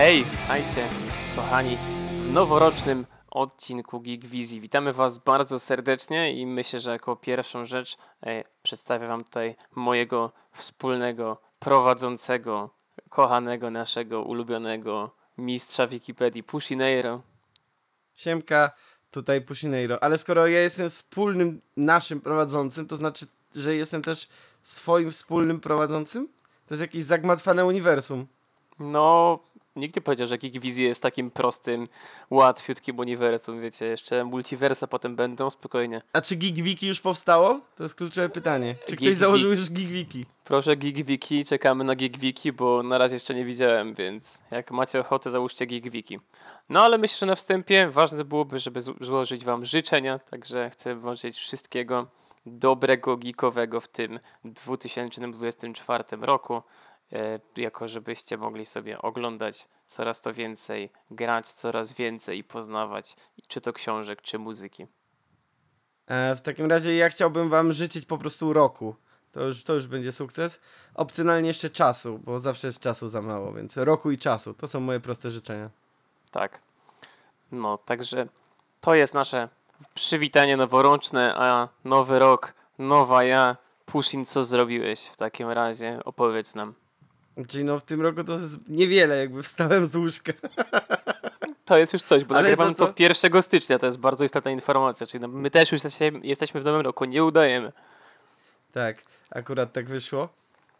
Hej, witajcie, kochani, w noworocznym odcinku Geek Wizji. Witamy Was bardzo serdecznie i myślę, że jako pierwszą rzecz e, przedstawię Wam tutaj mojego wspólnego prowadzącego, kochanego naszego ulubionego mistrza Wikipedii, Pushineiro. Siemka, tutaj Pushineiro. Ale skoro ja jestem wspólnym naszym prowadzącym, to znaczy, że jestem też swoim wspólnym prowadzącym? To jest jakieś zagmatwane uniwersum. No, nikt nie powiedział, że Geek Wizji jest takim prostym, łatwiutkim uniwersum, wiecie, jeszcze multiversa potem będą, spokojnie. A czy GeekWiki już powstało? To jest kluczowe pytanie. Czy ktoś Geek założył już GeekWiki? Proszę GeekWiki, czekamy na GeekWiki, bo na razie jeszcze nie widziałem, więc jak macie ochotę, załóżcie GeekWiki. No ale myślę, że na wstępie ważne byłoby, żeby zł- złożyć wam życzenia, także chcę wam życzyć wszystkiego dobrego geekowego w tym 2024 roku, jako żebyście mogli sobie oglądać coraz to więcej, grać coraz więcej i poznawać, czy to książek, czy muzyki. E, w takim razie ja chciałbym wam życzyć po prostu roku. To już, to już będzie sukces. Opcjonalnie jeszcze czasu, bo zawsze jest czasu za mało, więc roku i czasu. To są moje proste życzenia. Tak. No, także to jest nasze przywitanie noworoczne, a nowy rok, nowa ja. Pushin, co zrobiłeś w takim razie? Opowiedz nam. Czyli no w tym roku to jest niewiele, jakby wstałem z łóżka. To jest już coś, bo Ale nagrywam to- to, to- 1 stycznia, to jest bardzo istotna informacja, czyli no, my też już jesteśmy, jesteśmy w nowym roku, nie udajemy. Tak, akurat tak wyszło.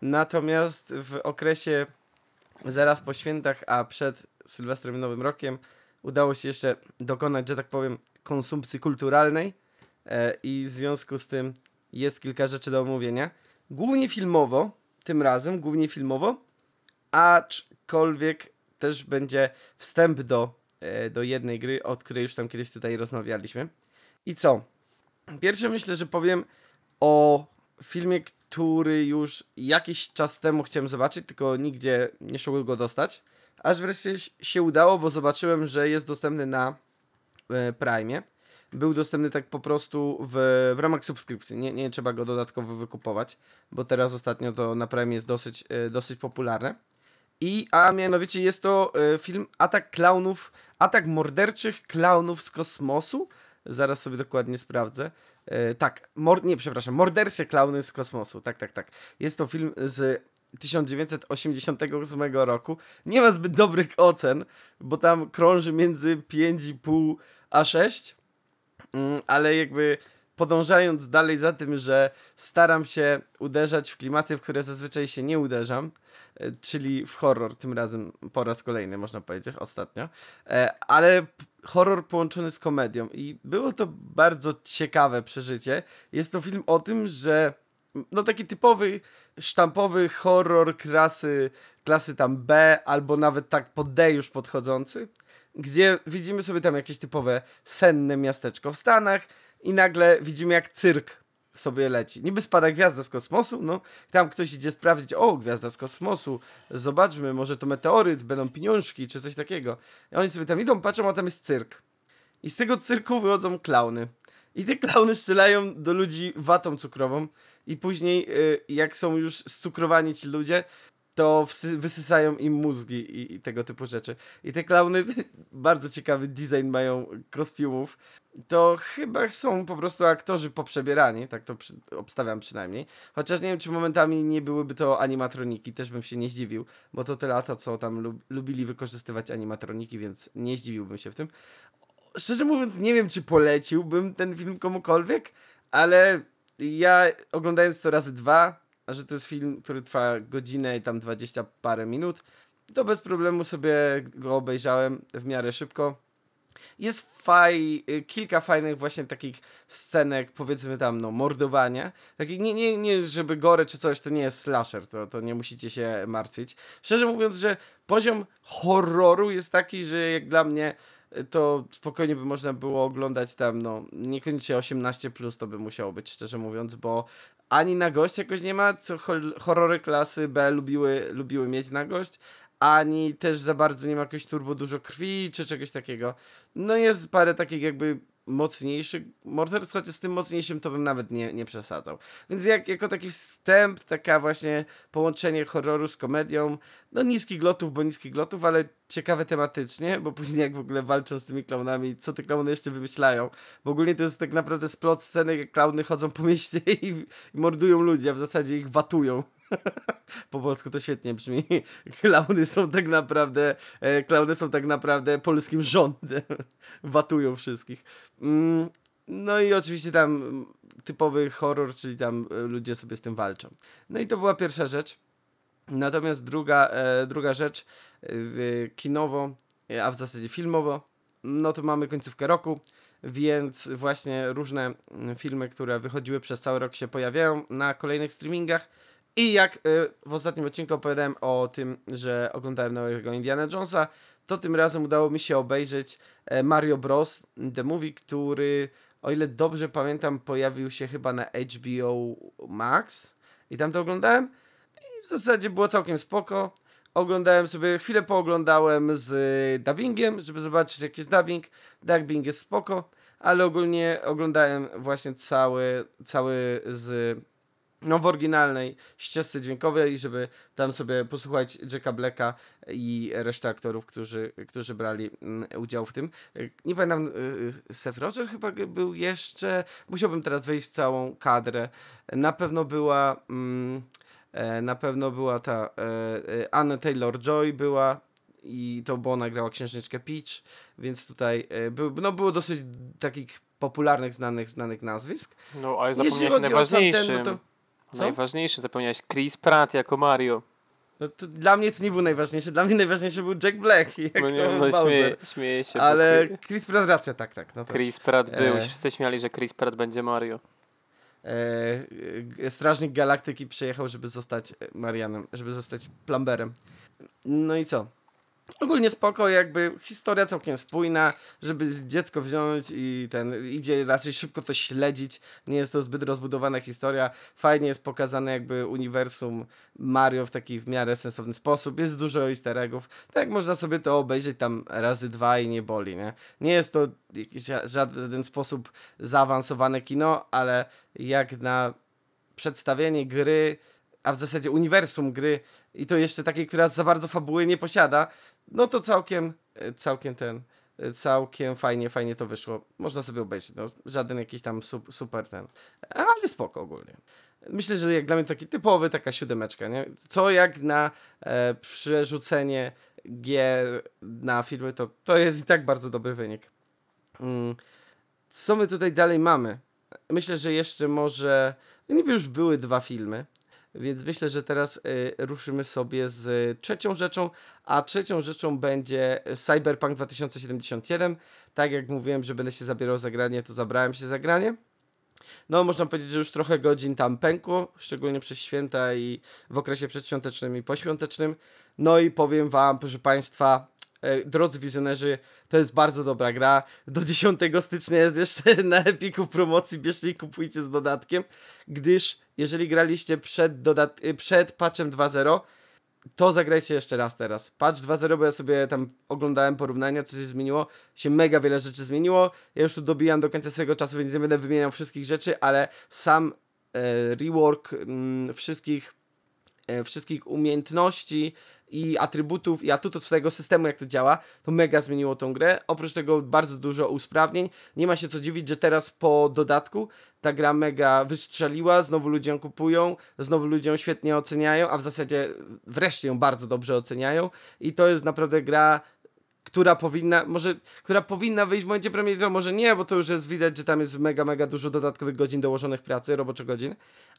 Natomiast w okresie zaraz po świętach, a przed Sylwestrem i Nowym Rokiem udało się jeszcze dokonać, że tak powiem, konsumpcji kulturalnej e, i w związku z tym jest kilka rzeczy do omówienia. Głównie filmowo, tym razem, głównie filmowo, aczkolwiek też będzie wstęp do, e, do jednej gry, o której już tam kiedyś tutaj rozmawialiśmy. I co? Pierwsze myślę, że powiem o filmie, który już jakiś czas temu chciałem zobaczyć, tylko nigdzie nie szło go dostać. Aż wreszcie się udało, bo zobaczyłem, że jest dostępny na e, Prime. Był dostępny tak po prostu w, w ramach subskrypcji. Nie, nie trzeba go dodatkowo wykupować, bo teraz ostatnio to na Prime jest dosyć, e, dosyć popularne. I, a mianowicie jest to e, film Atak Klaunów, Atak Morderczych Klaunów z Kosmosu. Zaraz sobie dokładnie sprawdzę. E, tak, mor- nie, przepraszam, Mordercze Klauny z Kosmosu. Tak, tak, tak. Jest to film z 1988 roku. Nie ma zbyt dobrych ocen, bo tam krąży między 5,5 a 6. Mm, ale jakby podążając dalej za tym, że staram się uderzać w klimaty, w które zazwyczaj się nie uderzam, e, czyli w horror, tym razem po raz kolejny, można powiedzieć, ostatnio, e, ale horror połączony z komedią i było to bardzo ciekawe przeżycie. Jest to film o tym, że no taki typowy, sztampowy horror klasy, klasy tam B, albo nawet tak pod D już podchodzący, gdzie widzimy sobie tam jakieś typowe senne miasteczko w Stanach i nagle widzimy jak cyrk sobie leci. Niby spada gwiazda z kosmosu, no tam ktoś idzie sprawdzić, o gwiazda z kosmosu, zobaczmy, może to meteoryt, będą pieniążki czy coś takiego. I oni sobie tam idą, patrzą, a tam jest cyrk. I z tego cyrku wychodzą klauny. I te klauny strzelają do ludzi watą cukrową i później y, jak są już scukrowani ci ludzie, to wysysają im mózgi i, i tego typu rzeczy. I te klauny bardzo ciekawy design mają kostiumów. To chyba są po prostu aktorzy poprzebierani, tak to przy, obstawiam przynajmniej. Chociaż nie wiem, czy momentami nie byłyby to animatroniki, też bym się nie zdziwił, bo to te lata, co tam lub, lubili wykorzystywać animatroniki, więc nie zdziwiłbym się w tym. Szczerze mówiąc, nie wiem, czy poleciłbym ten film komukolwiek, ale ja oglądając to razy dwa, a że to jest film, który trwa godzinę i tam dwadzieścia parę minut, to bez problemu sobie go obejrzałem w miarę szybko. Jest faj, y, kilka fajnych właśnie takich scenek, powiedzmy tam, no, mordowania. Takich, nie, nie, nie, żeby gore czy coś, to nie jest slasher, to, to nie musicie się martwić. Szczerze mówiąc, że poziom horroru jest taki, że jak dla mnie y, to spokojnie by można było oglądać tam, no, niekoniecznie 18+, plus to by musiało być, szczerze mówiąc, bo ani na gość jakoś nie ma, co horrory klasy B lubiły, lubiły mieć na gość, ani też za bardzo nie ma jakoś turbo dużo krwi, czy czegoś takiego. No jest parę takich jakby mocniejszy morderstwo, chociaż z tym mocniejszym to bym nawet nie, nie przesadzał. Więc jak, jako taki wstęp, taka właśnie połączenie horroru z komedią, no niskich lotów, bo niskich lotów, ale ciekawe tematycznie, bo później jak w ogóle walczą z tymi klaunami, co te klauny jeszcze wymyślają. Bo ogólnie to jest tak naprawdę splot sceny, jak klauny chodzą po mieście i, i mordują ludzi, a w zasadzie ich watują. Po polsku to świetnie brzmi. Klauny są tak naprawdę, e, klauny są tak naprawdę polskim rządem. Watują wszystkich. Mm, no i oczywiście tam typowy horror, czyli tam e, ludzie sobie z tym walczą. No i to była pierwsza rzecz. Natomiast druga, e, druga rzecz, kinowo, a w zasadzie filmowo, no to mamy końcówkę roku, więc właśnie różne mm, filmy, które wychodziły przez cały rok się pojawiają na kolejnych streamingach. I jak y, w ostatnim odcinku opowiadałem o tym, że oglądałem nowego Indiana Jonesa, to tym razem udało mi się obejrzeć e, Mario Bros. The Movie, który, o ile dobrze pamiętam, pojawił się chyba na HBO Max. I tam to oglądałem. I w zasadzie było całkiem spoko. Oglądałem sobie, chwilę pooglądałem z dubbingiem, żeby zobaczyć jaki jest dubbing. Dubbing jest spoko, ale ogólnie oglądałem właśnie cały, cały z no, w oryginalnej ścieżce dźwiękowej, żeby tam sobie posłuchać Jacka Blacka i reszty aktorów, którzy, którzy brali mm, udział w tym. Nie pamiętam, y, y, Seth Roger chyba był jeszcze, musiałbym teraz wejść w całą kadrę. Na pewno była, mm, e, na pewno była ta e, e, Anna Taylor-Joy była i to, bo ona grała księżniczkę Peach, więc tutaj był, no, było dosyć takich popularnych, znanych, znanych nazwisk. No, ale zapomniałeś najważniejszym. No to, co? Najważniejszy zapomniałeś Chris Pratt jako Mario. No to dla mnie to nie był najważniejszy, dla mnie najważniejszy był Jack Black jako no, nie, no, śmieję, śmieję się. Ale Chris Pratt racja, tak, tak. No Chris Pratt był, e... wszyscy śmiali, że Chris Pratt będzie Mario. E... Strażnik Galaktyki przyjechał, żeby zostać Marianem, żeby zostać plumberem. No i co? Ogólnie spoko, jakby historia całkiem spójna, żeby dziecko wziąć i ten idzie raczej szybko to śledzić. Nie jest to zbyt rozbudowana historia. Fajnie jest pokazane jakby uniwersum Mario w taki w miarę sensowny sposób. Jest dużo easter eggów. Tak można sobie to obejrzeć tam razy dwa i nie boli, nie? Nie jest to w żaden sposób zaawansowane kino, ale jak na przedstawienie gry, a w zasadzie uniwersum gry i to jeszcze takiej, która za bardzo fabuły nie posiada, no to całkiem, e, całkiem ten, e, całkiem fajnie, fajnie to wyszło. Można sobie obejrzeć, no, żaden jakiś tam super ten, ale spoko ogólnie. Myślę, że jak dla mnie taki typowy, taka siódemeczka, nie? Co jak na e, przerzucenie gier na filmy, to, to jest i tak bardzo dobry wynik. Mm. Co my tutaj dalej mamy? Myślę, że jeszcze może, niby już były dwa filmy, więc myślę, że teraz y, ruszymy sobie z trzecią rzeczą, a trzecią rzeczą będzie Cyberpunk 2077. Tak jak mówiłem, że będę się zabierał za granie, to zabrałem się za granie. No, można powiedzieć, że już trochę godzin tam pękło, szczególnie przez święta i w okresie przedświątecznym i poświątecznym. No i powiem Wam, proszę Państwa, drodzy wizjonerzy, to jest bardzo dobra gra. Do 10 stycznia jest jeszcze na Epiku promocji, bierzcie i kupujcie z dodatkiem, gdyż jeżeli graliście przed, dodat y, przed patchem 2.0, to zagrajcie jeszcze raz teraz. Patch 2.0, bo ja sobie tam oglądałem porównania, co się zmieniło. Się mega wiele rzeczy zmieniło. Ja już tu dobijam do końca swojego czasu, więc nie będę wymieniał wszystkich rzeczy, ale sam e, rework mm, wszystkich, e, wszystkich umiejętności i atrybutów i atutów swojego systemu, jak to działa, to mega zmieniło tą grę. Oprócz tego bardzo dużo usprawnień. Nie ma się co dziwić, że teraz po dodatku ta gra mega wystrzeliła, znowu ludzie ją kupują, znowu ludzie ją świetnie oceniają, a w zasadzie wreszcie ją bardzo dobrze oceniają i to jest naprawdę gra która powinna, może, która powinna wyjść w momencie premiery, może nie, bo to już jest widać, że tam jest mega, mega dużo dodatkowych godzin dołożonych pracy, roboczych godzin,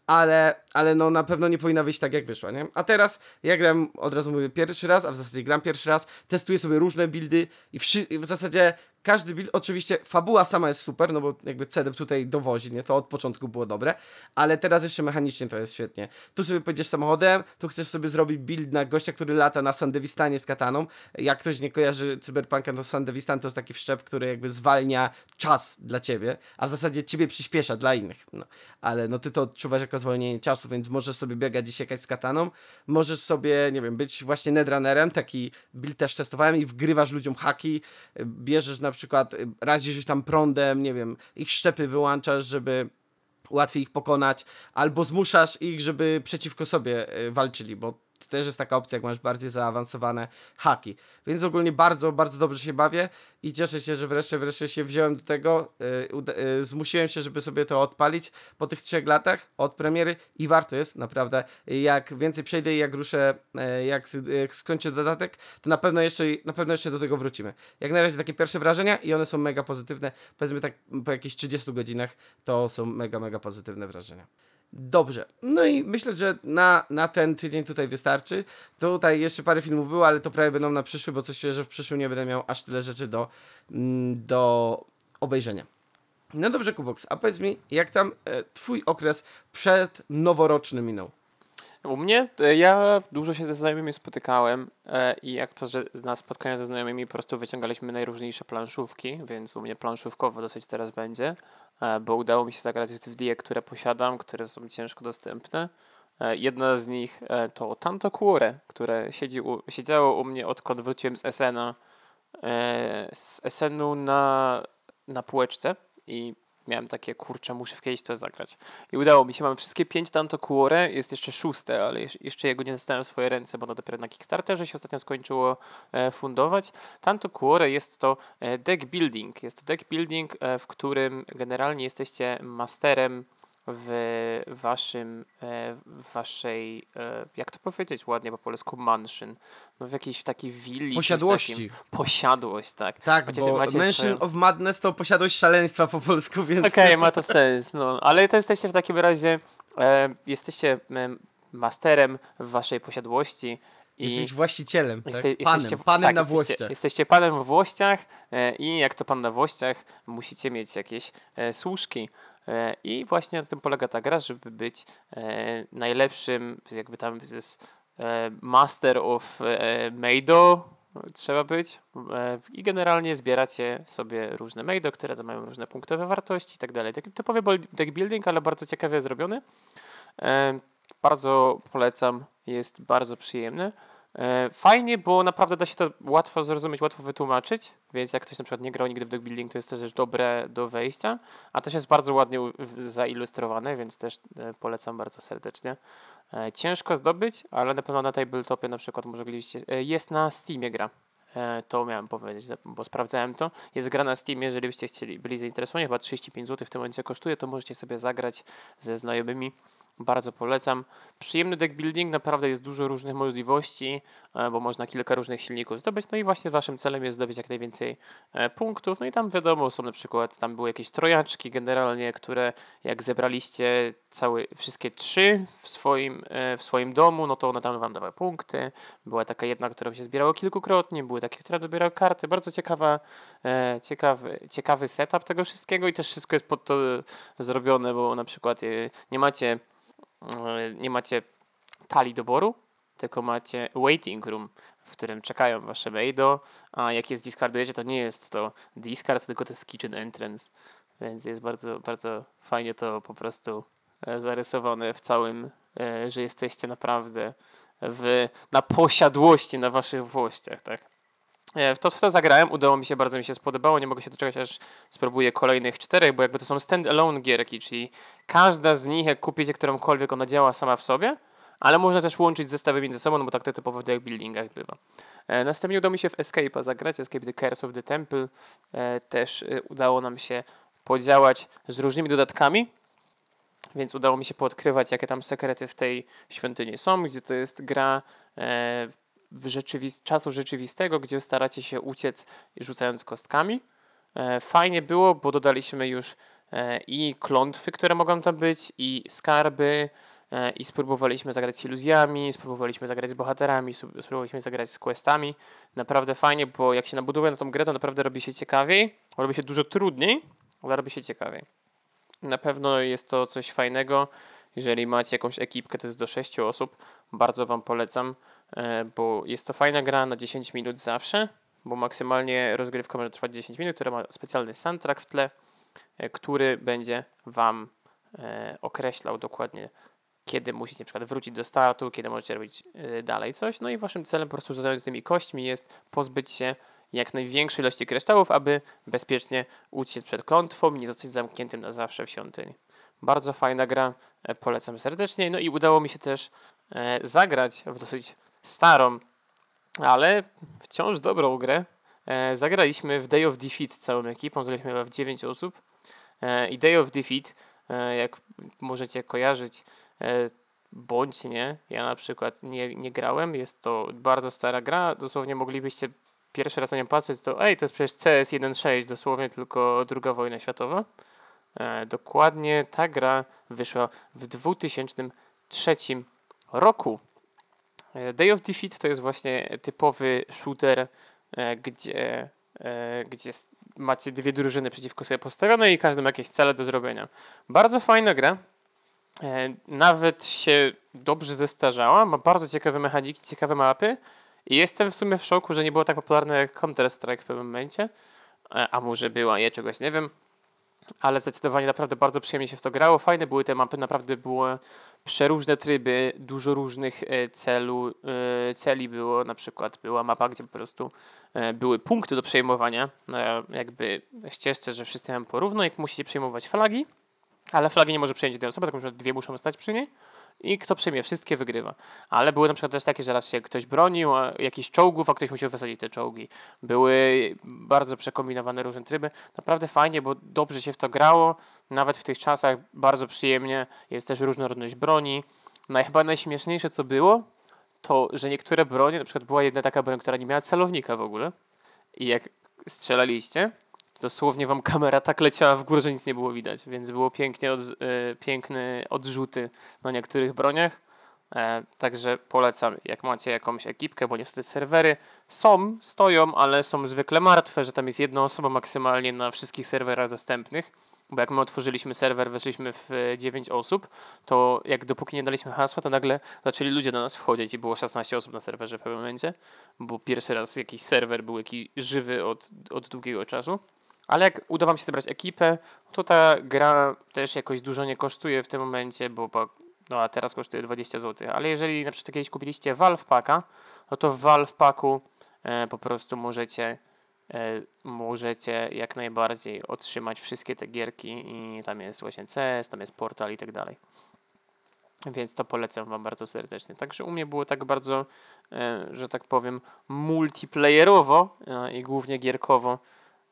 ale, ale no na pewno nie powinna wyjść tak, jak wyszła, nie? A teraz ja gram, od razu mówię, pierwszy raz, a w zasadzie gram pierwszy raz, testuję sobie różne buildy i w, w zasadzie każdy build, oczywiście fabuła sama jest super, no bo jakby CDEP tutaj dowozi, nie? To od początku było dobre, ale teraz jeszcze mechanicznie to jest świetnie. Tu sobie pojedziesz samochodem, tu chcesz sobie zrobić build na gościa, który lata na Sandewistanie z kataną. Jak ktoś nie kojarzy Cyberpunka, to Sandewistan to jest taki wszczep, który jakby zwalnia czas dla ciebie, a w zasadzie ciebie przyspiesza dla innych. No. Ale no ty to odczuwasz jako zwolnienie czasu, więc możesz sobie biegać i siekać z kataną, możesz sobie, nie wiem, być właśnie Netrunnerem, taki build też testowałem i wgrywasz ludziom haki, bierzesz na przykład razisz ich tam prądem, nie wiem, ich szczepy wyłączasz, żeby łatwiej ich pokonać, albo zmuszasz ich, żeby przeciwko sobie y, walczyli, bo to też jest taka opcja, jak masz bardziej zaawansowane haki. Więc ogólnie bardzo, bardzo dobrze się bawię i cieszę się, że wreszcie, wreszcie się wziąłem do tego. Yy, yy, zmusiłem się, żeby sobie to odpalić po tych trzech latach od premiery i warto jest, naprawdę. Jak więcej przejdę i jak ruszę, yy, jak, jak skończę dodatek, to na pewno, jeszcze, na pewno jeszcze do tego wrócimy. Jak na razie takie pierwsze wrażenia i one są mega pozytywne. Powiedzmy tak po jakichś 30 godzinach to są mega, mega pozytywne wrażenia. Dobrze. No i myślę, że na, na ten tydzień tutaj wystarczy. Tutaj jeszcze parę filmów było, ale to prawie będą na przyszły, bo coś czuję, że w przyszłym nie będę miał aż tyle rzeczy do, mm, do obejrzenia. No dobrze, Kubox, a powiedz mi, jak tam e, twój okres przed noworoczny minął? U mnie, e, ja dużo się ze znajomymi spotykałem e, i jak to, że na spotkania ze znajomymi po prostu wyciągaliśmy najróżniejsze planszówki, więc u mnie planszówkowo dosyć teraz będzie, e, bo udało mi się zagrać w dwie, które posiadam, które są ciężko dostępne. Jedna z nich to Tanto Cuore, które siedzi u, siedziało u mnie odkąd wróciłem z SN-a, z SN-u na, na półeczce i miałem takie, kurczę, muszę kiedyś to zagrać. I udało mi się, mam wszystkie pięć Tanto Cuore, jest jeszcze szóste, ale jeszcze jego nie dostałem w swoje ręce, bo no dopiero na Kickstarterze się ostatnio skończyło e, fundować. Tanto Cuore jest to e, deck building. Jest to deck building, e, w którym generalnie jesteście masterem w waszym, w waszej, jak to powiedzieć ładnie po polsku, mansion, no w jakiejś takiej willi. Posiadłości. Takim, posiadłość, tak. Tak, macie, bo Mansion swoją... of Madness to posiadłość szaleństwa po polsku, więc... Okej, okay, ma to sens, no, ale to jesteście w takim razie, e, jesteście masterem w waszej posiadłości, i Jesteś właścicielem, tak? Jeste, panem, jesteście, panem tak, na jesteście, włościach. Jesteście panem w włościach e, i jak to pan na włościach, musicie mieć jakieś e, służki. E, I właśnie na tym polega ta gra, żeby być e, najlepszym, jakby tam jest e, master of Meido, trzeba być. I generalnie zbieracie sobie różne Meido, które tam mają różne punktowe wartości i tak dalej. Taki typowy deck building, ale bardzo ciekawie zrobiony. Bardzo polecam, jest bardzo przyjemny. E, fajnie, bo naprawdę da się to łatwo zrozumieć, łatwo wytłumaczyć, więc jak ktoś na przykład nie grał nigdy w deck building, to jest też dobre do wejścia, a też jest bardzo ładnie zailustrowane, więc też e, polecam bardzo serdecznie. E, ciężko zdobyć, ale na pewno na tabletopie na przykład mogliście, jest na Steamie gra. To miałem powiedzieć, bo sprawdzałem to. Jest gra na Steamie, jeżeli byście chcieli, byli zainteresowani, chyba 35 zł w tym momencie kosztuje, to możecie sobie zagrać ze znajomymi bardzo polecam. Przyjemny deck building, naprawdę jest dużo różnych możliwości, e, bo można kilka różnych silników zdobyć. No i właśnie waszym celem jest zdobyć jak najwięcej e, punktów. No i tam wiadomo, są na przykład, tam były jakieś trojaczki generalnie, które jak zebraliście całe, wszystkie trzy w swoim, e, w swoim domu, no to one tam wam dawały punkty. Była taka jedna, którą się zbierało kilkukrotnie, były takie, które dobierały karty. Bardzo ciekawa, ciekawy, ciekawy setup tego wszystkiego i też wszystko jest pod to zrobione, bo na przykład nie macie nie macie talii doboru, tylko macie waiting room, w którym czekają wasze maido, a jak je discardujecie, to nie jest to discard, tylko to jest kitchen entrance, więc jest bardzo, bardzo fajnie to po prostu e, zarysowane w całym, e, że jesteście naprawdę w, na posiadłości na waszych włościach, tak? E, to, to zagrałem, udało mi się, bardzo mi się spodobało, nie mogę się doczekać, aż spróbuję kolejnych czterech, bo jakby to są stand-alone gierki, czyli każda z nich, jak kupicie którąkolwiek, ona działa sama w sobie, ale można też łączyć zestawy między sobą, no bo tak to typowo w deck buildingach bywa. E, następnie udało mi się w Escape'a zagrać, Escape the Curse of the Temple, e, też udało nam się podziałać z różnymi dodatkami, więc udało mi się poodkrywać, jakie tam sekrety w tej świątyni są, gdzie to jest gra w rzeczywist czasu rzeczywistego, gdzie staracie się uciec rzucając kostkami. E, fajnie było, bo dodaliśmy już e, i klątwy, które mogą tam być, i skarby, e, i spróbowaliśmy zagrać z iluzjami, spróbowaliśmy zagrać z bohaterami, spróbowaliśmy zagrać z questami. Naprawdę fajnie, bo jak się nabudowuje na tą grę, to naprawdę robi się ciekawiej, robi się dużo trudniej, ale robi się ciekawiej. Na pewno jest to coś fajnego. Jeżeli macie jakąś ekipkę, to jest do 6 osób, bardzo Wam polecam. E, bo jest to fajna gra na 10 minut zawsze, bo maksymalnie rozgrywka może trwać 10 minut, która ma specjalny soundtrack w tle, e, który będzie Wam e, określał dokładnie, kiedy musicie na przykład wrócić do startu, kiedy możecie robić dalej coś. No i Waszym celem po prostu rzucając tymi kośćmi jest pozbyć się jak największej ilości kryształów, aby bezpiecznie uciec przed klątwą i nie zostać zamkniętym na zawsze w świątyni. Bardzo fajna gra, polecam serdecznie. No i udało mi się też zagrać w dosyć starą, ale wciąż dobrą grę. E, zagraliśmy w Day of Defeat całą ekipą, zagraliśmy chyba w 9 osób. E, I Day of Defeat, e, jak możecie kojarzyć, bądź nie, ja na przykład nie, nie grałem, jest to bardzo stara gra, dosłownie moglibyście pierwszy raz na nią patrzeć, to ej, to jest przecież CS 1.6, dosłownie tylko druga wojna światowa. Dokładnie ta gra wyszła w 2003 roku. Day of Defeat to jest właśnie typowy shooter, e, gdzie, e, gdzie macie dwie drużyny przeciwko sobie postawione i każdy ma jakieś cele do zrobienia. Bardzo fajna gra. E, Nawet się dobrze zestarzała, ma bardzo ciekawe mechaniki, ciekawe mapy i jestem w sumie w szoku, że nie było tak popularne jak Counter-Strike w pewnym momencie. A może była, ja czegoś nie wiem ale zdecydowanie naprawdę bardzo przyjemnie się w to grało. Fajne były te mapy, naprawdę były przeróżne tryby, dużo różnych e, celu, e, celi było. Na przykład była mapa, gdzie po prostu e, były punkty do przejmowania, na jakby ścieżce, że wszyscy mają porówno, jak musicie przejmować flagi, ale flagi nie może przejąć jedna osoba, tak na przykład dwie muszą stać przy niej i kto przejmie wszystkie wygrywa. Ale były na przykład też takie, że raz się ktoś bronił a jakichś czołgów, a ktoś musiał wysadzić te czołgi. Były bardzo przekombinowane różne tryby. Naprawdę fajnie, bo dobrze się w to grało. Nawet w tych czasach bardzo przyjemnie. Jest też różnorodność broni. No chyba najśmieszniejsze co było, to że niektóre bronie, na przykład była jedna taka broń, która nie miała celownika w ogóle. I jak strzelaliście, dosłownie wam kamera tak leciała w górę, że nic nie było widać, więc było pięknie od, e, piękne odrzuty na niektórych broniach. E, także polecam, jak macie jakąś ekipkę, bo niestety serwery są, stoją, ale są zwykle martwe, że tam jest jedna osoba maksymalnie na wszystkich serwerach dostępnych. Bo jak my otworzyliśmy serwer, weszliśmy w e, 9 osób, to jak dopóki nie daliśmy hasła, to nagle zaczęli ludzie do nas wchodzić i było 16 osób na serwerze w pewnym momencie, bo pierwszy raz jakiś serwer był jakiś żywy od, od długiego czasu. Ale jak uda wam się zebrać ekipę, to ta gra też jakoś dużo nie kosztuje w tym momencie, bo no a teraz kosztuje 20 zł. Ale jeżeli na przykład kiedyś kupiliście Valve Packa, no to w Valve Packu e, po prostu możecie e, możecie jak najbardziej otrzymać wszystkie te gierki i tam jest właśnie CS, tam jest portal i tak dalej. Więc to polecam Wam bardzo serdecznie. Także u mnie było tak bardzo, e, że tak powiem, multiplayerowo e, i głównie gierkowo.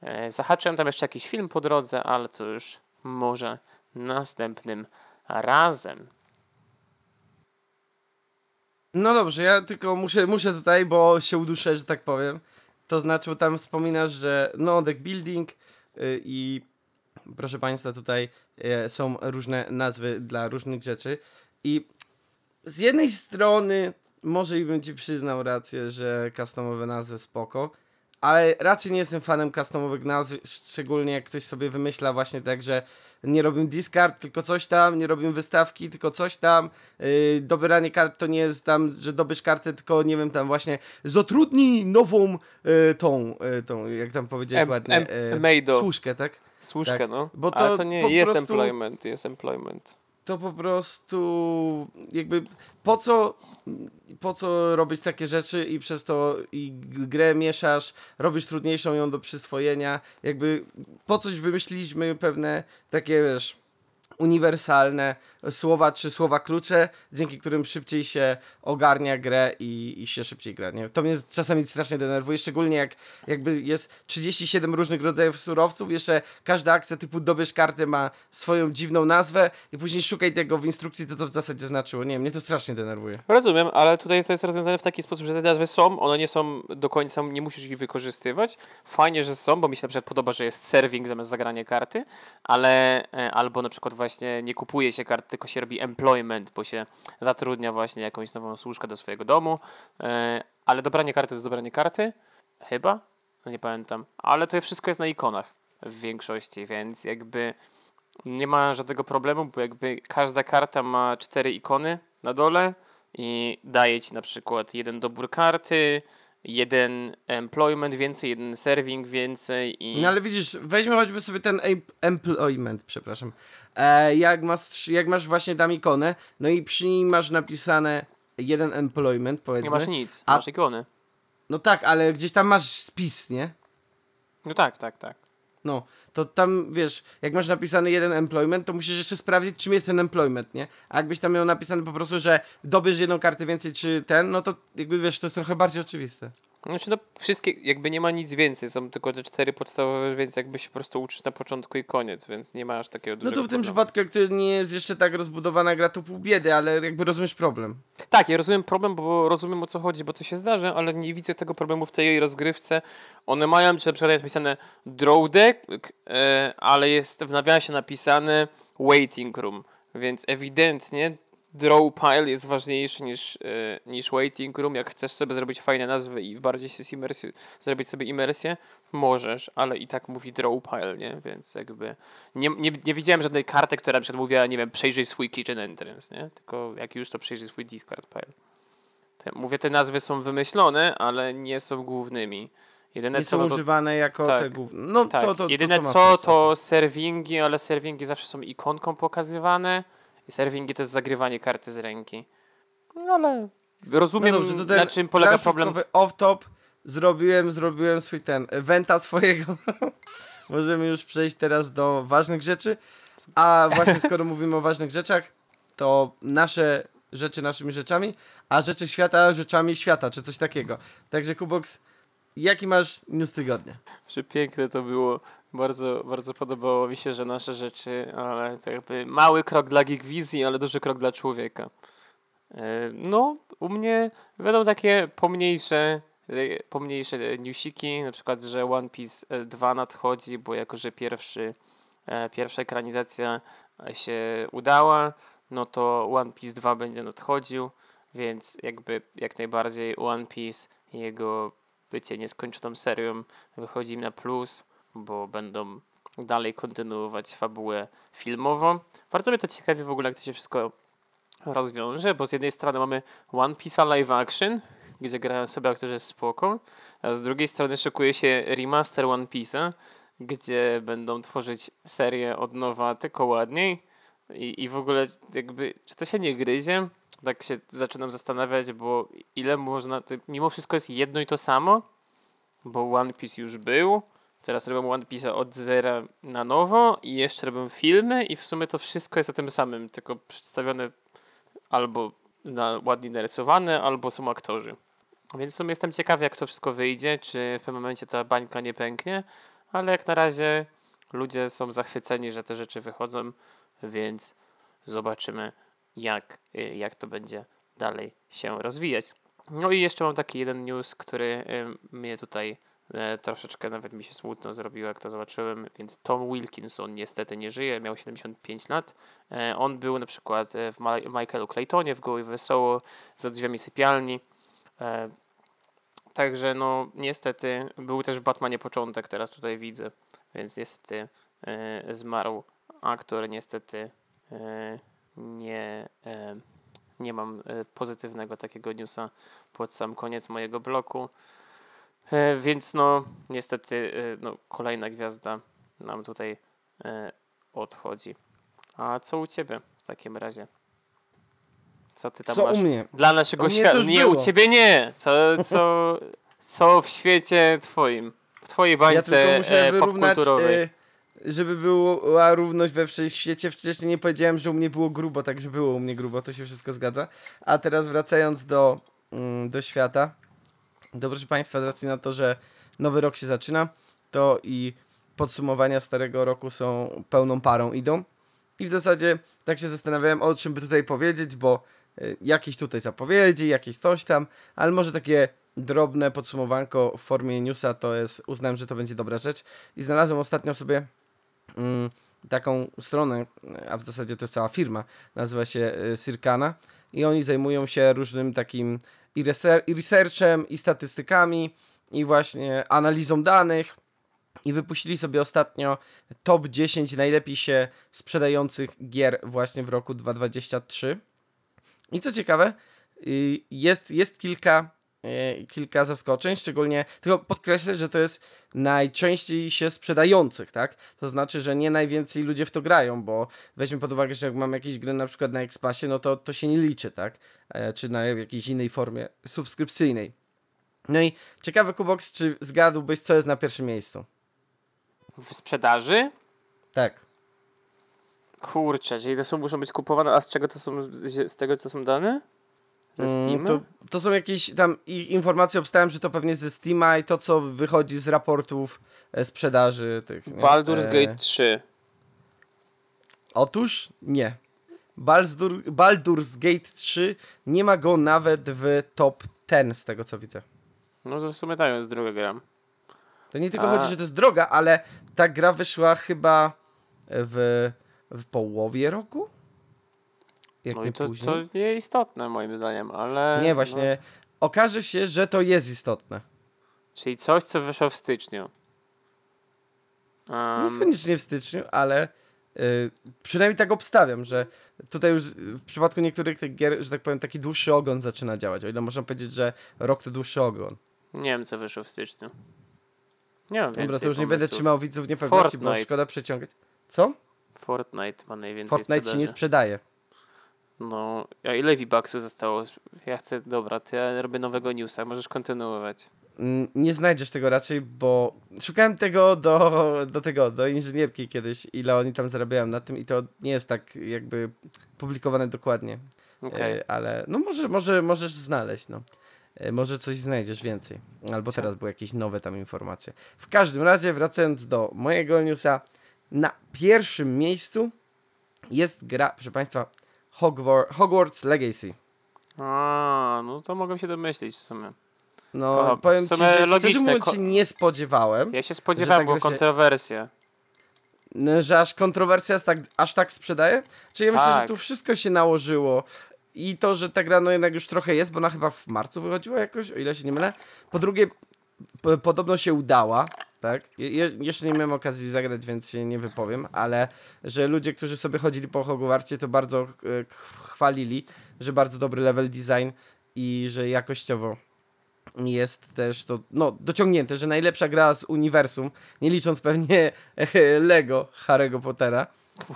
E, Zahaczyłem tam jeszcze jakiś film po drodze, ale to już może następnym razem. No dobrze, ja tylko muszę, muszę tutaj, bo się uduszę, że tak powiem. To znaczy, tam wspominasz, że no, deck building y, i proszę Państwa, tutaj y, są różne nazwy dla różnych rzeczy. I z jednej strony może i bym Ci przyznał rację, że customowe nazwy spoko, ale raczej nie jestem fanem customowych nazw, szczególnie jak ktoś sobie wymyśla właśnie tak, że nie robię discard, tylko coś tam, nie robię wystawki, tylko coś tam, yy, dobieranie kart to nie jest tam, że dobierz kartę, tylko nie wiem, tam właśnie zatrudnij nową yy, tą, yy, tą, jak tam powiedziałeś Em- ładnie, em- yy, służkę, tak? Słuszkę, Tak, no. bo Ale to to nie jest prostu- employment, jest employment. To po prostu jakby po co po co robić takie rzeczy i przez to i grę mieszasz, robisz trudniejszą ją do przyswojenia, jakby po coś wymyśliliśmy pewne takie wiesz uniwersalne słowa czy słowa klucze, dzięki którym szybciej się ogarnia grę i, i się szybciej gra. Nie? To mnie czasami strasznie denerwuje, szczególnie jak jakby jest 37 różnych rodzajów surowców, jeszcze każda akcja typu dobierz kartę ma swoją dziwną nazwę i później szukaj tego w instrukcji, to to w zasadzie znaczyło. Nie mnie to strasznie denerwuje. Rozumiem, ale tutaj to jest rozwiązane w taki sposób, że te nazwy są, one nie są do końca, nie musisz ich wykorzystywać. Fajnie, że są, bo mi się na przykład podoba, że jest serving zamiast zagrania karty, ale e, albo na przykład właśnie nie kupuje się kart, tylko się robi employment, bo się zatrudnia właśnie jakąś nową służkę do swojego domu, e, ale dobranie karty jest dobranie karty, chyba, no nie pamiętam, ale to wszystko jest na ikonach w większości, więc jakby nie ma żadnego problemu, bo jakby każda karta ma cztery ikony na dole i daje ci na przykład jeden dobór karty, jeden employment więcej, jeden serving więcej i No ale widzisz, weźmy choćby sobie ten em- employment, przepraszam. E, jak, masz, jak masz właśnie tam ikonę, no i przy niej masz napisane jeden employment, powiedzmy. nie masz nic, A- masz ikony. No tak, ale gdzieś tam masz spis, nie? No tak, tak, tak. No, to tam, wiesz, jak masz napisany jeden employment, to musisz jeszcze sprawdzić, czym jest ten employment, nie? A jakbyś tam miał napisane po prostu, że dobierz jedną kartę więcej, czy ten, no to jakby, wiesz, to jest trochę bardziej oczywiste. Znaczy no wszystkie, jakby nie ma nic więcej, są tylko te cztery podstawowe, więc jakby się po prostu uczysz na początku i koniec, więc nie ma aż takiego No dużego to w tym problemu. przypadku, jak to nie jest jeszcze tak rozbudowana gra, to pół biedy, ale jakby rozumiesz problem. Tak, ja rozumiem problem, bo rozumiem o co chodzi, bo to się zdarzy, ale nie widzę tego problemu w tej jej rozgrywce. One mają, czy na przykład jest napisane draw deck, e, ale jest w nawiasie napisane waiting room, więc ewidentnie draw pile jest ważniejszy niż, e, niż waiting room. Jak chcesz sobie zrobić fajne nazwy i bardziej się imersji, zrobić sobie imersję, możesz, ale i tak mówi draw pile, nie? Więc jakby nie, nie, nie widziałem żadnej karty, która na przykład mówiła, nie wiem, przejrzyj swój kitchen entrance, nie? Tylko jak już to przejrzyj swój discard pile. Te, mówię, te nazwy są wymyślone, ale nie są głównymi. Jedyne Nie co, są no to, używane jako tak. te główne. No tak, to, to, jedyne to, to co sens. to serwingi, ale serwingi zawsze są ikonką pokazywane i serwingi to jest zagrywanie karty z ręki. No ale rozumiem, No dobrze, na czym polega problem. Off-top zrobiłem, zrobiłem swój ten, wenta swojego. Możemy już przejść teraz do ważnych rzeczy. A właśnie skoro mówimy o ważnych rzeczach, to nasze rzeczy naszymi rzeczami, a rzeczy świata rzeczami świata, czy coś takiego. Także Kubox, jaki masz news tygodnia? Przepiękne to było. Bardzo, bardzo podobało mi się, że nasze rzeczy, ale to jakby mały krok dla Geekwizji, ale duży krok dla człowieka. E, No, u mnie będą takie pomniejsze, e, pomniejsze newsiki, na przykład, że One Piece e, 2 nadchodzi, bo jako, że pierwszy, e, pierwsza ekranizacja e, się udała, no to One Piece 2 będzie nadchodził, więc jakby jak najbardziej One Piece i jego bycie nieskończoną serią wychodzi im na plus, bo będą dalej kontynuować fabułę filmową. Bardzo mnie to ciekawi w ogóle, jak to się wszystko rozwiąże, bo z jednej strony mamy One Piece'a live action, gdzie grają sobie aktorzy spoko, a z drugiej strony szykuje się remaster One Piece'a, gdzie będą tworzyć serię od nowa tylko ładniej i, i w ogóle jakby, czy to się nie gryzie? Tak się zaczynam zastanawiać, bo ile można, to mimo wszystko jest jedno i to samo, bo One Piece już był, teraz robią One Piece'a od zera na nowo i jeszcze robią filmy i w sumie to wszystko jest o tym samym, tylko przedstawione albo na, ładnie narysowane, albo są aktorzy. Więc w sumie jestem ciekawy, jak to wszystko wyjdzie, czy w pewnym momencie ta bańka nie pęknie, ale jak na razie ludzie są zachwyceni, że te rzeczy wychodzą, więc zobaczymy, jak, y, jak to będzie dalej się rozwijać. No i jeszcze mam taki jeden news, który y, mnie tutaj e, troszeczkę nawet mi się smutno zrobiło, jak to zobaczyłem, więc Tom Wilkinson niestety nie żyje, miał 75 lat. E, On był na przykład e, w Michaelu Claytonie, w Goły Wesoło, za drzwiami sypialni. Także no niestety był też w Batmanie początek, teraz tutaj widzę, więc niestety zmarł aktor, niestety nie, e, nie mam e, pozytywnego takiego newsa pod sam koniec mojego bloku. E, więc no niestety no, kolejna gwiazda nam tutaj odchodzi. A co u ciebie w takim razie? Co ty tam Co masz? u mnie? Dla naszego świata. Nie, było. u ciebie nie. Co, co, co w świecie twoim? W twojej Ja bańce wyrównać, popkulturowej. Żeby była równość we wszechświecie. Wcześniej nie powiedziałem, że u mnie było grubo, także było u mnie grubo, to się wszystko zgadza. A teraz wracając do, mm, do świata. Proszę Państwa, z racji na to, że nowy rok się zaczyna, to i podsumowania starego roku są pełną parą idą. I w zasadzie tak się zastanawiałem, o czym by tutaj powiedzieć, bo y, jakieś tutaj zapowiedzi, jakieś coś tam, ale może takie drobne podsumowanko w formie newsa to jest, uznałem, że to będzie dobra rzecz. I znalazłem ostatnio sobie taką stronę, a w zasadzie to jest cała firma, nazywa się y, Circana i oni zajmują się różnym takim i, i researchem, i statystykami, i właśnie analizą danych. I wypuścili sobie ostatnio top 10 najlepiej się sprzedających gier właśnie w roku 2023. I co ciekawe, y, jest, jest kilka, kilka zaskoczeń, szczególnie, tylko podkreślę, że to jest najczęściej się sprzedających, tak? To znaczy, że nie najwięcej ludzie w to grają, bo weźmy pod uwagę, że jak mam jakieś gry na przykład na Xpassie, no to to się nie liczy, tak? E, Czy na jakiejś innej formie subskrypcyjnej. No i ciekawy Kubox, czy zgadłbyś, co jest na pierwszym miejscu? W sprzedaży? Tak. Kurczę, czyli to są, muszą być kupowane, a z czego to są, z tego to są dane? Ze Mm, Steam? To, to są jakieś tam informacje obstałem, że to pewnie ze Steama i to, co wychodzi z raportów e, sprzedaży tych. nie? Baldur's E, Gate 3. Otóż nie. Baldur, Baldur's Gate 3 nie ma go nawet w top 10 z tego co widzę. No to w sumie tak jest druga gra. To nie tylko A. chodzi, że to jest droga, ale ta gra wyszła chyba w, w połowie roku? Jak No nie i to, później. to nie istotne moim zdaniem, ale... Nie, właśnie. Okaże się, że to jest istotne. No, czyli coś, co wyszło w styczniu. Um, Niekoniecznie w styczniu, ale y, przynajmniej tak obstawiam, że tutaj już w przypadku niektórych tych gier, że tak powiem, taki dłuższy ogon zaczyna działać. O ile można powiedzieć, że rok to dłuższy ogon. nie wiem, co wyszło w styczniu. Nie więcej Dobra, to już nie będę pomysłów. trzymał widzów niepewności, bo Fortnite. szkoda przeciągać. Co? Fortnite ma najwięcej Fortnite się sprzedaży. nie sprzedaje. No, a ile V-Bucksów zostało? Ja chcę, dobra, to ja robię nowego newsa, możesz kontynuować. Mm, Nie znajdziesz tego raczej, bo szukałem tego do, do tego, do inżynierki kiedyś, ile oni tam zarabiają na tym i to nie jest tak jakby publikowane dokładnie. Okej. E, ale no może, może możesz znaleźć, no. E, Może coś znajdziesz więcej. Albo teraz były jakieś nowe tam informacje. W każdym razie, wracając do mojego newsa, na pierwszym miejscu jest gra, proszę Państwa, Hogwarts Legacy. A, no to mogę się domyślić w sumie. No, Kocham. powiem W Ci, sumie że szczerze logiczne, mówiąc ko- nie spodziewałem, Ja się spodziewałem, tak bo się- kontrowersja. n- że aż kontrowersja jest tak, aż tak sprzedaje. Czyli ja myślę, że Tak. tu wszystko się nałożyło. I to, że ta gra no jednak już trochę jest, bo ona chyba w marcu wychodziła jakoś, o ile się nie mylę. Po drugie, p- podobno się udała, tak? Je je jeszcze nie miałem okazji zagrać, więc się nie wypowiem, ale że ludzie, którzy sobie chodzili po Hogwarcie, to bardzo e, ch- chwalili, że bardzo dobry level design i że jakościowo jest też to, no, dociągnięte, że najlepsza gra z uniwersum, nie licząc pewnie Lego Harry'ego Pottera.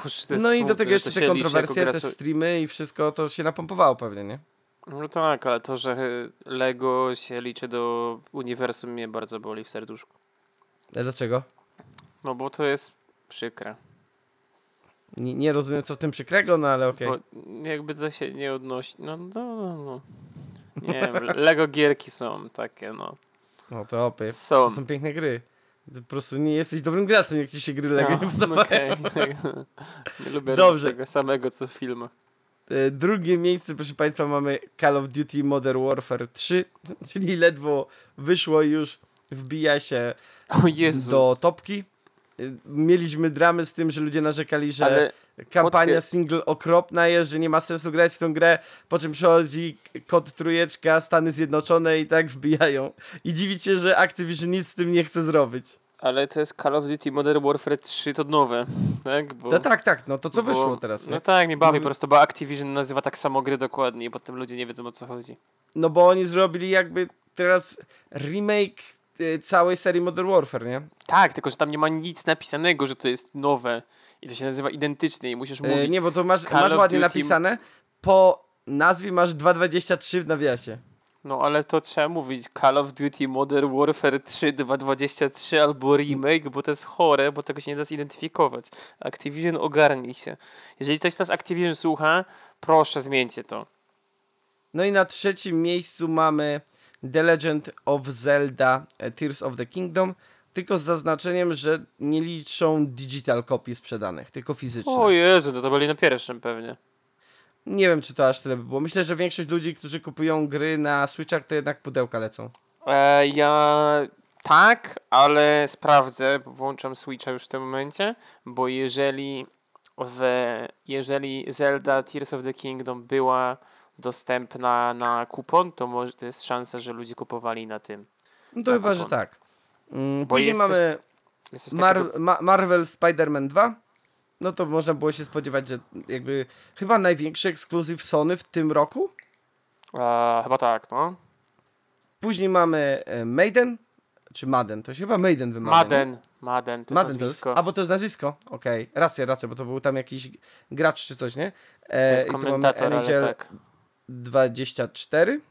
Jest No i do tego jeszcze te kontrowersje, te streamy i wszystko to się napompowało pewnie, nie? No tak, ale to, że Lego się liczy do uniwersum mnie bardzo boli w serduszku. Dlaczego? No bo to jest przykre. Nie, nie rozumiem co w tym przykrego, no ale okej. Bo jakby to się nie odnosi. No, no, no, no. Nie wiem, Lego gierki są takie, no. No to opie. Są. To są piękne gry. Ty po prostu nie jesteś dobrym graczem, jak ci się gry Lego nie No, podobają. okej. Nie lubię Dobrze. tego samego, co w filmach. E, Drugie miejsce, proszę Państwa, mamy Call of Duty Modern Warfare 3, czyli ledwo wyszło już wbija się O Jezus. do topki. E, Mieliśmy dramy z tym, że ludzie narzekali, że Ale kampania potwier- single okropna jest, że nie ma sensu grać w tą grę, po czym przychodzi kod trójeczka, Stany Zjednoczone i tak wbijają. I dziwicie, że Activision nic z tym nie chce zrobić. Ale to jest Call of Duty Modern Warfare 3, to nowe, tak? Bo, No tak, tak, no to co bo- wyszło teraz? No tak, mnie bawi Bo- po prostu, bo Activision nazywa tak samo gry dokładnie i potem ludzie nie wiedzą o co chodzi. No bo oni zrobili jakby teraz remake y, całej serii Modern Warfare, nie? Tak, tylko że tam nie ma nic napisanego, że to jest nowe i to się nazywa identycznie i musisz E, mówić. nie, bo to masz, Call masz ładnie napisane, po nazwie masz 2.23 w nawiasie. No ale to trzeba mówić Call of Duty Modern Warfare 3 2.23 albo remake, bo to jest chore, bo tego się nie da zidentyfikować. Activision ogarnij się. Jeżeli ktoś z nas Activision słucha, proszę zmieńcie to. No i na trzecim miejscu mamy The Legend of Zelda e, Tears of the Kingdom, tylko z zaznaczeniem, że nie liczą digital kopii sprzedanych, tylko fizyczne. O Jezu, no to byli na pierwszym pewnie. Nie wiem, czy to aż tyle by było. Myślę, że większość ludzi, którzy kupują gry na Switchach, to jednak pudełka lecą. E, ja tak, ale sprawdzę, włączam Switcha już w tym momencie, bo jeżeli w, jeżeli Zelda Tears of the Kingdom była dostępna na kupon, to może to jest szansa, że ludzie kupowali na tym. No to chyba, że kupon. tak. Mm, Bo Później jest coś mamy Jest coś takiego, Mar- Ma- Marvel Spider-Man 2. No to można było się spodziewać, że jakby chyba największy ekskluzyw Sony w tym roku. e, chyba tak, no. Później mamy e, Maiden, czy Madden, to się chyba Maiden wymawia. nie? Madden, Madden, to Madden jest to jest, nazwisko. a bo to jest nazwisko, okej, racja, racja, bo to był tam jakiś gracz czy coś, nie? to E, jest i tu mamy komentator, ale NHL tak. 24,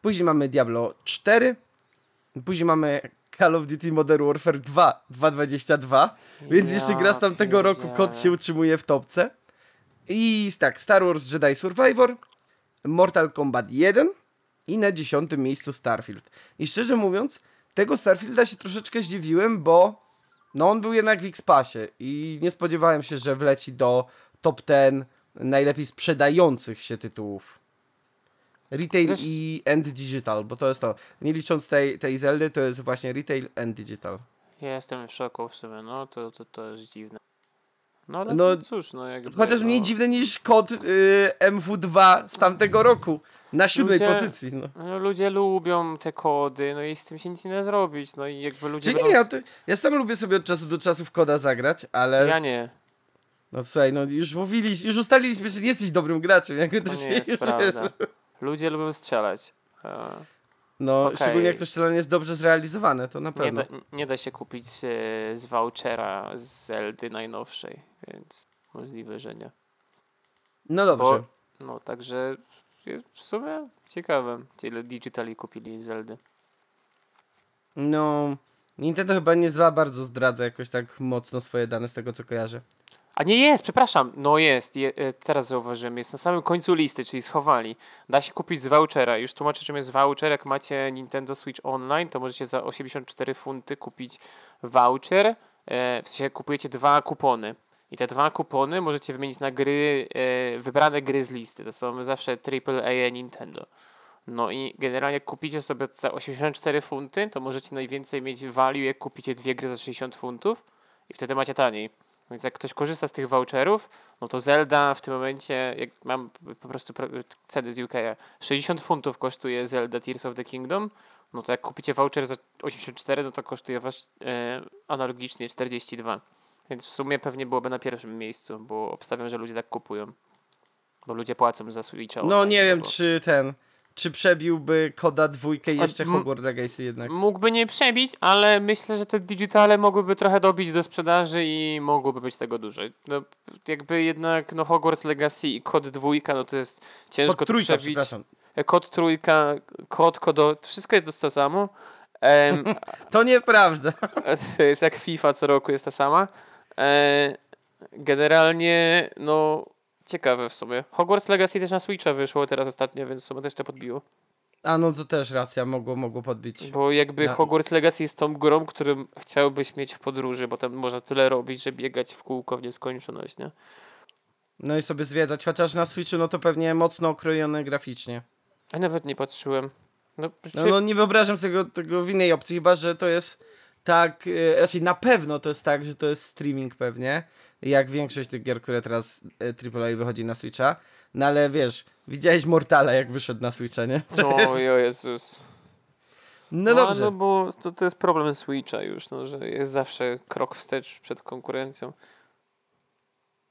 później mamy Diablo 4, później mamy Call of Duty Modern Warfare 2 2.22, więc jeszcze gra z tamtego roku, kod się utrzymuje w topce. I tak, Star Wars Jedi Survivor, Mortal Kombat 1 i na dziesiątym miejscu Starfield. I szczerze mówiąc, tego Starfielda się troszeczkę zdziwiłem, bo no on był jednak w X-Passie i nie spodziewałem się, że wleci do top 10 najlepiej sprzedających się tytułów. Retail Wiesz- i and digital, bo to jest to. Nie licząc tej, tej Zeldy, to jest właśnie retail and digital. Ja jestem w szoku w sumie, no to, to, to jest dziwne. No ale No, no, cóż, no jakby... Chociaż no, mniej dziwne niż kod y, MW2 z tamtego roku. Na siódmej Ludzie- pozycji. No. No, ludzie lubią te kody, no i z tym się nic nie da zrobić, no i jakby ludzie Czyli będą... ja, to, ja sam lubię sobie od czasu do czasu w koda zagrać, ale. Ja nie, No słuchaj, no już mówiliśmy, już ustaliliśmy, że nie jesteś dobrym graczem. Jakby to to się nie jest już prawda. wiesz. Ludzie lubią strzelać. E, No, Okej. szczególnie jak to strzelanie jest dobrze zrealizowane, to na Nie pewno. da, nie da się kupić e, z vouchera z Zeldy najnowszej, więc możliwe, że nie. No dobrze. No także w sumie ciekawe, ile digitali kupili Zeldy. No, Nintendo chyba nie za bardzo zdradza jakoś tak mocno swoje dane z tego, co kojarzę. A nie jest, przepraszam, no jest, je, e, teraz zauważyłem, jest na samym końcu listy, czyli schowali. Da się kupić z vouchera, już tłumaczę czym jest voucher, jak macie Nintendo Switch Online, to możecie za 84 funty kupić voucher, e, w sensie kupujecie dwa kupony. I te dwa kupony możecie wymienić na gry, e, wybrane gry z listy, to są zawsze AAA Nintendo. No i generalnie jak kupicie sobie za 84 funty, to możecie najwięcej mieć value, jak kupicie dwie gry za 60 funtów i wtedy macie taniej. Więc jak ktoś korzysta z tych voucherów, no to Zelda w tym momencie, jak mam po prostu pro- ceny z UK, 60 funtów kosztuje Zelda Tears of the Kingdom, no to jak kupicie voucher za 84, no to kosztuje was e, analogicznie 42. Więc w sumie pewnie byłoby na pierwszym miejscu, bo obstawiam, że ludzie tak kupują. Bo ludzie płacą za Switcha. No nie wiem, bo- czy ten. Czy przebiłby koda dwójkę jeszcze Hogwarts Legacy jednak. Mógłby nie przebić, ale myślę, że te digitale mogłyby trochę dobić do sprzedaży i mogłoby być tego dużo. No, jakby jednak no, Hogwarts Legacy i kod dwójka, no to jest ciężko to trójka, przebić. Kod trójka, kod, kodo, wszystko jest to samo. To nieprawda. to jest jak FIFA co roku jest ta sama. E, generalnie, no ciekawe w sumie. Hogwarts Legacy też na Switcha wyszło teraz ostatnio, więc w sumie też to podbiło. A no to też racja, mogło, mogło podbić. Bo jakby Hogwarts Legacy jest tą grą, którym chciałbyś mieć w podróży, bo tam można tyle robić, że biegać w kółko w nieskończoność, nie? No i sobie zwiedzać, chociaż na Switchu no to pewnie mocno okrojone graficznie. A nawet nie patrzyłem. No, No, czy, no nie wyobrażam sobie tego, tego w innej opcji, chyba że to jest tak, e, znaczy na pewno to jest tak, że to jest streaming pewnie, jak większość tych gier, które teraz e, AAA wychodzi na Switcha, no ale wiesz, widziałeś Mortala jak wyszedł na Switcha, nie? To no jest... o Jezus. No dobrze, No bo to, to jest problem Switcha już, no, że jest zawsze krok wstecz przed konkurencją.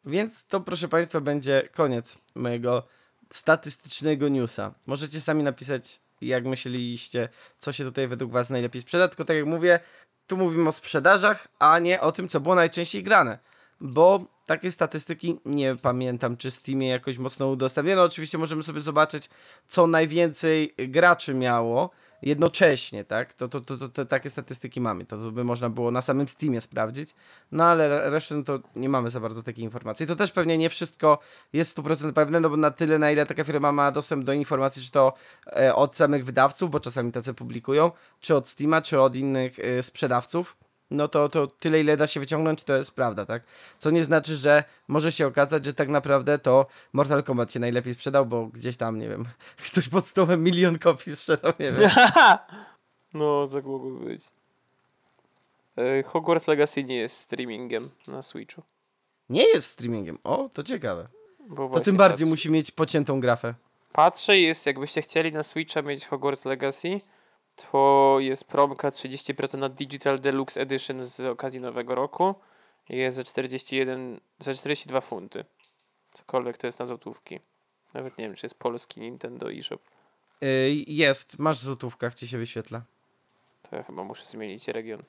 więc to proszę Państwa będzie koniec mojego statystycznego newsa. Możecie sami napisać, jak myśleliście, co się tutaj według Was najlepiej sprzeda, tylko tak jak mówię, tu mówimy o sprzedażach, a nie o tym, co było najczęściej grane. Bo takie statystyki nie pamiętam, czy Steamie jakoś mocno udostępniono. Oczywiście możemy sobie zobaczyć, co najwięcej graczy miało jednocześnie, tak? To, to, to, to, te, takie statystyki mamy. To, to by można było na samym Steamie sprawdzić. No ale re- resztę no to nie mamy za bardzo takiej informacji. To też pewnie nie wszystko jest 100% pewne, no bo na tyle, na ile taka firma ma dostęp do informacji, czy to e, od samych wydawców, bo czasami tacy publikują, czy od Steama, czy od innych e, sprzedawców, no to, to tyle, ile da się wyciągnąć, to jest prawda, tak? Co nie znaczy, że może się okazać, że tak naprawdę to Mortal Kombat się najlepiej sprzedał, bo gdzieś tam, nie wiem, ktoś pod stołem milion kopii sprzedał, nie wiem. no, tak mogłoby być. E, Hogwarts Legacy nie jest streamingiem na Switchu. Nie jest streamingiem. O, to ciekawe. Bo To tym bardziej patrzę. musi mieć pociętą grafę. Patrzę, jest, jakbyście chcieli na Switcha mieć Hogwarts Legacy, to jest promka 30% na Digital Deluxe Edition z okazji Nowego Roku. Jest za 41, za 42 funty. Cokolwiek to jest na złotówki. Nawet nie wiem, czy jest polski Nintendo eShop. Yy, jest, masz w złotówkach, ci się wyświetla. To ja chyba muszę zmienić region.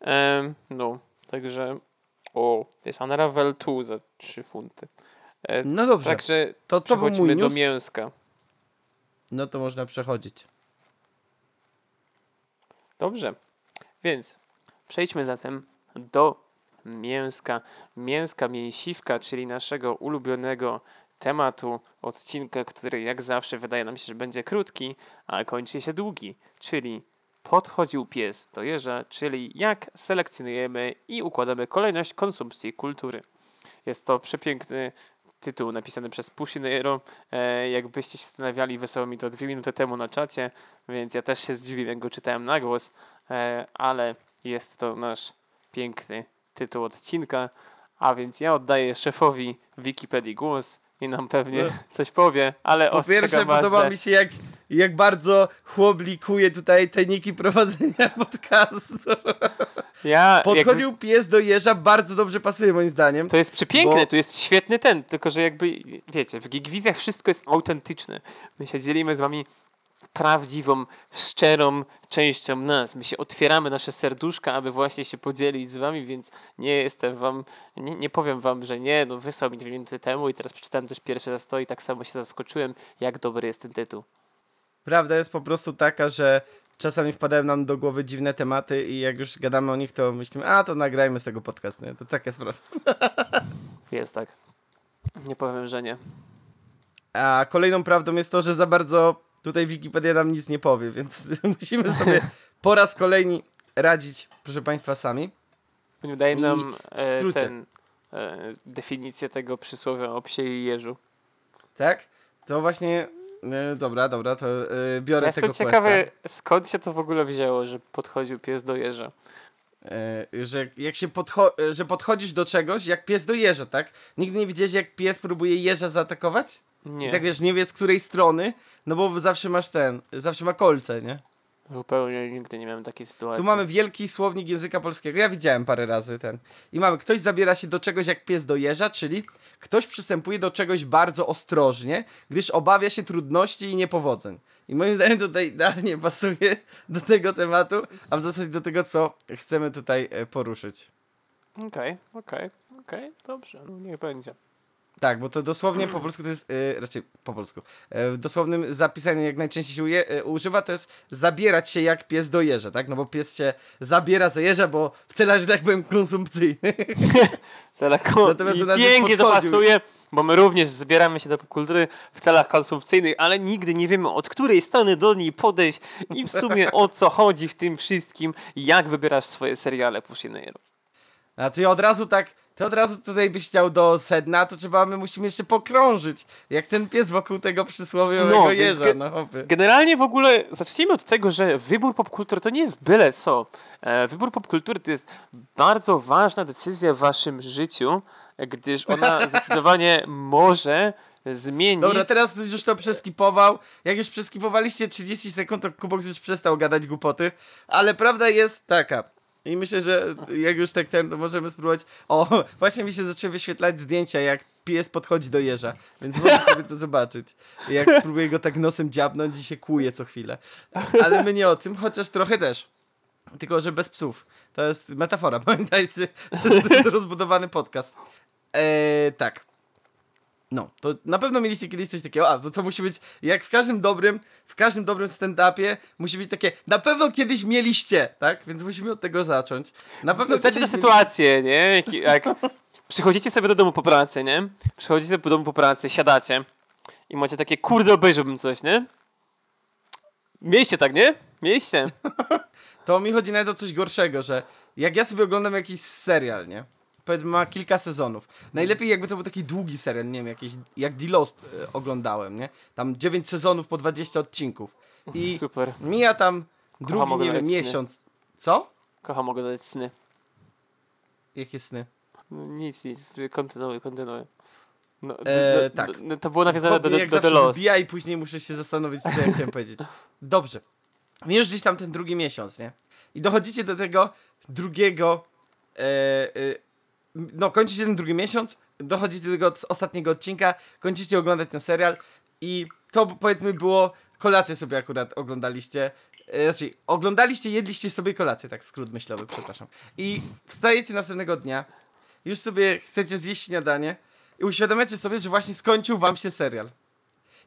Em, no, także... O, jest Unravel 2 za 3 funty. E, No dobrze, także to to przechodźmy do mięska. No to można przechodzić. Dobrze. Więc przejdźmy zatem do mięska. Mięska mięsiwka, czyli naszego ulubionego tematu odcinka, który jak zawsze wydaje nam się, że będzie krótki, a kończy się długi, czyli podchodził pies do jeża, czyli jak selekcjonujemy i układamy kolejność konsumpcji kultury. Jest to przepiękny tytuł napisany przez Pusinero. E, jakbyście się zastanawiali, wysłał mi to dwie minuty temu na czacie, więc ja też się zdziwiłem, jak go czytałem na głos, e, ale jest to nasz piękny tytuł odcinka, a więc ja oddaję szefowi Wikipedii głos i nam pewnie No. coś powie, ale Po pierwsze ostrzegam was, podoba mi się jak, jak bardzo chłoblikuje tutaj tajniki prowadzenia podcastu. ja, jakby, Podchodził pies do jeża, bardzo dobrze pasuje moim zdaniem. to jest przepiękne, bo- to jest świetny ten, tylko że jakby, wiecie, w Gigwizjach wszystko jest autentyczne. My się dzielimy z wami prawdziwą, szczerą częścią nas. My się otwieramy nasze serduszka, aby właśnie się podzielić z wami, więc nie jestem wam, nie, nie powiem wam, że nie, no wysłał mi dwie minuty temu i teraz przeczytałem też pierwszy raz to i tak samo się zaskoczyłem, jak dobry jest ten tytuł. Prawda jest po prostu taka, że czasami wpadają nam do głowy dziwne tematy i jak już gadamy o nich, to myślimy, a to nagrajmy z tego podcast, nie? To taka sprawa. Jest tak. Nie powiem, że nie. A kolejną prawdą jest to, że za bardzo tutaj Wikipedia nam nic nie powie, więc musimy sobie po raz kolejny radzić, proszę Państwa, sami. Daj nam e, ten, e, definicję tego przysłowia o psie i jeżu. Tak? To właśnie. E, dobra, dobra, to e, biorę Ja tego jestem questa. ciekawy, skąd się to w ogóle wzięło, że podchodził pies do jeża. E, że jak się podcho- e, że podchodzisz do czegoś, jak pies do jeża, tak? Nigdy nie widziałeś, jak pies próbuje jeża zaatakować? Nie, I tak wiesz, nie wie z której strony, no bo zawsze masz ten, zawsze ma kolce, nie? zupełnie nigdy nie miałem takiej sytuacji. Tu mamy wielki słownik języka polskiego. Ja widziałem parę razy ten. I mamy, ktoś zabiera się do czegoś jak pies do jeża, czyli ktoś przystępuje do czegoś bardzo ostrożnie, gdyż obawia się trudności i niepowodzeń. I moim zdaniem tutaj idealnie pasuje do tego tematu, a w zasadzie do tego, co chcemy tutaj e, poruszyć. Okej, okej, okej, dobrze, no niech będzie. Tak, bo to dosłownie po polsku to jest, e, raczej po polsku, e, w dosłownym zapisaniu jak najczęściej się uje, e, używa, to jest zabierać się jak pies do jeża, tak? No bo pies się zabiera za jeża, bo w celach, że tak powiem, konsumpcyjnych. Natomiast i pięknie to pasuje, bo my również zbieramy się do popkultury w celach konsumpcyjnych, ale nigdy nie wiemy od której strony do niej podejść i w sumie o co chodzi w tym wszystkim, jak wybierasz swoje seriale Pusinero. A ty od razu tak, ty od razu tutaj byś chciał do sedna, to trzeba, my musimy jeszcze pokrążyć, jak ten pies wokół tego przysłowiowego No, jeża, ge- no. Generalnie w ogóle zacznijmy od tego, że wybór popkultury to nie jest byle co. E, wybór popkultury to jest bardzo ważna decyzja w waszym życiu, gdyż ona zdecydowanie może zmienić... Dobra, teraz już to przeskipował. Jak już przeskipowaliście 30 sekund, to Kubox już przestał gadać głupoty. Ale prawda jest taka. I myślę, że jak już tak ten, to możemy spróbować. O, właśnie mi się zaczęły wyświetlać zdjęcia, jak pies podchodzi do jeża. Więc możesz sobie to zobaczyć. Jak spróbuję go tak nosem dziabnąć i się kłuje co chwilę. Ale my nie o tym, chociaż trochę też. Tylko, że bez psów. To jest metafora, pamiętajcie. To jest, rozbudowany podcast. Eee, tak. No, to na pewno mieliście kiedyś coś takiego, a to, to musi być, jak w każdym dobrym, w każdym dobrym stand-upie musi być takie, na pewno kiedyś mieliście, tak? Więc musimy od tego zacząć. Na pewno Znacie tę sytuację, nie? Jak, jak przychodzicie sobie do domu po pracy, nie? Przychodzicie do domu po pracy, siadacie i macie takie, kurde, obejrzałbym coś, nie? Mieliście tak, nie? Mieliście. To mi chodzi nawet o coś gorszego, że jak ja sobie oglądam jakiś serial, nie? Powiedzmy ma kilka sezonów. Najlepiej jakby to był taki długi serial, nie wiem, jakiś, jak The Lost e, oglądałem, nie? Tam 9 sezonów po 20 odcinków. I Super. mija tam drugi, Kocham nie wiem, sny. miesiąc. Co? Kocham oglądać sny. Jakie sny? No, nic, nic. Kontynuuj, kontynuuj. No, E, tak. d- to było nawiązane do, do, jak do The Lost. wybija i później muszę się zastanowić, co ja chciałem powiedzieć. Dobrze. Już gdzieś tam ten drugi miesiąc, nie? I dochodzicie do tego drugiego. E, e, no, kończycie ten drugi miesiąc, dochodzicie do tego ostatniego odcinka, kończycie oglądać ten serial i to powiedzmy było. Kolację sobie akurat oglądaliście. E, Znaczy, oglądaliście, jedliście sobie kolację, tak skrót myślowy, przepraszam. I wstajecie następnego dnia, już sobie chcecie zjeść śniadanie i uświadamiacie sobie, że właśnie skończył wam się serial.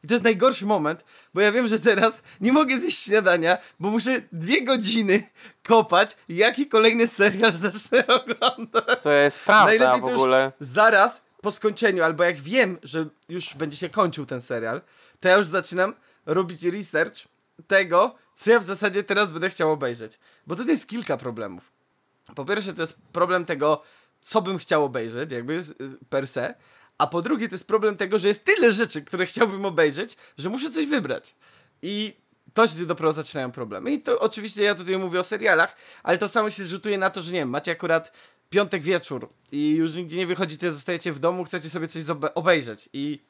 I to jest najgorszy moment, bo ja wiem, że teraz nie mogę zjeść śniadania, bo muszę dwie godziny kopać, jaki kolejny serial zacznę oglądać. To jest prawda Najlepiej w ogóle. Zaraz po skończeniu, albo jak wiem, że już będzie się kończył ten serial, to ja już zaczynam robić research tego, co ja w zasadzie teraz będę chciał obejrzeć. Bo tutaj jest kilka problemów. Po pierwsze, to jest problem tego, co bym chciał obejrzeć, jakby per se. A po drugie, to jest problem tego, że jest tyle rzeczy, które chciałbym obejrzeć, że muszę coś wybrać. I to się dopiero zaczynają problemy. I to oczywiście ja tutaj mówię o serialach, ale to samo się rzutuje na to, że nie wiem, macie akurat piątek wieczór i już nigdzie nie wychodzicie, zostajecie w domu, chcecie sobie coś obejrzeć i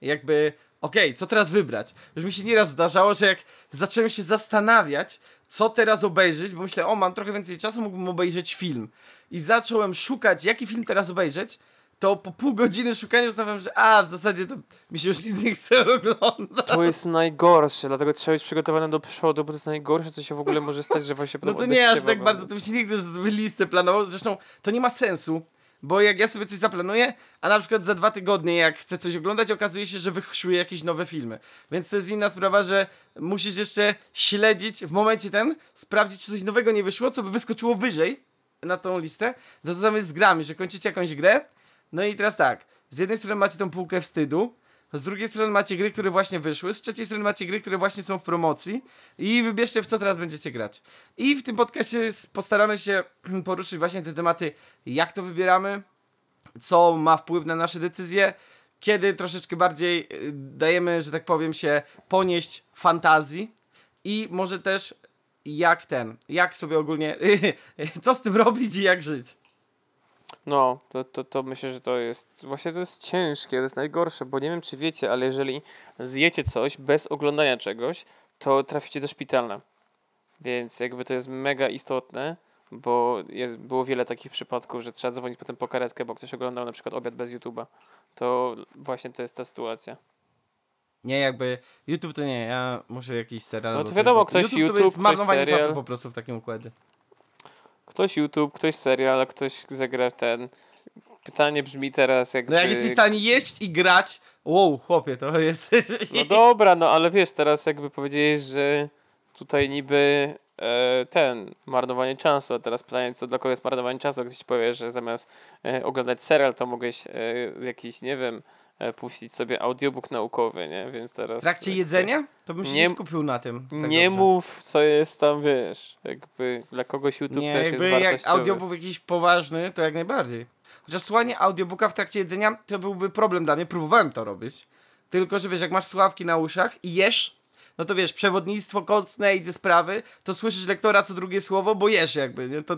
jakby, okej, co teraz wybrać? Już mi się nieraz zdarzało, że jak zacząłem się zastanawiać, co teraz obejrzeć, bo myślę, o, mam trochę więcej czasu, mógłbym obejrzeć film. I zacząłem szukać, jaki film teraz obejrzeć, to po pół godziny szukania zastanawiam, że a, w zasadzie to mi się już nic nie chce oglądać. To jest najgorsze, dlatego trzeba być przygotowanym do przodu, bo to jest najgorsze, co się w ogóle może stać, że właśnie No to nie aż tak bardzo, to mi się nie chce, żeby listę planował. Zresztą to nie ma sensu, bo jak ja sobie coś zaplanuję, a na przykład za dwa tygodnie, jak chcę coś oglądać, okazuje się, że wyszły jakieś nowe filmy. Więc to jest inna sprawa, że musisz jeszcze śledzić w momencie ten, sprawdzić, czy coś nowego nie wyszło, co by wyskoczyło wyżej na tą listę. No to tam jest z grami, że kończycie jakąś grę. No i teraz tak, z jednej strony macie tą półkę wstydu, z drugiej strony macie gry, które właśnie wyszły, z trzeciej strony macie gry, które właśnie są w promocji i wybierzcie w co teraz będziecie grać. I w tym podcastie postaramy się poruszyć właśnie te tematy, jak to wybieramy, co ma wpływ na nasze decyzje, kiedy troszeczkę bardziej y, dajemy, że tak powiem, się ponieść fantazji i może też jak ten, jak sobie ogólnie, co z tym robić i jak żyć. No, to, to, to myślę, że to jest, właśnie to jest ciężkie, to jest najgorsze, bo nie wiem, czy wiecie, ale jeżeli zjecie coś bez oglądania czegoś, to traficie do szpitala. Więc jakby to jest mega istotne, bo jest, było wiele takich przypadków, że trzeba dzwonić potem po karetkę, bo ktoś oglądał na przykład obiad bez YouTube'a. To właśnie to jest ta sytuacja. Nie, jakby YouTube to nie, ja muszę jakiś serial. No to wiadomo, ktoś to YouTube, jest ktoś serial. czasu po prostu w takim układzie. Ktoś YouTube, ktoś serial, a ktoś zagra ten. Pytanie brzmi teraz jakby... No jak jesteś w stanie jeść i grać, wow, chłopie, to jest... No dobra, no ale wiesz, teraz jakby powiedziałeś, że tutaj niby e, ten, marnowanie czasu, a teraz pytanie, co dla kogo jest marnowanie czasu, ktoś ci powie, że zamiast e, oglądać serial, to mogłeś e, jakiś, nie wiem, puścić sobie audiobook naukowy, nie? Więc teraz... W trakcie jakby jedzenia? To bym się nie, Nie- skupił na tym. tak nie dobrze. mów, co jest tam, wiesz, jakby dla kogoś YouTube Nie, też jest jakby jak wartościowy. audiobook jakiś poważny, to jak najbardziej. Chociaż słuchanie audiobooka w trakcie jedzenia to byłby problem dla mnie, próbowałem to robić. Tylko, że wiesz, jak masz słuchawki na uszach i jesz, no to wiesz, przewodnictwo kostne idzie sprawy, to słyszysz lektora co drugie słowo, bo jesz jakby, nie? To,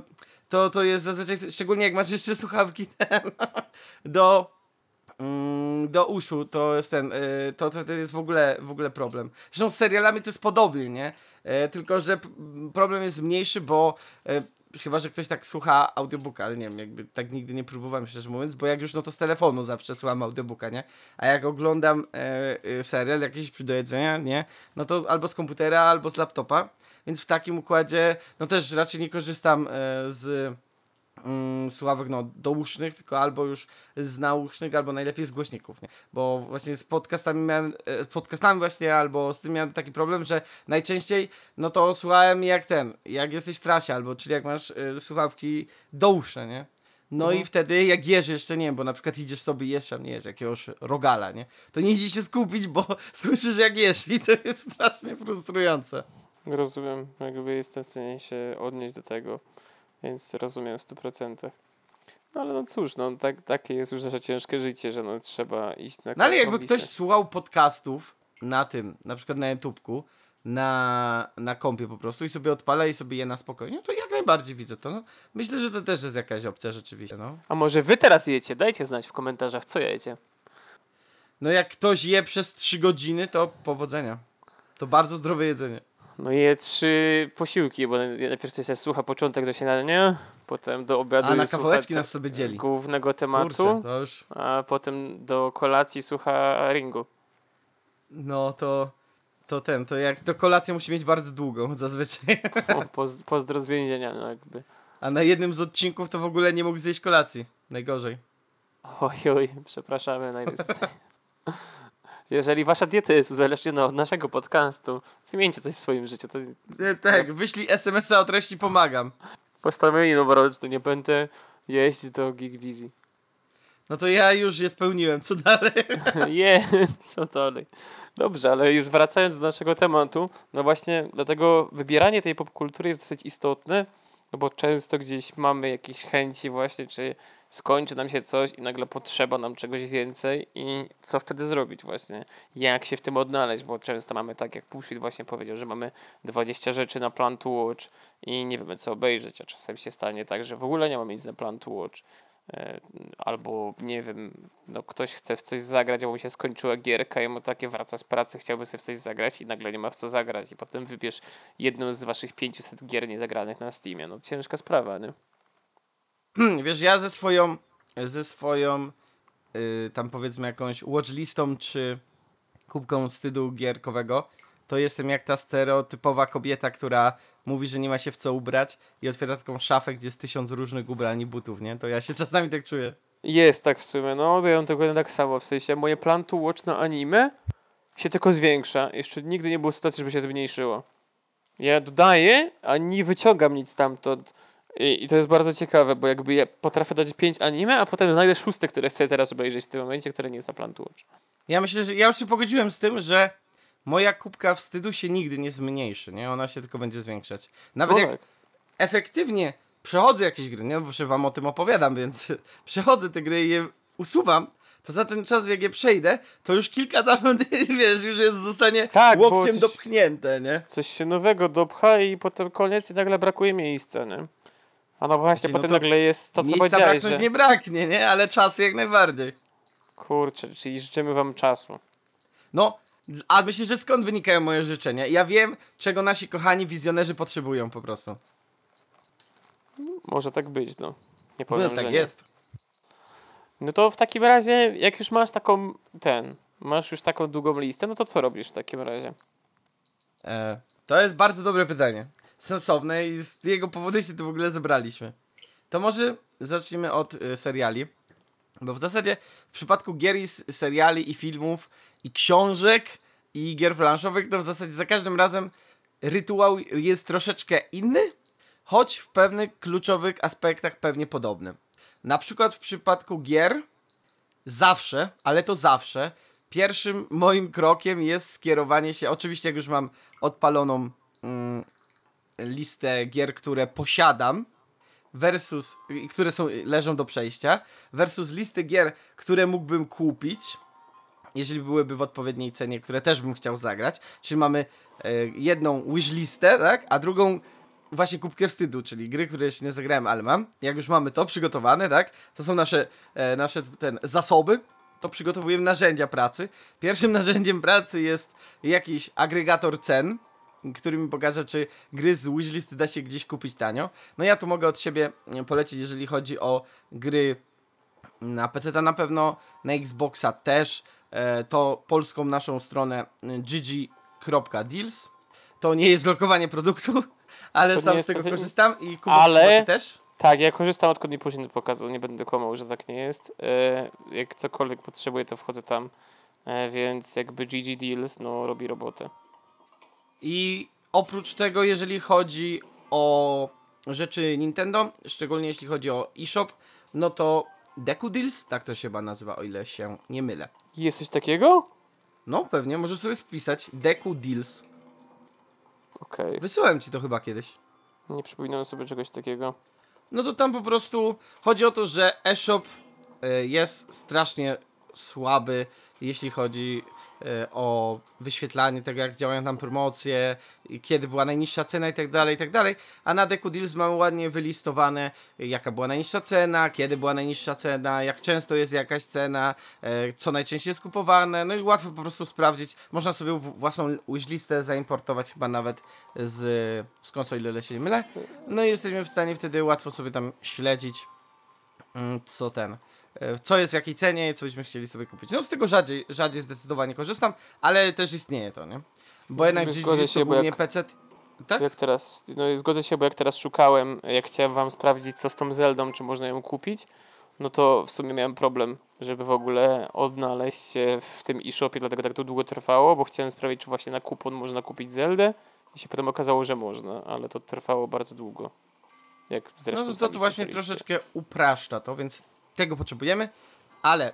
to, to jest zazwyczaj, szczególnie jak masz jeszcze słuchawki ten, do, do uszu, to jest ten, y, to, to, jest w ogóle, w ogóle problem. Zresztą z serialami to jest podobnie, nie? E, tylko, że problem jest mniejszy, bo e, chyba, że ktoś tak słucha audiobooka, ale nie wiem, jakby tak nigdy nie próbowałem, szczerze mówiąc, bo jak już, no to z telefonu zawsze słucham audiobooka, nie? A jak oglądam e, serial jakiś do nie? No to albo z komputera, albo z laptopa, więc w takim układzie, no też raczej nie korzystam e, z mm, słuchawek no, dousznych, tylko albo już z nausznych, albo najlepiej z głośników, nie? Bo właśnie z podcastami miałem, e, z podcastami właśnie, albo z tym miałem taki problem, że najczęściej, no to słuchałem jak ten, jak jesteś w trasie, albo czyli jak masz e, słuchawki douszne, nie? No Mhm. i wtedy jak jesz jeszcze, nie wiem, bo na przykład idziesz sobie jesz, nie jesz, jakiegoś rogala, nie? To nie idziesz się skupić, bo słyszysz jak jesz i to jest strasznie frustrujące. Rozumiem, jakby jestem w stanie się odnieść do tego, więc rozumiem w 100%. No ale no cóż, no tak, takie jest już nasze ciężkie życie, że no trzeba iść na No ale jakby ktoś słuchał podcastów na tym, na przykład na YouTubku, na, na kompie po prostu i sobie odpala i sobie je na spokojnie, to jak najbardziej widzę to. No. Myślę, że to też jest jakaś opcja rzeczywiście, no. A może wy teraz jecie? Dajcie znać w komentarzach, co jecie. No jak ktoś je przez 3 godziny, to powodzenia. To bardzo zdrowe jedzenie. No je trzy posiłki, bo najpierw to się słucha początek do śniadania, potem do obiadu A na kawałeczki nas sobie dzieli. głównego tematu, Kurczę, już, a potem do kolacji słucha ringu. no to, to ten, to jak to kolacja musi mieć bardzo długą zazwyczaj. O, poz, pozdro z więzienia, no jakby. A na jednym z odcinków to w ogóle nie mógł zjeść kolacji. Najgorzej. Oj, oj, przepraszamy najwyżej. Jeżeli wasza dieta jest uzależniona od naszego podcastu, zmieńcie coś w swoim życiu. To E, Tak, wyślij SMS-a o treści pomagam. postanowienie noworoczne, nie będę jeździć do Gigwizji. No to ja już je spełniłem, co dalej? Je, co dalej. Dobrze, ale już wracając do naszego tematu, no właśnie dlatego wybieranie tej popkultury jest dosyć istotne, no bo często gdzieś mamy jakieś chęci właśnie, czy skończy nam się coś i nagle potrzeba nam czegoś więcej i co wtedy zrobić właśnie, jak się w tym odnaleźć, bo często mamy tak, jak Pushit właśnie powiedział, że mamy 20 rzeczy na plan to watch i nie wiemy co obejrzeć, a czasem się stanie tak, że w ogóle nie mamy nic na plan to watch. E, albo nie wiem, no ktoś chce w coś zagrać, bo mu się skończyła gierka i mu takie wraca z pracy, chciałby sobie w coś zagrać i nagle nie ma w co zagrać i potem wybierz jedną z waszych 500 gier niezagranych na Steamie. No ciężka sprawa, nie? Hmm, Wiesz, ja ze swoją, ze swoją, y, tam powiedzmy jakąś watchlistą czy kubką wstydu gierkowego, to jestem jak ta stereotypowa kobieta, która mówi, że nie ma się w co ubrać i otwiera taką szafę, gdzie jest tysiąc różnych ubrań i butów, nie? To ja się czasami tak czuję. Jest tak w sumie, no to ja mam tego tak samo, w sensie moje plan to watch na anime się tylko zwiększa. Jeszcze nigdy nie było sytuacji, żeby się zmniejszyło. Ja dodaję, a nie wyciągam nic stamtąd. I, I to jest bardzo ciekawe, bo jakby ja potrafię dać 5 anime, a potem znajdę szóste, które chcę teraz obejrzeć w tym momencie, które nie jest na plan to watch. Ja myślę, że ja już się pogodziłem z tym, że moja kubka wstydu się nigdy nie zmniejszy, nie? Ona się tylko będzie zwiększać. Nawet No jak tak. efektywnie przechodzę jakieś gry, nie? Bo przecież wam o tym opowiadam, więc przechodzę te gry i je usuwam, to za ten czas, jak je przejdę, to już kilka tam, wiesz, już jest, zostanie Tak, łokciem coś- dopchnięte, nie? Coś się nowego dopcha i potem koniec i nagle brakuje miejsca, nie? A no właśnie, Znaczy, no potem to nagle jest to, co powiedziałeś, że... nie braknie, nie? Ale czasu jak najbardziej. Kurczę, czyli życzymy wam czasu. No, a myślę, że skąd wynikają moje życzenia? Ja wiem, czego nasi kochani wizjonerzy potrzebują po prostu. Może tak być, no. Nie No, powiem, tak że nie. jest. No to w takim razie, jak już masz taką, ten, masz już taką długą listę, no to co robisz w takim razie? E, to jest bardzo dobre pytanie. Sensowne i z jego powodu się tu w ogóle zebraliśmy. To może zacznijmy od e, seriali. Bo w zasadzie w przypadku gier i seriali i filmów i książek i gier planszowych to w zasadzie za każdym razem rytuał jest troszeczkę inny, choć w pewnych kluczowych aspektach pewnie podobny. Na przykład w przypadku gier zawsze, ale to zawsze, pierwszym moim krokiem jest skierowanie się, oczywiście jak już mam odpaloną mm, listę gier, które posiadam, versus, które są, leżą do przejścia, versus listy gier, które mógłbym kupić, jeżeli byłyby w odpowiedniej cenie, które też bym chciał zagrać. Czyli mamy e, jedną wishlistę, tak? A drugą właśnie kubkę wstydu, czyli gry, które jeszcze nie zagrałem, ale mam. Jak już mamy to przygotowane, tak? To są nasze, e, nasze ten, zasoby. To przygotowujemy narzędzia pracy. Pierwszym narzędziem pracy jest jakiś agregator cen, który mi pokaże, czy gry z wishlisty da się gdzieś kupić tanio. No ja tu mogę od siebie polecić, jeżeli chodzi o gry na PC to na pewno, na Xboxa też, e, to polską naszą stronę e, gg.deals. To nie jest lokowanie produktu, ale To sam z tego korzystam i Kuba Ale- też. Tak, ja korzystam odkąd mi później pokazał, nie będę kłamał, że tak nie jest. E, jak cokolwiek potrzebuję, to wchodzę tam. Więc jakby GG Deals, no, robi robotę. I oprócz tego, jeżeli chodzi o rzeczy Nintendo, szczególnie jeśli chodzi o eShop, no to Deku Deals, tak to się chyba nazywa, o ile się nie mylę. Jest coś takiego? No pewnie, możesz sobie spisać Deku Deals. Okej, Wysyłałem ci to chyba kiedyś. nie przypominam sobie czegoś takiego. No to tam po prostu chodzi o to, że eShop e, jest strasznie słaby, jeśli chodzi o wyświetlanie tego, jak działają tam promocje, kiedy była najniższa cena i tak dalej, i tak dalej. A na Deku Deals mamy ładnie wylistowane, jaka była najniższa cena, kiedy była najniższa cena, jak często jest jakaś cena, e, co najczęściej jest kupowane, no i łatwo po prostu sprawdzić. Można sobie własną wishlistę zaimportować chyba nawet z, z konsoli, ile się nie mylę. No i jesteśmy w stanie wtedy łatwo sobie tam śledzić, mm, co ten, co jest w jakiej cenie, co byśmy chcieli sobie kupić. No z tego rzadziej, rzadziej zdecydowanie korzystam, ale też istnieje to, nie? Bo Z- jednak zgodzę się, bo jak- PC... Tak? Jak teraz, no zgodzę się, bo jak teraz szukałem, jak chciałem wam sprawdzić, co z tą Zeldą, czy można ją kupić, no to w sumie miałem problem, żeby w ogóle odnaleźć się w tym e-shopie, dlatego tak to długo trwało, bo chciałem sprawdzić, czy właśnie na kupon można kupić Zeldę i się potem okazało, że można, ale to trwało bardzo długo. Jak zresztą No to, to właśnie troszeczkę upraszcza to, więc tego potrzebujemy, ale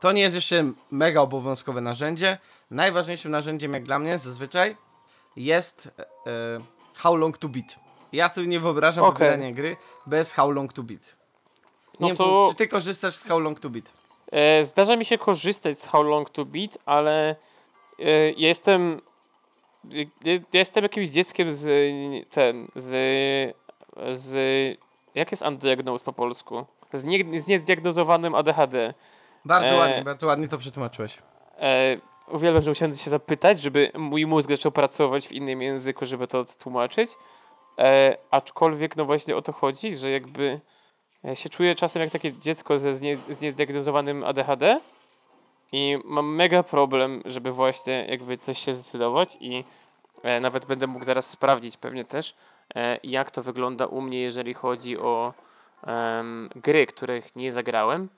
to nie jest jeszcze mega obowiązkowe narzędzie. Najważniejszym narzędziem, jak dla mnie, zazwyczaj jest e, e, How Long to Beat. Ja sobie nie wyobrażam Okej. wybierania gry bez How Long to Beat. No Nie wiem, to- czy ty korzystasz z How Long to Beat? E, Zdarza mi się korzystać z How Long to Beat, ale e, ja jestem ja ja jestem jakimś dzieckiem z ten, z, z jak jest undiagnosed po polsku? Z, nie, z niezdiagnozowanym ADHD. Bardzo E, ładnie, bardzo ładnie to przetłumaczyłeś. E, uwielbiam, że musiałem się zapytać, żeby mój mózg zaczął pracować w innym języku, żeby to odtłumaczyć. E, aczkolwiek, no właśnie o to chodzi, że jakby ja się czuję czasem jak takie dziecko ze znie, z niezdiagnozowanym ADHD i mam mega problem, żeby właśnie jakby coś się zdecydować i e, nawet będę mógł zaraz sprawdzić pewnie też, e, jak to wygląda u mnie, jeżeli chodzi o em, gry, których nie zagrałem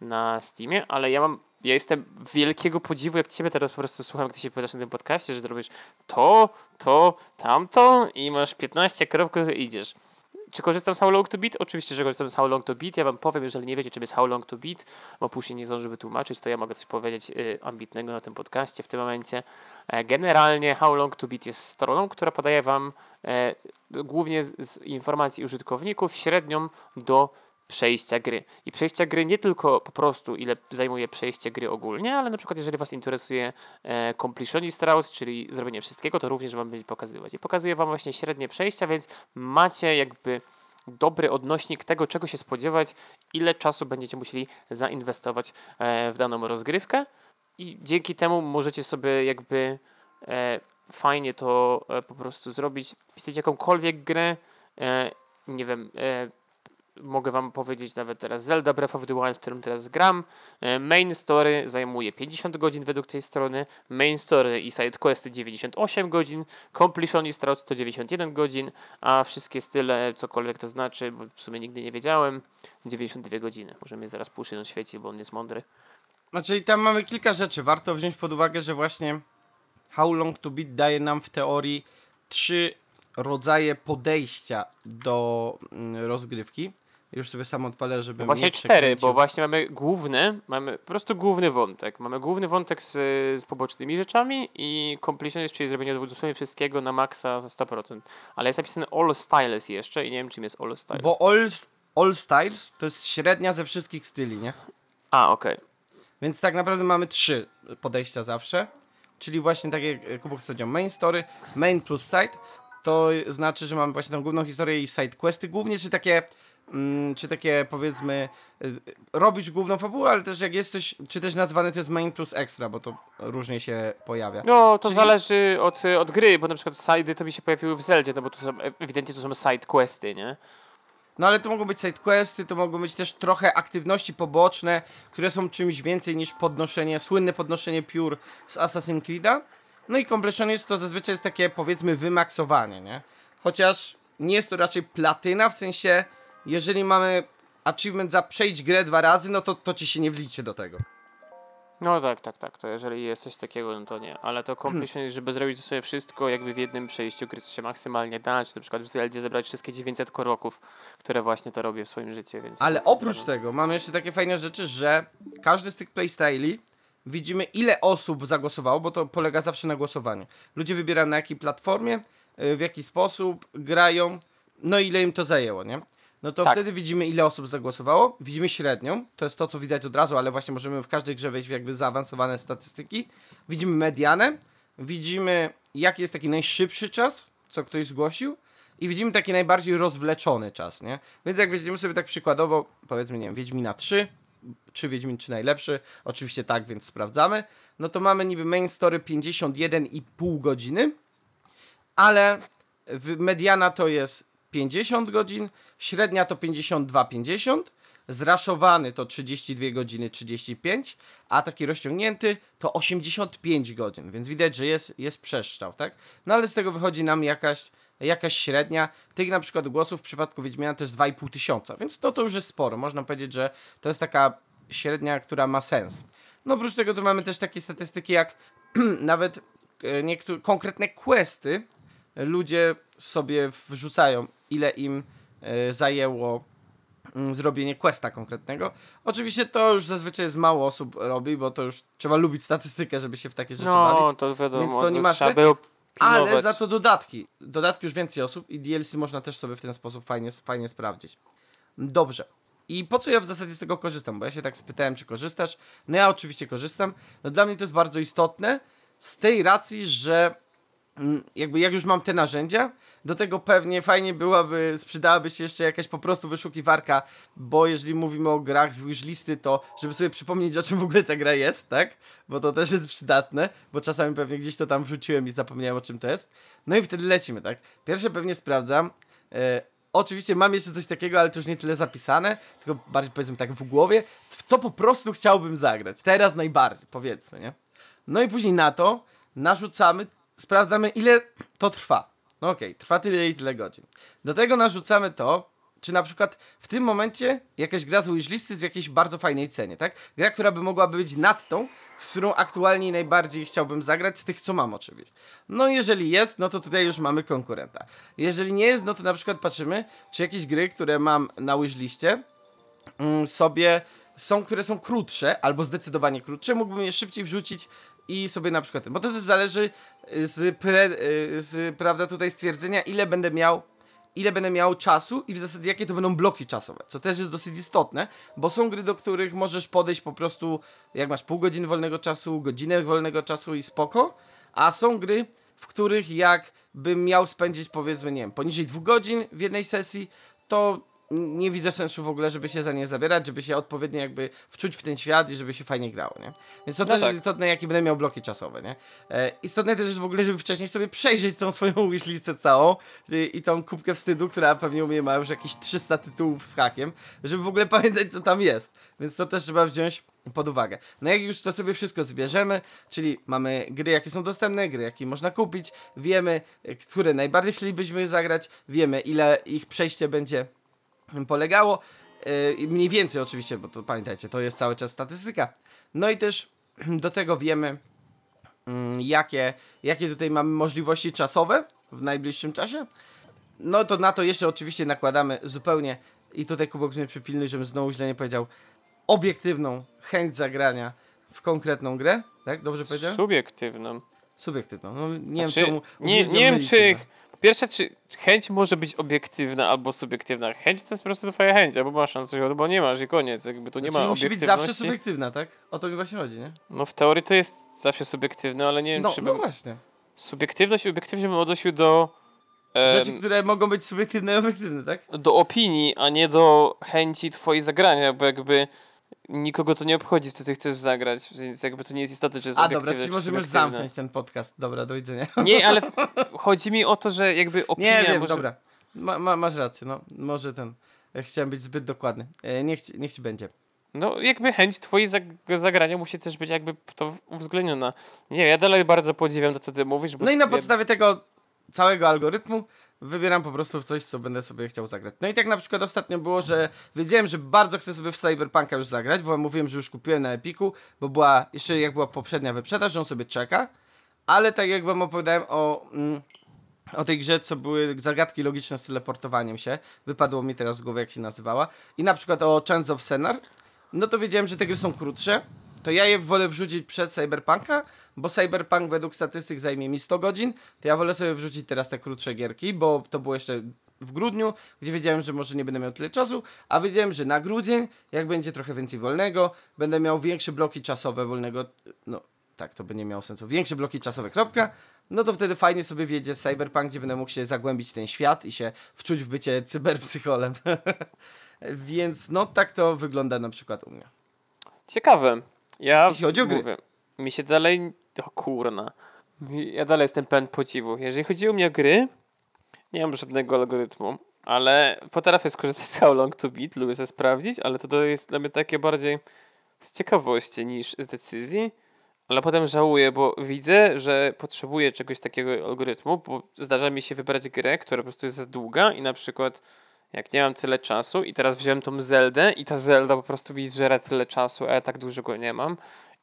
na Steamie, ale ja mam, ja jestem wielkiego podziwu, jak ciebie teraz po prostu słucham, jak ty się powiadasz na tym podcaście, że robisz to, to, tamto i masz 15 kropek i idziesz. Czy korzystam z How Long to Beat? Oczywiście, że korzystam z How Long to Beat. Ja wam powiem, jeżeli nie wiecie, czym jest How Long to Beat, bo później nie zdąży wytłumaczyć, to ja mogę coś powiedzieć y, ambitnego na tym podcaście w tym momencie. E, generalnie How Long to Beat jest stroną, która podaje wam e, głównie z informacji użytkowników średnią do przejścia gry. I przejścia gry nie tylko po prostu ile zajmuje przejście gry ogólnie, ale na przykład jeżeli Was interesuje e, completionist route, czyli zrobienie wszystkiego, to również Wam będzie pokazywać. I pokazuje Wam właśnie średnie przejścia, więc macie jakby dobry odnośnik tego, czego się spodziewać, ile czasu będziecie musieli zainwestować e, w daną rozgrywkę i dzięki temu możecie sobie jakby e, fajnie to e, po prostu zrobić, wpisać jakąkolwiek grę, nie wiem, mogę wam powiedzieć nawet teraz Zelda Breath of the Wild, w którym teraz gram. E, Main story zajmuje 50 godzin według tej strony, main story i side questy 98 godzin, completionist route 191 godzin, a wszystkie style, cokolwiek to znaczy, bo w sumie nigdy nie wiedziałem, 92 godziny. Może mnie zaraz puszy na świecie, bo on jest mądry. Znaczy tam mamy kilka rzeczy. Warto wziąć pod uwagę, że właśnie How Long to Beat daje nam w teorii trzy rodzaje podejścia do mm, rozgrywki. Już sobie sam odpalę, żeby No właśnie nie cztery, bo właśnie mamy główny, mamy po prostu główny wątek. Mamy główny wątek z, z pobocznymi rzeczami i completionist, czyli zrobienie dosłownie wszystkiego na maksa za 100%. Ale jest napisane all styles jeszcze i nie wiem czym jest all styles. Bo all, all Styles to jest średnia ze wszystkich styli, nie? A, okej. Więc tak naprawdę mamy trzy podejścia zawsze. Czyli właśnie tak jak Kubok powiedział, main story, main plus side. To znaczy, że mamy właśnie tą główną historię i side questy głównie, czy takie, czy takie powiedzmy, y, robisz główną fabułę, ale też jak jest coś, czy też nazwane to jest main plus extra, bo to różnie się pojawia. No, to Czyli- zależy od, od gry, bo na przykład side'y to mi się pojawiły w Zeldzie, no bo to są, ewidentnie to są side questy, nie? No ale to mogą być side questy, to mogą być też trochę aktywności poboczne, które są czymś więcej niż podnoszenie, słynne podnoszenie piór z Assassin's Creed'a. No i completionist to zazwyczaj jest takie powiedzmy wymaksowanie, nie? Chociaż nie jest to raczej platyna, w sensie jeżeli mamy achievement za przejść grę dwa razy, no to, to ci się nie wliczy do tego. No tak, tak, tak. To jeżeli jest coś takiego, no to nie. Ale to completion, żeby zrobić sobie wszystko jakby w jednym przejściu gry, się maksymalnie da, czy na przykład w Zeldzie zebrać wszystkie 900 koroków, które właśnie to robię w swoim życiu, więc... Ale oprócz ważne. tego mamy jeszcze takie fajne rzeczy, że każdy z tych playstyli widzimy ile osób zagłosowało, bo to polega zawsze na głosowaniu. Ludzie wybierają na jakiej platformie, y, w jaki sposób grają, no ile im to zajęło, nie? No to Tak. wtedy widzimy ile osób zagłosowało, widzimy średnią, to jest to co widać od razu, ale właśnie możemy w każdej grze wejść w jakby zaawansowane statystyki. Widzimy medianę, widzimy jaki jest taki najszybszy czas, co ktoś zgłosił i widzimy taki najbardziej rozwleczony czas, nie? Więc jak weźmiemy sobie tak przykładowo, powiedzmy, nie wiem, Wiedźmina 3, czy Wiedźmin 3 najlepszy, oczywiście tak, więc sprawdzamy, no to mamy niby main story 51,5 godziny, ale mediana to jest 50 godzin, średnia to 52,50, zraszowany to 32 godziny 35, a taki rozciągnięty to 85 godzin, więc widać, że jest, jest przeszczał, tak? No ale z tego wychodzi nam jakaś jakaś średnia. Tych na przykład głosów w przypadku Wiedźmiana to jest 2,5 tysiąca, więc to, to już jest sporo. Można powiedzieć, że to jest taka średnia, która ma sens. No oprócz tego to mamy też takie statystyki jak nawet e, niektóre konkretne questy ludzie sobie wrzucają, ile im e, zajęło mm, zrobienie questa konkretnego. Oczywiście to już zazwyczaj jest mało osób robi, bo to już trzeba lubić statystykę, żeby się w takie rzeczy No, bawić. to wiadomo, Więc to nie masz trzeba było Ale za to dodatki. Dodatki już więcej osób i DLC można też sobie w ten sposób fajnie, fajnie sprawdzić. Dobrze. I po co ja w zasadzie z tego korzystam? Bo ja się tak spytałem, czy korzystasz. No ja oczywiście korzystam. No dla mnie to jest bardzo istotne z tej racji, że jakby jak już mam te narzędzia, do tego pewnie fajnie byłaby, sprzedałaby się jeszcze jakaś po prostu wyszukiwarka, bo jeżeli mówimy o grach z wishlisty, to żeby sobie przypomnieć o czym w ogóle ta gra jest, tak? Bo to też jest przydatne, bo czasami pewnie gdzieś to tam wrzuciłem i zapomniałem o czym to jest. No i wtedy lecimy, tak? Pierwsze pewnie sprawdzam. E, oczywiście mam jeszcze coś takiego, ale to już nie tyle zapisane, tylko bardziej powiedzmy tak w głowie, w co po prostu chciałbym zagrać. Teraz najbardziej, powiedzmy, nie? No i później na to narzucamy, sprawdzamy ile to trwa. No okej, trwa tyle i tyle godzin. Do tego narzucamy to, czy na przykład w tym momencie jakaś gra z wishlisty w jakiejś bardzo fajnej cenie, tak? Gra, która by mogła być nad tą, którą aktualnie najbardziej chciałbym zagrać, z tych, co mam oczywiście. No jeżeli jest, no to tutaj już mamy konkurenta. Jeżeli nie jest, no to na przykład patrzymy, czy jakieś gry, które mam na wishliście, mm, sobie są, które są krótsze, albo zdecydowanie krótsze, mógłbym je szybciej wrzucić i sobie na przykład, bo to też zależy z, pre, y, z prawda tutaj stwierdzenia, ile będę miał ile będę miał czasu i w zasadzie jakie to będą bloki czasowe, co też jest dosyć istotne, bo są gry, do których możesz podejść po prostu, jak masz pół godziny wolnego czasu, godzinę wolnego czasu i spoko, a są gry, w których jak bym miał spędzić powiedzmy, nie wiem, poniżej dwóch godzin w jednej sesji, to nie widzę sensu w ogóle, żeby się za nie zabierać, żeby się odpowiednio jakby wczuć w ten świat i żeby się fajnie grało, nie? Więc to No też tak. jest istotne, jakie będę miał bloki czasowe, nie? E, istotne też jest w ogóle, żeby wcześniej sobie przejrzeć tą swoją wishlistę całą y, i tą kubkę wstydu, która pewnie u mnie ma już jakieś 300 tytułów z hakiem, żeby w ogóle pamiętać, co tam jest. Więc to też trzeba wziąć pod uwagę. No jak już to sobie wszystko zbierzemy, czyli mamy gry, jakie są dostępne, gry, jakie można kupić, wiemy, y, które najbardziej chcielibyśmy zagrać, wiemy, ile ich przejście będzie polegało. Yy, mniej więcej oczywiście, bo to pamiętajcie, to jest cały czas statystyka. No i też do tego wiemy, mm, jakie, jakie tutaj mamy możliwości czasowe w najbliższym czasie. No to na to jeszcze oczywiście nakładamy zupełnie, i tutaj Kubok mnie przypilnuj, żebym znowu źle nie powiedział, obiektywną chęć zagrania w konkretną grę. Tak? Dobrze powiedziałem? Subiektywną. Subiektywną. No, nie wiem Znaczy, czemu. nie, mylić czy. chęć może być obiektywna albo subiektywna. Chęć to jest po prostu twoja chęć, albo masz coś, albo nie masz i koniec. Jakby tu nie Znaczy, ma musi być zawsze subiektywna, tak? O to mi właśnie chodzi, nie? No w teorii to jest zawsze subiektywne, ale nie wiem, No, czy no bym... właśnie. Subiektywność i obiektywność bym odnosił do... Rzeczy, które mogą być subiektywne i obiektywne, tak? do opinii, a nie do chęci twojej zagrania, bo jakby nikogo to nie obchodzi, w co ty chcesz zagrać, więc jakby to nie jest istotne, czy jest A dobra, czyli czy możemy już zamknąć ten podcast. Dobra, do widzenia. Nie, ale chodzi mi o to, że jakby opinia... Nie wiem, może... dobra. Ma, ma, masz rację, no. Może ten. Chciałem być zbyt dokładny. E, niech, ci, niech ci będzie. No jakby chęć twojej zag- zagrania musi też być jakby w to uwzględniona. Nie, ja dalej bardzo podziwiam to, co ty mówisz, bo No i na ja- podstawie tego całego algorytmu wybieram po prostu coś, co będę sobie chciał zagrać. No i tak na przykład ostatnio było, że wiedziałem, że bardzo chcę sobie w Cyberpunka już zagrać, bo mówiłem, że już kupiłem na Epiku, bo była, jeszcze jak była poprzednia wyprzedaż, że on sobie czeka, ale tak jak wam opowiadałem o... Mm, o tej grze, co były zagadki logiczne z teleportowaniem się. Wypadło mi teraz z głowy, jak się nazywała. I na przykład o Chance of Senar. No to wiedziałem, że te gry są krótsze. To ja je wolę wrzucić przed Cyberpunka, bo Cyberpunk według statystyk zajmie mi 100 godzin. To ja wolę sobie wrzucić teraz te krótsze gierki, bo to było jeszcze w grudniu, gdzie wiedziałem, że może nie będę miał tyle czasu, a wiedziałem, że na grudzień, jak będzie trochę więcej wolnego, będę miał większe bloki czasowe wolnego, no tak, to by nie miało sensu, większe bloki czasowe, kropka, no to wtedy fajnie sobie wiedzie Cyberpunk, gdzie będę mógł się zagłębić w ten świat i się wczuć w bycie cyberpsycholem. Więc no tak to wygląda na przykład u mnie. Ciekawe. Ja Jeśli chodzi o gry. mówię, mi się dalej... O kurna. Ja dalej jestem pełen podziwu. Jeżeli chodzi o mnie o gry, nie mam żadnego algorytmu, ale potrafię skorzystać z How Long To Beat, lubię sobie sprawdzić, ale to jest dla mnie takie bardziej z ciekawości niż z decyzji. ale potem żałuję, bo widzę, że potrzebuję czegoś takiego algorytmu, bo zdarza mi się wybrać grę, która po prostu jest za długa i na przykład jak nie mam tyle czasu i teraz wziąłem tą Zeldę i ta Zelda po prostu mi zżera tyle czasu, a ja tak dużo go nie mam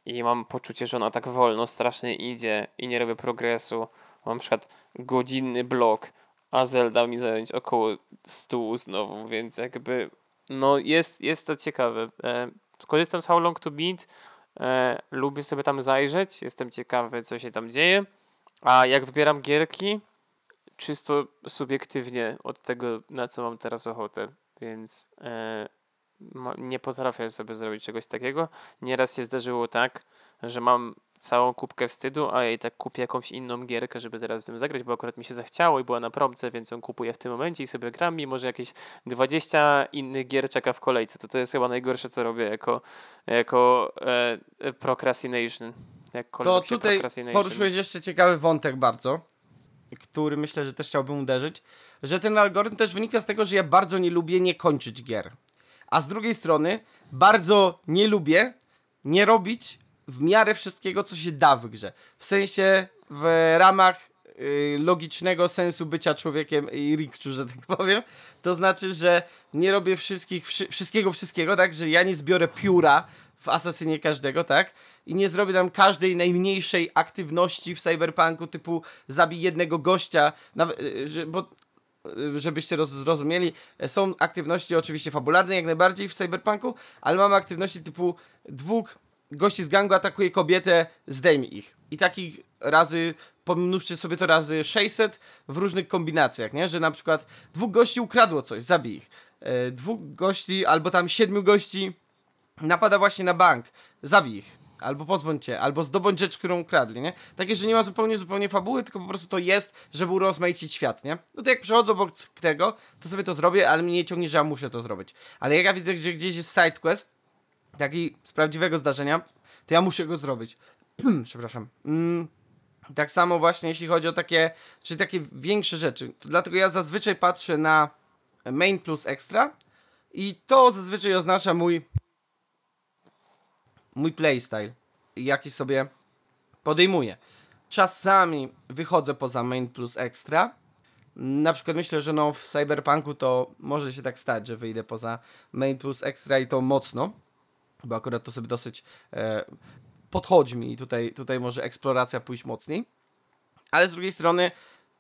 i mam poczucie, że ona tak wolno strasznie idzie i nie robię progresu. Mam na przykład godzinny blok, a Zelda mi zająć około 100 znowu, więc jakby no jest, jest to ciekawe. E, korzystam z How Long To Beat, e, lubię sobie tam zajrzeć, jestem ciekawy co się tam dzieje, a jak wybieram gierki, czysto subiektywnie od tego, na co mam teraz ochotę, więc e, nie potrafię sobie zrobić czegoś takiego. Nieraz się zdarzyło tak, że mam całą kubkę wstydu, a ja i tak kupię jakąś inną gierkę, żeby zaraz z tym zagrać, bo akurat mi się zachciało i była na promce, więc ją kupuję w tym momencie i sobie gram, mimo że jakieś 20 innych gier czeka w kolejce. To to jest chyba najgorsze, co robię jako, jako e, procrastination. To tutaj poruszyłeś jeszcze ciekawy wątek bardzo, który myślę, że też chciałbym uderzyć, że ten algorytm też wynika z tego, że ja bardzo nie lubię nie kończyć gier. A z drugiej strony bardzo nie lubię nie robić w miarę wszystkiego, co się da w grze. W sensie w ramach y, logicznego sensu bycia człowiekiem i rikczu, że tak powiem. To znaczy, że nie robię wszystkich, wszy wszystkiego, wszystkiego, tak? Że ja nie zbiorę pióra w asasynie każdego, tak? I nie zrobię tam każdej najmniejszej aktywności w cyberpunku, typu zabij jednego gościa, nawet, y, bo y, żebyście roz, zrozumieli, są aktywności oczywiście fabularne jak najbardziej w cyberpunku, ale mamy aktywności typu dwóch gości z gangu atakuje kobietę, zdejmij ich. I takich razy, pomnóżcie sobie to razy 600 w różnych kombinacjach, nie? Że na przykład dwóch gości ukradło coś, zabij ich. E, dwóch gości, albo tam siedmiu gości napada właśnie na bank, zabij ich. Albo pozbądź się, albo zdobądź rzecz, którą ukradli, nie? Takie, że nie ma zupełnie, zupełnie fabuły, tylko po prostu to jest, żeby urozmaicić świat, nie? No to jak przechodzę obok tego, to sobie to zrobię, ale mnie nie ciągnie, że ja muszę to zrobić. Ale jak ja widzę, że gdzieś jest side quest, taki z prawdziwego zdarzenia, to ja muszę go zrobić. Przepraszam. Mm, tak samo właśnie jeśli chodzi o takie, czy takie większe rzeczy. To dlatego ja zazwyczaj patrzę na main plus extra i to zazwyczaj oznacza mój mój playstyle, jaki sobie podejmuję. Czasami wychodzę poza main plus extra. Na przykład myślę, że no w Cyberpunku to może się tak stać, że wyjdę poza main plus extra i to mocno bo akurat to sobie dosyć e, podchodzi mi i tutaj, tutaj może eksploracja pójść mocniej. Ale z drugiej strony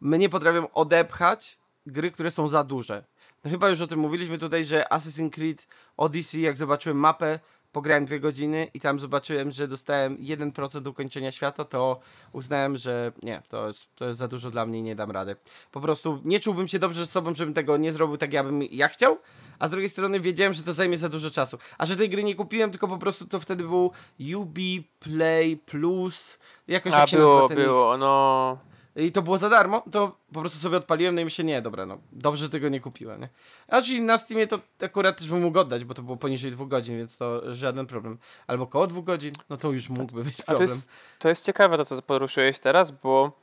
mnie potrafią odepchać gry, które są za duże. No chyba już o tym mówiliśmy tutaj, że Assassin's Creed Odyssey, jak zobaczyłem mapę, pograłem dwie godziny i tam zobaczyłem, że dostałem 1% ukończenia świata, to uznałem, że nie, to jest, to jest za dużo dla mnie i nie dam rady. Po prostu nie czułbym się dobrze z sobą, żebym tego nie zrobił tak, jakbym ja chciał, a z drugiej strony wiedziałem, że to zajmie za dużo czasu. A że tej gry nie kupiłem, tylko po prostu to wtedy był Ubi Play Plus, jakoś a, tak się było, nazywa ten było, no i to było za darmo, to po prostu sobie odpaliłem, no i myślę, nie, dobra, no dobrze, że tego nie kupiłem, nie? A czyli na Steamie to akurat też bym mógł oddać, bo to było poniżej dwóch godzin, więc to żaden problem. Albo koło dwóch godzin, no to już mógłby być problem. A to jest, to jest ciekawe to, co poruszyłeś teraz, bo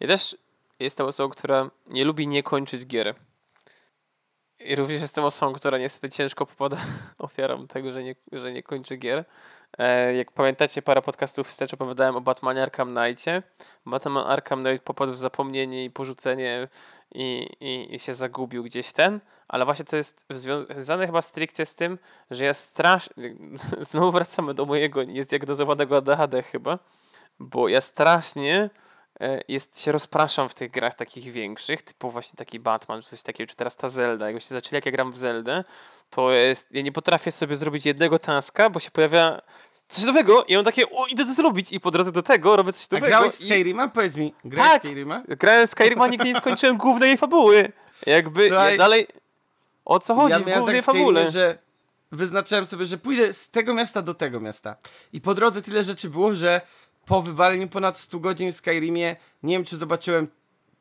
ja też jestem osobą, która nie lubi nie kończyć gier. I również jestem osobą, która niestety ciężko popada ofiarą tego, że nie, że nie kończy gier. E, jak pamiętacie, parę podcastów wstecz opowiadałem o Batmanie Arkham Knightie. Batman Arkham Knight popadł w zapomnienie i porzucenie i, i, i się zagubił gdzieś ten, ale właśnie to jest związane chyba stricte z tym, że ja strasznie, znowu wracamy do mojego niezdiagnozowanego ADHD chyba, bo ja strasznie jest, się rozpraszam w tych grach takich większych, typu właśnie taki Batman, czy coś takiego, czy teraz ta Zelda. Jakbyście zaczęli, jak ja gram w Zeldę, to jest, ja nie potrafię sobie zrobić jednego taska, bo się pojawia coś nowego i on takie, o, idę to zrobić i po drodze do tego robię coś nowego. A grałeś i... Skyrima? Powiedz mi, grałeś tak, Skyrima? grałem Skyrima, nigdy nie skończyłem głównej fabuły. Jakby Słuchaj, ja dalej... O co chodzi ja w głównej tak fabule? Skyrim, że wyznaczyłem sobie, że pójdę z tego miasta do tego miasta. I po drodze tyle rzeczy było, że po wywaleniu ponad 100 godzin w Skyrimie, nie wiem czy zobaczyłem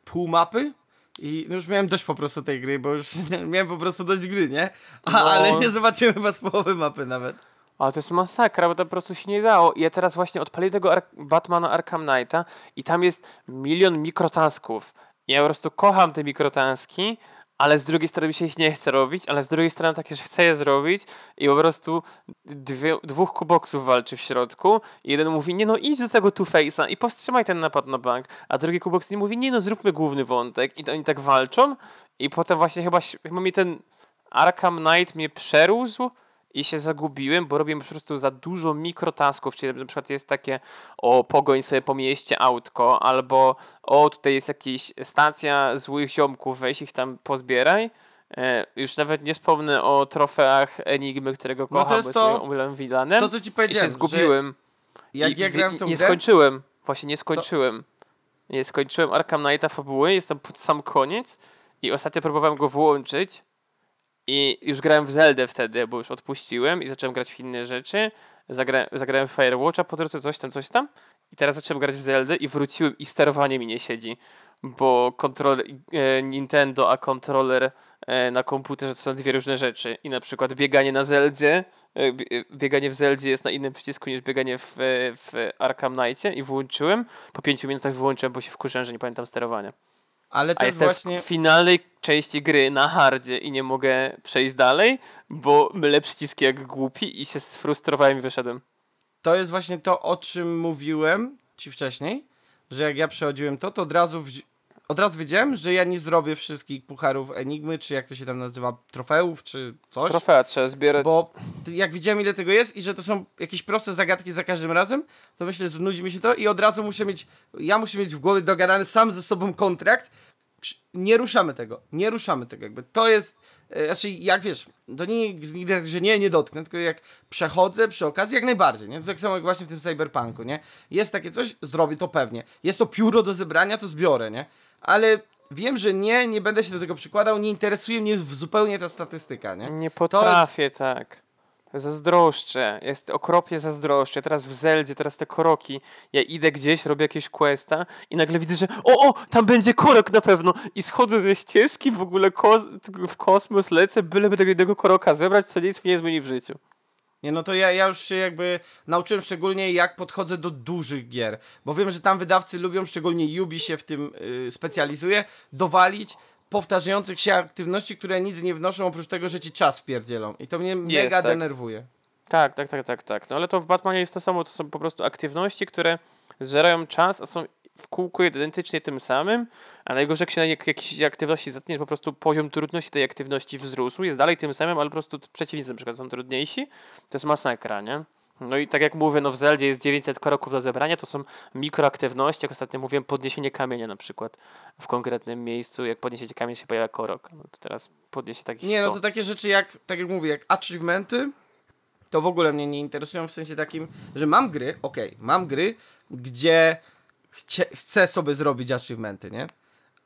pół mapy, i no już miałem dość po prostu tej gry, bo już miałem po prostu dość gry, nie? A, no. Ale nie zobaczyłem chyba z połowy mapy nawet. Ale to jest masakra, bo to po prostu się nie dało. I ja teraz właśnie odpaliłem tego Ar Batmana Arkham Knighta i tam jest milion mikrotasków. I ja po prostu kocham te mikrotaski, ale z drugiej strony mi się ich nie chce robić, ale z drugiej strony takie, że chcę je zrobić i po prostu dwie, dwóch kuboksów walczy w środku i jeden mówi, nie no idź do tego Two-Face'a i powstrzymaj ten napad na bank, a drugi kuboks nie mówi, nie no zróbmy główny wątek. I oni tak walczą i potem właśnie chyba, chyba mi ten Arkham Knight mnie przerósł i się zagubiłem, bo robię po prostu za dużo mikrotasków, czyli na przykład jest takie o pogoń sobie po mieście autko, albo o tutaj jest jakaś stacja złych ziomków, weź ich tam pozbieraj. E, już nawet nie wspomnę o trofeach Enigmy, którego No to kocham, jest to- moim villanem. To co ci I powiedziałem, się zgubiłem. jak I ja grałem w tą Nie grę, skończyłem. Właśnie nie skończyłem. Nie skończyłem Arkham Knighta fabuły, jestem pod sam koniec i ostatnio próbowałem go włączyć i już grałem w Zeldę wtedy, bo już odpuściłem i zacząłem grać w inne rzeczy. Zagra zagrałem w Firewatcha, po drodze coś tam, coś tam. I teraz zacząłem grać w Zeldę i wróciłem i sterowanie mi nie siedzi. Bo kontroler e, Nintendo, a kontroler e, na komputerze to są dwie różne rzeczy. I na przykład bieganie na Zeldzie, e, e, bieganie w Zeldzie jest na innym przycisku niż bieganie w, e, w Arkham Knightie i włączyłem. Po pięciu minutach wyłączyłem, bo się wkurzyłem, że nie pamiętam sterowania. Ale A to jest jestem właśnie... w finalnej części gry na hardzie i nie mogę przejść dalej, bo mylę przyciski jak głupi i się sfrustrowałem i wyszedłem. To jest właśnie to, o czym mówiłem ci wcześniej, że jak ja przechodziłem to, to od razu, od razu wiedziałem, że ja nie zrobię wszystkich pucharów Enigmy, czy jak to się tam nazywa, trofeów, czy coś. Trofea trzeba zbierać. Bo jak widziałem ile tego jest i że to są jakieś proste zagadki za każdym razem, to myślę, że znudzi mi się to i od razu muszę mieć, ja muszę mieć w głowie dogadany sam ze sobą kontrakt. Nie ruszamy tego, nie ruszamy tego jakby. To jest, znaczy jak wiesz, to nie jest nigdy tak, że nie, nie dotknę, tylko jak przechodzę przy okazji, jak najbardziej, nie? To tak samo jak właśnie w tym cyberpunku, nie? Jest takie coś, zrobię to pewnie. Jest to pióro do zebrania, to zbiorę, nie? Ale wiem, że nie, nie będę się do tego przykładał, nie interesuje mnie zupełnie ta statystyka, nie? Nie potrafię tak. Zazdroszczę. Jest okropnie zazdroszczę. Teraz w Zeldzie, teraz te koroki. Ja idę gdzieś, robię jakieś questa i nagle widzę, że o, o, tam będzie korok na pewno. I schodzę ze ścieżki, w ogóle kos w kosmos lecę, byleby tego jednego koroka zebrać, co nic mi nie zmieni w życiu. Nie, no to ja, ja już się jakby nauczyłem szczególnie jak podchodzę do dużych gier, bo wiem, że tam wydawcy lubią, szczególnie Ubi się w tym y, specjalizuje, dowalić powtarzających się aktywności, które nic nie wnoszą oprócz tego, że ci czas wpierdzielą. I to mnie mega tak. denerwuje. Tak, tak, tak, tak, tak. No ale to w Batmanie jest to samo, to są po prostu aktywności, które zżerają czas, a są w kółku identycznie tym samym, a najgorzej jak się na jak- jakiejś aktywności zatkniesz, po prostu poziom trudności tej aktywności wzrósł, jest dalej tym samym, ale po prostu przeciwnicy na przykład są trudniejsi, to jest masakra, nie? No i tak jak mówię, no w Zeldzie jest 900 kroków do zebrania, to są mikroaktywności, jak ostatnio mówiłem, podniesienie kamienia na przykład w konkretnym miejscu, jak podniesiecie kamień się pojawia korok, no to teraz podniesie takich Nie, 100. no to takie rzeczy jak, tak jak mówię, jak achievementy, to w ogóle mnie nie interesują w sensie takim, że mam gry, okej, mam gry, gdzie chcie, chcę sobie zrobić achievementy, nie?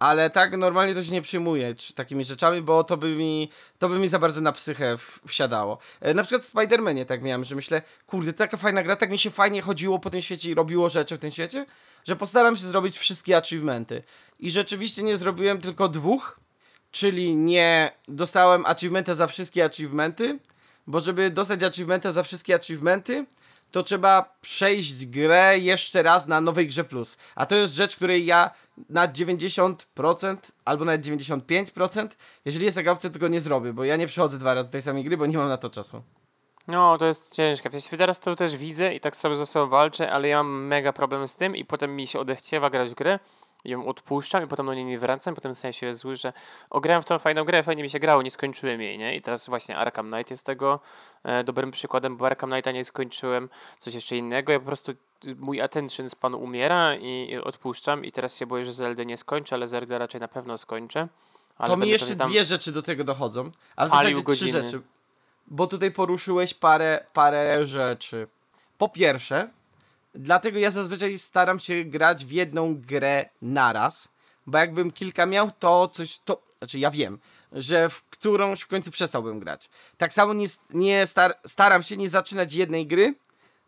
Ale tak normalnie to się nie przyjmuję czy, takimi rzeczami, bo to by mi, to by mi za bardzo na psychę wsiadało. E, na przykład w Spider-Manie tak miałem, że myślę, kurde, taka fajna gra, tak mi się fajnie chodziło po tym świecie i robiło rzeczy w tym świecie, że postaram się zrobić wszystkie achievementy. I rzeczywiście nie zrobiłem tylko dwóch, czyli nie dostałem achievementa za wszystkie achievementy, bo żeby dostać achievementa za wszystkie achievementy, to trzeba przejść grę jeszcze raz na nowej grze plus. A to jest rzecz, której ja na 90% albo nawet 95%, jeżeli jest taka opcja, tego nie zrobię, bo ja nie przechodzę dwa razy tej samej gry, bo nie mam na to czasu. No, to jest ciężkie. Teraz to też widzę i tak sobie ze sobą walczę, ale ja mam mega problem z tym i potem mi się odechciewa grać w grę, ją odpuszczam i potem do niej nie wracam, potem sensie jest zły, że ograłem w tą fajną grę, fajnie mi się grało, nie skończyłem jej, nie? I teraz właśnie Arkham Knight jest tego e, dobrym przykładem, bo Arkham Knighta nie skończyłem, coś jeszcze innego, ja po prostu mój attention span umiera i i odpuszczam i teraz się boję, że Zelda nie skończę, ale Zelda raczej na pewno skończę. To mi jeszcze tam- dwie rzeczy do tego dochodzą, a w zasadzie trzy godziny. rzeczy. Bo tutaj poruszyłeś parę, parę rzeczy. Po pierwsze, dlatego ja zazwyczaj staram się grać w jedną grę naraz, bo jakbym kilka miał, to coś, to, znaczy ja wiem, że w którąś w końcu przestałbym grać. Tak samo nie, nie star, staram się nie zaczynać jednej gry,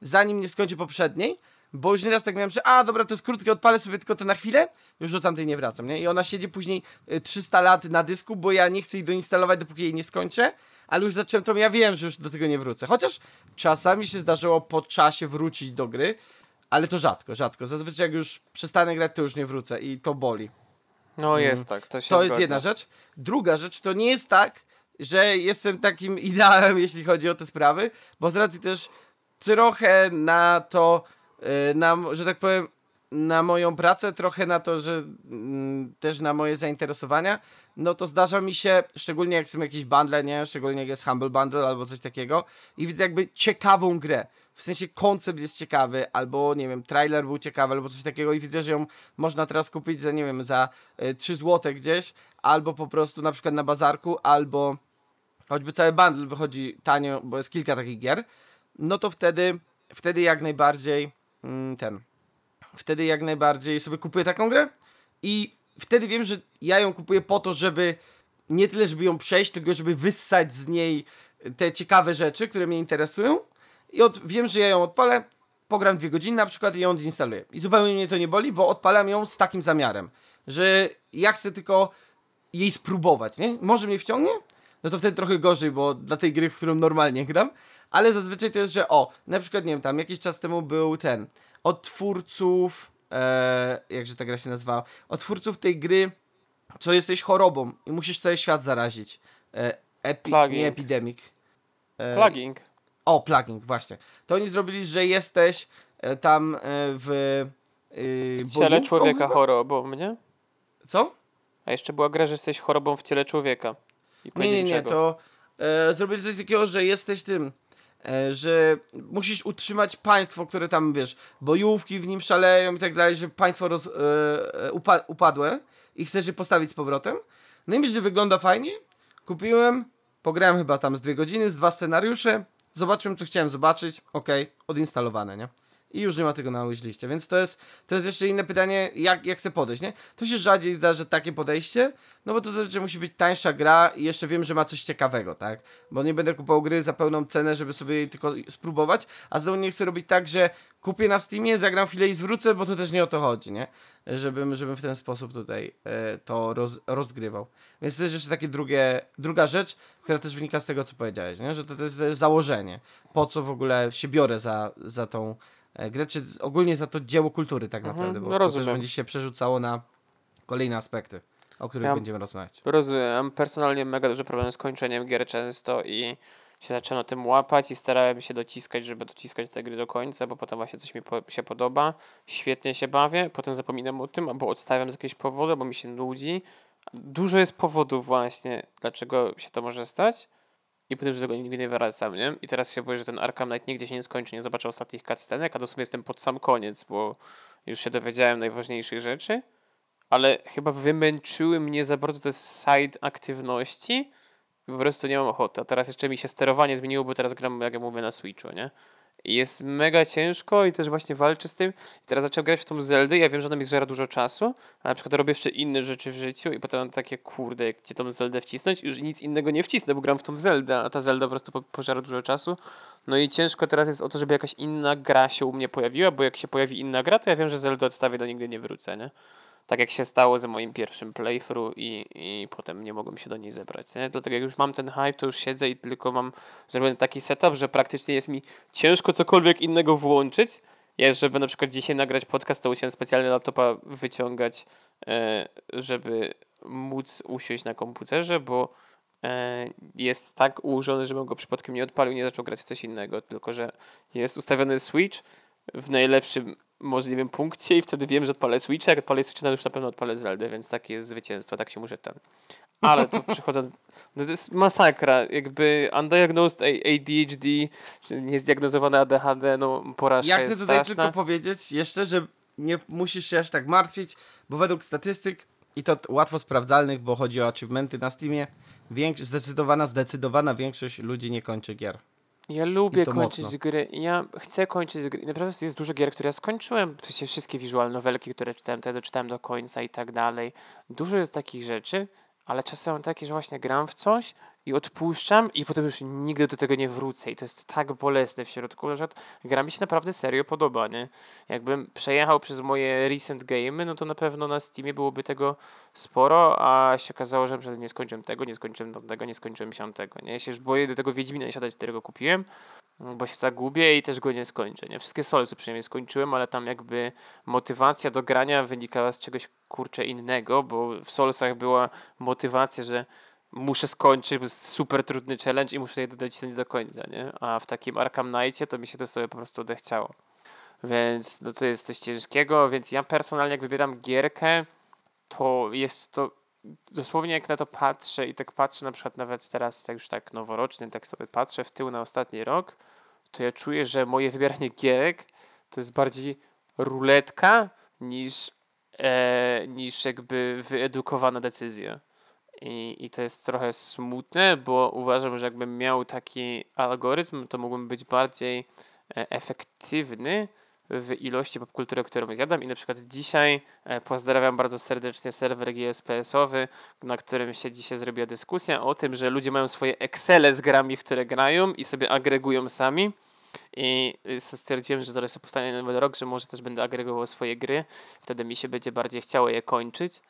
zanim nie skończę poprzedniej, bo już nieraz tak miałem, że a dobra, to jest krótkie, odpalę sobie tylko to na chwilę, już do tamtej nie wracam, nie? I ona siedzi później y, 300 lat na dysku, bo ja nie chcę jej doinstalować, dopóki jej nie skończę, ale już zacząłem to, ja wiem, że już do tego nie wrócę. Chociaż czasami się zdarzyło po czasie wrócić do gry, ale to rzadko, rzadko. Zazwyczaj jak już przestanę grać, to już nie wrócę i to boli. No jest tak, to się To jest zgadza. jedna rzecz. Druga rzecz, to nie jest tak, że jestem takim ideałem, jeśli chodzi o te sprawy, bo z racji też trochę na to, y, na, że tak powiem, na moją pracę, trochę na to, że mm, też na moje zainteresowania, no to zdarza mi się, szczególnie jak są jakieś bundle, nie? Szczególnie jak jest Humble Bundle albo coś takiego i widzę jakby ciekawą grę. W sensie koncept jest ciekawy, albo nie wiem, trailer był ciekawy, albo coś takiego i widzę, że ją można teraz kupić za, nie wiem, za y, 3 zł gdzieś, albo po prostu na przykład na bazarku, albo choćby cały bundle wychodzi tanio, bo jest kilka takich gier, no to wtedy, wtedy jak najbardziej mm, ten, wtedy jak najbardziej sobie kupuję taką grę i wtedy wiem, że ja ją kupuję po to, żeby nie tyle, żeby ją przejść, tylko żeby wyssać z niej te ciekawe rzeczy, które mnie interesują i od, wiem, że ja ją odpalę, pogram dwie godziny na przykład i ją odinstaluję. I zupełnie mnie to nie boli, bo odpalam ją z takim zamiarem, że ja chcę tylko jej spróbować, nie? Może mnie wciągnie? No to wtedy trochę gorzej, bo dla tej gry, w którą normalnie gram, ale zazwyczaj to jest, że o, na przykład, nie wiem, tam jakiś czas temu był ten, od twórców, e, jakże ta gra się nazywała, od twórców tej gry, co jesteś chorobą i musisz cały świat zarazić. E, epi, nie epidemic. E, Plugging. O, plugin, właśnie. To oni zrobili, że jesteś e, tam e, w. E, W ciele człowieka chorobą, nie? Co? A jeszcze była gra, że jesteś chorobą w ciele człowieka. I Nie, nie, nie, to e, zrobili coś takiego, że jesteś tym, e, że musisz utrzymać państwo, które tam, wiesz, bojówki w nim szaleją i tak dalej, że państwo roz, e, upa upadłe i chcesz je postawić z powrotem. No i myślę, że wygląda fajnie. Kupiłem, pograłem chyba tam z dwie godziny, z dwa scenariusze, zobaczyłem, co chciałem zobaczyć, okej, odinstalowane, nie? I już nie ma tego na liście, więc to jest, to jest jeszcze inne pytanie, jak, jak chcę podejść, nie? To się rzadziej zdarzy takie podejście, no bo to zazwyczaj musi być tańsza gra i jeszcze wiem, że ma coś ciekawego, tak? Bo nie będę kupował gry za pełną cenę, żeby sobie jej tylko spróbować, a znowu nie chcę robić tak, że kupię na Steamie, zagram chwilę i zwrócę, bo to też nie o to chodzi, nie? Żebym, żebym w ten sposób tutaj e, to roz, rozgrywał. Więc to jest jeszcze takie drugie, druga rzecz, która też wynika z tego, co powiedziałeś, nie? Że to, to jest założenie. Po co w ogóle się biorę za, za tą grę, czy ogólnie za to dzieło kultury tak Mhm, naprawdę, bo no to też rozumiem. będzie się przerzucało na kolejne aspekty, o których Ja- będziemy rozmawiać. Rozumiem. Mam personalnie mega duży problem z kończeniem gier często i się zacząłem na tym łapać i starałem się dociskać, żeby dociskać te gry do końca, bo potem właśnie coś mi po, się podoba, świetnie się bawię, potem zapominam o tym, albo odstawiam z jakiegoś powodu, bo mi się nudzi. Dużo jest powodów właśnie, dlaczego się to może stać i potem do tego nigdy nie wracam, nie? I teraz się boję, że ten Arkham Knight nigdzie się nie skończy, nie zobaczę ostatnich cutscenek, a dosłownie jestem pod sam koniec, bo już się dowiedziałem najważniejszych rzeczy ale chyba wymęczyły mnie za bardzo te side aktywności po prostu nie mam ochoty. A teraz jeszcze mi się sterowanie zmieniło, bo teraz gram, jak ja mówię, na Switchu, nie? Jest mega ciężko i też właśnie walczę z tym. I teraz zacząłem grać w tą Zeldę. Ja wiem, że ona mi zżera dużo czasu, a na przykład robię jeszcze inne rzeczy w życiu i potem takie, kurde, gdzie tą Zeldę wcisnąć? Już nic innego nie wcisnę, bo gram w tą Zeldę, a ta Zelda po prostu po- pożera dużo czasu. No i ciężko teraz jest o to, żeby jakaś inna gra się u mnie pojawiła, bo jak się pojawi inna gra, to ja wiem, że Zeldę odstawię, do nigdy nie wrócę, nie? Tak jak się stało ze moim pierwszym playthrough i, i potem nie mogłem się do niej zebrać. Nie? Dlatego jak już mam ten hype, to już siedzę i tylko mam zrobiony taki setup, że praktycznie jest mi ciężko cokolwiek innego włączyć. Ja, żeby na przykład dzisiaj nagrać podcast, to musiałem specjalnie laptopa wyciągać, e, żeby móc usiąść na komputerze, bo e, jest tak ułożony, żebym go przypadkiem nie odpalił, nie zaczął grać w coś innego, tylko że jest ustawiony Switch w najlepszym możliwym punkcie i wtedy wiem, że odpalę Switcha, jak odpalę Switcha, to już na pewno odpalę Zeldę, więc takie jest zwycięstwo, tak się muszę ten... Ale tu przychodząc... No to jest masakra, jakby undiagnosed ADHD, niezdiagnozowane ADHD, no porażka Ja chcę jest tutaj straszna. tylko powiedzieć jeszcze, że nie musisz się aż tak martwić, bo według statystyk i to łatwo sprawdzalnych, bo chodzi o achievementy na Steamie, większ- zdecydowana, zdecydowana większość ludzi nie kończy gier. Ja lubię kończyć mocno. gry. Ja chcę kończyć gry. Naprawdę jest dużo gier, które ja skończyłem. W sensie wszystkie visual novelki, które czytałem, te doczytałem do końca i tak dalej. Dużo jest takich rzeczy, ale czasem takie, że właśnie gram w coś i odpuszczam i potem już nigdy do tego nie wrócę i to jest tak bolesne w środku, że gra mi się naprawdę serio podoba, nie? Jakbym przejechał przez moje recent game, no to na pewno na Steamie byłoby tego sporo, a się okazało, że nie skończyłem tego, nie skończyłem tamtego, nie skończyłem siamtego, nie? Ja się już boję do tego Wiedźmina siadać, którego kupiłem, bo się zagubię i też go nie skończę, nie? Wszystkie Soulsy przynajmniej skończyłem, ale tam jakby motywacja do grania wynikała z czegoś kurczę innego, bo w Soulsach była motywacja, że muszę skończyć, bo jest super trudny challenge i muszę je dodać do końca, nie? A w takim Arkham Knightie to mi się to sobie po prostu odechciało. Więc no to jest coś ciężkiego, więc ja personalnie jak wybieram gierkę, to jest to dosłownie jak na to patrzę i tak patrzę na przykład nawet teraz tak już tak noworocznie, tak sobie patrzę w tył na ostatni rok, to ja czuję, że moje wybieranie gierek to jest bardziej ruletka niż, e, niż jakby wyedukowana decyzja. I, I to jest trochę smutne, bo uważam, że jakbym miał taki algorytm, to mógłbym być bardziej e, efektywny w ilości popkultury, którą zjadam. I na przykład dzisiaj e, pozdrawiam bardzo serdecznie serwer GSPS-owy, na którym się dzisiaj zrobiła dyskusja o tym, że ludzie mają swoje Excele z grami, w które grają i sobie agregują sami. I stwierdziłem, że zaraz powstanie nowy rok, że może też będę agregował swoje gry, wtedy mi się będzie bardziej chciało je kończyć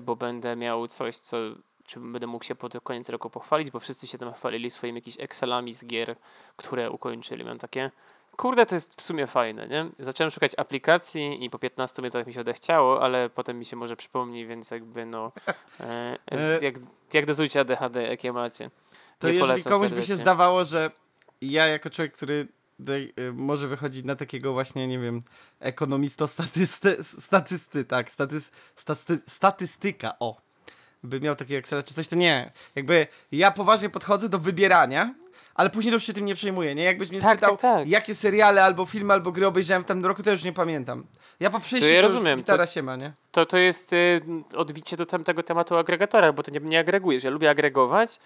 bo będę miał coś, co czym będę mógł się pod koniec roku pochwalić, bo wszyscy się tam chwalili swoimi jakimiś Excelami z gier, które ukończyli. Mam takie, kurde, to jest w sumie fajne, nie? Zacząłem szukać aplikacji i po 15 minutach mi się odechciało, ale potem mi się może przypomni, więc jakby no, e, e jak, jak dozujcie ADHD, jakie macie. To Nie jeżeli komuś serdecznie. by się zdawało, że ja jako człowiek, który może wychodzić na takiego właśnie, nie wiem, ekonomisto statysty, tak, statys, staty, statystyka, o, by miał takiego Excela czy coś, to nie. Jakby ja poważnie podchodzę do wybierania, ale później już się tym nie przejmuję, nie? Jakbyś mnie tak, spytał, tak, tak. jakie seriale, albo filmy, albo gry obejrzałem w tym roku, to już nie pamiętam. Ja po przejściu to ja rozumiem. gitara to, się ma, nie? To, to jest y, odbicie do tego tematu agregatora, bo to nie, nie agregujesz. Ja lubię agregować,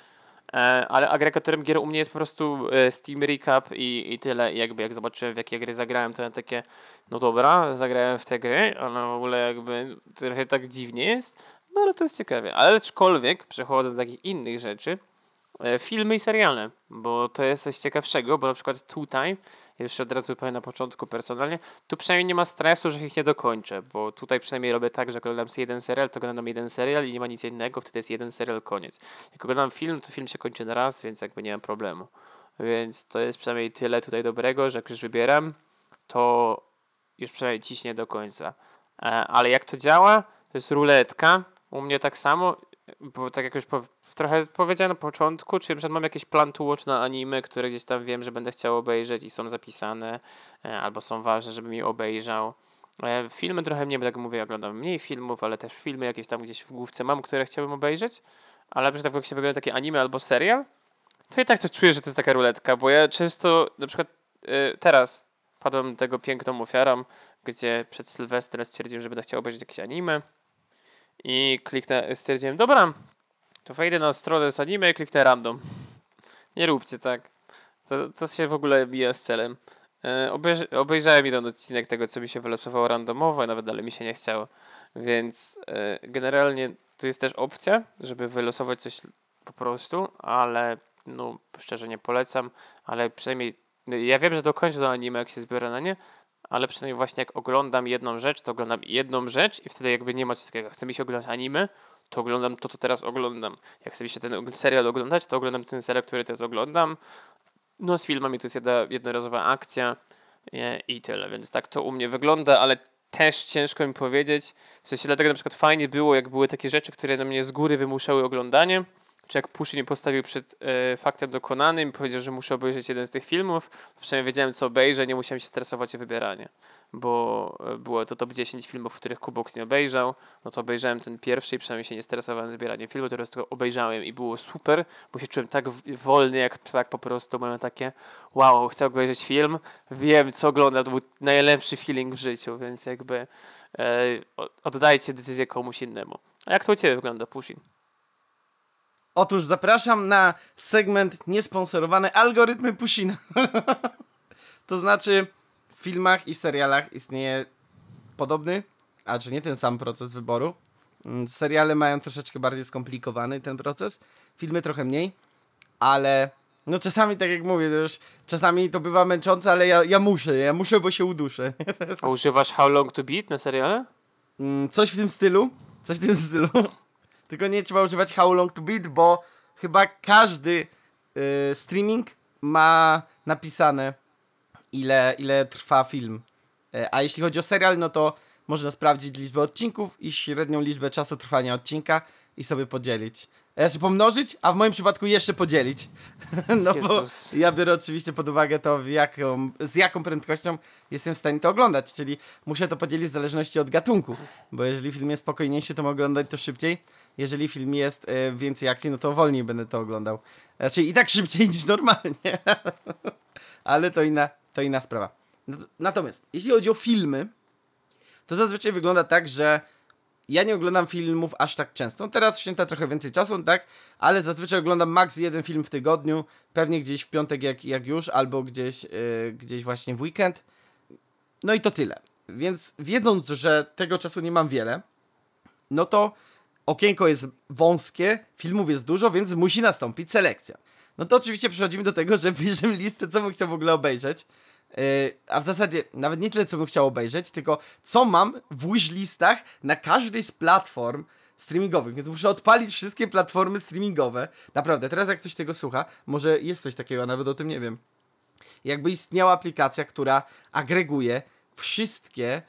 ale agregatorem gier u mnie jest po prostu e, Steam Recap i, i tyle. I jakby jak zobaczyłem w jakie gry zagrałem, to ja takie, no dobra, zagrałem w te gry, ale w ogóle jakby trochę tak dziwnie jest, no ale to jest ciekawe. Ale aczkolwiek, przechodząc do takich innych rzeczy, e, filmy i seriale, bo to jest coś ciekawszego, bo na przykład tutaj już od razu powiem na początku personalnie, tu przynajmniej nie ma stresu, że ich nie dokończę, bo tutaj przynajmniej robię tak, że oglądam sobie jeden serial, to oglądam jeden serial i nie ma nic innego, wtedy jest jeden serial, koniec. Jak oglądam film, to film się kończy na raz, więc jakby nie mam problemu. Więc to jest przynajmniej tyle tutaj dobrego, że jak już wybieram, to już przynajmniej ciśnie do końca. E, ale jak to działa? To jest ruletka. U mnie tak samo, bo tak jak już trochę powiedziałem na początku, czy że mam jakiś plan to watch na anime, które gdzieś tam wiem, że będę chciał obejrzeć i są zapisane, e, albo są ważne, żebym je obejrzał. E, filmy trochę mniej, bo tak mówię, oglądam mniej filmów, ale też filmy jakieś tam gdzieś w główce mam, które chciałbym obejrzeć, ale na jak się wygląda takie anime albo serial, to i tak to czuję, że to jest taka ruletka, bo ja często, na przykład yy, teraz padłem tego piękną ofiarą, gdzie przed Sylwestrem stwierdziłem, że będę chciał obejrzeć jakieś anime i kliknę, stwierdziłem, dobra, to wejdę na stronę z anime i kliknę random. Nie róbcie tak. To, to się w ogóle bija z celem. E, obejrz obejrzałem jeden odcinek tego, co mi się wylosowało randomowo, nawet dalej mi się nie chciało. Więc e, generalnie to jest też opcja, żeby wylosować coś po prostu, ale no szczerze nie polecam, ale przynajmniej ja wiem, że dokończę to anime, jak się zbiorę na nie, ale przynajmniej właśnie jak oglądam jedną rzecz, to oglądam jedną rzecz i wtedy jakby nie ma coś takiego. Chce mi się oglądać anime, to oglądam to, co teraz oglądam. Jak chcę się ten serial oglądać, to oglądam ten serial, który teraz oglądam. No z filmami to jest jedna, jednorazowa akcja i tyle, więc tak to u mnie wygląda, ale też ciężko mi powiedzieć. W sensie dlatego na przykład fajnie było, jak były takie rzeczy, które na mnie z góry wymuszały oglądanie, czy jak Puszy mnie postawił przed e, faktem dokonanym powiedział, że muszę obejrzeć jeden z tych filmów, przynajmniej wiedziałem, co obejrzę, nie musiałem się stresować o wybieranie, bo e, było to top 10 filmów, których Kubox nie obejrzał, no to obejrzałem ten pierwszy i przynajmniej się nie stresowałem z wybieraniem filmu, teraz to obejrzałem i było super, bo się czułem tak wolny, jak tak po prostu miałem takie wow, chcę obejrzeć film, wiem, co oglądam, to był najlepszy feeling w życiu, więc jakby e, oddajcie decyzję komuś innemu. A jak to u Ciebie wygląda, Pushing? Otóż zapraszam na segment niesponsorowany algorytmy Pusina. to znaczy w filmach i w serialach istnieje podobny, a czy nie ten sam proces wyboru. Mm, seriale mają troszeczkę bardziej skomplikowany ten proces, filmy trochę mniej. ale no czasami, tak jak mówię, to już czasami to bywa męczące, ale ja, ja muszę, ja muszę, bo się uduszę. A używasz How Long to Beat na seriale? Mm, coś w tym stylu, coś w tym stylu. Tylko nie trzeba używać How Long to Beat, bo chyba każdy y, streaming ma napisane ile, ile trwa film. E, a jeśli chodzi o serial, no to można sprawdzić liczbę odcinków i średnią liczbę czasu trwania odcinka i sobie podzielić. Znaczy pomnożyć, a w moim przypadku jeszcze podzielić. No Jezus. bo ja biorę oczywiście pod uwagę to, jaką, z jaką prędkością jestem w stanie to oglądać, czyli muszę to podzielić w zależności od gatunku, bo jeżeli film jest spokojniejszy, to mogę oglądać to szybciej, jeżeli film jest e, więcej akcji, no to wolniej będę to oglądał. Znaczy i tak szybciej niż normalnie, ale to inna, to inna sprawa. Natomiast, jeśli chodzi o filmy, to zazwyczaj wygląda tak, że ja nie oglądam filmów aż tak często. No teraz święta trochę więcej czasu, tak? Ale zazwyczaj oglądam maks jeden film w tygodniu, pewnie gdzieś w piątek jak, jak już, albo gdzieś, yy, gdzieś właśnie w weekend. No i to tyle. Więc wiedząc, że tego czasu nie mam wiele, no to okienko jest wąskie, filmów jest dużo, więc musi nastąpić selekcja. No to oczywiście przechodzimy do tego, że bierzemy listę, co bym chciał w ogóle obejrzeć. Yy, a w zasadzie nawet nie tyle, co bym chciał obejrzeć, tylko co mam w wishlistach na każdej z platform streamingowych, więc muszę odpalić wszystkie platformy streamingowe. Naprawdę, teraz jak ktoś tego słucha, może jest coś takiego, a nawet o tym nie wiem. Jakby istniała aplikacja, która agreguje wszystkie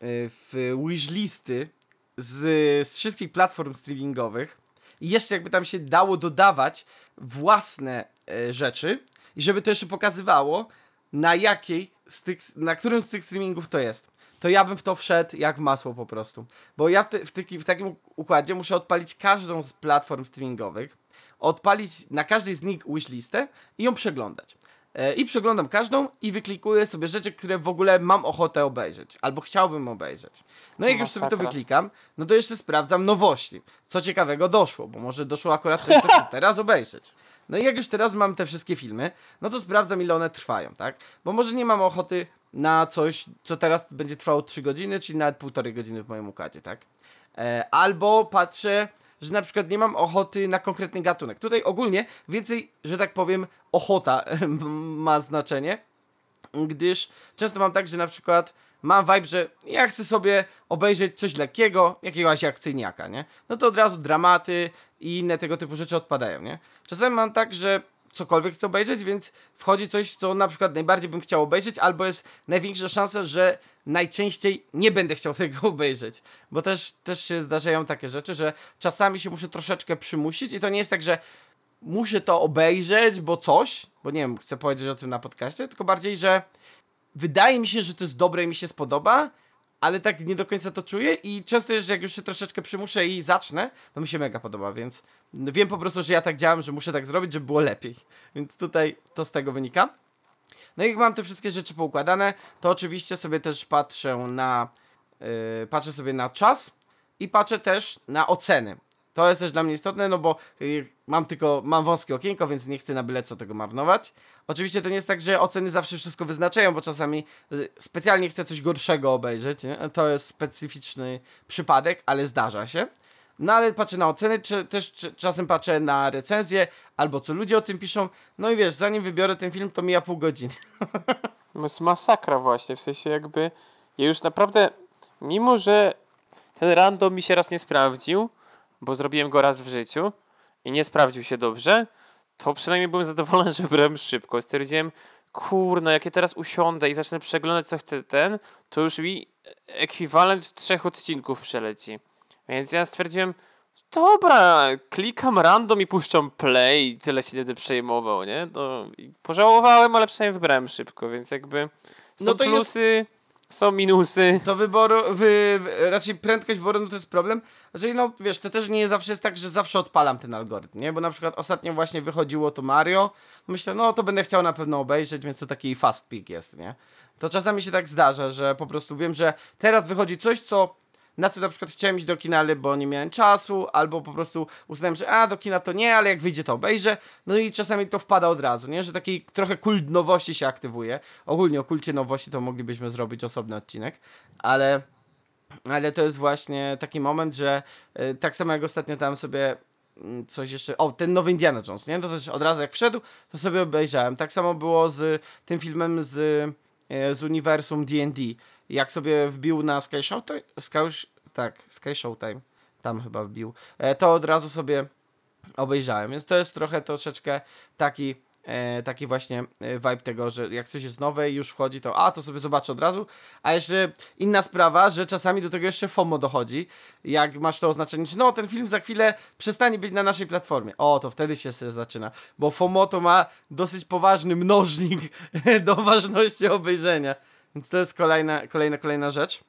yy, w wishlisty z, z wszystkich platform streamingowych i jeszcze jakby tam się dało dodawać własne yy, rzeczy i żeby to jeszcze pokazywało, na jakiej z tych, na którym z tych streamingów to jest, to ja bym w to wszedł jak w masło po prostu. Bo ja w, ty, w, tyki, w takim układzie muszę odpalić każdą z platform streamingowych, odpalić na każdej z nich wishlistę i ją przeglądać. E, I przeglądam każdą i wyklikuję sobie rzeczy, które w ogóle mam ochotę obejrzeć, albo chciałbym obejrzeć. No i jak już sobie to wyklikam, no to jeszcze sprawdzam nowości. Co ciekawego doszło, bo może doszło akurat coś, co chcę teraz obejrzeć. No i jak już teraz mam te wszystkie filmy, no to sprawdzam ile one trwają, tak? Bo może nie mam ochoty na coś, co teraz będzie trwało 3 godziny, czyli nawet półtorej godziny w moim układzie, tak? E, albo patrzę, że na przykład nie mam ochoty na konkretny gatunek. Tutaj ogólnie więcej, że tak powiem, ochota ma znaczenie, gdyż często mam tak, że na przykład mam vibe, że ja chcę sobie obejrzeć coś lekkiego, jakiegoś akcyjniaka, nie? No to od razu dramaty i inne tego typu rzeczy odpadają, nie? Czasami mam tak, że cokolwiek chcę obejrzeć, więc wchodzi coś, co na przykład najbardziej bym chciał obejrzeć, albo jest największa szansa, że najczęściej nie będę chciał tego obejrzeć. Bo też, też się zdarzają takie rzeczy, że czasami się muszę troszeczkę przymusić i to nie jest tak, że muszę to obejrzeć, bo coś, bo nie wiem, chcę powiedzieć o tym na podcaście, tylko bardziej, że wydaje mi się, że to jest dobre i mi się spodoba, ale tak nie do końca to czuję i często jest, że jak już się troszeczkę przymuszę i zacznę, to mi się mega podoba, więc wiem po prostu, że ja tak działam, że muszę tak zrobić, żeby było lepiej. Więc tutaj to z tego wynika. No i jak mam te wszystkie rzeczy poukładane, to oczywiście sobie też patrzę na yy, patrzę sobie na czas i patrzę też na oceny. To jest też dla mnie istotne, no bo y, mam tylko, mam wąskie okienko, więc nie chcę na byle co tego marnować. Oczywiście to nie jest tak, że oceny zawsze wszystko wyznaczają, bo czasami y, specjalnie chcę coś gorszego obejrzeć. Nie? To jest specyficzny przypadek, ale zdarza się. No ale patrzę na oceny, czy też czy, czasem patrzę na recenzje, albo co ludzie o tym piszą. No i wiesz, zanim wybiorę ten film, to mija pół godziny. To jest masakra właśnie, w sensie jakby ja już naprawdę, mimo że ten random mi się raz nie sprawdził, bo zrobiłem go raz w życiu i nie sprawdził się dobrze, to przynajmniej byłem zadowolony, że wybrałem szybko. Stwierdziłem, kurna, jak ja teraz usiądę i zacznę przeglądać, co chcę ten, to już mi ekwiwalent trzech odcinków przeleci. Więc ja stwierdziłem, dobra, klikam random i puszczam play i tyle się wtedy przejmował, nie? To pożałowałem, ale przynajmniej wybrałem szybko, więc jakby są No to jest- plusy, są minusy. To wyboru, wy, raczej prędkość wyboru no to jest problem. Znaczy, no wiesz, to też nie zawsze jest tak, że zawsze odpalam ten algorytm, nie? Bo na przykład ostatnio właśnie wychodziło to Mario. Myślę, no to będę chciał na pewno obejrzeć, więc to taki fast pick jest, nie? To czasami się tak zdarza, że po prostu wiem, że teraz wychodzi coś, co na co na przykład chciałem iść do kina, ale bo nie miałem czasu, albo po prostu uznałem, że a, do kina to nie, ale jak wyjdzie to obejrzę. No i czasami to wpada od razu, nie? Że taki trochę kult nowości się aktywuje. Ogólnie o kulcie nowości to moglibyśmy zrobić osobny odcinek, ale... Ale to jest właśnie taki moment, że y, tak samo jak ostatnio tam sobie mm, coś jeszcze. O, ten nowy Indiana Jones, nie? To też od razu jak wszedł, to sobie obejrzałem. Tak samo było z tym filmem z, e, z uniwersum D&D. Jak sobie wbił na Sky Showtime, Sky, tak, Sky Showtime, tam chyba wbił, e, to od razu sobie obejrzałem. Więc to jest trochę troszeczkę taki e, taki właśnie e, vibe tego, że jak coś jest nowe i już wchodzi, to a, to sobie zobaczę od razu. A jeszcze inna sprawa, że czasami do tego jeszcze FOMO dochodzi. Jak masz to oznaczenie, że no, ten film za chwilę przestanie być na naszej platformie. O, to wtedy się zaczyna. Bo FOMO to ma dosyć poważny mnożnik do ważności obejrzenia. Więc to jest kolejna, kolejna, kolejna rzecz.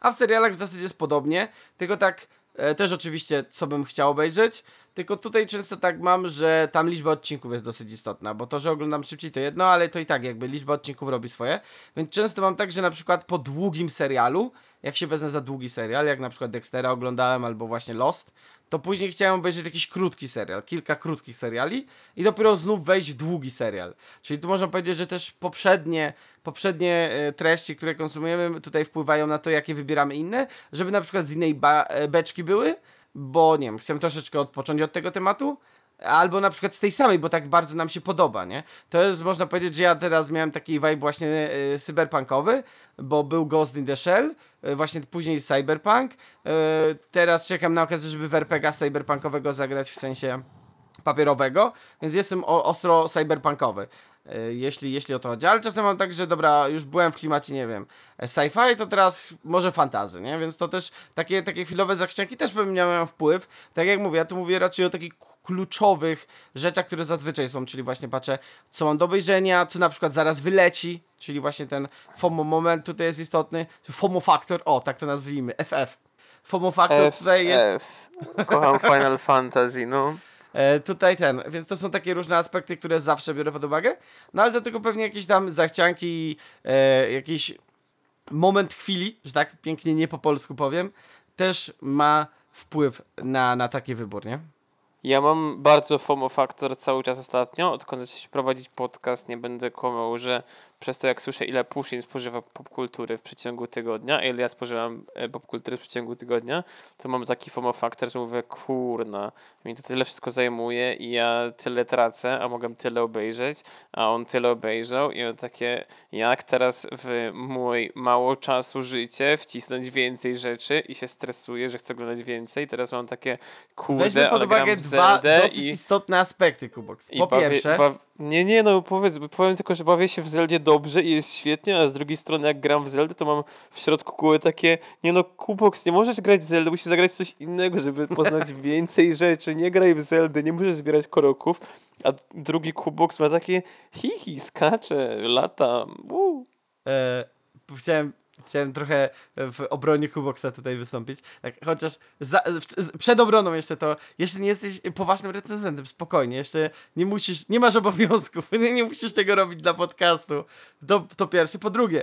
A w serialach w zasadzie jest podobnie, tylko tak e, też oczywiście co bym chciał obejrzeć, tylko tutaj często tak mam, że tam liczba odcinków jest dosyć istotna, bo to, że oglądam szybciej to jedno, ale to i tak jakby liczba odcinków robi swoje. Więc często mam tak, że na przykład po długim serialu, jak się wezmę za długi serial, jak na przykład Dextera oglądałem albo właśnie Lost, to później chciałem obejrzeć jakiś krótki serial, kilka krótkich seriali i dopiero znów wejść w długi serial. Czyli tu można powiedzieć, że też poprzednie, poprzednie e, treści, które konsumujemy tutaj wpływają na to, jakie wybieramy inne, żeby na przykład z innej e, beczki były, bo nie wiem, chcę troszeczkę odpocząć od tego tematu, albo na przykład z tej samej, bo tak bardzo nam się podoba, nie? To jest, można powiedzieć, że ja teraz miałem taki vibe właśnie y, cyberpunkowy, bo był Ghost in the Shell, y, właśnie później Cyberpunk, y, teraz czekam na okazję, żeby w RPG cyberpunkowego zagrać w sensie papierowego, więc jestem o, ostro cyberpunkowy. Jeśli, jeśli o to chodzi, ale czasem mam tak, że dobra, już byłem w klimacie, nie wiem, sci-fi, to teraz może fantazy, nie? Więc to też takie, takie chwilowe zachcianki też pewnie miały wpływ. Tak jak mówię, ja tu mówię raczej o takich kluczowych rzeczach, które zazwyczaj są, czyli właśnie patrzę, co mam do obejrzenia, co na przykład zaraz wyleci, czyli właśnie ten FOMO moment tutaj jest istotny, FOMO Factor, o, tak to nazwijmy, FF. FOMO Factor F, tutaj jest... Kocham Final Fantasy, no. E, tutaj ten, więc to są takie różne aspekty, które zawsze biorę pod uwagę, no ale do tego pewnie jakieś tam zachcianki, e, jakiś moment chwili, że tak pięknie nie po polsku powiem, też ma wpływ na, na taki wybór, nie? Ja mam bardzo FOMO faktor cały czas ostatnio, odkąd zaczęliśmy prowadzić podcast, nie będę kłamał, że przez to jak słyszę ile Puszin spożywa popkultury w przeciągu tygodnia, ile ja spożywam e, popkultury w przeciągu tygodnia, to mam taki FOMO faktor, że mówię, kurna, mi to tyle wszystko zajmuje i ja tyle tracę, a mogę tyle obejrzeć, a on tyle obejrzał i on takie, jak teraz w mój mało czasu życie wcisnąć więcej rzeczy i się stresuję, że chcę oglądać więcej, teraz mam takie, kurde, Weźmy pod uwagę dwa dosyć i... istotne aspekty, Kubox. Po pierwsze... Bawię, nie, nie, no powiedz, powiem tylko, że bawię się w Zeldzie dobrze i jest świetnie, a z drugiej strony jak gram w Zeldę, to mam w środku kóły takie, nie no, Kubox, nie możesz grać w Zeldę, musisz zagrać coś innego, żeby poznać więcej rzeczy, nie graj w Zeldę, nie możesz zbierać koroków, a drugi Kubox ma takie hihi, skacze, lata, uuu. E, chciałem chciałem trochę w obronie Kuboxa tutaj wystąpić. Tak, chociaż za, w, przed obroną jeszcze to, jeśli nie jesteś poważnym recenzentem, spokojnie, jeszcze nie musisz, nie masz obowiązków, nie, nie musisz tego robić dla podcastu. To, to pierwsze. Po drugie,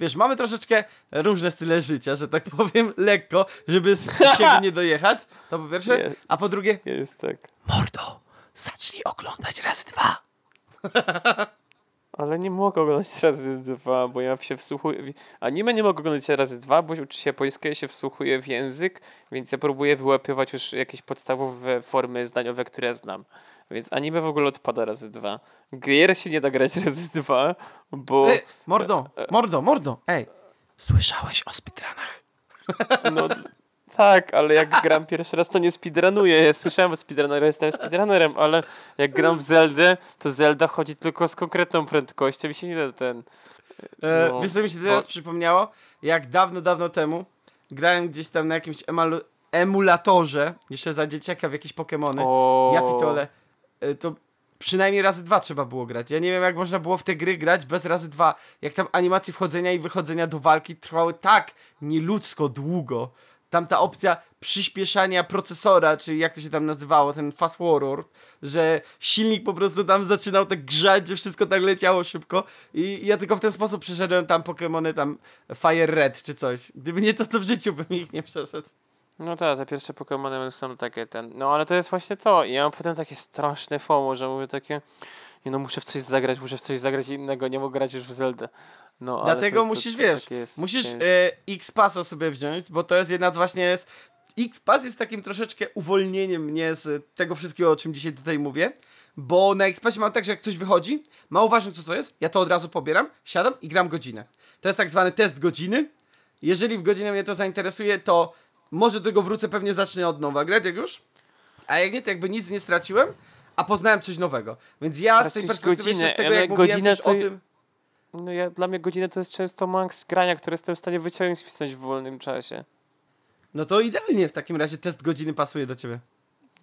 wiesz, mamy troszeczkę różne style życia, że tak powiem, lekko, żeby z siebie nie dojechać. To po pierwsze. A po drugie. Jest tak. Mordo, zacznij oglądać raz dwa. Ale nie mogę oglądać razy dwa, bo ja się wsłuchuję. Anime nie mogę oglądać razy dwa, bo uczy się japońskiego, się wsłuchuję w język, więc ja próbuję wyłapywać już jakieś podstawowe formy zdaniowe, które znam. Więc anime w ogóle odpada razy dwa. Gier się nie da grać razy dwa, bo... Ej, mordo, mordo, mordo, ej. Słyszałeś o speedrunach? No, tak, ale jak gram pierwszy raz, to nie speedrunuję. Ja słyszałem o speedrunnerze, jestem speedrunnerem, ale jak gram w Zeldę, to Zelda chodzi tylko z konkretną prędkością i się nie da ten... E, no, wiesz co mi się teraz przypomniało? Jak dawno, dawno temu grałem gdzieś tam na jakimś emulatorze, jeszcze za dzieciaka w jakieś Pokémony. O... Ja pitole. E, to przynajmniej razy dwa trzeba było grać. Ja nie wiem, jak można było w te gry grać bez razy dwa. Jak tam animacje wchodzenia i wychodzenia do walki trwały tak nieludzko długo tam ta opcja przyspieszania procesora, czy jak to się tam nazywało, ten fast forward, że silnik po prostu tam zaczynał tak grzać, że wszystko tak leciało szybko i ja tylko w ten sposób przeszedłem tam Pokémony tam Fire Red czy coś. Gdyby nie to, to w życiu bym ich nie przeszedł. No tak, te pierwsze Pokémony są takie ten, no ale to jest właśnie to i ja mam potem takie straszne FOMO, że mówię takie, no muszę w coś zagrać, muszę w coś zagrać innego, nie mogę grać już w Zeldę. No, Dlatego to, musisz, to, to, wiesz, tak musisz e, X-Passa sobie wziąć, bo to jest jedna z właśnie jest X-Pass jest takim troszeczkę uwolnieniem mnie z tego wszystkiego, o czym dzisiaj tutaj mówię, bo na X-Passie mam tak, że jak ktoś wychodzi, mało ważne co to jest, ja to od razu pobieram, siadam i gram godzinę. To jest tak zwany test godziny. Jeżeli w godzinę mnie to zainteresuje, to może do tego wrócę, pewnie zacznę od nowa grać, jak już. A jak nie, to jakby nic nie straciłem, a poznałem coś nowego. Więc ja z tej perspektywy godzinę, z tego, jak mówiłem godzinę też to o tym... No ja, dla mnie godzinę to jest często maks grania, które jestem w stanie wyciągnąć wcisnąć w wolnym czasie. No to idealnie w takim razie test godziny pasuje do ciebie.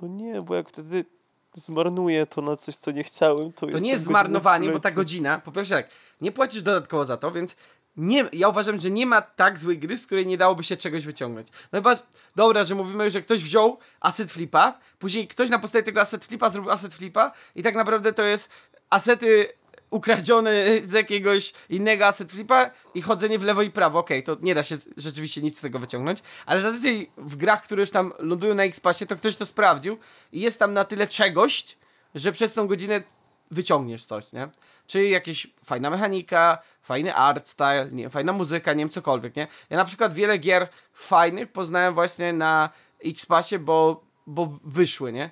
No nie, bo jak wtedy zmarnuję to na coś, co nie chciałem, to To nie jest zmarnowanie, bo ta godzina, po pierwsze tak, nie płacisz dodatkowo za to, więc nie, ja uważam, że nie ma tak złej gry, z której nie dałoby się czegoś wyciągnąć. No chyba, dobra, że mówimy, że ktoś wziął asset flipa, później ktoś na podstawie tego asset flipa zrobił asset flipa i tak naprawdę to jest asety ukradzione z jakiegoś innego asset flipa i chodzenie w lewo i prawo. Okej, to nie da się rzeczywiście nic z tego wyciągnąć, ale zazwyczaj w grach, które już tam lądują na X-Passie, to ktoś to sprawdził i jest tam na tyle czegoś, że przez tą godzinę wyciągniesz coś, nie? Czy jakieś fajna mechanika, fajny art style, nie, fajna muzyka, nie wiem, cokolwiek, nie? Ja na przykład wiele gier fajnych poznałem właśnie na X-Passie, bo, bo wyszły, nie?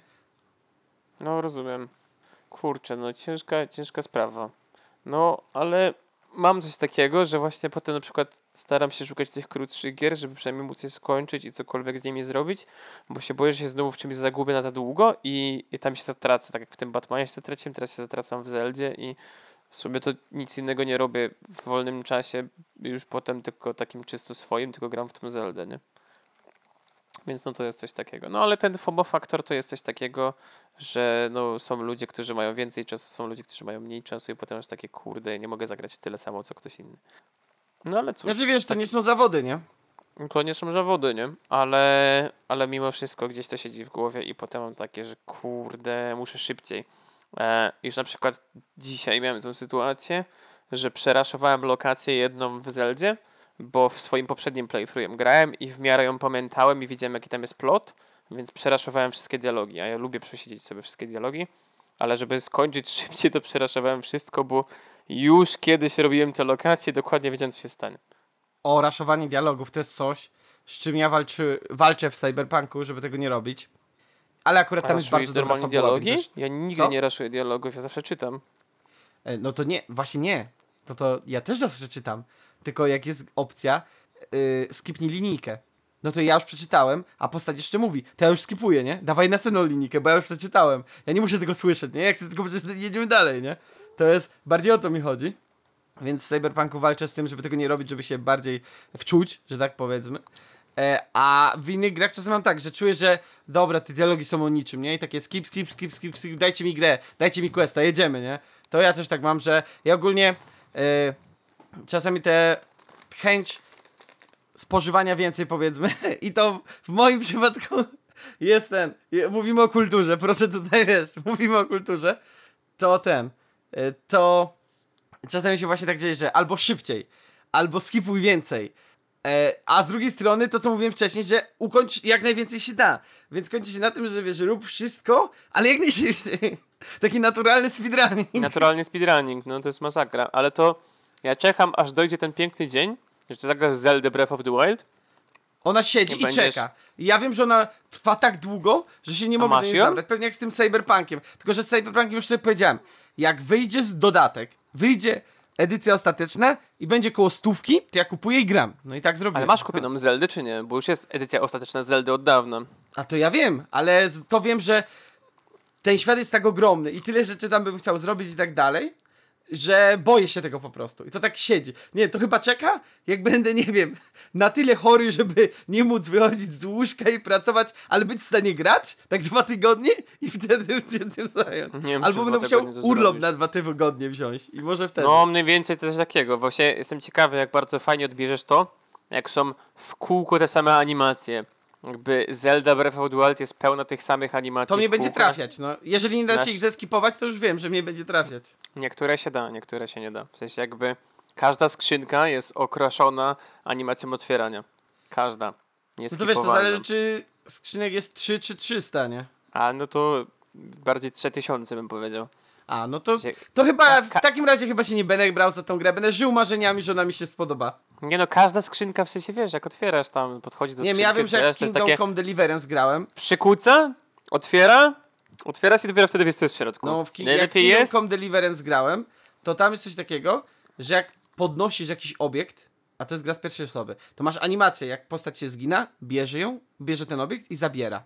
No rozumiem. Kurczę, no ciężka, ciężka sprawa. No, ale mam coś takiego, że właśnie potem na przykład staram się szukać tych krótszych gier, żeby przynajmniej móc je skończyć i cokolwiek z nimi zrobić, bo się boję, że się znowu w czymś zagubię na za długo i, i tam się zatracę, tak jak w tym Batmanie się zatraciłem, teraz się zatracam w Zeldzie i w sumie to nic innego nie robię w wolnym czasie, już potem tylko takim czysto swoim, tylko gram w tą Zeldę, nie? Więc no to jest coś takiego. No ale ten FOMO faktor to jest coś takiego, że no, są ludzie, którzy mają więcej czasu, są ludzie, którzy mają mniej czasu i potem już takie kurde, nie mogę zagrać w tyle samo, co ktoś inny. No ale cóż, Znaczy wiesz, to nie są zawody, nie? to nie są zawody, nie? Ale, ale mimo wszystko gdzieś to siedzi w głowie i potem mam takie, że kurde, muszę szybciej. E, już na przykład dzisiaj miałem tą sytuację, że przeraszowałem lokację jedną w Zeldzie, bo w swoim poprzednim playthroughem grałem i w miarę ją pamiętałem i widziałem jaki tam jest plot, więc przeraszowałem wszystkie dialogi, a ja lubię przesiedzieć sobie wszystkie dialogi, ale żeby skończyć szybciej, to przeraszowałem wszystko, bo już kiedyś robiłem te lokacje, dokładnie wiedziałem, co się stanie. O, raszowanie dialogów to jest coś, z czym ja walczy, walczę w Cyberpunku, żeby tego nie robić. Ale akurat tam jest bardzo normalnie fabuła, dialogi? też- Ja nigdy Co? nie raszuję dialogów, ja zawsze czytam. E, No to nie, właśnie nie. No to ja też zawsze czytam. Tylko jak jest opcja yy, skipnij linijkę. No to ja już przeczytałem, a postać jeszcze mówi, to ja już skipuję, nie? Dawaj następną linijkę, bo ja już przeczytałem. Ja nie muszę tego słyszeć, nie? Jak chcę tylko przeczytać, jedziemy dalej, nie? To jest, bardziej o to mi chodzi. Więc w Cyberpunku walczę z tym, żeby tego nie robić, żeby się bardziej wczuć, że tak powiedzmy. E, a w innych grach czasem mam tak, że czuję, że dobra, te dialogi są o niczym, nie? I takie skip, skip, skip, skip, skip, dajcie mi grę, dajcie mi questa, jedziemy, nie? To ja też tak mam, że ja ogólnie e, czasami te chęć spożywania więcej powiedzmy. I to w moim przypadku jest ten, mówimy o kulturze, proszę tutaj wiesz, mówimy o kulturze, to ten, e, to czasami się właśnie tak dzieje, że albo szybciej, albo skipuj więcej, e, a z drugiej strony to co mówiłem wcześniej, że ukończ jak najwięcej się da, więc kończy się na tym, że wiesz, rób wszystko, ale jak najszybciej, taki naturalny speedrunning. Naturalnie speedrunning, no to jest masakra, ale to ja czekam, aż dojdzie ten piękny dzień, że zagrasz Zelda Breath of the Wild, Ona siedzi Nie i będziesz- czeka. I ja wiem, że ona trwa tak długo, że się nie mogę do niej zabrać. Pewnie jak z tym Cyberpunkiem. Tylko, że z Cyberpunkiem już sobie powiedziałem. Jak wyjdzie z dodatek, wyjdzie edycja ostateczna i będzie koło stówki, to ja kupuję i gram. No i tak zrobiłem. ale masz kupioną Zeldę czy nie? Bo już jest edycja ostateczna Zeldy od dawna. A to ja wiem, ale to wiem, że ten świat jest tak ogromny i tyle rzeczy tam bym chciał zrobić i tak dalej, że boję się tego po prostu. I to tak siedzi. Nie, to chyba czeka, jak będę, nie wiem, na tyle chory, żeby nie móc wychodzić z łóżka i pracować, ale być w stanie grać, tak dwa tygodnie i wtedy się tym zająć. Nie wiem, Albo będę musiał urlop na dwa tygodnie wziąć i może wtedy. No mniej więcej coś takiego. Właśnie jestem ciekawy, jak bardzo fajnie odbierzesz to, jak są w kółko te same animacje. Jakby Zelda Breath of the Wild jest pełna tych samych animacji. to mnie będzie trafiać, no. Jeżeli nie da się Nasz- ich zeskipować, to już wiem, że mnie będzie trafiać. Niektóre się da, niektóre się nie da. W sensie jakby każda skrzynka jest okraszona animacją otwierania. Każda. Nie No to wiesz, to zależy, czy skrzynek jest 3 czy 300, nie? A no to bardziej 3000 bym powiedział. A, no to, to chyba w takim razie chyba się nie będę brał za tą grę. Będę żył marzeniami, że ona mi się spodoba. Nie no, każda skrzynka w sensie, wiesz, jak otwierasz tam, podchodzi do Nie skrzynki, ja wiem, że jak w Kingdom takie Come Deliverance grałem, przykuca, otwiera, otwiera się dopiero wtedy wiesz, co jest w środku. no w King, jak w Kingdom jest, Come Deliverance grałem, to tam jest coś takiego, że jak podnosisz jakiś obiekt, a to jest gra z pierwszej osoby, to masz animację, jak postać się zgina, bierze ją, bierze ten obiekt i zabiera.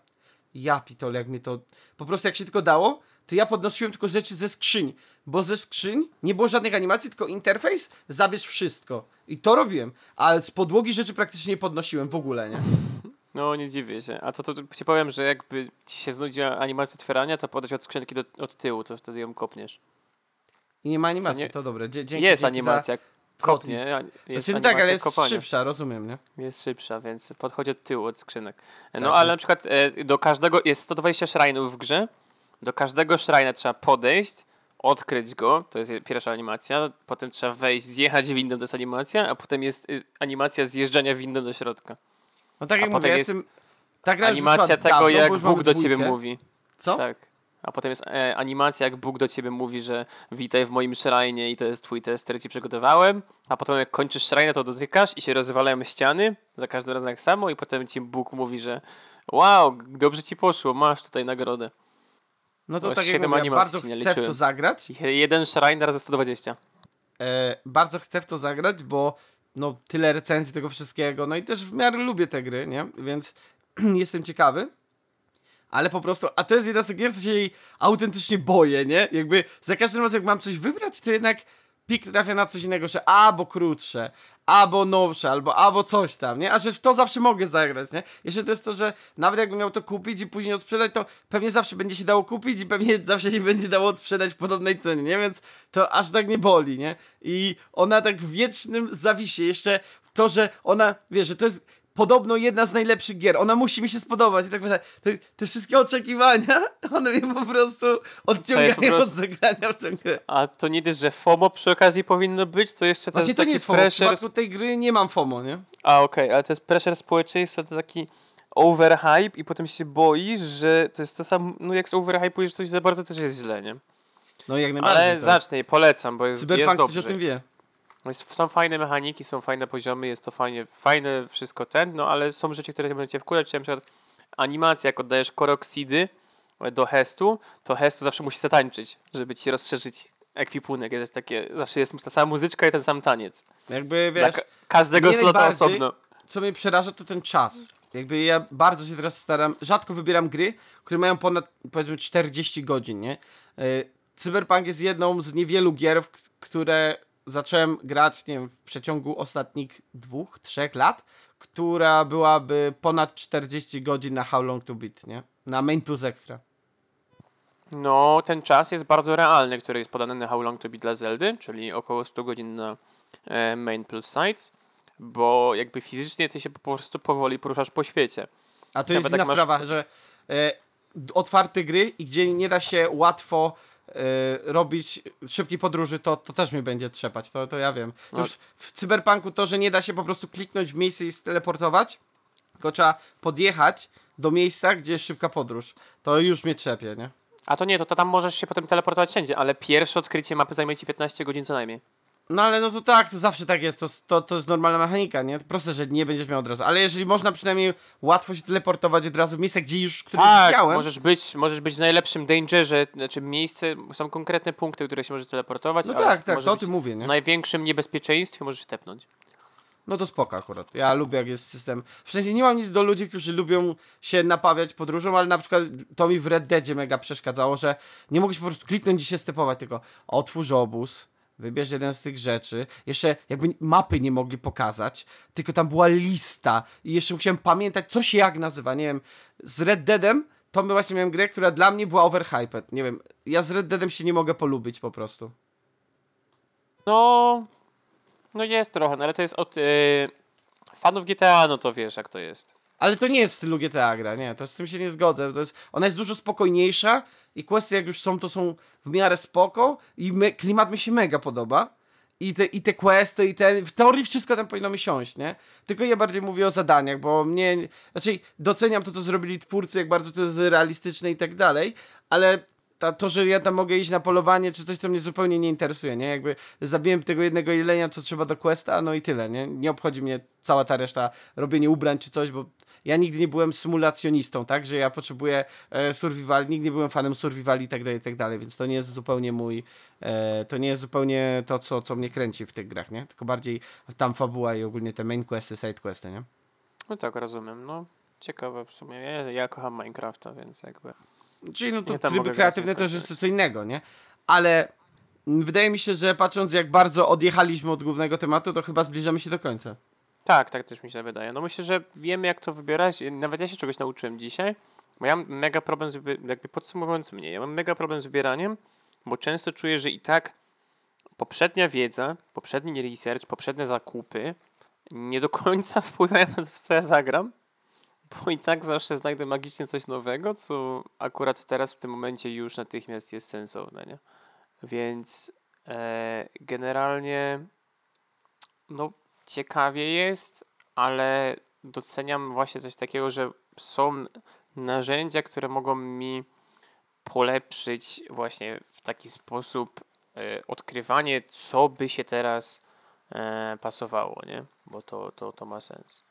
Ja pitole, jak mi to... Po prostu jak się tylko dało, to ja podnosiłem tylko rzeczy ze skrzyń, bo ze skrzyń nie było żadnych animacji, tylko interfejs, zabierz wszystko. I to robiłem, ale z podłogi rzeczy praktycznie nie podnosiłem w ogóle, nie? no nie dziwię się. A to, to, ci powiem, że jakby ci się znudziła animacja otwierania, to podać od skrzynki do, od tyłu, to wtedy ją kopniesz. I nie ma animacji, nie? to dobre. Dzie- dzięki, jest dzięki za- animacja, kopnie, jest Znaczy, tak, ale jest kopania. szybsza, rozumiem, nie? Jest szybsza, więc podchodzi od tyłu od skrzynek. No Tak. ale na przykład e, do każdego jest 120 szrajnów w grze. Do każdego szrajna trzeba podejść, odkryć go, to jest pierwsza animacja, potem trzeba wejść, zjechać windą, to jest animacja, a potem jest y, animacja zjeżdżania windą do środka. No tak A jak mówię, jest jestem... Ta gra już Animacja tego, dawno, jak Bóg do ciebie mówi. Co? Tak. A potem jest e, animacja, jak Bóg do ciebie mówi, że witaj w moim szrajnie i to jest twój test, który ci przygotowałem. A potem jak kończysz szrajnę, to dotykasz i się rozwalają ściany, za każdym razem tak samo i potem ci Bóg mówi, że wow, dobrze ci poszło, masz tutaj nagrodę. No to O, tak jak mówię, ja bardzo chcę w to liczyłem. zagrać. Jeden szrajn razy 120. E, bardzo chcę w to zagrać, bo no tyle recenzji tego wszystkiego, no i też w miarę lubię te gry, nie? Więc jestem ciekawy. Ale po prostu, a to jest jedna z gier, co się jej autentycznie boję, nie? Jakby za każdym razem, jak mam coś wybrać, to jednak pik trafia na coś innego, że albo krótsze, albo nowsze, albo, albo coś tam, nie? A że w to zawsze mogę zagrać, nie? Jeszcze to jest to, że nawet jakbym miał to kupić i później odsprzedać, to pewnie zawsze będzie się dało kupić i pewnie zawsze się będzie dało odsprzedać w podobnej cenie, nie? Więc to aż tak nie boli, nie? I ona tak w wiecznym zawisie. Jeszcze to, że ona, wiesz, że to jest podobno jedna z najlepszych gier. Ona musi mi się spodobać i tak dalej. Te, te wszystkie oczekiwania, one mnie po prostu odciągają po prostu- od zagrania w tę grę. A to nie dość, że FOMO przy okazji powinno być, to jeszcze ten Właśnie to nie jest FOMO. W pressure... przypadku tej gry nie mam FOMO, nie? A okej, ale to jest pressure społeczeństwa, to taki overhype i potem się boisz, że to jest to samo, no jak overhypujesz coś za bardzo, to też jest źle, nie? No jak najbardziej. Ale to. zacznij, polecam, bo jest, jest Cyberpunk coś dobrze. o tym wie. Są fajne mechaniki, są fajne poziomy, jest to fajnie, fajne wszystko ten, no ale są rzeczy, które będą cię wkurzać, czyli na przykład animacja, jak oddajesz koroksidy do hestu, to hestu zawsze musi zatańczyć, żeby ci rozszerzyć ekwipunek. Jest takie, zawsze jest ta sama muzyczka i ten sam taniec. Jakby, Dla wiesz, ka- każdego slota osobno. co mnie przeraża, to ten czas. Jakby ja bardzo się teraz staram, rzadko wybieram gry, które mają ponad, powiedzmy, 40 godzin, nie? Yy, Cyberpunk jest jedną z niewielu gier, które zacząłem grać, nie wiem, w przeciągu ostatnich dwóch, trzech lat, która byłaby ponad 40 godzin na How Long to Beat, nie? Na Main Plus Extra. No, ten czas jest bardzo realny, który jest podany na How Long to Beat dla Zeldy, czyli około 100 godzin na e, Main Plus Sites, bo jakby fizycznie ty się po prostu powoli poruszasz po świecie. A to Nawet jest inna masz- sprawa, że e, otwarte gry i gdzie nie da się łatwo robić szybkiej podróży, to, to też mnie będzie trzepać, to, to ja wiem. No. Już w Cyberpunku to, że nie da się po prostu kliknąć w miejsce i steleportować, tylko trzeba podjechać do miejsca, gdzie jest szybka podróż. To już mnie trzepie, nie? A to nie, to, to tam możesz się potem teleportować wszędzie, ale pierwsze odkrycie mapy zajmie ci 15 godzin co najmniej. No ale no to tak, to zawsze tak jest, to, to, to jest normalna mechanika, nie? Proste, że nie będziesz miał od razu, ale jeżeli można przynajmniej łatwo się teleportować od razu w miejsce, gdzie już, które już Tak, widziałem, możesz być, możesz być w najlepszym dangerze, znaczy miejsce, są konkretne punkty, które się możesz teleportować, no tak, tak, może to o tym mówię, nie? w największym niebezpieczeństwie możesz się tepnąć. No to spoko akurat. Ja lubię jak jest system. W sensie nie mam nic do ludzi, którzy lubią się napawiać podróżą, ale na przykład to mi w Red Deadzie mega przeszkadzało, że nie mogłeś po prostu kliknąć i się stepować, tylko otwórz obóz, wybierz jeden z tych rzeczy. Jeszcze jakby mapy nie mogli pokazać, tylko tam była lista i jeszcze musiałem pamiętać, co się jak nazywa. Nie wiem, z Red Deadem to właśnie miałem grę, która dla mnie była overhyped. Nie wiem, ja z Red Deadem się nie mogę polubić po prostu. No, no jest trochę, no ale to jest od yy, fanów GTA, no to wiesz jak to jest. Ale to nie jest w stylu gra, nie, to z tym się nie zgodzę. To jest, ona jest dużo spokojniejsza i kwestie jak już są, to są w miarę spoko i me, klimat mi się mega podoba. I te, I te questy, i te. W teorii wszystko tam powinno mi siąść, nie? Tylko ja bardziej mówię o zadaniach, bo mnie. Znaczy, doceniam to, co zrobili twórcy, jak bardzo to jest realistyczne i tak dalej, ale ta, to, że ja tam mogę iść na polowanie czy coś, to mnie zupełnie nie interesuje, nie? Jakby zabiłem tego jednego jelenia, co trzeba do questa, no i tyle, nie? Nie obchodzi mnie cała ta reszta, robienie ubrań czy coś, bo ja nigdy nie byłem symulacjonistą, tak? Że ja potrzebuję e, survival, nigdy nie byłem fanem survivali i tak dalej, i tak dalej, więc to nie jest zupełnie mój, e, to nie jest zupełnie to, co, co mnie kręci w tych grach, nie? Tylko bardziej tam fabuła i ogólnie te main questy, side questy, nie? No tak, rozumiem. No, ciekawe w sumie. Ja, ja kocham Minecrafta, więc jakby... Czyli no to Ja tryby kreatywne to już jest co innego, nie? Ale wydaje mi się, że patrząc jak bardzo odjechaliśmy od głównego tematu, to chyba zbliżamy się do końca. Tak, tak też mi się wydaje. No myślę, że wiemy jak to wybierać. Nawet ja się czegoś nauczyłem dzisiaj, bo ja mam mega problem z jakby podsumowując mnie, ja mam mega problem z wybieraniem, bo często czuję, że i tak poprzednia wiedza, poprzedni research, poprzednie zakupy nie do końca wpływają na to, w co ja zagram, bo i tak zawsze znajdę magicznie coś nowego, co akurat teraz w tym momencie już natychmiast jest sensowne, nie? Więc e, generalnie no ciekawie jest, ale doceniam właśnie coś takiego, że są narzędzia, które mogą mi polepszyć właśnie w taki sposób e, odkrywanie, co by się teraz e, pasowało, nie? Bo to, to, to ma sens.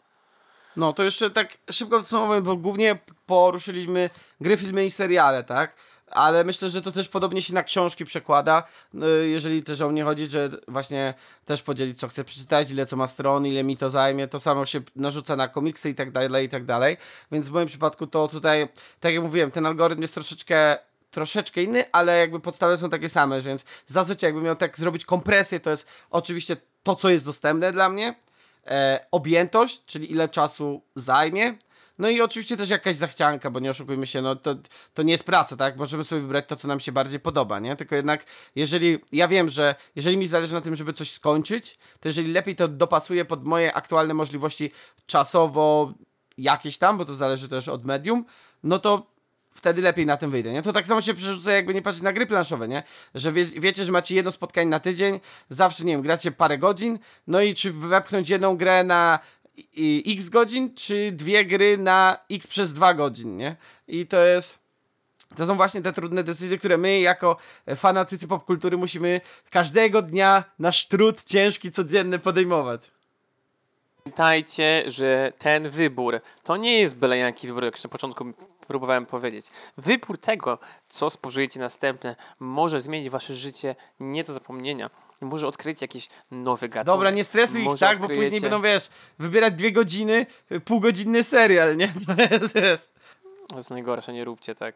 No to jeszcze tak szybko podsumowując, bo głównie poruszyliśmy gry, filmy i seriale, tak? Ale myślę, że to też podobnie się na książki przekłada, no, jeżeli też o mnie chodzi, że właśnie też podzielić co chcę przeczytać, ile co ma stron, ile mi to zajmie, to samo się narzuca na komiksy i tak dalej, i tak dalej. Więc w moim przypadku to tutaj, tak jak mówiłem, ten algorytm jest troszeczkę troszeczkę inny, ale jakby podstawy są takie same, więc zazwyczaj jakbym miał tak zrobić kompresję, to jest oczywiście to, co jest dostępne dla mnie, e, objętość, czyli ile czasu zajmie. No i oczywiście też jakaś zachcianka, bo nie oszukujmy się, no to, to nie jest praca, tak? Możemy sobie wybrać to, co nam się bardziej podoba, nie? Tylko jednak, jeżeli, ja wiem, że jeżeli mi zależy na tym, żeby coś skończyć, to jeżeli lepiej to dopasuję pod moje aktualne możliwości czasowo jakieś tam, bo to zależy też od medium, no to wtedy lepiej na tym wyjdę, nie? To tak samo się przerzuca, jakby nie patrzeć na gry planszowe, nie? Że wie, wiecie, że macie jedno spotkanie na tydzień, zawsze, nie wiem, gracie parę godzin, no i czy wepchnąć jedną grę na x godzin, czy dwie gry na x przez dwa godzin, nie? I to jest... To są właśnie te trudne decyzje, które my jako fanatycy popkultury musimy każdego dnia nasz trud ciężki, codzienny podejmować. Pamiętajcie, że ten wybór to nie jest byle jaki wybór, jak już na początku próbowałem powiedzieć. Wybór tego, co spożyjecie następne, może zmienić wasze życie nie do zapomnienia. Może odkryjecie jakiś nowy gatunek. Dobra, nie stresuj ich Może tak, bo później będą, wiesz, wybierać dwie godziny, półgodzinny serial, nie? To jest. To jest najgorsze, nie róbcie tak.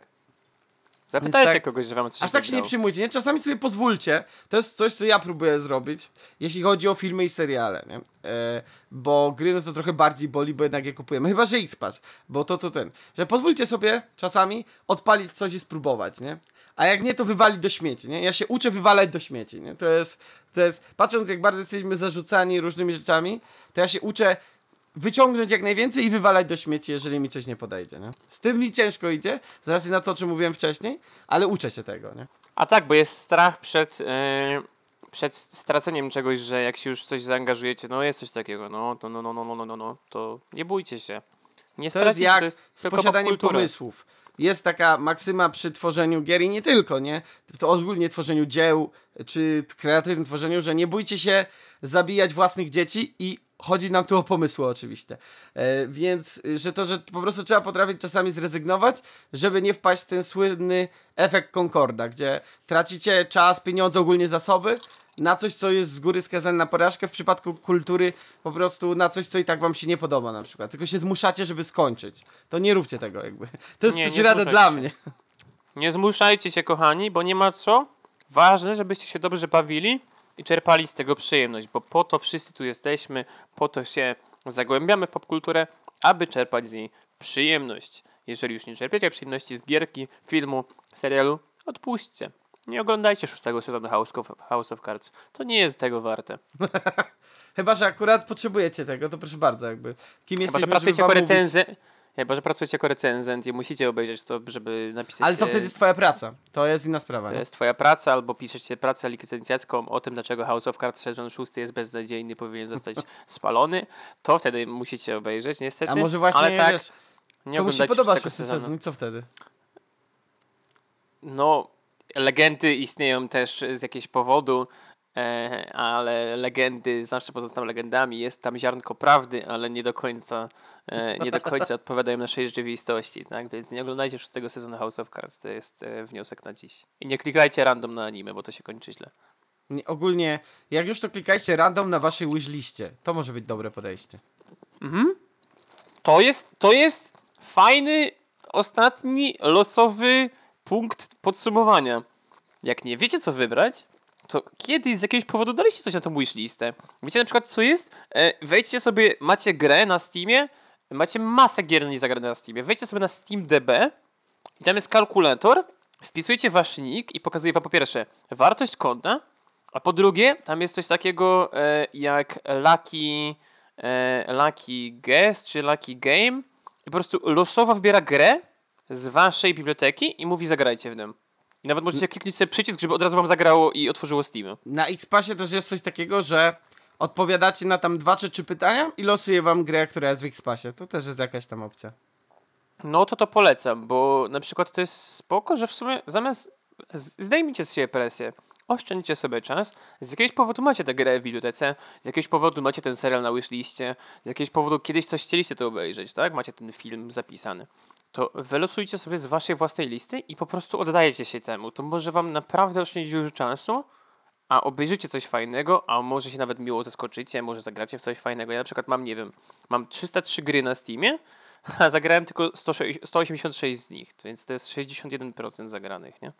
Zapytajcie tak- kogoś, że wam coś Aż tak się nie przyjmujcie, nie? Czasami sobie pozwólcie. To jest coś, co ja próbuję zrobić, jeśli chodzi o filmy i seriale, nie? E, bo gry no to trochę bardziej boli, bo jednak je kupujemy. Chyba, że X-Pass, bo to to ten. Że pozwólcie sobie czasami odpalić coś i spróbować, nie? a jak nie, to wywali do śmieci, nie? Ja się uczę wywalać do śmieci, nie? To jest, to jest, patrząc jak bardzo jesteśmy zarzucani różnymi rzeczami, to ja się uczę wyciągnąć jak najwięcej i wywalać do śmieci, jeżeli mi coś nie podejdzie, nie? Z tym mi ciężko idzie, z racji na to, o czym mówiłem wcześniej, ale uczę się tego, nie? A tak, bo jest strach przed... Yy przed straceniem czegoś, że jak się już w coś zaangażujecie, no jest coś takiego, no to no, no, no, no, no, no, no to nie bójcie się. Nie to stracicie, jak to jest z posiadaniem pomysłów. Jest taka maksyma przy tworzeniu gier i nie tylko, nie? To ogólnie tworzeniu dzieł, czy kreatywnym tworzeniu, że nie bójcie się zabijać własnych dzieci i chodzi nam tu o pomysły oczywiście. E, więc, y, że to, że po prostu trzeba potrafić czasami zrezygnować, żeby nie wpaść w ten słynny efekt Concorda, gdzie tracicie czas, pieniądze, ogólnie zasoby na coś, co jest z góry skazane na porażkę, w przypadku kultury po prostu na coś, co i tak wam się nie podoba na przykład. Tylko się zmuszacie, żeby skończyć. To nie róbcie tego jakby. To jest Nie, nie rada dla mnie. Nie zmuszajcie się, kochani, bo nie ma co. Ważne, żebyście się dobrze bawili i czerpali z tego przyjemność, bo po to wszyscy tu jesteśmy, po to się zagłębiamy w popkulturę, aby czerpać z niej przyjemność. Jeżeli już nie czerpiecie przyjemności z gierki, filmu, serialu, odpuśćcie. Nie oglądajcie szóstego sezonu House of, House of Cards. To nie jest tego warte. Chyba, że akurat potrzebujecie tego, to proszę bardzo jakby. Kim Chyba, jesteśmy, że pracujecie jako recenzent. Chyba, że pracujecie jako recenzent i musicie obejrzeć to, żeby napisać. Ale to e, wtedy jest twoja praca. To jest inna sprawa. To Nie? jest twoja praca, albo piszecie pracę licencjacką o tym, dlaczego House of Cards sezon 6 jest beznadziejny, powinien zostać spalony, to wtedy musicie obejrzeć, niestety. A może właśnie, ale tak, wiesz, nie komuś się oglądacie podoba szóstego szósty sezonu. sezon i co wtedy? No, legendy istnieją też z jakiegoś powodu, e, ale legendy zawsze pozostają legendami. Jest tam ziarnko prawdy, ale nie do końca, e, nie do końca odpowiadają naszej rzeczywistości, tak? Więc nie oglądajcie szóstego sezonu House of Cards, to jest e, wniosek na dziś. I nie klikajcie random na anime, bo to się kończy źle. Nie, ogólnie, jak już to klikajcie random na waszej wishliście. To może być dobre podejście. To jest, to jest fajny, ostatni, losowy punkt podsumowania. Jak nie wiecie, co wybrać, to kiedyś z jakiegoś powodu daliście coś na tą wishlistę. Wiecie na przykład, co jest? E, wejdźcie sobie, macie grę na Steamie, macie masę gier niezagrane na Steamie. Wejdźcie sobie na SteamDB i tam jest kalkulator, wpisujecie wasz nick i pokazuje wam po pierwsze wartość konta, a po drugie tam jest coś takiego e, jak Lucky, e, lucky Guest czy Lucky Game i po prostu losowo wybiera grę z waszej biblioteki i mówi zagrajcie w tym. I nawet możecie kliknąć sobie przycisk, żeby od razu wam zagrało i otworzyło Steam. Na Xpassie też jest coś takiego, że odpowiadacie na tam dwa czy trzy pytania i losuje wam grę, która jest w Xpassie. To też jest jakaś tam opcja. No to to polecam, bo na przykład to jest spoko, że w sumie zamiast zdejmijcie z siebie presję, oszczędźcie sobie czas, z jakiegoś powodu macie tę grę w bibliotece, z jakiegoś powodu macie ten serial na wishliście, z jakiegoś powodu kiedyś coś chcieliście to obejrzeć, tak? Macie ten film zapisany. To wylosujcie sobie z waszej własnej listy i po prostu oddajecie się temu. To może wam naprawdę oszczędzić dużo czasu, a obejrzycie coś fajnego, a może się nawet miło zaskoczycie, może zagracie w coś fajnego. Ja na przykład mam, nie wiem, mam 303 gry na Steamie, a zagrałem tylko 106 186 z nich, więc to jest 61% zagranych, nie?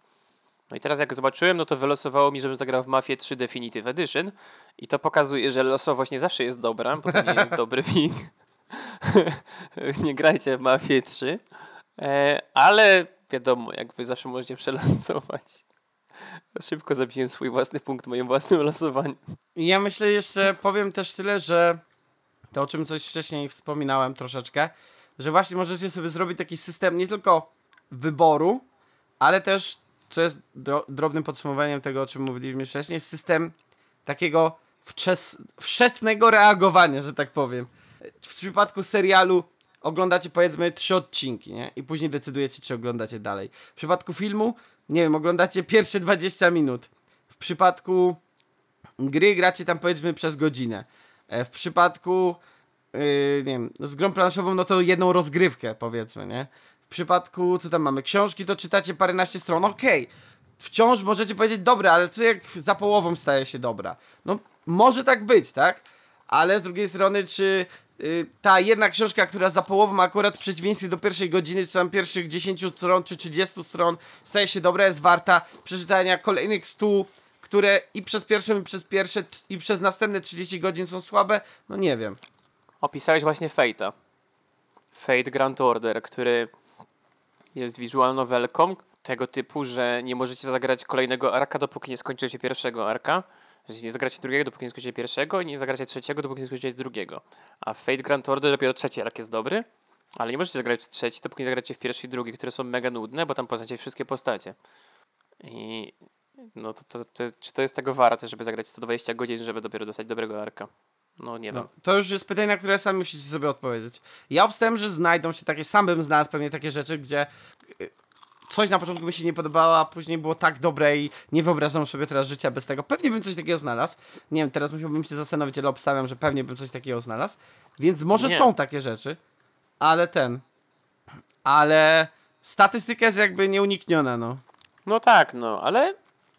No i teraz jak zobaczyłem, no to wylosowało mi, żebym zagrał w Mafię 3 Definitive Edition i to pokazuje, że losowość nie zawsze jest dobra, bo to nie jest dobry pik. nie grajcie w Mafię 3, e, ale wiadomo, jakby zawsze możecie przelosować. Szybko zabiłem swój własny punkt moim własnym losowaniu. I ja myślę jeszcze, powiem też tyle, że to o czym coś wcześniej wspominałem troszeczkę, że właśnie możecie sobie zrobić taki system nie tylko wyboru, ale też, co jest dro drobnym podsumowaniem tego, o czym mówiliśmy wcześniej, system takiego wczes wczesnego reagowania, że tak powiem. W przypadku serialu oglądacie powiedzmy trzy odcinki, nie? I później decydujecie, czy oglądacie dalej. W przypadku filmu, nie wiem, oglądacie pierwsze 20 minut. W przypadku gry gracie tam powiedzmy przez godzinę. E, W przypadku, yy, nie wiem, no z grą planszową, no to jedną rozgrywkę powiedzmy, nie? W przypadku, co tam mamy, książki, to czytacie paręnaście stron, okej. Wciąż możecie powiedzieć, dobra, ale co jak za połową staje się dobra? No, może tak być, tak? Ale z drugiej strony, czy ta jedna książka, która za połową akurat w przeciwieństwie do pierwszej godziny, czy tam pierwszych 10 stron, czy 30 stron staje się dobra, jest warta przeczytania kolejnych 100, które i przez pierwszą, i przez pierwsze, i przez następne 30 godzin są słabe? No nie wiem. Opisałeś właśnie Fate'a. Fate Grand Order, który jest visual novelką tego typu, że nie możecie zagrać kolejnego arka, dopóki nie skończycie pierwszego arka. Nie zagracie drugiego, dopóki nie skończycie pierwszego i nie zagracie trzeciego, dopóki nie skończycie drugiego. A Fate Grand Order dopiero trzeci ark jest dobry, ale nie możecie zagrać w trzeci, dopóki nie zagracie w pierwszy i drugi, które są mega nudne, bo tam poznacie wszystkie postacie. I no to, to, to, czy to jest tego warte, żeby zagrać 120 godzin, żeby dopiero dostać dobrego arka? No nie wiem. No, to już jest pytanie, na które sami musicie sobie odpowiedzieć. Ja obstawiam, że znajdą się takie, sam bym znalazł pewnie takie rzeczy, gdzie coś na początku mi się nie podobało, a później było tak dobre i nie wyobrażam sobie teraz życia bez tego. Pewnie bym coś takiego znalazł. Nie wiem, teraz musiałbym się zastanowić, ale obstawiam, że pewnie bym coś takiego znalazł. Więc może Nie. są takie rzeczy, ale ten. Ale statystyka jest jakby nieunikniona, no. No tak, no, ale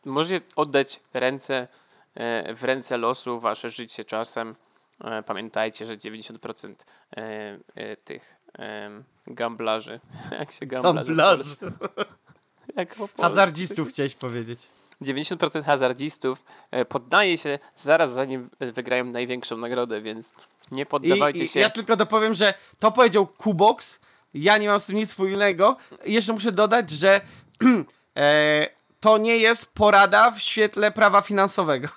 możecie oddać ręce e, w ręce losu, wasze życie czasem. E, Pamiętajcie, że 90% e, tych e, gamblarzy, jak się gamblarzy, Gamblarzy. Jak? Hazardzistów chciałeś powiedzieć. 90% hazardzistów e, poddaje się zaraz zanim wygrają największą nagrodę, więc nie poddawajcie i się. ja tylko dopowiem, że to powiedział Kubox. Ja nie mam z tym nic wspólnego. Jeszcze muszę dodać, że e, to nie jest porada w świetle prawa finansowego.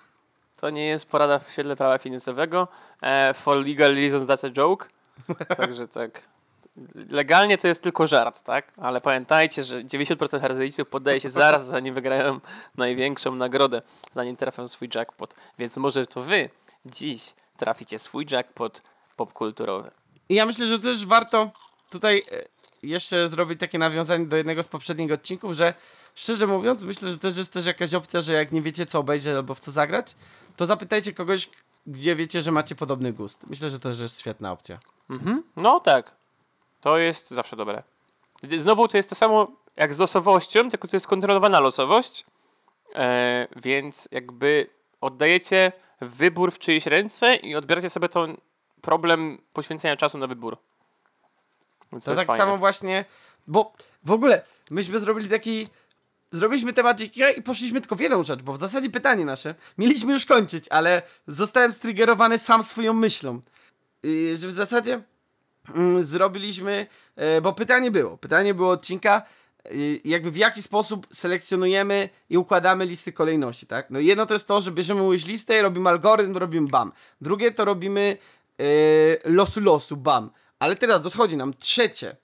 To nie jest porada w świetle prawa finansowego. E, for legal reasons that's a joke. Także tak. Legalnie to jest tylko żart, tak? Ale pamiętajcie, że 90% harceryjców poddaje się zaraz, zanim wygrają największą nagrodę, zanim trafią swój jackpot. Więc może to wy dziś traficie swój jackpot popkulturowy. I ja myślę, że też warto tutaj e, jeszcze zrobić takie nawiązanie do jednego z poprzednich odcinków, że szczerze mówiąc, myślę, że też jest też jakaś opcja, że jak nie wiecie co obejrzeć albo w co zagrać, to zapytajcie kogoś, gdzie wiecie, że macie podobny gust. Myślę, że to też jest świetna opcja. Mhm. No tak. To jest zawsze dobre. Znowu to jest to samo jak z losowością, tylko to jest kontrolowana losowość, e, więc jakby oddajecie wybór w czyjeś ręce i odbieracie sobie ten problem poświęcenia czasu na wybór. Więc To, tak fajne. samo właśnie, bo w ogóle myśmy zrobili taki. Zrobiliśmy tematykę i poszliśmy tylko w jedną rzecz, bo w zasadzie pytanie nasze mieliśmy już kończyć, ale zostałem striggerowany sam swoją myślą. Yy, że w zasadzie zrobiliśmy, e, bo pytanie było, pytanie było odcinka, yy, jakby w jaki sposób selekcjonujemy i układamy listy kolejności, tak? No jedno to jest to, że bierzemy już listę robimy algorytm, robimy bam. Drugie to robimy yy, losu losu, bam. Ale teraz dochodzi nam trzecie.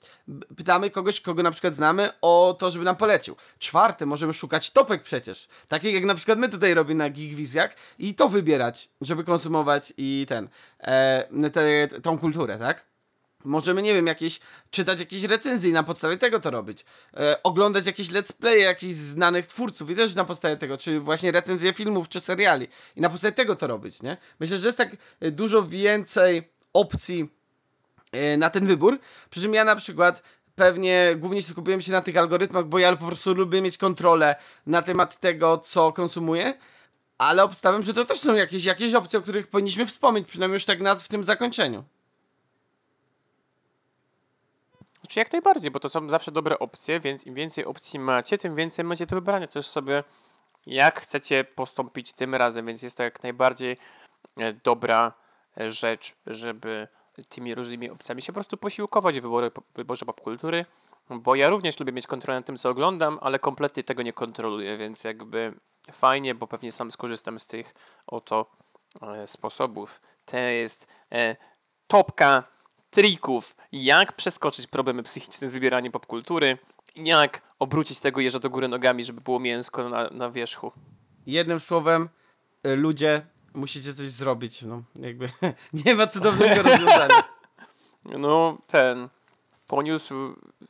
Pytamy kogoś, kogo na przykład znamy, o to, żeby nam polecił. Czwarte, możemy szukać topek przecież. Takich jak na przykład my tutaj robimy na Geekwizjach i to wybierać, żeby konsumować i ten, e, te, tą kulturę, tak? Możemy, nie wiem, jakieś, czytać jakieś recenzje i na podstawie tego to robić. E, oglądać jakieś let's play jakichś znanych twórców i też na podstawie tego, czy właśnie recenzje filmów, czy seriali. I na podstawie tego to robić, nie? Myślę, że jest tak e, dużo więcej opcji e, na ten wybór. Przy czym ja na przykład pewnie głównie skupiłem się na tych algorytmach, bo ja po prostu lubię mieć kontrolę na temat tego, co konsumuję. Ale obstawiam, że to też są jakieś, jakieś opcje, o których powinniśmy wspomnieć, przynajmniej już tak na, w tym zakończeniu. Czy jak najbardziej, bo to są zawsze dobre opcje, więc im więcej opcji macie, tym więcej macie do wybrania też sobie, jak chcecie postąpić tym razem, więc jest to jak najbardziej e, dobra e, rzecz, żeby tymi różnymi opcjami się po prostu posiłkować w wyborze, popkultury, bo ja również lubię mieć kontrolę nad tym, co oglądam, ale kompletnie tego nie kontroluję, więc jakby fajnie, bo pewnie sam skorzystam z tych oto e, sposobów. To jest topka trików, jak przeskoczyć problemy psychiczne z wybieraniem popkultury, jak obrócić tego jeża do góry nogami, żeby było mięsko na, na wierzchu. Jednym słowem, y, ludzie, musicie coś zrobić. No, jakby nie ma cudownego rozwiązania. No, ten. Poniósł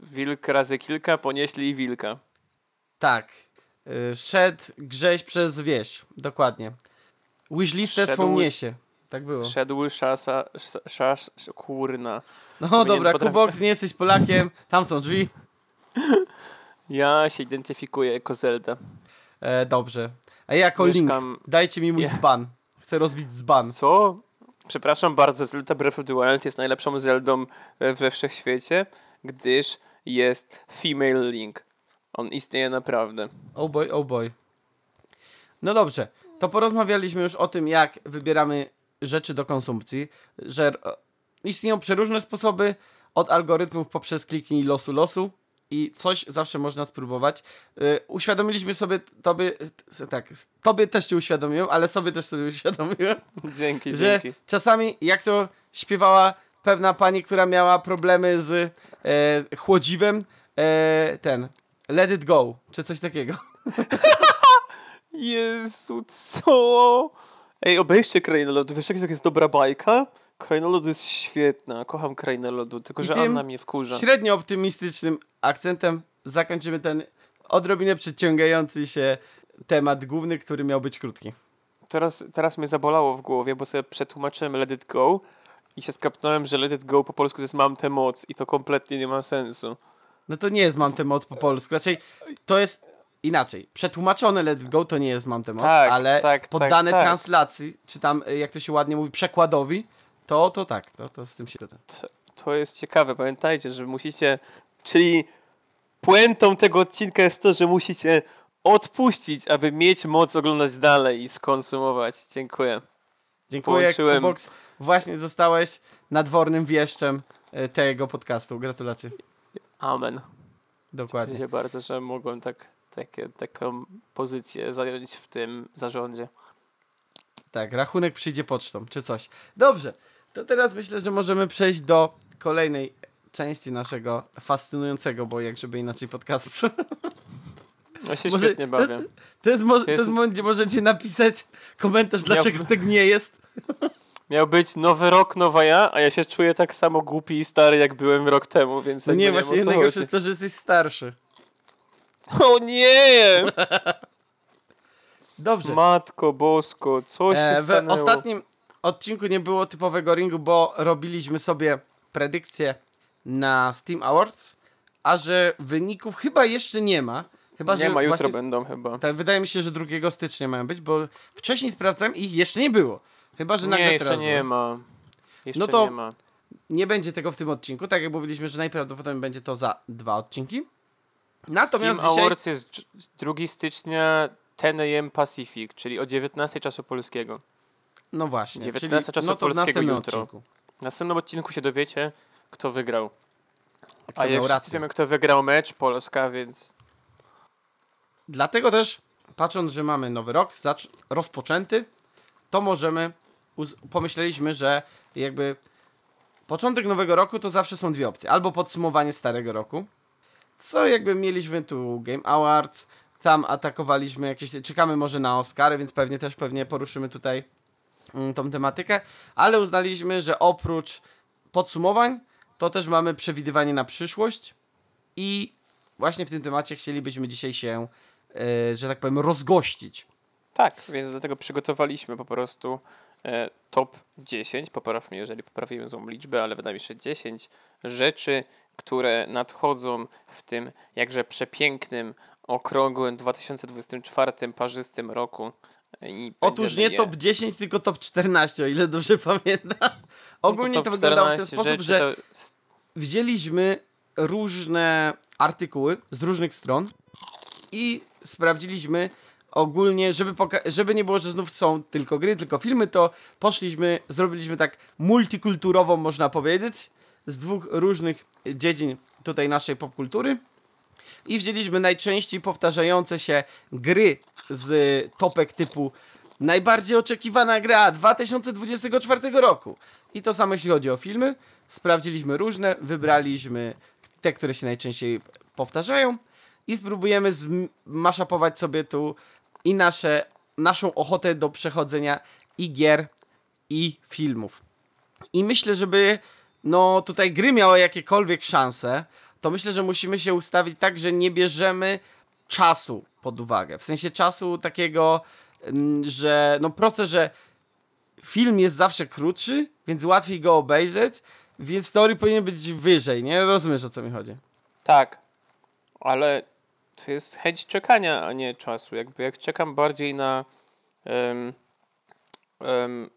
wilk razy kilka, ponieśli i wilka. Tak. Y, Szedł grześ przez wieś. Dokładnie. Wishlistę Szedł- swą niesie. Tak było. Szedł szasa, sz- szas, kurna. No powinien dobra, potrafi- Kubox, nie jesteś Polakiem. Tam są drzwi. Ja się identyfikuję jako Zelda. E, dobrze. A ja jako Link. Mieszkam- Dajcie mi mój Ja- dzban. Chcę rozbić dzban. Co? Przepraszam bardzo, Zelda Breath of the Wild jest najlepszą Zeldą e, we wszechświecie, gdyż jest female Link. On istnieje naprawdę. Oh boy, oh boy. No dobrze, to porozmawialiśmy już o tym, jak wybieramy rzeczy do konsumpcji, że e, istnieją przeróżne sposoby, od algorytmów poprzez kliknij losu losu i coś zawsze można spróbować. Y, uświadomiliśmy sobie, tobie, t- tak, tobie też ci uświadomiłem, ale sobie też sobie uświadomiłem, Dzięki, że dzięki. czasami, jak to śpiewała pewna pani, która miała problemy z e, chłodziwem, e, ten, let it go, czy coś takiego. Jezu, co? Ej, obejrzcie Krainę Lodu. Wiesz, jaka jest dobra bajka? Kraina Lodu jest świetna. Kocham Krainę Lodu, tylko I że Anna mnie wkurza. Średnio optymistycznym akcentem zakończymy ten odrobinę przeciągający się temat główny, który miał być krótki. Teraz, teraz mnie zabolało w głowie, bo sobie przetłumaczyłem Let It Go i się skapnąłem, że Let It Go po polsku to jest Mam tę moc i to kompletnie nie ma sensu. No to nie jest Mam tę moc po polsku, raczej to jest inaczej. Przetłumaczone Let It Go to nie jest Mam tę moc, Tak, ale tak, poddane tak, tak. translacji, czy tam y, jak to się ładnie mówi, przekładowi, to, to tak, to, to z tym się to. To, to jest ciekawe, pamiętajcie, że musicie, czyli puentą tego odcinka jest to, że musicie odpuścić, aby mieć moc oglądać dalej i skonsumować. Dziękuję. Dziękuję, Połączyłem- Kubox. Właśnie zostałeś nadwornym wieszczem y, tego podcastu. Gratulacje. Amen. Dokładnie. Cieszę się bardzo, że mogłem tak, takie, taką pozycję zająć w tym zarządzie. Tak, rachunek przyjdzie pocztą, czy coś. Dobrze, to teraz myślę, że możemy przejść do kolejnej części naszego fascynującego, bo jak żeby inaczej podcastu. Ja się Może- świetnie bawię. To jest, mo- to Jest- jest moment, gdzie możecie napisać komentarz, dlaczego tak nie jest. Miał być nowy rok, nowa ja, a ja się czuję tak samo głupi i stary, jak byłem rok temu, więc No nie, wiem, właśnie najgorsze jest to, że jesteś starszy. O nie! Dobrze. Matko bosko, co się E, w stanęło? ostatnim odcinku nie było typowego ringu, bo robiliśmy sobie predykcje na Steam Awards, a że wyników chyba jeszcze nie ma. Chyba, nie ma, jutro właśnie, będą chyba. tak, wydaje mi się, że 2 stycznia mają być, bo wcześniej sprawdzałem i ich jeszcze nie było. Chyba, że nagle Nie, jeszcze nie było. ma. Jeszcze No to- nie ma. Nie będzie tego w tym odcinku, tak jak mówiliśmy, że najprawdopodobniej będzie to za dwa odcinki. Natomiast Steam dzisiaj... Awards jest dż- 2 stycznia 10 am Pacific, czyli o 19 czasu polskiego. No właśnie. 19 czyli, czasu no polskiego jutro. odcinku. W następnym odcinku się dowiecie, kto wygrał. Kto A miał wszyscy wiemy, kto wygrał mecz, Polska, więc Dlatego też, patrząc, że mamy nowy rok rozpoczęty, to możemy, pomyśleliśmy, że jakby początek nowego roku to zawsze są dwie opcje. Albo podsumowanie starego roku, co jakby mieliśmy tu Game Awards, tam atakowaliśmy jakieś, czekamy może na Oscary, więc pewnie też pewnie poruszymy tutaj mm, tą tematykę, ale uznaliśmy, że oprócz podsumowań, to też mamy przewidywanie na przyszłość i właśnie w tym temacie chcielibyśmy dzisiaj się, e, że tak powiem, rozgościć. tak, więc dlatego przygotowaliśmy po prostu e, top 10, popraw mnie, jeżeli poprawiłem złą liczbę, ale wydaje mi się, że 10 rzeczy, które nadchodzą w tym jakże przepięknym, okrągłym 2024 parzystym roku. Otóż nie je- top 10, tylko top 14, o ile dobrze pamiętam. Ogólnie No to, top wyglądało w ten 14 sposób, że to wzięliśmy różne artykuły z różnych stron i sprawdziliśmy ogólnie, żeby, żeby nie było, że znów są tylko gry, tylko filmy, to poszliśmy, zrobiliśmy tak multikulturową, można powiedzieć, z dwóch różnych dziedzin tutaj naszej popkultury i wzięliśmy najczęściej powtarzające się gry z topek typu najbardziej oczekiwana gra 2024 roku. I to samo jeśli chodzi o filmy. Sprawdziliśmy różne, wybraliśmy te, które się najczęściej powtarzają i spróbujemy zmaszapować sobie tu i nasze, naszą ochotę do przechodzenia i gier, i filmów. I myślę, żeby no tutaj gry miały jakiekolwiek szanse, to myślę, że musimy się ustawić tak, że nie bierzemy czasu pod uwagę. W sensie czasu takiego, mm, że no proste, że film jest zawsze krótszy, więc łatwiej go obejrzeć, więc teorii powinien być wyżej, nie? Rozumiesz o co mi chodzi? Tak, ale to jest chęć czekania, a nie czasu. Jakby jak czekam bardziej na um, um,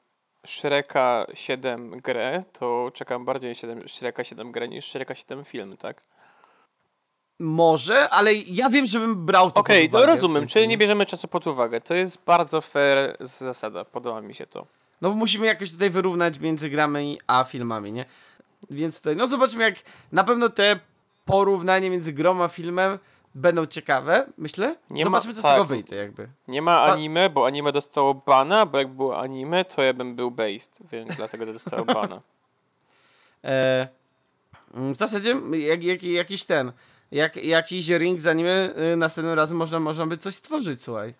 Shreka 7 grę, to czekam bardziej na 7, Shreka 7 grę niż Shreka 7 film, tak? Może, ale ja wiem, żebym brał to Okej, pod no w rozumiem, sensie, czyli nie bierzemy czasu pod uwagę. To jest bardzo fair zasada, podoba mi się to. No bo musimy jakoś tutaj wyrównać między grami a filmami, nie? Więc tutaj, no zobaczmy jak na pewno te porównanie między grą a filmem będą ciekawe, myślę. Nie ma- Zobaczmy co z tak. tego wyjdzie jakby. Nie ma anime, bo anime dostało bana, bo jak było anime, to ja bym był based, więc dlatego dostało bana. E, mm, w zasadzie jak, jak, jakiś ten, jak, jakiś ring z anime y, następnym razem można, można by coś stworzyć, słuchaj.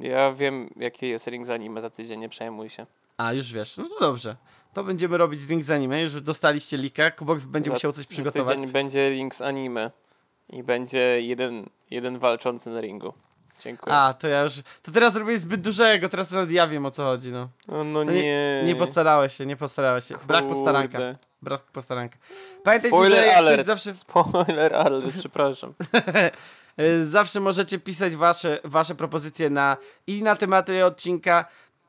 Ja wiem, jaki jest ring z anime za tydzień, nie przejmuj się. A, już wiesz, no to dobrze. To będziemy robić ring z anime, już dostaliście lika, Kubox będzie Za- musiał coś Za przygotować. tydzień będzie ring z anime i będzie jeden, jeden walczący na ringu. Dziękuję. A, to ja już, to teraz zrobiłeś zbyt dużego, teraz nawet ja wiem o co chodzi, no. no, no No nie. Nie postarałeś się, nie postarałeś się. Brak postaranka. Kurde. Brak postaranka. Pamiętajcie, Spoiler że alert. zawsze, Spoiler alert, przepraszam. zawsze możecie pisać wasze, wasze propozycje na i na tematy odcinka,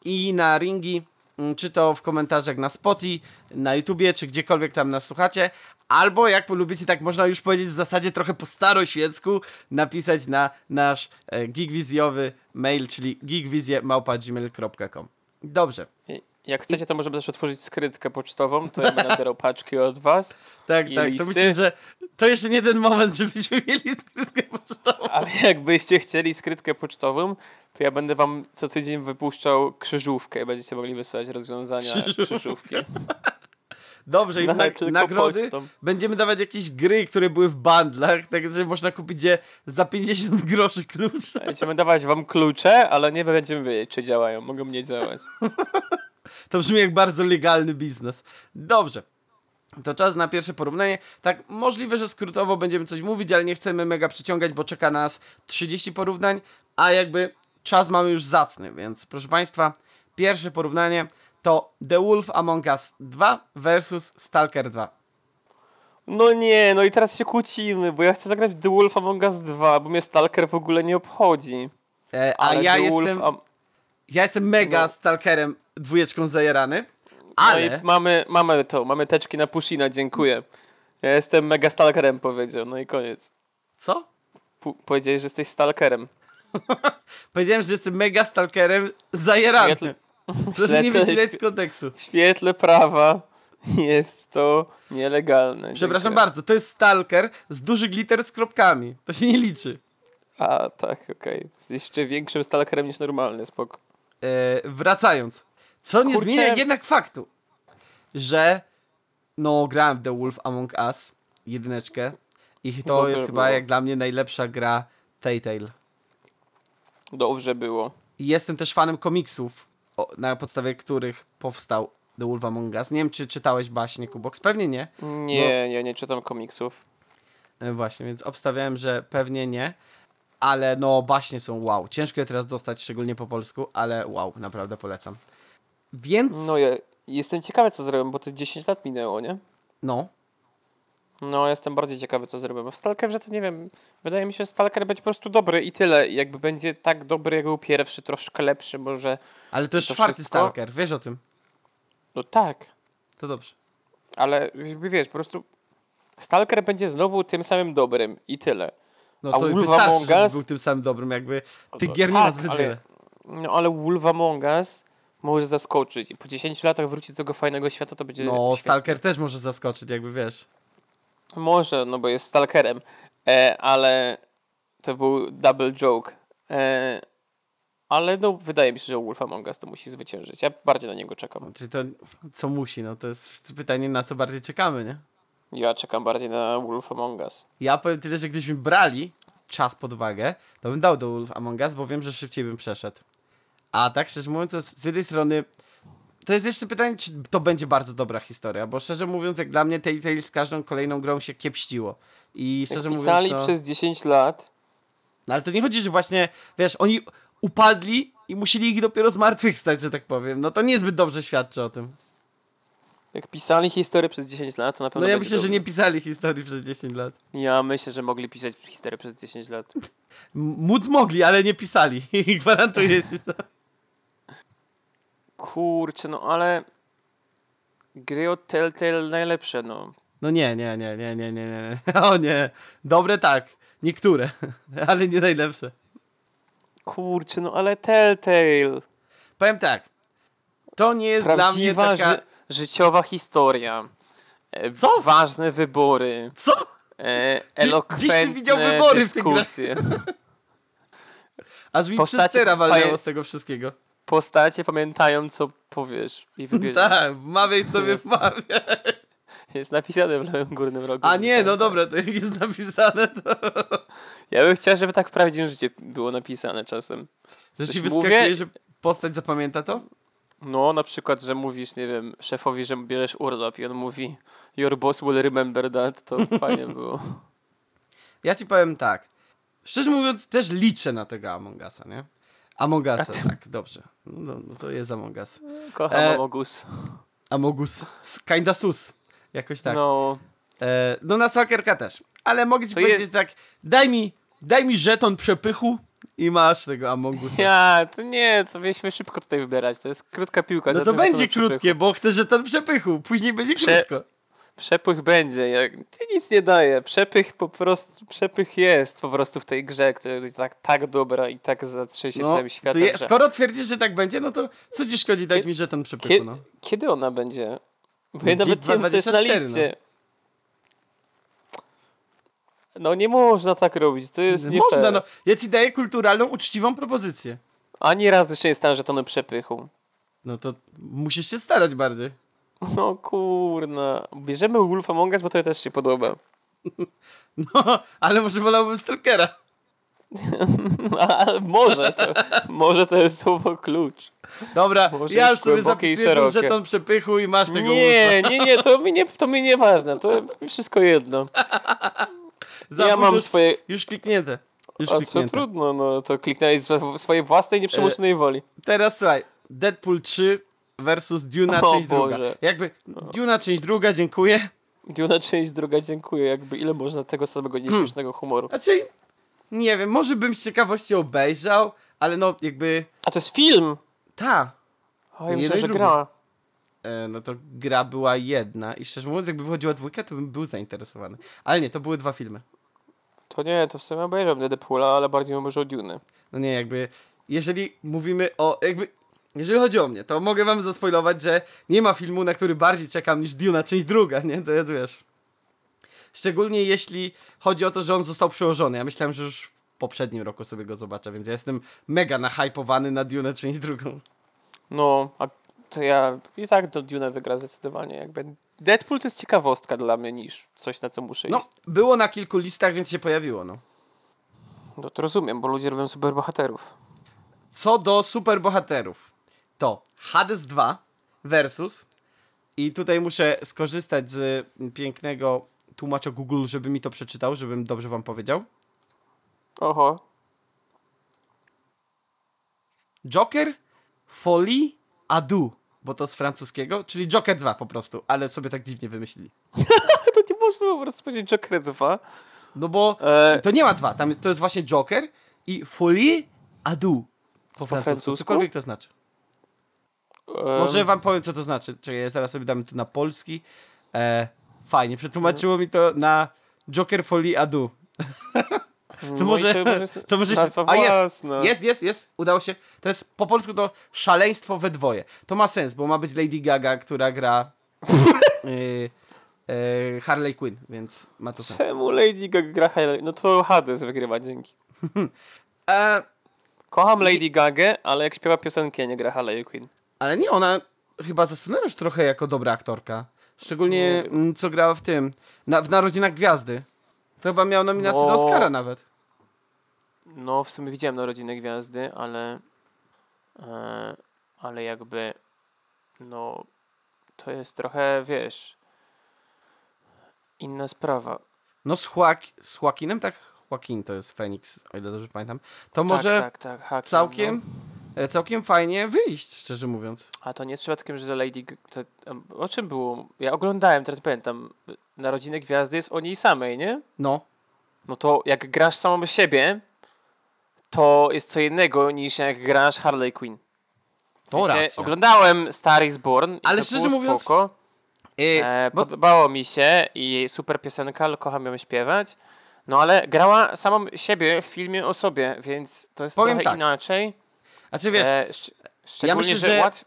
i na ringi, mm, czy to w komentarzach na Spotify, na YouTubie, czy gdziekolwiek tam nas słuchacie. Albo jak polubicie, tak można już powiedzieć w zasadzie trochę po staroświecku, napisać na nasz e, geekwizjowy mail, czyli geekwizje.gmail.com Dobrze. Jak chcecie, to możemy też otworzyć skrytkę pocztową, to ja będę nabierał paczki od was, Tak, tak. To listy? myślę, że to jeszcze nie ten moment, żebyśmy mieli skrytkę pocztową. ale jakbyście chcieli skrytkę pocztową, to ja będę wam co tydzień wypuszczał krzyżówkę i będziecie mogli wysłać rozwiązania Krzyżówkę. krzyżówki. Dobrze, i w Nawet na- nagrody będziemy dawać jakieś gry, które były w bundlach, tak że można kupić je za 50 groszy klucz. Będziemy dawać wam klucze, ale nie będziemy wiedzieć, czy działają. Mogą nie działać. To brzmi jak bardzo legalny biznes. Dobrze. to czas na pierwsze porównanie. Tak, możliwe, że skrótowo będziemy coś mówić, ale nie chcemy mega przyciągać, bo czeka nas 30 porównań, a jakby czas mamy już zacny, więc proszę Państwa, pierwsze porównanie to The Wolf Among Us 2 versus Stalker 2. No nie, no i teraz się kłócimy, bo ja chcę zagrać The Wolf Among Us 2, bo mnie Stalker w ogóle nie obchodzi. E, a Ale ja The jestem, Wolf ja jestem mega No. Stalkerem dwójeczką zajarany, No ale... i mamy, mamy to, mamy teczki na Pushina, dziękuję. Ja jestem mega stalkerem, powiedział, no i koniec. Co? Pu- powiedziałeś, że jesteś stalkerem. Powiedziałem, że jestem mega stalkerem. Świetle- Proszę nie wycinać z kontekstu. W świetle prawa jest to nielegalne. Przepraszam Dziękuję. bardzo, to jest stalker z duży glitter z kropkami. To się nie liczy. A, tak, okej. Jesteś jeszcze większym stalkerem niż normalny, spoko. E, wracając. Co nie Kurczę. zmienia jednak faktu, że no grałem w The Wolf Among Us, jedyneczkę i to Dobre jest chyba było. jak dla mnie najlepsza gra Telltale. Dobrze było. I jestem też fanem komiksów, na podstawie których powstał The Wolf Among Us. Nie wiem, czy czytałeś baśnie Kubox? Pewnie nie. Nie, nie, nie czytam komiksów. E, Właśnie, więc obstawiałem, że pewnie nie. Ale no, baśnie są wow. Ciężko je teraz dostać, szczególnie po polsku, ale wow, naprawdę polecam. Więc, No ja jestem ciekawy, co zrobią, bo to 10 lat minęło, nie? no, No, jestem bardziej ciekawy, co zrobią. Bo W Stalkerze to nie wiem. Wydaje mi się, że Stalker będzie po prostu dobry i tyle. Jakby będzie tak dobry, jak był pierwszy, troszkę lepszy, może. ale to jest To czwarty wszystko? Stalker, wiesz o tym. No tak. To dobrze. Ale jakby wiesz, po prostu. Stalker będzie znowu tym samym dobrym i tyle. No A to Wolf wystarczy, Among Us? był tym samym dobrym, jakby tych to gier nie ma tak, zbyt ale- wiele. No ale Wolf Among Us może zaskoczyć. I po 10 latach wrócić do tego fajnego świata, to będzie. No. Stalker też może zaskoczyć, jakby wiesz. Może, no bo jest stalkerem, e, ale to był double joke. E, ale no, wydaje mi się, że Wolf Among Us to musi zwyciężyć. Ja bardziej na niego czekam. Czy to, co musi, no to jest pytanie, na co bardziej czekamy, nie? Ja czekam bardziej na Wolf Among Us. Ja powiem tyle, że gdybyśmy brali czas pod uwagę, to bym dał do Wolf Among Us, bo wiem, że szybciej bym przeszedł. A tak szczerze mówiąc, to z jednej strony to jest jeszcze pytanie, czy to będzie bardzo dobra historia, bo szczerze mówiąc, jak dla mnie Telltale z każdą kolejną grą się kiepściło. I Jak szczerze pisali mówiąc, no, przez 10 lat, no ale to nie chodzi, że właśnie, wiesz, oni upadli i musieli ich dopiero zmartwychwstać, że tak powiem. No to niezbyt dobrze świadczy o tym. jak pisali historię przez 10 lat, to na pewno No ja myślę, że dobrze. nie pisali historii przez 10 lat. Ja myślę, że mogli pisać historię przez 10 lat. Móc mogli, ale nie pisali. Gwarantuję ci to. Kurczę, no ale gry od Telltale najlepsze, no. No nie, nie, nie, nie, nie, nie, nie. O nie. Dobre tak. Niektóre, ale nie najlepsze. Kurczę, no ale Telltale. Powiem tak. To nie jest dla mnie Prawdziwa taka... ży życiowa historia. E, Co? Ważne wybory. Co? E, elokwentne widział wybory w tych grach? dyskusje. Aż mi Postacie paje- z tego wszystkiego. Postacie pamiętają, co powiesz i wybierzesz. Tak, wmawiaj sobie Jest. wmawiaj. Jest napisane w lewym górnym rogu. A nie, no dobra, to jak jest napisane, to... Ja bym chciał, żeby tak w prawdziwym życiu było napisane czasem. Że ci mówię? wyskakuje, że postać zapamięta to? No, na przykład, że mówisz, nie wiem, szefowi, że bierzesz urlop i on mówi Your boss will remember that, to fajnie było. Ja ci powiem tak. Szczerze mówiąc, też liczę na tego Among Usa, nie? Among Usa, tak, dobrze. No, no to jest Among Us. Kocham E, Amogus. Amogus. S- Kinda sus. Jakoś tak. No, No, e, no na Stalkerka też. Ale mogę ci To powiedzieć jest- tak, daj mi, daj mi żeton przepychu i masz tego Among Usa. ja, to nie, to mieliśmy szybko tutaj wybierać, to jest krótka piłka. No to będzie krótkie, bo chcę żeton przepychu. Później będzie Prze- krótko. Przepych będzie, jak... ty nic nie daje. Przepych po prostu, przepych jest po prostu w tej grze, która jest tak, tak dobra i tak zatrzęsie No, całym światem. je, że... skoro twierdzisz, że tak będzie, no to co ci szkodzi dać mi żeton przepychu, Kie- no. Kiedy ona będzie? Bo ja nawet nie wiem, co jest na 24, liście. No nie można tak robić, to jest nie Można, fair. no. Ja ci daję kulturalną, uczciwą propozycję. Ani razu jeszcze nie stałem żetonu przepychu. No to musisz się starać bardziej. No kurna. Bierzemy Wolf Among Us, bo to też się podoba. No, ale może wolałbym Stalkera. Ale może to, może to jest słowo klucz. Dobra, Może ja już sobie zapisuję szerokie. żeton przepychu i masz tego Nie, nie, nie, to mi nie, to mi nie ważne, to wszystko jedno. Ja mam swoje, już kliknięte. Już a kliknięte. trudno, no to kliknęłeś z swojej własnej nieprzymuszonej woli. Teraz słuchaj, Deadpool 3 versus Duna O część druga. Boże. Jakby Duna część druga, dziękuję. Duna część druga, dziękuję, jakby ile można tego samego nieśmiesznego humoru. Znaczy, nie wiem, może bym z ciekawości obejrzał, ale no jakby, A to jest film! ta, O, Jeden myślę, że drugi. gra. e, no to gra była jedna i szczerze mówiąc, jakby wychodziła dwójka, to bym był zainteresowany. Ale nie, to były dwa filmy. To nie, to w sumie obejrzałem Deadpoola, ale bardziej obejrzał Dune. No nie, jakby, jeżeli mówimy o, jakby, jeżeli chodzi o mnie, to mogę wam zaspoilować, że nie ma filmu, na który bardziej czekam niż Duna część druga, nie? To jest, wiesz. Szczególnie jeśli chodzi o to, że on został przełożony. Ja myślałem, że już w poprzednim roku sobie go zobaczę, więc ja jestem mega nahypowany na Dune część drugą. No, a to ja i tak do Dune wygra zdecydowanie. Jakby Deadpool to jest ciekawostka dla mnie niż coś, na co muszę No, iść. było na kilku listach, więc się pojawiło, no. No to rozumiem, bo ludzie robią superbohaterów. Co do superbohaterów, to Hades 2 versus i tutaj muszę skorzystać z pięknego tłumacza Google, żeby mi to przeczytał, żebym dobrze wam powiedział. Oho. Joker, Folie, Adu, bo to z francuskiego, czyli Joker 2 po prostu, ale sobie tak dziwnie wymyślili. To nie można po prostu powiedzieć Joker 2. No bo E, to nie ma dwa, tam to jest właśnie Joker i Folie, Adu. Po, francusku, francusku? cokolwiek to znaczy. Może wam powiem, co to znaczy. Czekaj, zaraz sobie damy tu na polski. E, fajnie, przetłumaczyło mi to na Joker Folie Adu. no To i może, jest to może nazwa a jest, jest, jest, jest, udało się. To jest po polsku to szaleństwo we dwoje. To ma sens, bo ma być Lady Gaga, która gra y, y, Harley Quinn, więc ma to sens. Czemu Lady Gaga gra Harley? No to Hades wygrywa, dzięki. E, Kocham Lady Gagę, ale jak śpiewa piosenki, a nie gra Harley Quinn. Ale nie, ona chyba zasłynęła już trochę jako dobra aktorka. Szczególnie mm, co grała w tym, na, w Narodzinach Gwiazdy. To chyba miała nominację do No. Oscara nawet. No, w sumie widziałem Narodziny Gwiazdy, ale e, ale jakby no to jest trochę, wiesz inna sprawa. No z, Joak z Joaquinem, tak? Joaquin to jest Phoenix, o ile dobrze pamiętam. To może tak, tak, tak, Hakim, całkiem, No. E, całkiem fajnie wyjść, szczerze mówiąc. A to nie jest przypadkiem, że Lady to, o czym było? Ja oglądałem, teraz pamiętam. Narodziny Gwiazdy jest o niej samej, nie? No, No to jak grasz samą siebie, to jest co innego niż jak grasz Harley Quinn. W sensie, oglądałem Star is Born i Ale to szczerze było mówiąc, spoko. e, E, bo, Podobało mi się i super piosenka, ale kocham ją śpiewać. No ale grała samą siebie w filmie o sobie, więc to jest Powiem trochę tak. inaczej. A czy wiesz, e, szcz- szczególnie, myślę, że, że łatw...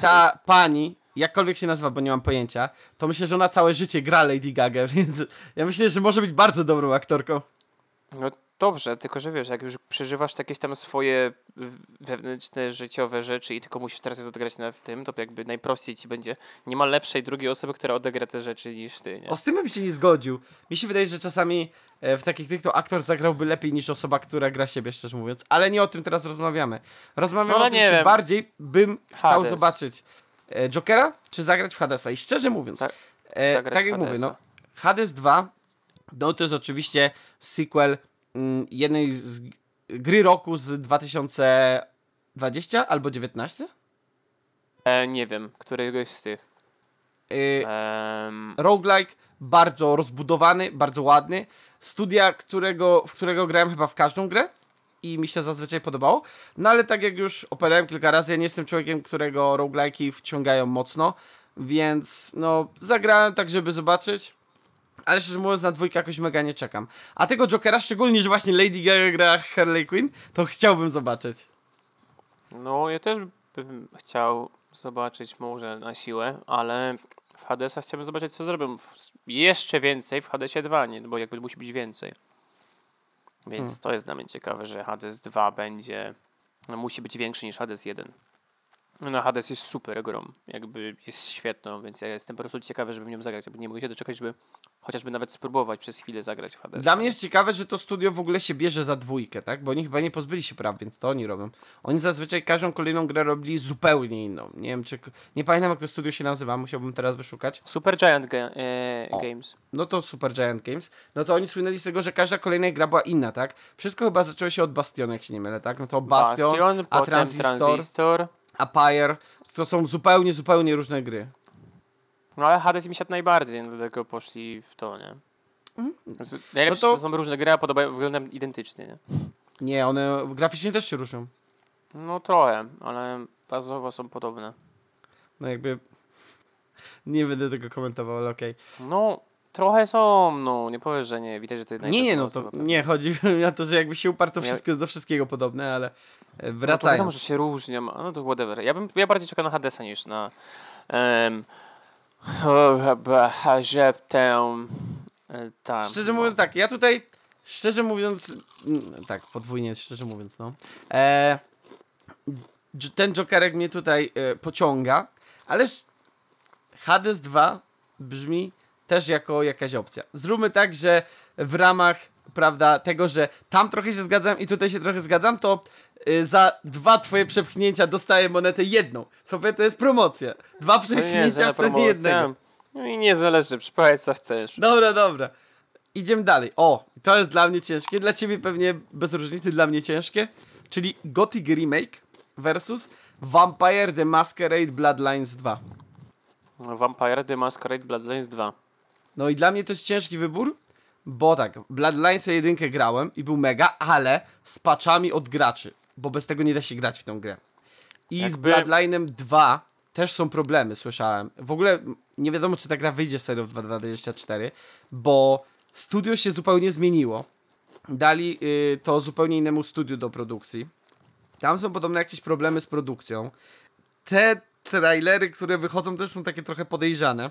ta jest- pani, jakkolwiek się nazywa, bo nie mam pojęcia, to myślę, że ona całe życie gra Lady Gaga, więc ja myślę, że może być bardzo dobrą aktorką. No dobrze, tylko że wiesz, jak już przeżywasz jakieś tam swoje wewnętrzne, życiowe rzeczy i tylko musisz teraz je odegrać na tym, to jakby najprościej ci będzie. Nie ma lepszej drugiej osoby, która odegra te rzeczy niż ty, nie? O, z tym bym się nie zgodził. Mi się wydaje, że czasami e, w takich tych to aktor zagrałby lepiej niż osoba, która gra siebie, szczerze mówiąc. Ale nie o tym teraz rozmawiamy. Rozmawiamy No, o tym, nie czy bardziej bym chciał Hades. zobaczyć e, Jokera, czy zagrać w Hadesa. I szczerze mówiąc, Za- e, tak jak mówię, Hadesa. no, Hades 2, no to jest oczywiście sequel mm, jednej z gry roku z 2020 albo 19? E, nie wiem, któregoś z tych. E, Em, roguelike, bardzo rozbudowany, bardzo ładny. Studia, którego, w którego grałem chyba w każdą grę i mi się zazwyczaj podobało. No ale tak jak już opowiadałem kilka razy, ja nie jestem człowiekiem, którego roguelike'i wciągają mocno, więc no zagrałem tak, żeby zobaczyć. Ale szczerze mówiąc, na dwójkę jakoś mega nie czekam. A tego Jokera, szczególnie, że właśnie Lady Gaga gra Harley Quinn, to chciałbym zobaczyć. no, ja też bym chciał zobaczyć może na siłę, ale w Hadesa chciałbym zobaczyć, co zrobią jeszcze więcej w Hadesie 2, nie? bo jakby musi być więcej. Więc Hmm. to jest dla mnie ciekawe, że Hades 2 będzie, no, musi być większy niż Hades 1. No Hades jest super grą, jakby jest świetną, więc ja jestem po prostu ciekawy, żeby w nią zagrać. Jakby nie mogę się doczekać, żeby chociażby nawet spróbować przez chwilę zagrać w Hades. Dla mnie jest ciekawe, że to studio w ogóle się bierze za dwójkę, tak? Bo oni chyba nie pozbyli się praw, więc to oni robią. Oni zazwyczaj każdą kolejną grę robili zupełnie inną. Nie wiem, czy... Nie pamiętam, jak to studio się nazywa, musiałbym teraz wyszukać. Super Giant ga e. Games. No to Super Giant Games. No to oni słynęli z tego, że każda kolejna gra była inna, tak? Wszystko chyba zaczęło się od Bastionu, jak się nie mylę, tak? No to Bastion, Bastion, a Transistor, Transistor. A Pyre. To są zupełnie, zupełnie różne gry. No ale Hades mi siadł najbardziej, no dlatego poszli w to, nie? Z- Najlepsze Mhm. No to- to... są różne gry, a podobają, wyglądają identycznie, nie? Nie, one graficznie też się różnią. No trochę, ale bazowo są podobne. No jakby... Nie będę tego komentował, ale okej. No, trochę są, no, nie powiesz, że nie. Widać, że to jest Nie, nie, no to nie, chodzi mi o to, że jakby się uparł, to wszystko jest do wszystkiego podobne, ale e, No to wiadomo, wracając. że się różnią, no to whatever. Ja bym ja bardziej czekał na Hadesa niż na um, że tę e, tam. Szczerze mówiąc tak, ja tutaj, szczerze mówiąc, tak, podwójnie, szczerze mówiąc, no. E, ten Jokerek mnie tutaj e, pociąga, ależ Hades 2 brzmi też jako jakaś opcja. Zróbmy tak, że w ramach, prawda, tego, że tam trochę się zgadzam i tutaj się trochę zgadzam, to y, za dwa twoje przepchnięcia dostaję monetę jedną. Sobie to jest promocja. Dwa jest przepchnięcia w cenie jednego. No i nie zależy, przypowiedz co chcesz. Dobra, dobra. Idziemy dalej. O, to jest dla mnie ciężkie. Dla ciebie pewnie bez różnicy, dla mnie ciężkie. Czyli Gothic Remake versus Vampire the Masquerade Bloodlines 2. No, Vampire The Masquerade Bloodlines 2. No i dla mnie to jest ciężki wybór, bo tak, Bloodlines jedynkę grałem i był mega, ale z patchami od graczy, bo bez tego nie da się grać w tą grę. I z Jakby- Bloodlinem 2 też są problemy, słyszałem. W ogóle nie wiadomo, czy ta gra wyjdzie serio w 2024, bo studio się zupełnie zmieniło. Dali y, to zupełnie innemu studiu do produkcji. Tam są podobno jakieś problemy z produkcją. Te trailery, które wychodzą, też są takie trochę podejrzane.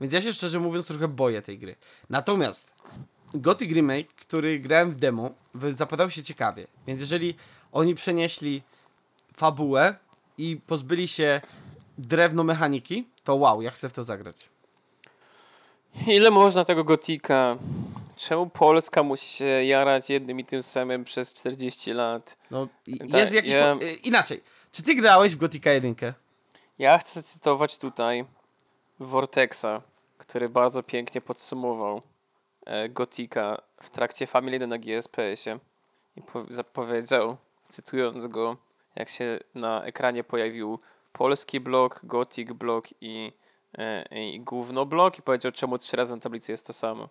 Więc ja się szczerze mówiąc trochę boję tej gry. Natomiast Gothic Remake, który grałem w demo, zapadał się ciekawie. Więc jeżeli oni przenieśli fabułę i pozbyli się drewno mechaniki, to wow, ja chcę w to zagrać. Ile można tego gotika? Czemu Polska musi się jarać jednym i tym samym przez 40 lat? No, Tak, jest jakiś... ja- y, Inaczej, czy ty grałeś w Gothica 1? Ja chcę cytować tutaj Vortexa, który bardzo pięknie podsumował e, Gotika w trakcie Family na GSPS-ie i po- zapowiedział, cytując go, jak się na ekranie pojawił polski blok, Gothic blok i, e, i gówno blok i powiedział, czemu trzy razy na tablicy jest to samo.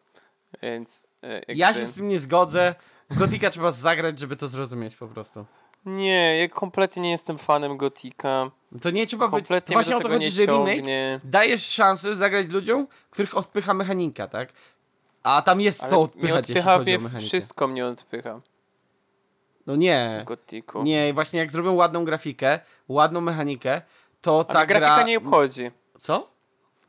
Więc e, jakby... Ja się z tym nie zgodzę. W Gothica trzeba zagrać, żeby to zrozumieć po prostu. Nie, ja kompletnie nie jestem fanem Gotika. To nie trzeba być... Kompletnie Właśnie mnie o to chodzi, nie że remake dajesz szansę zagrać ludziom, których odpycha mechanika, tak? A tam jest Ale co odpychać, jeśli odpycha o mnie wszystko mnie odpycha No nie. Gotiku. Nie, właśnie jak zrobią ładną grafikę, ładną mechanikę, to A ta grafika gra... nie obchodzi. Co?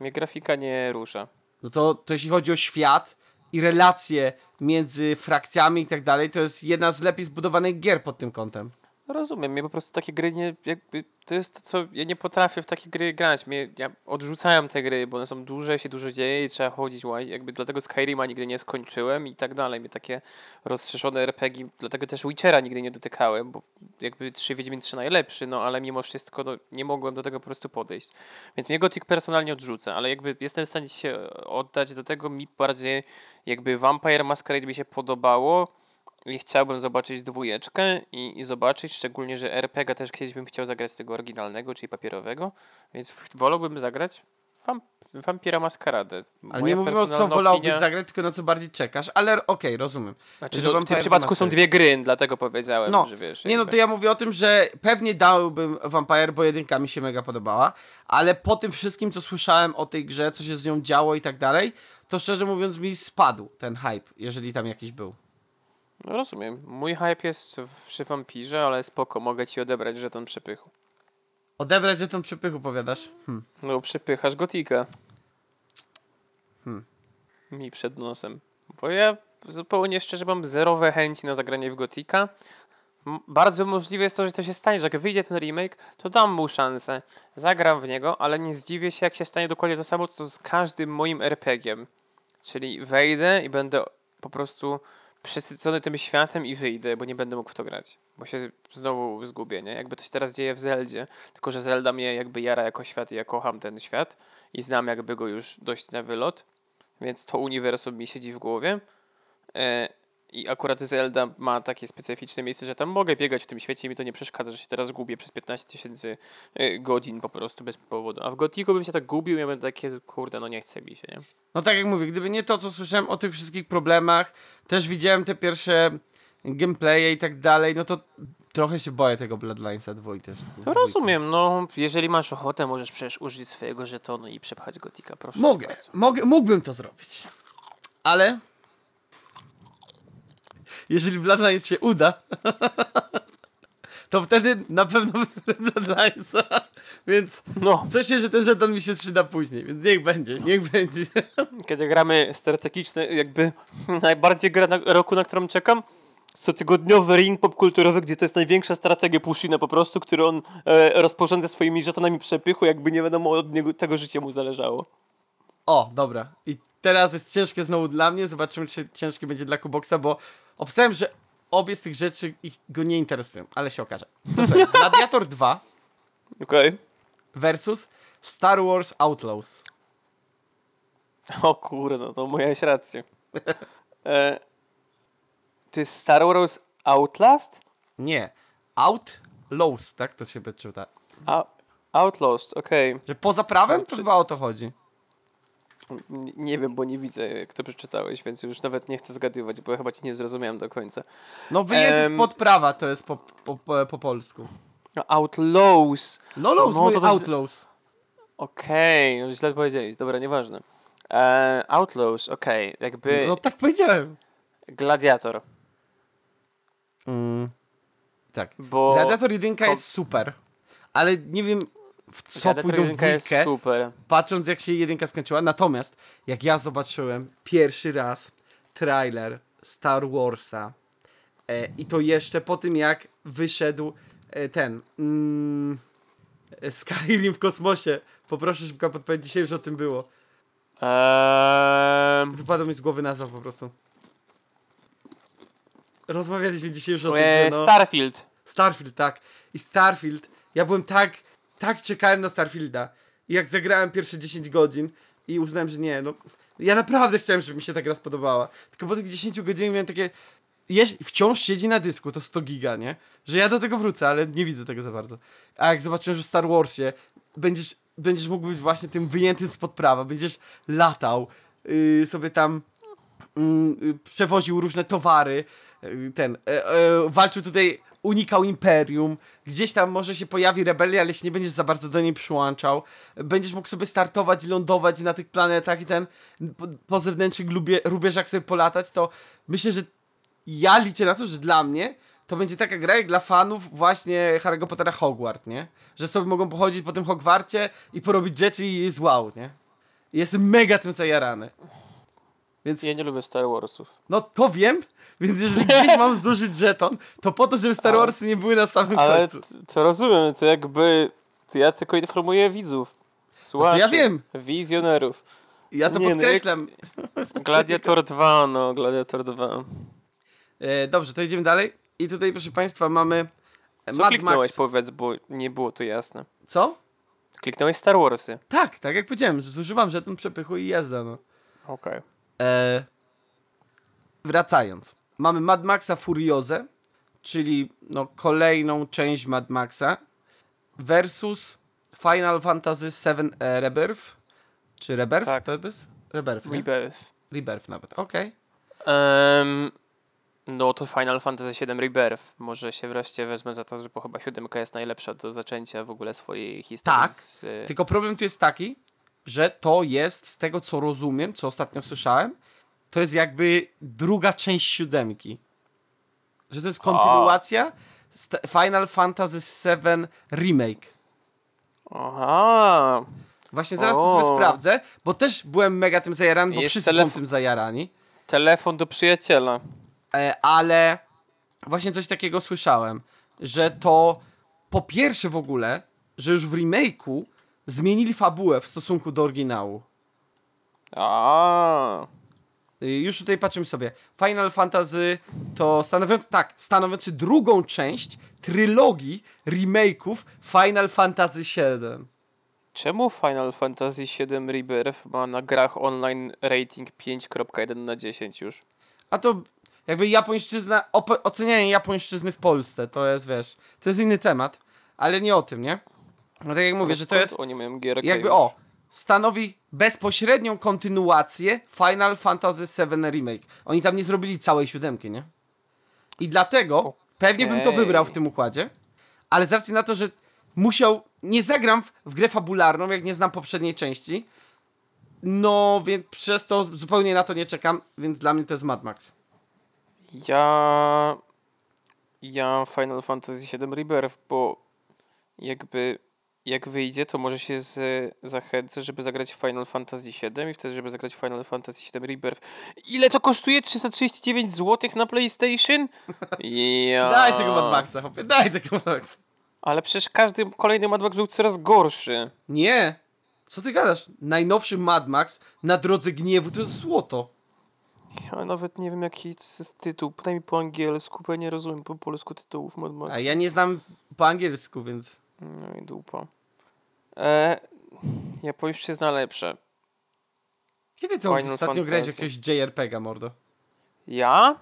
Mnie grafika nie rusza. No to, to jeśli chodzi o świat i relacje między frakcjami i tak dalej, to jest jedna z lepiej zbudowanych gier pod tym kątem. Rozumiem, mnie po prostu takie gry nie, jakby, to jest to, co, ja nie potrafię w takie gry grać, mnie, ja odrzucałem te gry, bo one są duże, się dużo dzieje i trzeba chodzić, jakby dlatego Skyrima nigdy nie skończyłem i tak dalej, mnie takie rozszerzone RPG, dlatego też Witchera nigdy nie dotykałem, bo jakby 3 Wiedźmin 3 najlepszy, no ale mimo wszystko no, nie mogłem do tego po prostu podejść, więc mnie Gothic personalnie odrzuca, ale jakby jestem w stanie się oddać do tego, mi bardziej jakby Vampire Masquerade mi się podobało, i chciałbym zobaczyć dwójeczkę i, i zobaczyć, szczególnie, że RPG też kiedyś bym chciał zagrać tego oryginalnego, czyli papierowego, więc wolałbym zagrać wam, Vampira Maskaradę. Ale nie mówimy o co wolałbyś zagrać, tylko na co bardziej czekasz, ale okej, rozumiem. Znaczy, że no, w tym przypadku są dwie gry, dlatego powiedziałem, No, że wiesz. Nie no, jakby- to ja mówię o tym, że pewnie dałbym Vampire, bo jedynka mi się mega podobała, ale po tym wszystkim, co słyszałem o tej grze, co się z nią działo i tak dalej, to szczerze mówiąc mi spadł ten hype, jeżeli tam jakiś był. No, rozumiem. Mój hype jest w- przy Vampirze, ale spoko, mogę ci odebrać żeton przepychu. Odebrać że tą przypychu, powiadasz? Hm. No, przepychasz Gotika. Hmm. Mi przed nosem. Bo ja zupełnie szczerze mam zerowe chęci na zagranie w Gotika. Bardzo możliwe jest to, że to się stanie, że jak wyjdzie ten remake, to dam mu szansę, zagram w niego, ale nie zdziwię się, jak się stanie dokładnie to samo, co z każdym moim RPG-iem. Czyli wejdę i będę po prostu przesycony tym światem i wyjdę, bo nie będę mógł w to grać. Bo się znowu zgubię, nie? Jakby to się teraz dzieje w Zeldzie, tylko że Zelda mnie jakby jara jako świat i ja kocham ten świat i znam jakby go już dość na wylot, więc to uniwersum mi siedzi w głowie. I akurat Zelda ma takie specyficzne miejsce, że tam mogę biegać w tym świecie i mi to nie przeszkadza, że się teraz gubię przez 15 tysięcy e, godzin po prostu bez powodu. A w Gotiku bym się tak gubił, ja będę takie, kurde, no nie chce mi się, nie? No tak jak mówię, gdyby nie to, co słyszałem o tych wszystkich problemach, też widziałem te pierwsze gameplaye i tak dalej, no to trochę się boję tego Bloodlinesa dwójki też. No rozumiem, no jeżeli masz ochotę, możesz przecież użyć swojego żetonu i przepchać Gotika, proszę. Mogę, mogę, mógłbym to zrobić. Ale jeżeli Bloodlines się uda, to wtedy na pewno Bloodlinesa. Więc No, coś się, że ten żeton mi się sprzyda później, więc niech będzie, niech będzie. kiedy gramy strategiczne, jakby najbardziej gra na, roku, na którą czekam, cotygodniowy ring popkulturowy, gdzie to jest największa strategia Pushina po prostu, który on e, rozporządza swoimi żetonami przepychu, jakby nie wiadomo od niego tego życia mu zależało. O, dobra. I teraz jest ciężkie znowu dla mnie. Zobaczymy, czy ciężkie będzie dla Kuboksa, bo obstałem, że obie z tych rzeczy ich go nie interesują, ale się okaże. Słuchaj, Gladiator 2 Okej. versus Star Wars Outlaws. O kurde, no to miałeś rację. E, to jest Star Wars Outlast? Nie. Outlaws, tak to się czyta. A, Outlast, okej. Że poza prawem? To Przy- chyba o to chodzi. Nie wiem, bo nie widzę, jak to przeczytałeś, więc już nawet nie chcę zgadywać, bo ja chyba ci nie zrozumiałem do końca. No wyjęty Em. spod prawa to jest po, po, po, po polsku. Outlaws. No, No, no to to też- Outlaws. Okej, no źle powiedziałeś, dobra, nieważne. E, Outlaws, okej, jakby No tak powiedziałem. Gladiator, Mm, tak. bo Gladiator 1 ko- jest super, ale nie wiem w co Gladiator pójdą w 1 jest dwójkę, super. patrząc jak się jedynka skończyła. Natomiast jak ja zobaczyłem pierwszy raz trailer Star Warsa e, i to jeszcze po tym jak wyszedł e, ten mm, e, Skyrim w kosmosie. Poproszę szybko podpowiedź, dzisiaj już o tym było. Eee, Wypadł mi z głowy nazwa po prostu. Rozmawialiśmy dzisiaj już o tym, e, że no... Starfield. Starfield, tak. I Starfield, ja byłem tak, tak czekałem na Starfielda. I jak zagrałem pierwsze 10 godzin i uznałem, że nie, no. Ja naprawdę chciałem, żeby mi się ta gra spodobała. Tylko po tych 10 godzinach miałem takie. Wciąż siedzi na dysku, to 100 giga, nie? Że ja do tego wrócę, ale nie widzę tego za bardzo. A jak zobaczyłem, że w Star Warsie będziesz, będziesz mógł być właśnie tym wyjętym spod prawa, będziesz latał yy, sobie tam mm, y, przewoził różne towary, y, ten, e, e, walczył tutaj, unikał imperium, gdzieś tam może się pojawi rebelia, ale się nie będziesz za bardzo do niej przyłączał, będziesz mógł sobie startować lądować na tych planetach i ten, po, po zewnętrznych lubie, rubieżach sobie polatać, to myślę, że ja liczę na to, że dla mnie to będzie taka gra jak dla fanów właśnie Harry'ego Pottera Hogwart, nie? Że sobie mogą pochodzić po tym Hogwarcie i porobić rzeczy i jest wow, nie? Jestem mega tym zajarany. Więc Ja nie lubię Star Warsów. no to wiem, więc jeżeli gdzieś mam zużyć żeton, to po to, żeby Star Ale- Warsy nie były na samym Ale końcu. t- to rozumiem, to jakby... To ja tylko informuję widzów. Słuchaczy. ja wiem. Wizjonerów. Ja to nie, no, podkreślam. Gladiator 2, no, Gladiator 2. E, dobrze, to idziemy dalej. I tutaj, proszę Państwa, mamy Co Mad kliknąłeś, Max. powiedz, bo nie było to jasne. Co? Kliknąłeś Star Warsy. Tak, tak jak powiedziałem, zużywam żeton przepychu i jazda, no. Okej. E, wracając. Mamy Mad Maxa Furiozę, czyli no, kolejną część Mad Maxa versus Final Fantasy VII e, Rebirth. Czy Rebirth? Tak. To jest? Rebirth, nie? Rebirth. Rebirth nawet, okej. Em, no to Final Fantasy VII Rebirth. Może się wreszcie wezmę za to, że bo chyba siódemka jest najlepsza do zaczęcia w ogóle swojej historii. Tak, Z, e, Tylko problem tu jest taki, że to jest, z tego co rozumiem, co ostatnio słyszałem, to jest jakby druga część siódemki. Że to jest kontynuacja z Final Fantasy VII Remake. Aha. Właśnie zaraz to sobie O. sprawdzę, bo też byłem mega tym zajarany, bo Jest wszyscy telefon- są tym zajarani. Telefon do przyjaciela. E, ale właśnie coś takiego słyszałem, że to po pierwsze w ogóle, że już w remake'u zmienili fabułę w stosunku do oryginału. A, Y, Już tutaj patrzymy sobie. Final Fantasy to stanowiący, tak, stanowiący drugą część trylogii remake'ów Final Fantasy VII. czemu Final Fantasy VII Rebirth ma na grach online rating 5.1 na 10 już? A to jakby japońszczyzna, ocenianie japońszczyzny w Polsce, to jest, wiesz, to jest inny temat, ale nie o tym, nie? No tak jak mówię, że to jest Oni mają gierkę jakby już? o, stanowi bezpośrednią kontynuację Final Fantasy VII Remake. Oni tam nie zrobili całej siódemki, nie? I dlatego pewnie bym to wybrał w tym układzie, ale z racji na to, że musiał, nie zagram w, w grę fabularną, jak nie znam poprzedniej części, no więc przez to zupełnie na to nie czekam, więc dla mnie to jest Mad Max. Ja. Ja Final Fantasy VII Rebirth, bo jakby jak wyjdzie, to może się z, zachęcę, żeby zagrać Final Fantasy VII i wtedy, żeby zagrać Final Fantasy VII Rebirth. Ile to kosztuje? 339 zł na PlayStation? Ja. Daj tego Mad Maxa, chłopie, daj tego Mad Maxa. Ale przecież każdy kolejny Mad Max był coraz gorszy. Nie, co ty gadasz? Najnowszy Mad Max na drodze gniewu to jest złoto. Ja nawet nie wiem jaki to jest tytuł. Mi po angielsku, bo ja nie rozumiem po polsku tytułów Mad Maxa. A ja nie znam po angielsku, więc... No i dupa. E, japońszczyzna lepsze. Kiedy to Final ostatnio grałeś Fantasy. jakiegoś JRPG-a, mordo? Ja?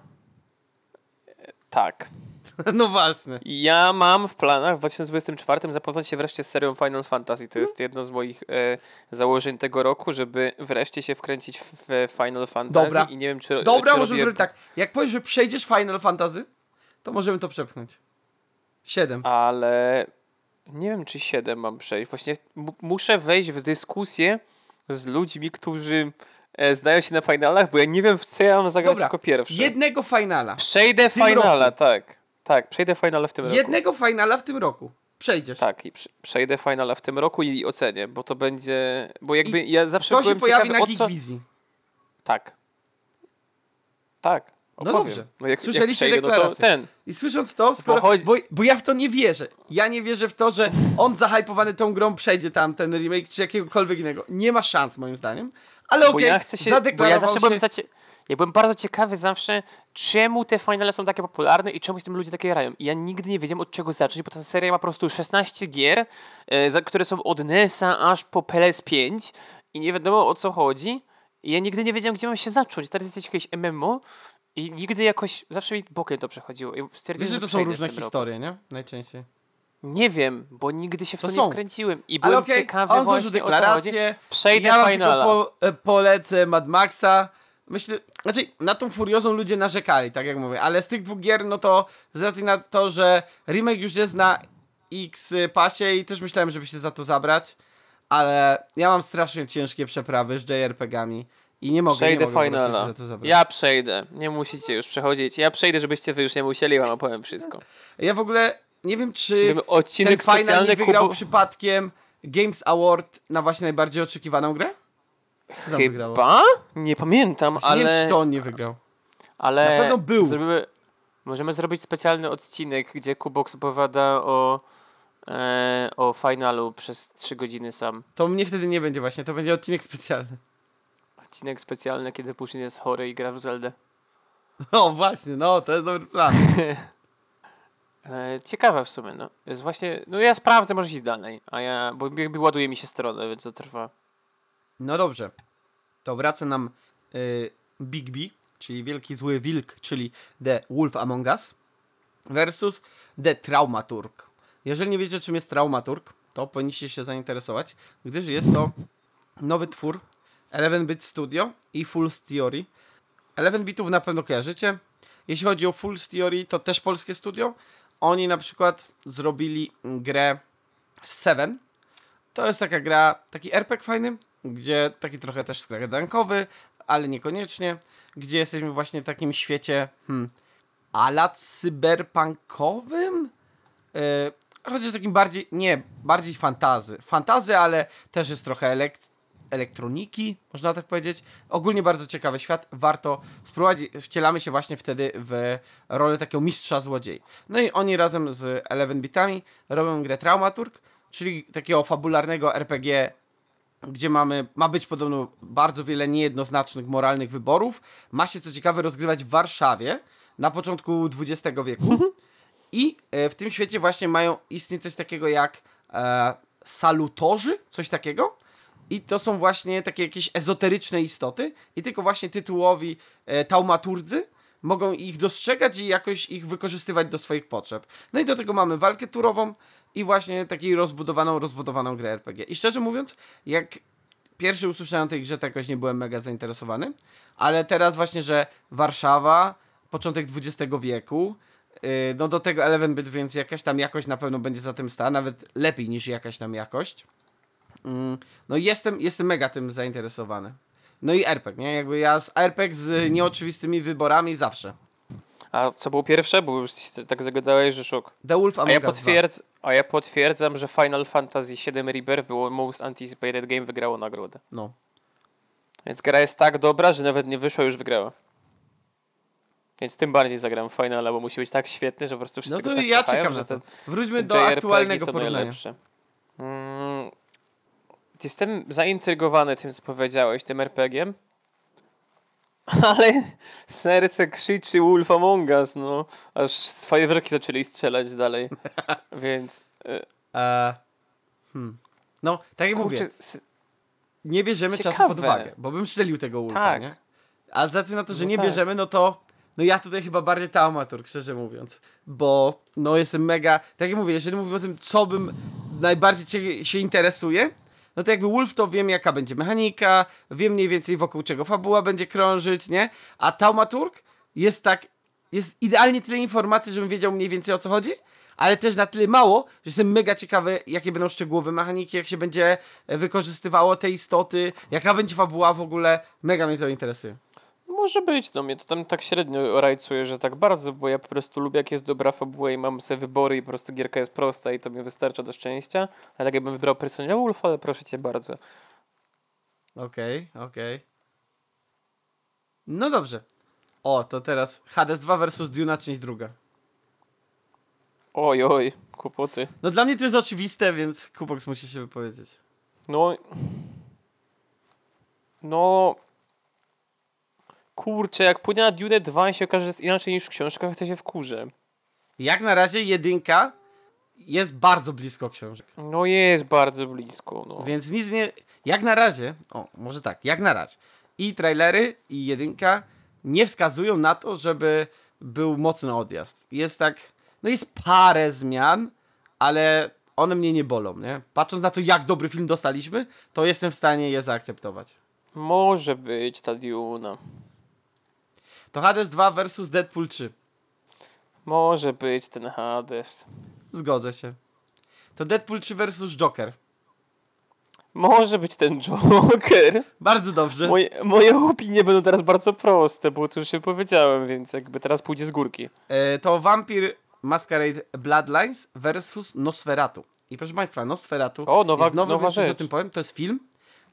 E, Tak. no właśnie. Ja mam w planach w 2024 zapoznać się wreszcie z serią Final Fantasy. To jest jedno z moich e, założeń tego roku, żeby wreszcie się wkręcić w, Final Fantasy Dobra. i nie wiem czy Dobra, czy możemy robię- zrobić tak. Jak powiesz, że przejdziesz Final Fantasy, to możemy to przepchnąć. 7. Ale nie wiem czy 7 mam przejść. Właśnie mu- muszę wejść w dyskusję z ludźmi, którzy e, znają się na finalach, bo ja nie wiem w co ja mam zagrać Dobra, jako pierwszy. Jednego finala. Przejdę finala, roku. tak. Tak, przejdę finala w tym roku. Jednego finala w tym roku. Przejdziesz. Tak, i prze- przejdę finala w tym roku i ocenię, bo to będzie. Bo jakby ja zawsze To się byłem pojawi ciekawy na o co. Geekvizji. Tak. Tak. No dobrze. No jak, jak Słyszeliście przejdę, no deklarację. ten. I słysząc to, skoro, chodzi- bo, bo ja w to nie wierzę. Ja nie wierzę w to, że on zahypowany tą grą przejdzie tam ten remake czy jakiegokolwiek innego. Nie ma szans moim zdaniem. Ale Bo okej, ja chcę się. Bo ja zawsze się... byłem. Ja byłem bardzo ciekawy zawsze, czemu te finale są takie popularne i czemu się tym ludzie takie grają. I ja nigdy nie wiedziałem od czego zacząć, bo ta seria ma po prostu 16 gier, e, które są od NES-a aż po PS5 i nie wiadomo o co chodzi. I ja nigdy nie wiedziałem, gdzie mam się zacząć. Teraz jest jakieś MMO i nigdy jakoś, zawsze mi bokiem to przechodziło. I stwierdziłem, Wiesz, że to są różne tym roku. historie, nie? Najczęściej. Nie wiem, bo nigdy się w to, To nie wkręciłem i byłem okej, ciekawy on właśnie o co chodzi. deklarację. Przejdę ja finala. po, e, polecę Mad Maxa. Myślę, znaczy na tą Furiozą ludzie narzekali, tak jak mówię, ale z tych dwóch gier, no to z racji na to, że remake już jest na X pasie i też myślałem, żeby się za to zabrać, ale ja mam strasznie ciężkie przeprawy z JRPG-ami i nie mogę, Przejdę nie mogę finala. Ja przejdę. Nie musicie już przechodzić. Ja przejdę, żebyście wy już nie musieli, wam opowiem wszystko. Ja w ogóle nie wiem, czy Gdyby odcinek ten final nie wygrał Kubu... przypadkiem Games Award na właśnie najbardziej oczekiwaną grę? Co? Chyba? Nie pamiętam, Właśnie Nie wiem, ale... czy to on nie wygrał. ale Na pewno był. Zrobimy... Możemy zrobić specjalny odcinek, gdzie Kubox opowiada o, e, o finalu przez 3 godziny sam. To mnie wtedy nie będzie właśnie, to będzie odcinek specjalny. Odcinek specjalny, kiedy Puszyn jest chory i gra w Zeldę. O, właśnie, no, to jest dobry plan. E, ciekawe w sumie, no. Jest właśnie... No ja sprawdzę, może iść dalej, a ja... Bo jakby ładuje mi się stronę, więc to trwa. No dobrze. To wraca nam y, Big B, czyli Wielki Zły Wilk, czyli The Wolf Among Us versus The Traumaturg. Jeżeli nie wiecie, czym jest Traumaturg, to powinniście się zainteresować, gdyż jest to nowy twór 11-bit Studio i Full Theory. 11-bitów na pewno kojarzycie. Jeśli chodzi o Full Theory, to też polskie studio. Oni na przykład zrobili grę Seven. To jest taka gra, taki RPG fajny, gdzie taki trochę też skradankowy, ale niekoniecznie, gdzie jesteśmy właśnie w takim świecie hmm, ala cyberpunkowym? Yy, chociaż takim bardziej, nie, bardziej fantazy. Fantazy, ale też jest trochę elekt elektroniki, można tak powiedzieć. Ogólnie bardzo ciekawy świat, warto spróbować. Wcielamy się właśnie wtedy w rolę takiego mistrza złodziei. No i oni razem z Eleven Bitami robią grę Traumaturg, czyli takiego fabularnego RPG gdzie mamy, ma być podobno bardzo wiele niejednoznacznych moralnych wyborów. Ma się co ciekawe rozgrywać w Warszawie na początku XX wieku. I e, w tym świecie właśnie mają istnieć coś takiego jak e, salutorzy, coś takiego. I to są właśnie takie jakieś ezoteryczne istoty. I tylko właśnie tytułowi e, taumaturdzy mogą ich dostrzegać i jakoś ich wykorzystywać do swoich potrzeb. No i do tego mamy walkę turową i właśnie taką rozbudowaną, rozbudowaną grę RPG. I szczerze mówiąc, jak pierwszy usłyszałem tej grze, to jakoś nie byłem mega zainteresowany, ale teraz właśnie, że Warszawa, początek XX wieku, yy, no do tego Eleven Bit, więc jakaś tam jakość na pewno będzie za tym stała, nawet lepiej niż jakaś tam jakość. Yy, no jestem, jestem mega tym zainteresowany. No i RPG, nie? Jakby ja z RPG z nieoczywistymi wyborami zawsze. A co było pierwsze? Bo już tak zagadałeś, że szok. The Wolf A ja, Us 2. potwierdz, a ja potwierdzam, że Final Fantasy VII Rebirth było Most Anticipated Game, wygrało nagrodę. No. Więc gra jest tak dobra, że nawet nie wyszła, już wygrała. Więc tym bardziej zagram w Finala, bo musi być tak świetny, że po prostu wszyscy No go to tak ja kochają, czekam że te Wróćmy do aktualnego porównania. najlepsze. Mm, jestem zaintrygowany tym, co powiedziałeś, tym RPG-iem. Ale serce krzyczy Wolf Among Us, no. Aż z fajerwerki zaczęli strzelać dalej. Więc... y, E, hmm. No, tak jak mówię, Kurczę, s- nie bierzemy czasu ciekawe. pod uwagę, bo bym strzelił tego Wolfa, Tak. nie? A z racji na to, że No nie tak. bierzemy, no to no ja tutaj chyba bardziej taumaturg, szczerze mówiąc, bo no jestem mega, tak jak mówię, jeżeli mówimy o tym, co bym najbardziej się interesuje, no to jakby Wolf to wiem jaka będzie mechanika, wiem mniej więcej wokół czego fabuła będzie krążyć, nie? A taumaturg jest tak, jest idealnie tyle informacji, żebym wiedział mniej więcej o co chodzi, ale też na tyle mało, że jestem mega ciekawy, jakie będą szczegółowe mechaniki, jak się będzie e, wykorzystywało te istoty, jaka będzie fabuła w ogóle, mega mnie to interesuje. Może być, no mnie to tam tak średnio rajcuje, że tak bardzo, bo ja po prostu lubię jak jest dobra fabuła i mam sobie wybory i po prostu gierka jest prosta i to mi wystarcza do szczęścia. Ale tak jakbym wybrał personę Wolf, ale proszę cię bardzo. Okej, okej. No dobrze. O, to teraz Hades 2 versus Duna część druga. Oj, oj, kłopoty. No dla mnie to jest oczywiste, więc Kubox musi się wypowiedzieć. No. No. Kurczę, jak pójdę na Dune 2 i się okaże, że jest inaczej niż w książkach, to się wkurzę. Jak na razie jedynka jest bardzo blisko książek. No jest bardzo blisko, no. Więc nic nie. Jak na razie, o, może tak, jak na razie. I trailery, i jedynka nie wskazują na to, żeby był mocny odjazd. Jest tak. No jest parę zmian, ale one mnie nie bolą, nie? Patrząc na to, jak dobry film dostaliśmy, to jestem w stanie je zaakceptować. Może być ta Duna. To Hades 2 versus Deadpool 3. Może być ten Hades. Zgodzę się. To Deadpool 3 versus Joker. Może być ten Joker. Bardzo dobrze. Moje, moje opinie będą teraz bardzo proste, bo to już się powiedziałem, więc jakby teraz pójdzie z górki. E, to Vampire Masquerade Bloodlines versus Nosferatu. I proszę Państwa, Nosferatu O, nowa- jest nowy, nowa już o rzecz. tym powiem. To jest film.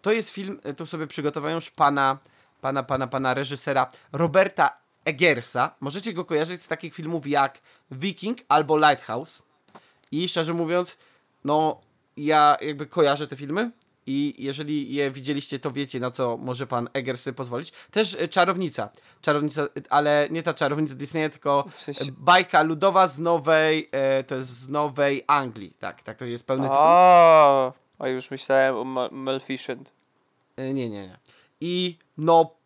To jest film, e, tu sobie przygotowałem już pana, pana, pana, pana reżysera Roberta Eggersa. Możecie go kojarzyć z takich filmów jak Viking albo Lighthouse. I szczerze mówiąc, no ja jakby kojarzę te filmy i jeżeli je widzieliście, to wiecie na co może pan Eggers sobie pozwolić. Też e, Czarownica. Czarownica, e, ale nie ta czarownica Disneya, tylko bajka ludowa z nowej, e, to jest z nowej Anglii. Tak, tak to jest pełny tytuł. A, a już myślałem o Ma- Maleficent. E, Nie, nie, nie. I no,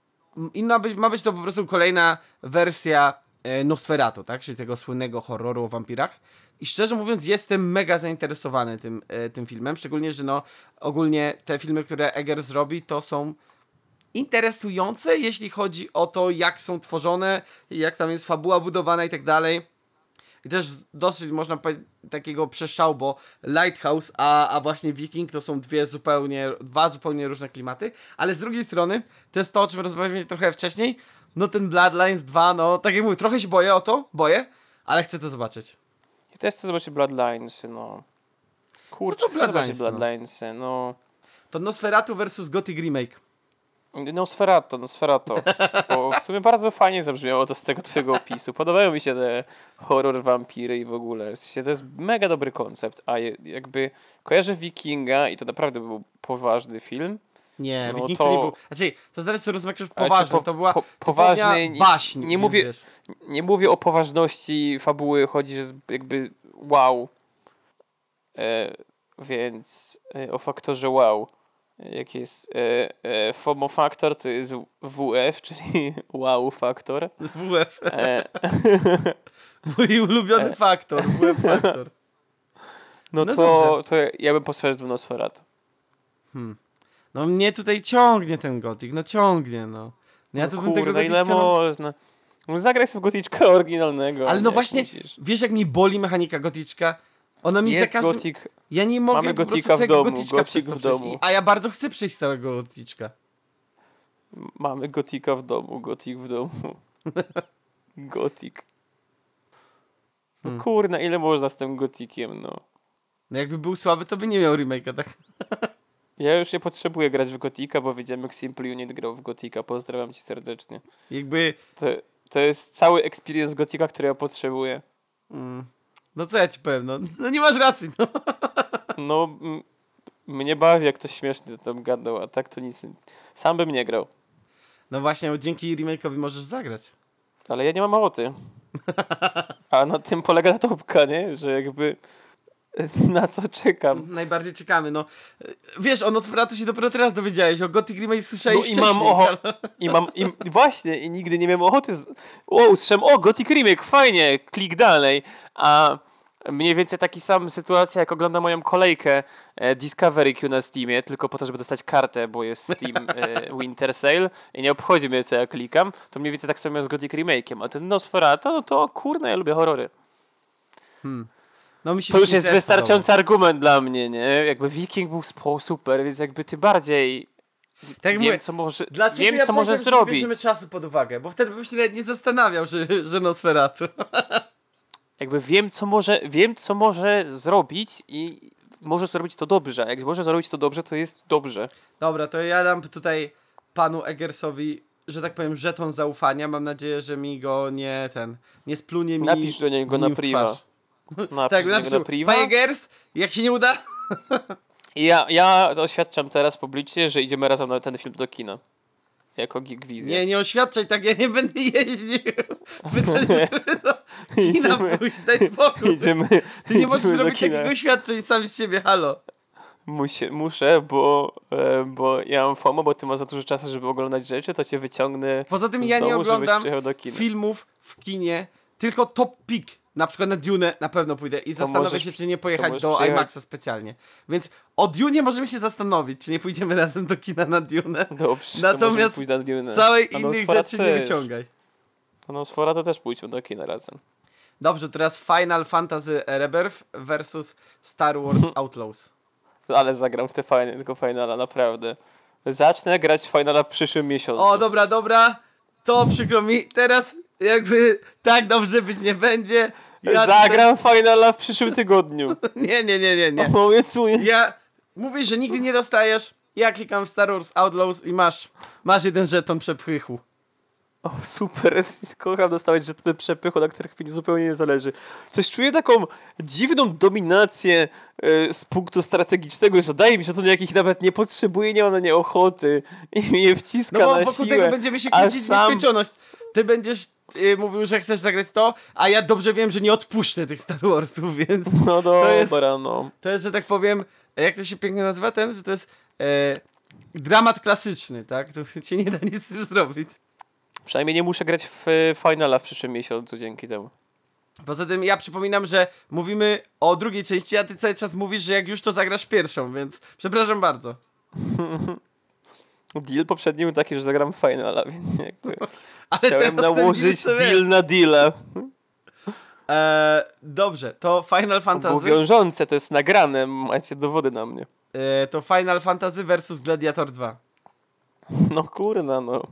i ma być, ma być to po prostu kolejna wersja e, Nosferatu, tak? Czyli tego słynnego horroru o wampirach. I szczerze mówiąc, jestem mega zainteresowany tym, e, tym filmem. Szczególnie, że no, ogólnie te filmy, które Eggers robi, to są interesujące, jeśli chodzi o to, jak są tworzone, jak tam jest fabuła budowana i tak dalej. I też dosyć można powiedzieć takiego przeszczału, bo Lighthouse, a, a właśnie Viking to są dwie zupełnie, dwa zupełnie różne klimaty, ale z drugiej strony, to jest to, o czym rozmawialiśmy trochę wcześniej, no ten Bloodlines 2, no tak jak mówię, trochę się boję o to, boję, ale chcę to zobaczyć. I też chcę zobaczyć Bloodlinesy, no. Kurczę, No to chcę zobaczyć Bloodlines, no. No. To Nosferatu versus Gothic Remake. Nosferatu, Nosferatu. Bo w sumie bardzo fajnie zabrzmiało to z tego twojego opisu. Podobają mi się te horror, wampiry i w ogóle. W sensie to jest mega dobry koncept, a jakby kojarzę Wikinga i to naprawdę był poważny film. Nie, No Wiking to- to nie był. Znaczy, to zależy, rozumiesz poważny. po- to była po- poważny, nie- baśń. nie więc mówię- Wiesz. Nie mówię o poważności fabuły, chodzi, że jakby wow. E, więc e, o faktorze wow. Jak jest e, e, FOMO faktor, to jest WF, czyli wow faktor. WF. E, Mój ulubiony faktor. WF faktor. no, No to, to ja bym posłuchał Nosferatu. No mnie tutaj ciągnie ten gotik, no ciągnie, no. no ja no tu bym tego kurde, ile goticzka, no, można. No, zagraj sobie goticzka oryginalnego. Ale no nie, właśnie, musisz. wiesz jak mi boli mechanika goticzka? Ona mi Jest za każdym... gotik. Ja nie mogę Mamy gotika w domu, gotik w domu. A ja bardzo chcę przejść całego goticzka. Mamy gotika w domu, gotik w domu. Gotik. No Hmm. kurna, ile można z tym gotikiem, no. No jakby był słaby, to by nie miał remake'a, tak? Ja już nie potrzebuję grać w gotika, bo wiedziałem jak Simple Unit grał w gotika. Pozdrawiam cię serdecznie. Jakby... To, to jest cały experience gotika, który ja potrzebuję. Mm, no co ja ci powiem, no, no nie masz racji, no. No, mnie bawi, jak to śmiesznie tam gadał, a tak to nic. Sam bym nie grał. No właśnie, dzięki remake'owi możesz zagrać. Ale ja nie mam ochoty. A na tym polega topka, nie? Że jakby na co czekam. Najbardziej czekamy, no. Wiesz, o Nosferatu się dopiero teraz dowiedziałeś, o Gothic Remake słyszałeś No i wcześniej. mam ocho- I mam, i, właśnie, i nigdy nie miałem ochoty. Z... O, usłyszałem, o, Gothic Remake, fajnie, klik dalej. A mniej więcej taki sam sytuacja, jak oglądam moją kolejkę e, Discovery Q na Steamie, tylko po to, żeby dostać kartę, bo jest Steam e, Winter Sale i nie obchodzi mnie, co ja klikam, to mniej więcej tak samo z Gothic Remake'iem. A ten Nosferatu, no to kurna, ja lubię horrory. No mi się To już Wiking jest wystarczający argument dla mnie, nie? Jakby Viking był super, więc jakby ty bardziej. Tak wiem, mówię, co może, dla ciebie wiem, ja co może zrobić. nie bierzemy czasu pod uwagę, bo wtedy bym się nawet nie zastanawiał, że, że Nosferatu. jakby wiem, co może, wiem, co może zrobić i może zrobić to dobrze. Jak może zrobić to dobrze, to jest dobrze. Dobra, to ja dam tutaj panu Eggersowi, że tak powiem, żeton zaufania. Mam nadzieję, że mi go nie ten, nie splunie mi Napisz do niego na priva. twarz. Tak, niego napisz, na priva. panie Eggers, jak się nie uda, I ja, ja oświadczam teraz publicznie, że idziemy razem na ten film do kina. Jako Geek Wizja. nie, nie oświadczaj, tak ja nie będę jeździł. Specjalnie, żeby do kina Idziemy. pójść, daj spokój. Idziemy, Ty nie idziemy możesz do robić kina. takich oświadczeń sam z siebie, halo. Musie, muszę, bo, e, bo ja mam FOMO, bo ty masz za dużo czasu, żeby oglądać rzeczy, to cię wyciągnę Poza tym ja nie domu, żebyś oglądam filmów w kinie, tylko top pick. Na przykład na Dune na pewno pójdę i zastanowię możesz- się, czy nie to pojechać do przyjechać- IMAXa specjalnie. Więc o Dune możemy się zastanowić, czy nie pójdziemy razem do kina na Dune. Dobrze, to Natomiast pójść na Dune. Całej A innych rzeczy nie też. wyciągaj. A Nosfera to też pójdźmy do kina razem. Dobrze, teraz Final Fantasy Rebirth versus Star Wars Outlaws. Ale zagram w te fajne, tego finala, naprawdę. Zacznę grać finala w przyszłym miesiącu. O, dobra, dobra. To przykro mi. Teraz jakby tak dobrze być nie będzie. Ja Zagram finala w przyszłym tygodniu. Nie, nie, nie, nie, nie. Obiecuję. Ja mówisz, że nigdy nie dostajesz. Ja klikam w Star Wars Outlaws i masz, masz jeden żeton przepychu. O, super. Kocham dostawać że te przepychu, na których mi zupełnie nie zależy. Coś czuję taką dziwną dominację e, z punktu strategicznego, że daje mi się to, jakich nawet nie potrzebuję, nie mam na nie ochoty i mi je wciska No bo na wokół siłę. tego będziemy się kłócić w sam- nieskończoność. Ty będziesz y, mówił, że chcesz zagrać to, a ja dobrze wiem, że nie odpuszczę tych Star Warsów, więc No To jest- dobra, no. to jest, że tak powiem, jak to się pięknie nazywa ten, że to jest e, dramat klasyczny, tak? To się nie da nic z tym zrobić. Przynajmniej nie muszę grać w e, finala w przyszłym miesiącu dzięki temu. Poza tym ja przypominam, że mówimy o drugiej części, a ty cały czas mówisz, że jak już to zagrasz pierwszą, więc przepraszam bardzo. Deal poprzedni był taki, że zagram finala, więc jakby Ale chciałem nałożyć deal na deala. E, dobrze, to Final Fantasy. Było wiążące, to jest nagrane, macie dowody na mnie. E, to Final Fantasy versus Gladiator 2. No kurna, no.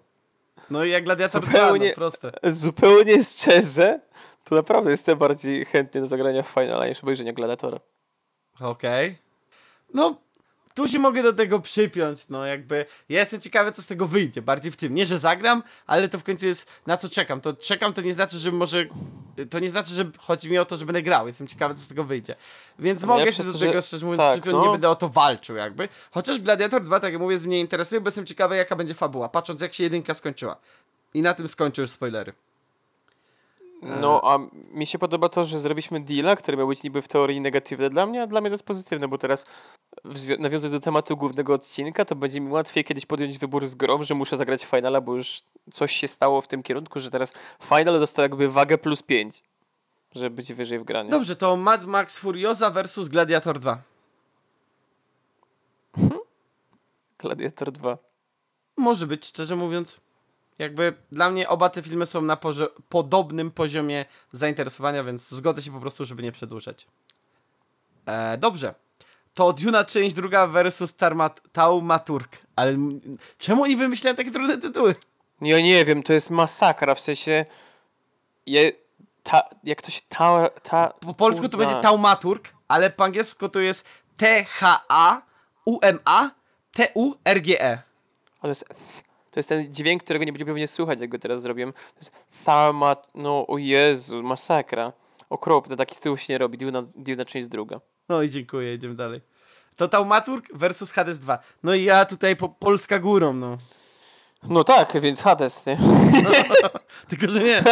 No i jak Gladiator 2, Zupełnie- no proste. Zupełnie szczerze, to naprawdę jestem bardziej chętny do zagrania w finala niż obejrzenia Gladiatora. Okej. No, tu się mogę do tego przypiąć, no jakby ja jestem ciekawy, co z tego wyjdzie, bardziej w tym, nie, że zagram, ale to w końcu jest, na co czekam, to czekam to nie znaczy, że może, to nie znaczy, że chodzi mi o to, że będę grał, jestem ciekawy, co z tego wyjdzie, więc No mogę ja się do tego, że- szczerze mówiąc, tak, przypiąć, no. nie będę o to walczył jakby, chociaż Gladiator 2, tak jak mówię, mnie interesuje, bo jestem ciekawy, jaka będzie fabuła, patrząc jak się jedynka skończyła. I na tym skończę już spoilery. No, a mi się podoba to, że zrobiliśmy deala, który miał być niby w teorii negatywny dla mnie, a dla mnie to jest pozytywne, bo teraz nawiązując do tematu głównego odcinka, to będzie mi łatwiej kiedyś podjąć wybór z grą, że muszę zagrać finala, bo już coś się stało w tym kierunku, że teraz final dostał jakby wagę plus 5, żeby być wyżej w graniu. Dobrze, to Mad Max Furiosa versus Gladiator 2. Gladiator 2. Może być, szczerze mówiąc. Jakby dla mnie oba te filmy są na podobnym poziomie zainteresowania, więc zgodzę się po prostu, żeby nie przedłużać. E, dobrze. To Duna część druga versus Tarmat- Taumaturg. Ale czemu oni wymyślają takie trudne tytuły? Ja nie wiem, to jest masakra, w sensie je, ta, jak to się ta, ta Po polsku to będzie Taumaturg, ale po angielsku to jest T-H-A-U-M-A-T-U-R-G-E. To, jest, to jest ten dźwięk, którego nie będzie pewnie słychać, jak go teraz zrobiłem. To jest Tharmat, no o Jezu, masakra. Okropne, taki tytuł się nie robi. Duna część druga. No i dziękuję, idziemy dalej. To Taumaturg versus Hades 2. No i ja tutaj po Polska górą, no. No tak, więc Hades, nie? Tylko, że nie.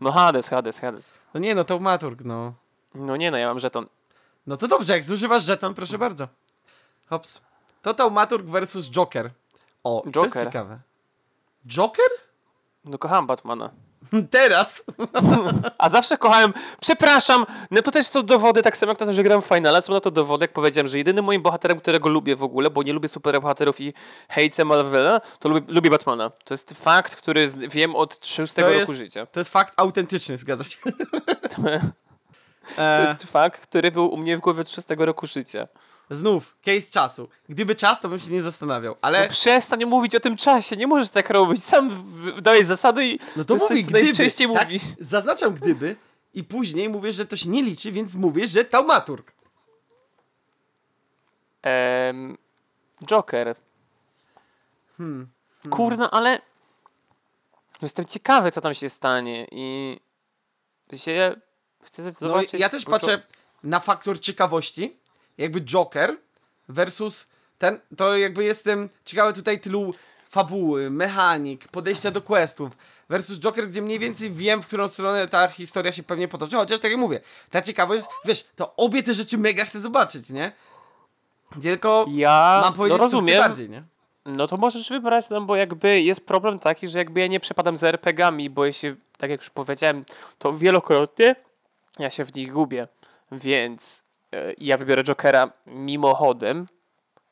No Hades, Hades, Hades. No nie, no Taumaturg, no. No nie no, ja mam żeton. No to dobrze, jak zużywasz żeton, proszę bardzo. Hops. To Taumaturg versus Joker. O, to jest Joker. ciekawe. Joker? No kocham Batmana. Teraz. A zawsze kochałem, przepraszam, no to też są dowody, tak samo jak na to, że gram w finale, są na to dowody, jak powiedziałem, że jedynym moim bohaterem, którego lubię w ogóle, bo nie lubię superbohaterów i hejcę Marvela, to lubię, lubię Batmana. To jest fakt, który wiem od 6 To roku jest- życia. To jest fakt autentyczny, zgadza się. To e, jest fakt, który był u mnie w głowie od 6 roku życia. Znów, case czasu. Gdyby czas, to bym się nie zastanawiał. Ale No przestań mówić o tym czasie, nie możesz tak robić. Sam dałeś zasady i no to co gdyby. najczęściej tak, mówi. zaznaczam gdyby i później mówię, że to się nie liczy, więc mówię, że Taumaturg. Em, Joker. Hmm. Kurna, ale jestem ciekawy, co tam się stanie i się chcę No, zobaczyć. ja też patrzę na faktor ciekawości. Jakby Joker versus ten, to jakby jestem ciekawy tutaj tylu fabuły, mechanik, podejścia do questów versus Joker, gdzie mniej więcej wiem, w którą stronę ta historia się pewnie potoczy, chociaż tak jak mówię, ta ciekawość, wiesz, to obie te rzeczy mega chcę zobaczyć, nie? Tylko Ja mam powiedzieć, no co rozumiem. bardziej, nie? No to możesz wybrać, no bo jakby jest problem taki, że jakby ja nie przepadam za RPG-ami, bo jeśli, tak jak już powiedziałem, to wielokrotnie ja się w nich gubię. Więc ja wybiorę Jokera mimochodem,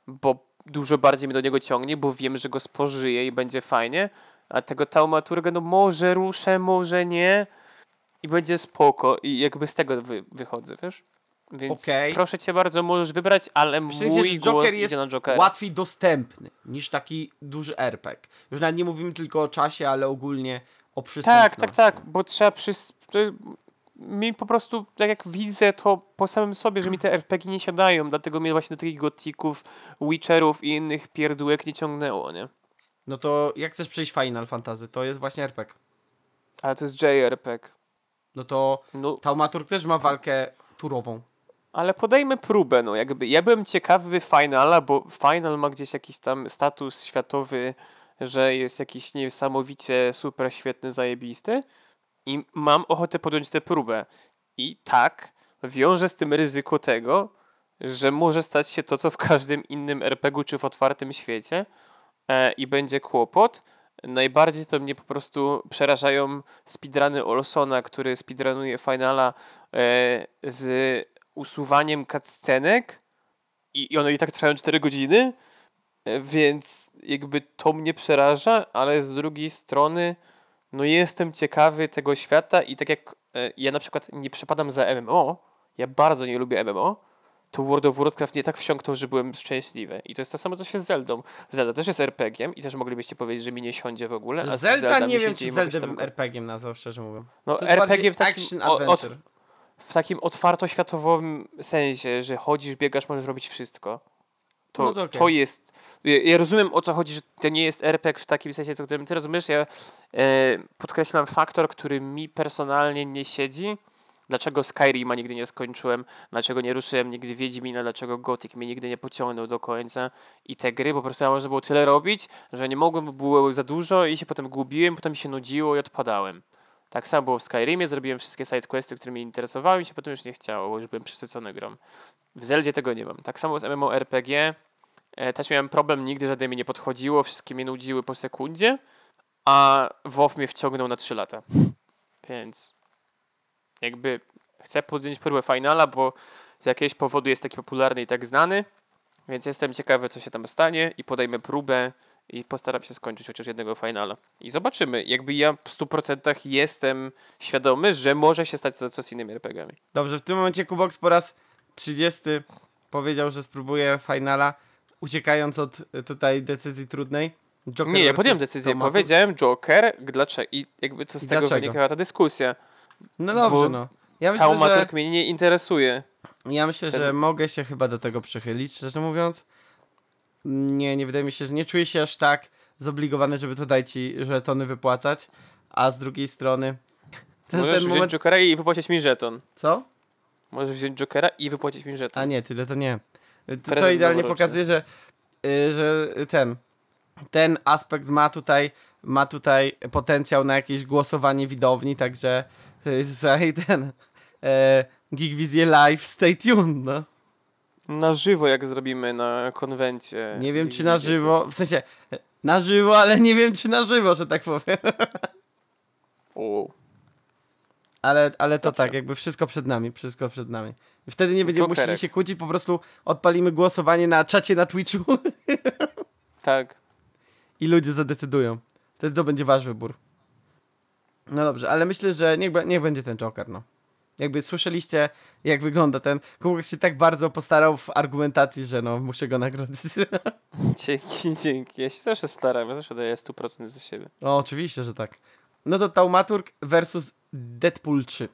bo dużo bardziej mnie do niego ciągnie, bo wiem, że go spożyję i będzie fajnie. A tego Taumaturga, no może ruszę, może nie. I będzie spoko. I jakby z tego wy, wychodzę, wiesz? Więc Okej. proszę cię bardzo, możesz wybrać, ale W sensie, mój głos Joker idzie jest na Jokera. łatwiej dostępny niż taki duży RPG. Już nawet nie mówimy tylko o czasie, ale ogólnie o Tak, przystępności. tak, tak, bo trzeba przys... Mi po prostu, tak jak widzę to po samym sobie, że mi te RPG nie siadają, dlatego mnie właśnie do takich gotików, Witcherów i innych pierdółek nie ciągnęło, nie? No to jak chcesz przejść Final Fantasy, to jest właśnie RPG. Ale to jest JRPG. No to No, Taumaturg też ma walkę turową. ale podejmy próbę, no jakby. Ja byłem ciekawy Finala, bo Final ma gdzieś jakiś tam status światowy, że jest jakiś niesamowicie super świetny, zajebisty i mam ochotę podjąć tę próbę. I tak, wiąże z tym ryzyko tego, że może stać się to, co w każdym innym RPG-u czy w otwartym świecie e, i będzie kłopot. Najbardziej to mnie po prostu przerażają speedruny Olsona, który speedrunuje Finala e, z usuwaniem cutscenek i, i one i tak trwają 4 godziny, e, więc jakby to mnie przeraża, ale z drugiej strony no jestem ciekawy tego świata i tak jak e, ja na przykład nie przepadam za MMO, ja bardzo nie lubię MMO, to World of Warcraft nie tak wsiąknął, że byłem szczęśliwy. I to jest to samo, co się z Zeldą. Zelda też jest RPG-iem i też moglibyście powiedzieć, że mi nie siądzie w ogóle, a Zelda Zelda nie wiem, czy tam bym RPG-iem nazwał, szczerze mówiąc. No RPG w takim... o- od, w takim otwartoświatowym sensie, że chodzisz, biegasz, możesz robić wszystko. To, No to okej. to jest. Ja, rozumiem o co chodzi, że to nie jest RPG w takim sensie, o którym ty rozumiesz. Ja e, podkreślam faktor, który mi personalnie nie siedzi. Dlaczego Skyrima nigdy nie skończyłem, dlaczego nie ruszyłem nigdy Wiedźmina, dlaczego Gothic mnie nigdy nie pociągnął do końca i te gry po prostu ja można było tyle robić, że nie mogłem, bo było za dużo i się potem gubiłem, potem się nudziło i odpadałem. Tak samo było w Skyrimie, zrobiłem wszystkie sidequesty, które mnie interesowały i się potem już nie chciało, bo już byłem przesycony grą. W Zeldzie tego nie mam. Tak samo z MMORPG, e, też miałem problem, nigdy żadne mi nie podchodziło, wszystkie mnie nudziły po sekundzie, a WoW mnie wciągnął na 3 lata. Więc jakby chcę podjąć próbę finala, bo z jakiegoś powodu jest taki popularny i tak znany, więc jestem ciekawy, co się tam stanie i podejmę próbę i postaram się skończyć chociaż jednego finala. I zobaczymy. Jakby ja w 100% jestem świadomy, że może się stać to co z innymi RPGami. Dobrze, w tym momencie Kubox po raz 30 powiedział, że spróbuje finala, uciekając od y, tutaj decyzji trudnej. Joker Nie, ja podjąłem decyzję. Tomato. Powiedziałem Joker, dlaczego? I jakby to z tego Dlaczego? wynikała ta dyskusja. No dobrze, bo no. Ja myślę, że, Taumaturg mnie nie interesuje. ja myślę, że ten- mogę się chyba do tego przychylić, szczerze mówiąc. Nie, nie wydaje mi się, że nie czuję się aż tak zobligowany, żeby tutaj ci żetony wypłacać, a z drugiej strony to jest Możesz ten wziąć moment... Jokera i wypłacić mi żeton. Co? Możesz wziąć Jokera i wypłacić mi żeton. A nie, tyle to nie. To, to idealnie pokazuje, że, y, że ten, ten aspekt ma tutaj, ma tutaj potencjał na jakieś głosowanie widowni, także hej, ten e, Geekvizję Live, stay tuned, no. Na żywo, jak zrobimy na konwencie. Nie wiem, czy na żywo, w sensie na żywo, ale nie wiem, czy na żywo, że tak powiem. O, Ale, ale to Dobrze. tak, jakby wszystko przed nami, wszystko przed nami. I wtedy nie będziemy musieli się kłócić, po prostu odpalimy głosowanie na czacie na Twitchu tak. i ludzie zadecydują. Wtedy to będzie wasz wybór. No dobrze, ale myślę, że niech, niech będzie ten Joker, no. Jakby słyszeliście, jak wygląda ten. Kubek się tak bardzo postarał w argumentacji, że no, muszę go nagrodzić. Dzięki, dzięki. Ja się zawsze staram, ja zawsze daję 100% ze siebie. no, oczywiście, że tak. No to Taumaturg versus Deadpool 3.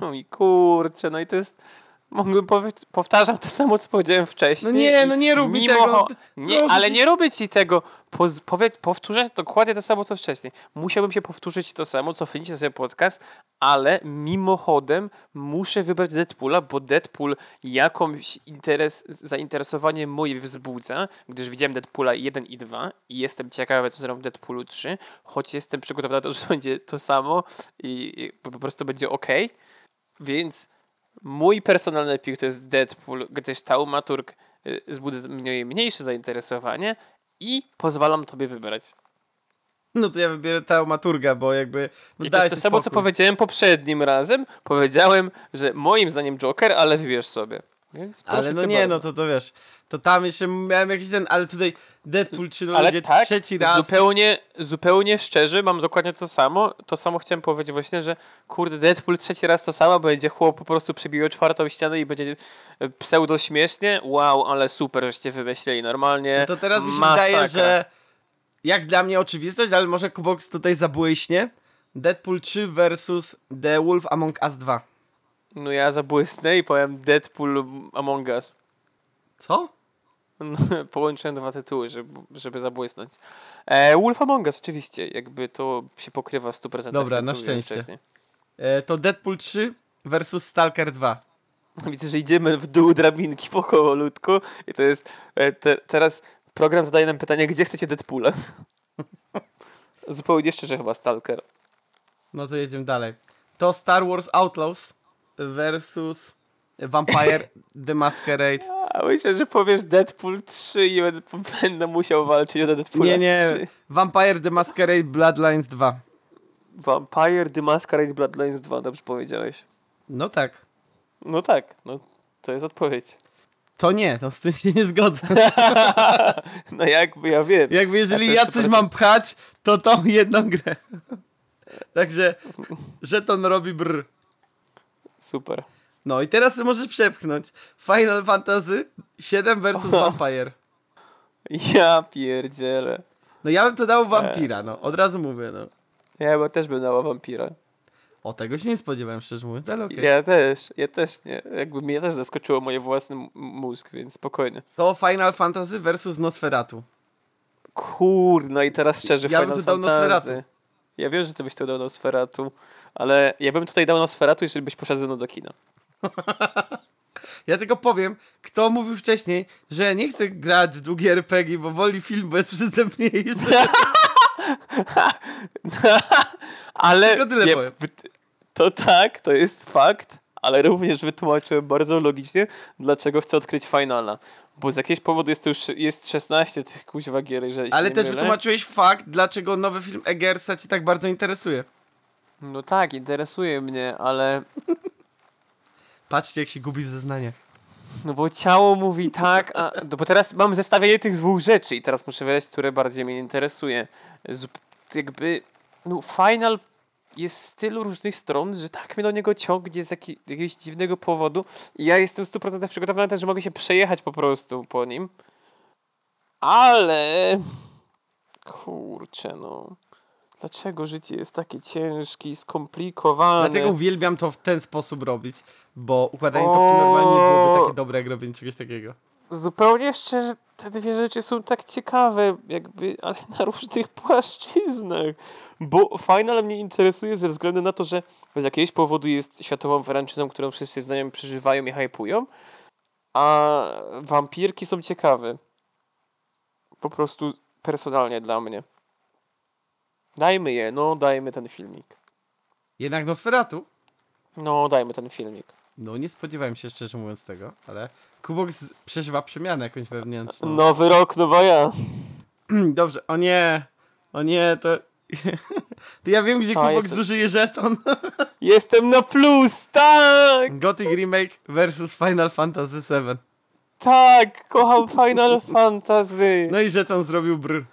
No i kurczę, no i to jest... Mógłbym powiedzieć, powtarzam to samo, co powiedziałem wcześniej. No nie, no nie rób mi mimo tego. Nie, ale nie robię ci tego. Poz, powiedz, powtórzę dokładnie to samo, co wcześniej. Musiałbym się powtórzyć to samo, co cofnijcie sobie podcast, ale mimochodem muszę wybrać Deadpoola, bo Deadpool jakąś interes, zainteresowanie moje wzbudza, gdyż widziałem Deadpoola 1 i 2 i jestem ciekawy, co zrobią w Deadpoolu 3, choć jestem przygotowany na to, że będzie to samo i, i po prostu będzie ok. Więc mój personalny pick to jest Deadpool, gdyż Taumaturg y, mnie mniejsze zainteresowanie i pozwalam tobie wybrać. No to ja wybiorę Taumaturga, bo jakby. No I to jest to samo, co powiedziałem poprzednim razem. Powiedziałem, że moim zdaniem Joker, ale wybierz sobie. Więc Ale no nie, bardzo. no to to wiesz. To tam jeszcze miałem jakiś ten, ale tutaj Deadpool 3 no ludzie tak, trzeci raz. zupełnie, zupełnie szczerze, mam dokładnie to samo. To samo chciałem powiedzieć właśnie, że kurde, Deadpool trzeci raz to samo, będzie chłop po prostu przebijał czwartą ścianę i będzie e, pseudo śmiesznie. Wow, ale super, żeście wymyślili normalnie. No to teraz mi się Masakra. wydaje, że jak dla mnie oczywistość, ale może Kubox tutaj zabłyśnie. Deadpool 3 versus The Wolf Among Us 2. No ja zabłysnę i powiem Deadpool Among Us. Co? Połączyłem dwa tytuły, żeby, żeby zabłysnąć. E, Wolf Among Us, oczywiście, jakby to się pokrywa w 100% Dobra, tym, na szczęście. wcześniej. E, to Deadpool 3 versus Stalker 2. Widzę, że idziemy w dół drabinki powolutku i to jest e, te, teraz program zadaje nam pytanie, gdzie chcecie Deadpoola? Zupełnie szczerze chyba Stalker. No to jedziemy dalej. To Star Wars Outlaws versus Vampire The Masquerade. A myślę, że powiesz Deadpool 3 i będę, musiał walczyć o Deadpoola Nie, nie. 3. Vampire The Masquerade Bloodlines 2. Vampire The Masquerade Bloodlines 2, dobrze powiedziałeś. No tak. No tak, no to jest odpowiedź. To nie, to z tym się nie zgodzę. No jakby ja wiem. Jakby jeżeli Ja ja coś 100%. mam pchać, to tą jedną grę. Także żeton robi brr. Super. No i teraz możesz przepchnąć. Final Fantasy 7 versus Vampire. Ja pierdzielę. No ja bym to dał Vampira, no. Od razu mówię, no. Ja chyba też bym dała wampira. O, tego się nie spodziewałem, szczerze mówiąc, ale okej. Ja też, ja też nie. Jakby mnie też zaskoczyło moje własny mózg, więc spokojnie. To Final Fantasy versus Nosferatu. Kurno i teraz szczerze Ja bym Final tu dał Fantasy. Nosferatu. Ja wiem, że ty byś tu dał Nosferatu, ale ja bym tutaj dał Nosferatu, jeżeli byś poszedł ze mną do kina. Ja tylko powiem, kto mówił wcześniej, że nie chce grać w długie RPG, bo woli film, bo jest przystępniejszy. ale Tylko tyle nie, powiem. to tak, to jest fakt, ale również wytłumaczyłem bardzo logicznie, dlaczego chcę odkryć Finala. Bo z jakiegoś powodu jest to już jest 16 tych kuźwa gier, jeżeli Ale też mylę. wytłumaczyłeś fakt, dlaczego nowy film Egersa cię tak bardzo interesuje. No tak, interesuje mnie, ale Patrzcie, jak się gubi w zeznaniach. No bo ciało mówi tak, a, no bo teraz mam zestawienie tych dwóch rzeczy i teraz muszę wybrać, które bardziej mnie interesuje. Jakby, no Final jest z tylu różnych stron, że tak mnie do niego ciągnie z jaki, jakiegoś dziwnego powodu i ja jestem w 100% przygotowany na to, że mogę się przejechać po prostu po nim. Ale... Kurczę no... Dlaczego życie jest takie ciężkie i skomplikowane? Dlatego uwielbiam to w ten sposób robić, bo układanie O! topki normalnie nie byłoby takie dobre, jak robienie czegoś takiego. zupełnie szczerze, te dwie rzeczy są tak ciekawe, jakby, ale na różnych płaszczyznach. Bo Final mnie interesuje ze względu na to, że z jakiegoś powodu jest światową franczyzą, którą wszyscy znajomi przeżywają i hypują, a wampirki są ciekawe. Po prostu personalnie dla mnie. Dajmy je, no dajmy ten filmik. Jednak Nosferatu? No dajmy ten filmik. No nie spodziewałem się szczerze mówiąc tego, ale Kubok z- przeżywa przemianę jakąś wewnętrzną. Nowy rok, nowa ja. Dobrze, o nie, o nie, to... to ja wiem, gdzie A, Kubok jestem- zużyje żeton. Jestem na plus, tak! Gothic Remake versus Final Fantasy VII. Tak, kocham Final Fantasy. No i żeton zrobił brr.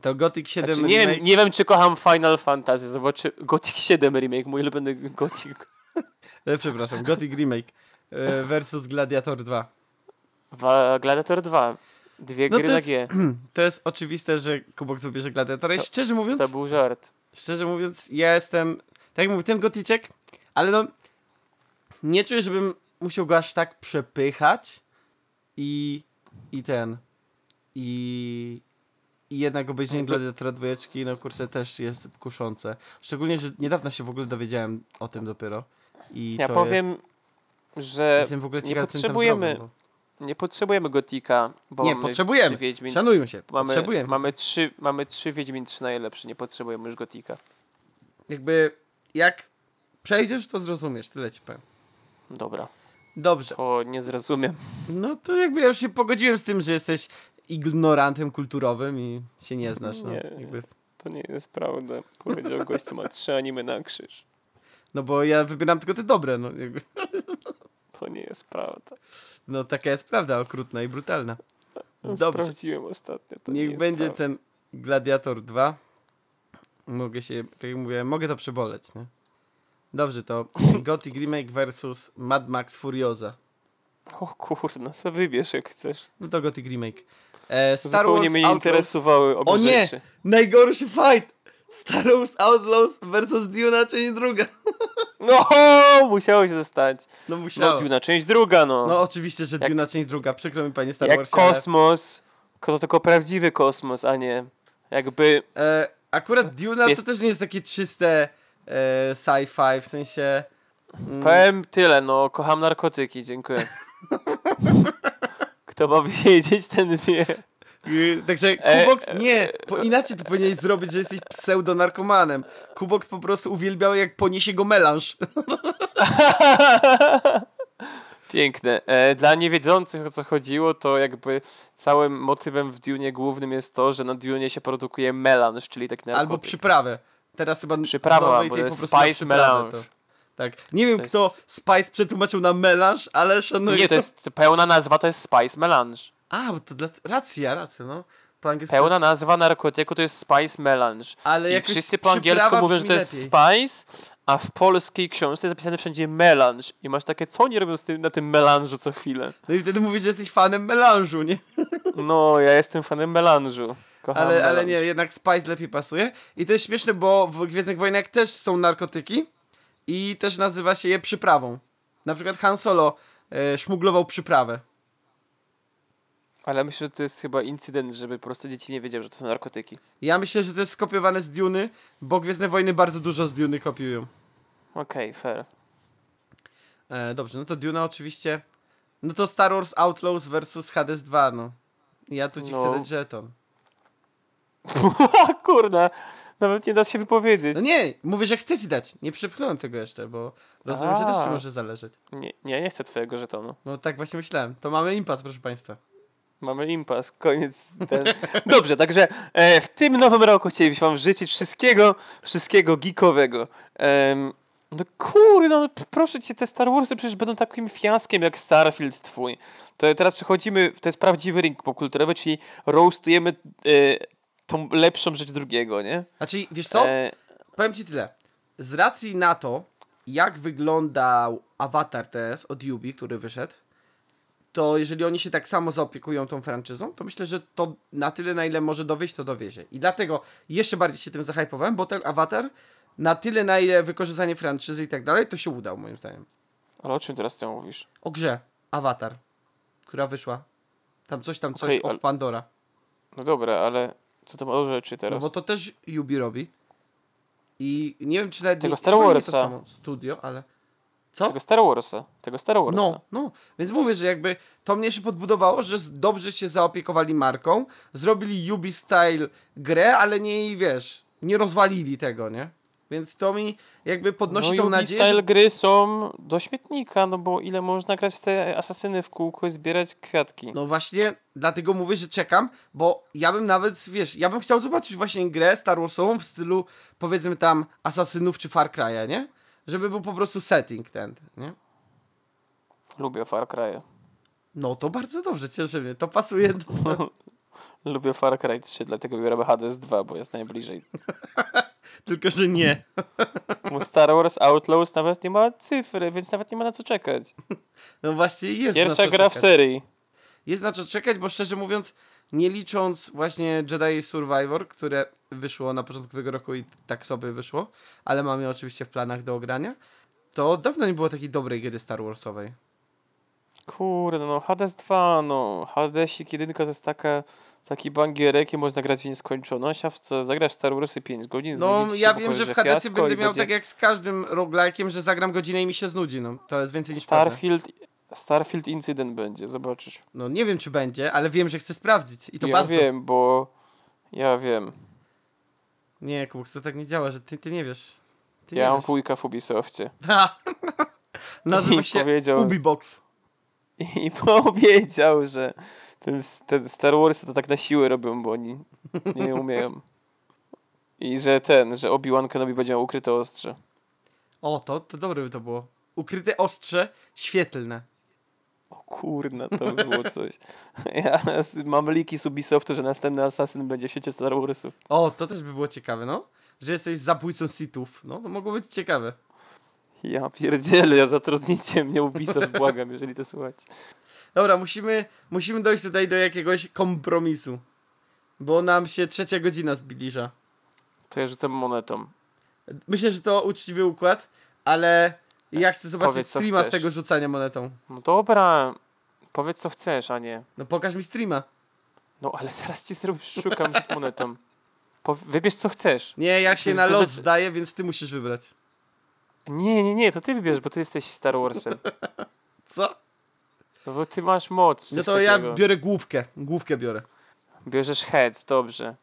To Gothic 7 Znaczy, nie, Remake... nie wiem, czy kocham Final Fantasy. Zobaczy Gothic 7 remake, mój ulubiony Gothic. E, przepraszam, Gothic Remake e, versus Gladiator 2. Wa- Gladiator 2. Dwie No gry na G. To jest oczywiste, że Kubok zabierze Gladiatora i To- szczerze mówiąc, To był żart. szczerze mówiąc, ja jestem, tak jak mówię, ten Goticzek, ale no, nie czuję, żebym musiał go aż tak przepychać i, i ten, i, i jednak obejrzenie to- Gladiatora dwójeczki, no kurczę, też jest kuszące. Szczególnie, że niedawno się w ogóle dowiedziałem o tym dopiero. I Ja to powiem, jest, że jestem w ogóle nie potrzebujemy nie potrzebujemy Gotika, bo. Nie, mamy potrzebujemy, trzy Wiedźmin. szanujmy się, Mamy, potrzebujemy. mamy, trzy, mamy trzy Wiedźmin 3 najlepsze, nie potrzebujemy już Gotika. Jakby, jak przejdziesz, to zrozumiesz, tyle ci powiem. Dobra, Dobrze. to nie zrozumiem. No to jakby ja już się pogodziłem z tym, że jesteś ignorantem kulturowym i się nie znasz. No, Nie. jakby. To nie jest prawda. Powiedział gość, co ma trzy anime na krzyż. no bo ja wybieram tylko te dobre. No, jakby. To nie jest prawda. no taka jest prawda, okrutna i brutalna. No, Dobrze. Sprawdziłem ostatnio. To nie Niech jest będzie prawda. ten Gladiator 2. Mogę się, tak jak mówię, mogę to przeboleć, nie? Dobrze, to Gothic Remake versus Mad Max Furiosa. O kurna, co wybierz jak chcesz. No to Gothic Remake. E, Star Zupełnie Wars mnie nie Outlaws- interesowały obie O nie! rzeczy. Najgorszy fight! Star Wars Outlaws versus Duna część druga. No, musiało się zostać. No musiało. No, Duna, część druga, no. No oczywiście, że Jak- Duna część druga. Przykro mi panie Star jak Wars. ale- kosmos, to tylko prawdziwy kosmos, a nie jakby... E, akurat Duna Jest- to też nie jest takie czyste e, sci-fi, w sensie... Mm, Powiem tyle, no, kocham narkotyki, dziękuję. Kto ma wiedzieć, ten wie. y, Także E, Kubox, e, nie, inaczej to powinieneś zrobić, że jesteś pseudonarkomanem. Kubox po prostu uwielbiał jak poniesie go melanż. Piękne. E, dla niewiedzących o co chodziło, to jakby całym motywem w Dune głównym jest to, że na Dune się produkuje melanż, czyli taki narkotyk. Albo przyprawę. Teraz chyba Przyprawa, bo jest spice melange. to. Tak. Nie wiem, To kto spice przetłumaczył na melanż, ale szanuję. Nie, to jest pełna nazwa, to jest spice melange. A, bo to dla... racja, racja, no. Po angielsku Pełna nazwa narkotyku to jest spice melange. Ale I wszyscy po angielsku mówią, że to jest lepiej. spice, a w polskiej książce jest zapisane wszędzie melange. I masz takie, co oni robią tym, na tym melanżu co chwilę? No i wtedy mówisz, że jesteś fanem melanżu, nie? No, ja jestem fanem melanżu. Kocham ale, ale melanż. nie, jednak Spice lepiej pasuje. I to jest śmieszne, bo w Gwiezdnych Wojnach też są narkotyki i też nazywa się je przyprawą. Na przykład Han Solo e, szmuglował przyprawę. Ale myślę, że to jest chyba incydent, żeby po prostu dzieci nie wiedziały, że to są narkotyki. Ja myślę, że to jest skopiowane z Duny, bo Gwiezdne Wojny bardzo dużo z Duny kopiują. Okej, fair. E, dobrze, no to Duna oczywiście. No to Star Wars Outlaws versus Hades 2, no. Ja tu ci No. chcę dać żeton. Kurna, nawet nie da się wypowiedzieć. No nie, mówię, że chcę ci dać. Nie przepchnąłem tego jeszcze, bo rozumiem, że też ci A. może zależeć. Nie, nie, nie chcę twojego żetonu. No tak właśnie myślałem. To mamy impas, proszę państwa. Mamy impas, koniec ten. Dobrze, także e, w tym nowym roku chcielibyśmy wam życzyć wszystkiego, wszystkiego geekowego. Em, no kurde, no proszę cię, te Star Warsy przecież będą takim fiaskiem jak Starfield twój. To teraz przechodzimy, to jest prawdziwy ring popkulturowy, czyli roastujemy e, tą lepszą rzecz drugiego, nie? Znaczy, wiesz co? E, Powiem ci tyle. Z racji na to, jak wyglądał Avatar TS od Yubi, który wyszedł, to jeżeli oni się tak samo zaopiekują tą franczyzą, to myślę, że to na tyle, na ile może dowieść, to dowiezie. I dlatego jeszcze bardziej się tym zahypowałem, bo ten Avatar na tyle, na ile wykorzystanie franczyzy i tak dalej, to się udał moim zdaniem. ale o czym teraz ty mówisz? O grze Avatar, która wyszła. Tam coś tam, coś Okej, o ale- Pandora. No dobra, ale co to ma rzeczy No teraz? bo to też Yubi robi. I nie wiem, czy nawet Tego nie, Star nie to Warsa. samo studio, ale... Co? Tego Star Warsa. Tego Star Warsa. No, no. Więc mówię, że jakby to mnie się podbudowało, że dobrze się zaopiekowali marką, zrobili Ubi Style grę, ale nie wiesz, nie rozwalili tego, nie? Więc to mi jakby podnosi no tą nadzieję, style że... gry są do śmietnika, no bo ile można grać w te asasyny w kółko i zbierać kwiatki. No właśnie, dlatego mówię, że czekam, bo ja bym nawet, wiesz, ja bym chciał zobaczyć właśnie grę Star Warsową w stylu, powiedzmy tam, Asasynów czy Far Cry'a, nie? Żeby był po prostu setting ten, nie? Lubię Far Cry. No to bardzo dobrze, cieszy mnie, to pasuje do... Lubię Far Cry 3, dlatego biorę Hades 2, bo jest najbliżej. Tylko, że nie. Bo Star Wars Outlaws nawet nie ma cyfry, więc nawet nie ma na co czekać. No właśnie jest na Pierwsza gra w czekać. serii. Jest na co czekać, bo szczerze mówiąc, nie licząc właśnie Jedi Survivor, które wyszło na początku tego roku i tak sobie wyszło, ale mamy je oczywiście w planach do ogrania, to dawno nie było takiej dobrej gry Star Warsowej. Kurde, no Hades 2, no Hadesik 1 to jest taka, taki bangierek i można grać w nieskończoność, a w co, zagrasz Star Warsy 5 godzin, No, ja wiem, że w Hadesie będę miał będzie tak jak z każdym roguelike'iem, że zagram godzinę i mi się znudzi, no. To jest więcej niż pewne. Starfield, Starfield Incydent będzie, zobaczysz. No nie wiem, czy będzie, ale wiem, że chcę sprawdzić i to ja bardzo. wiem, bo ja wiem. Nie, Kubuk, to tak nie działa, że ty, ty nie wiesz. Ty ja nie mam wiesz. wujka w Ubisoftie. Nazywa I się powiedział- Ubibox. I powiedział, że ten, ten Star Wars to tak na siłę robią, bo oni nie umieją. I że ten, że Obi-Wan Kenobi będzie miał ukryte ostrze. O, to, to dobre by to było. Ukryte ostrze, świetlne. O kurna, to by było coś. Ja mam liki z Ubisoftu, że następny Assassin będzie w świecie Star Warsów. O, to też by było ciekawe, no. Że jesteś zabójcą sitów. No, to mogło być ciekawe. Ja pierdzielę, ja zatrudnicie mnie Ubisoft, błagam, jeżeli to słuchacie. Dobra, musimy, musimy dojść tutaj do jakiegoś kompromisu. Bo nam się trzecia godzina zbliża. To ja rzucam monetą. Myślę, że to uczciwy układ, ale ja chcę zobaczyć Powiedz, streama z chcesz. tego rzucania monetą. No dobra, powiedz co chcesz, a nie. No pokaż mi streama. No ale zaraz ci zrobię, szukam monetą. Po, wybierz co chcesz. Nie, ja się na bez- los zdaję, więc ty musisz wybrać. Nie, nie, nie, to ty wybierz, bo ty jesteś Star Warsem. Co? No bo ty masz moc. No to ja takiego. biorę główkę. Główkę biorę. Bierzesz heads, dobrze.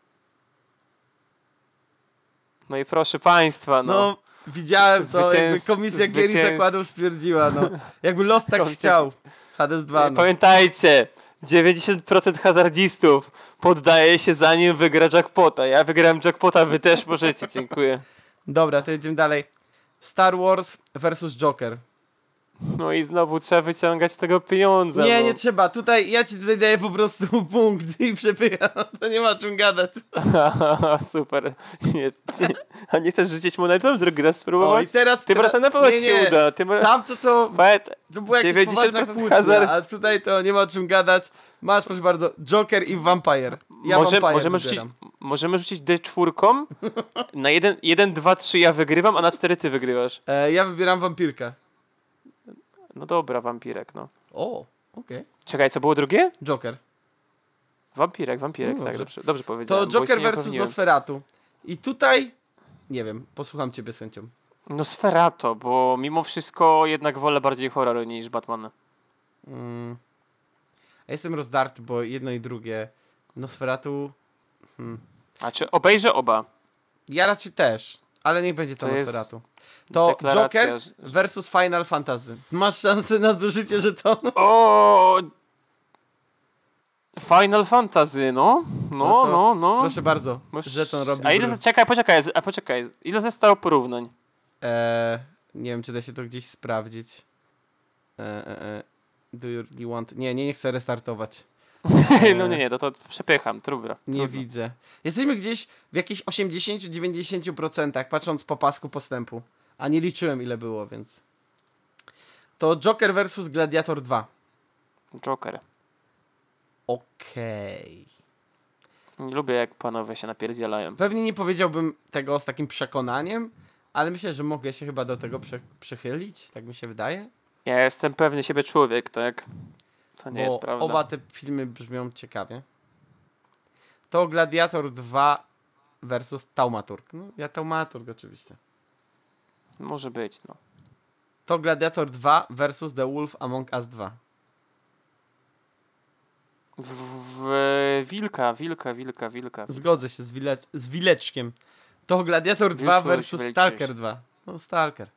No i proszę państwa, No, no. widziałem to, jakby komisja gier i zakładów stwierdziła, no. Jakby los tak chciał. Hades 2, no. Pamiętajcie, 90% hazardzistów poddaje się zanim wygra jackpota. Ja wygrałem jackpota, wy też możecie, dziękuję. Dobra, to jedziemy dalej. Star Wars versus Joker. No i znowu trzeba wyciągać tego pieniądze. Nie, no. nie trzeba. Tutaj, ja ci tutaj daję po prostu punkt i przepycham. To nie ma o czym gadać. Super. Nie, nie. A nie chcesz rzucić monetą drugi raz O, i spróbować? teraz... Tym teraz razem na pewno nie, ci się nie. uda. Tym Tamto to, Poet, to 90% poważna kłótnia, hazard. a tutaj to nie ma o czym gadać. Masz, proszę bardzo, Joker i Vampire. Ja Może, Vampire możemy, rzucić, możemy rzucić D4. Na 1, 1, 2, 3 ja wygrywam, a na 4 ty wygrywasz. E, ja wybieram Wampirkę. No dobra, wampirek, no. O, okej. Czekaj, co było drugie? Joker. Wampirek, wampirek, No tak, dobrze. dobrze, dobrze To powiedziałem. się Joker versus. Nosferatu. I tutaj, nie wiem, posłucham ciebie sędzią. No Sferato, bo mimo wszystko jednak wolę bardziej horror niż Batmana. Mm. Ja jestem rozdarty, bo jedno i drugie. Nosferatu. A czy obejrzę oba? Ja raczej też, ale niech będzie to, To jest Nosferatu. To deklaracja, Joker versus Final Fantasy. Masz szansę na zużycie żetonu? O! Final Fantasy, no. No No, no, no. Proszę bardzo, Masz- żeton robi A ile, brud. czekaj, poczekaj, a poczekaj, ile zostało porównań? Eee, nie wiem, czy da się to gdzieś sprawdzić. Eee, e, e. Do you really want... Nie, nie, nie chcę restartować. no nie, nie, to, to przepycham, trudno. Nie trudno. widzę. Jesteśmy gdzieś w jakichś 80-90%, patrząc po pasku postępu. A nie liczyłem, ile było, więc... To Joker versus Gladiator 2. Joker. Okej. Nie lubię, jak panowie się napierdzielają. Pewnie nie powiedziałbym tego z takim przekonaniem, ale myślę, że mogę się chyba do tego przy, przychylić, tak mi się wydaje. Ja jestem pewny siebie człowiek, tak? To nie bo jest prawda. oba te filmy brzmią ciekawie. To Gladiator 2 versus Taumaturg. No, ja Taumaturg oczywiście. Może być, no. To Gladiator 2 versus The Wolf Among Us 2. W, w, wilka, wilka, wilka, wilka. Zgodzę się z, wile, z Wileczkiem. To Gladiator 2 Wilczuś, versus wilczuś. Stalker 2. No, Stalker.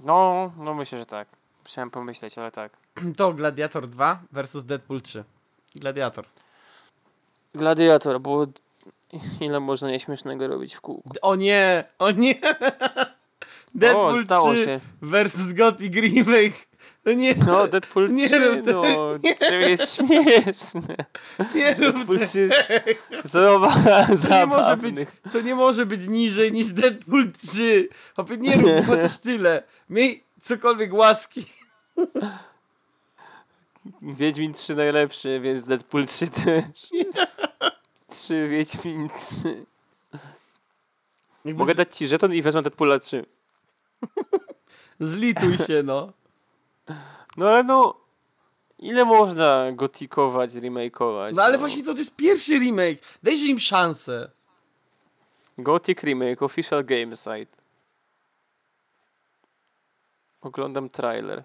No, no myślę, że tak. Musiałem pomyśleć, ale tak. To Gladiator 2 versus Deadpool 3. Gladiator. Gladiator, bo ile można nieśmiesznego robić w kółku? O nie! O nie! Deadpool o, stało 3 się. versus Gothic Remake. No nie, No, Deadpool Nie 3, rób no. nie. To jest śmieszne. nie rób Deadpool tego. 3 Zobacz, To nie, może być, zabawnych. to nie może być niżej niż Deadpool 3. Hopie, nie rób chociaż tyle. Miej cokolwiek łaski. Wiedźmin 3 najlepszy, więc Deadpool 3 też. 3 Wiedźmin 3. Jakby Mogę dać ci żeton i wezmę Deadpoola 3. Zlituj się, no. No ale no, ile można gotikować, remakeować? No ale właśnie to, to jest pierwszy remake. Dajże im szansę. Gothic Remake, official game site. Oglądam trailer.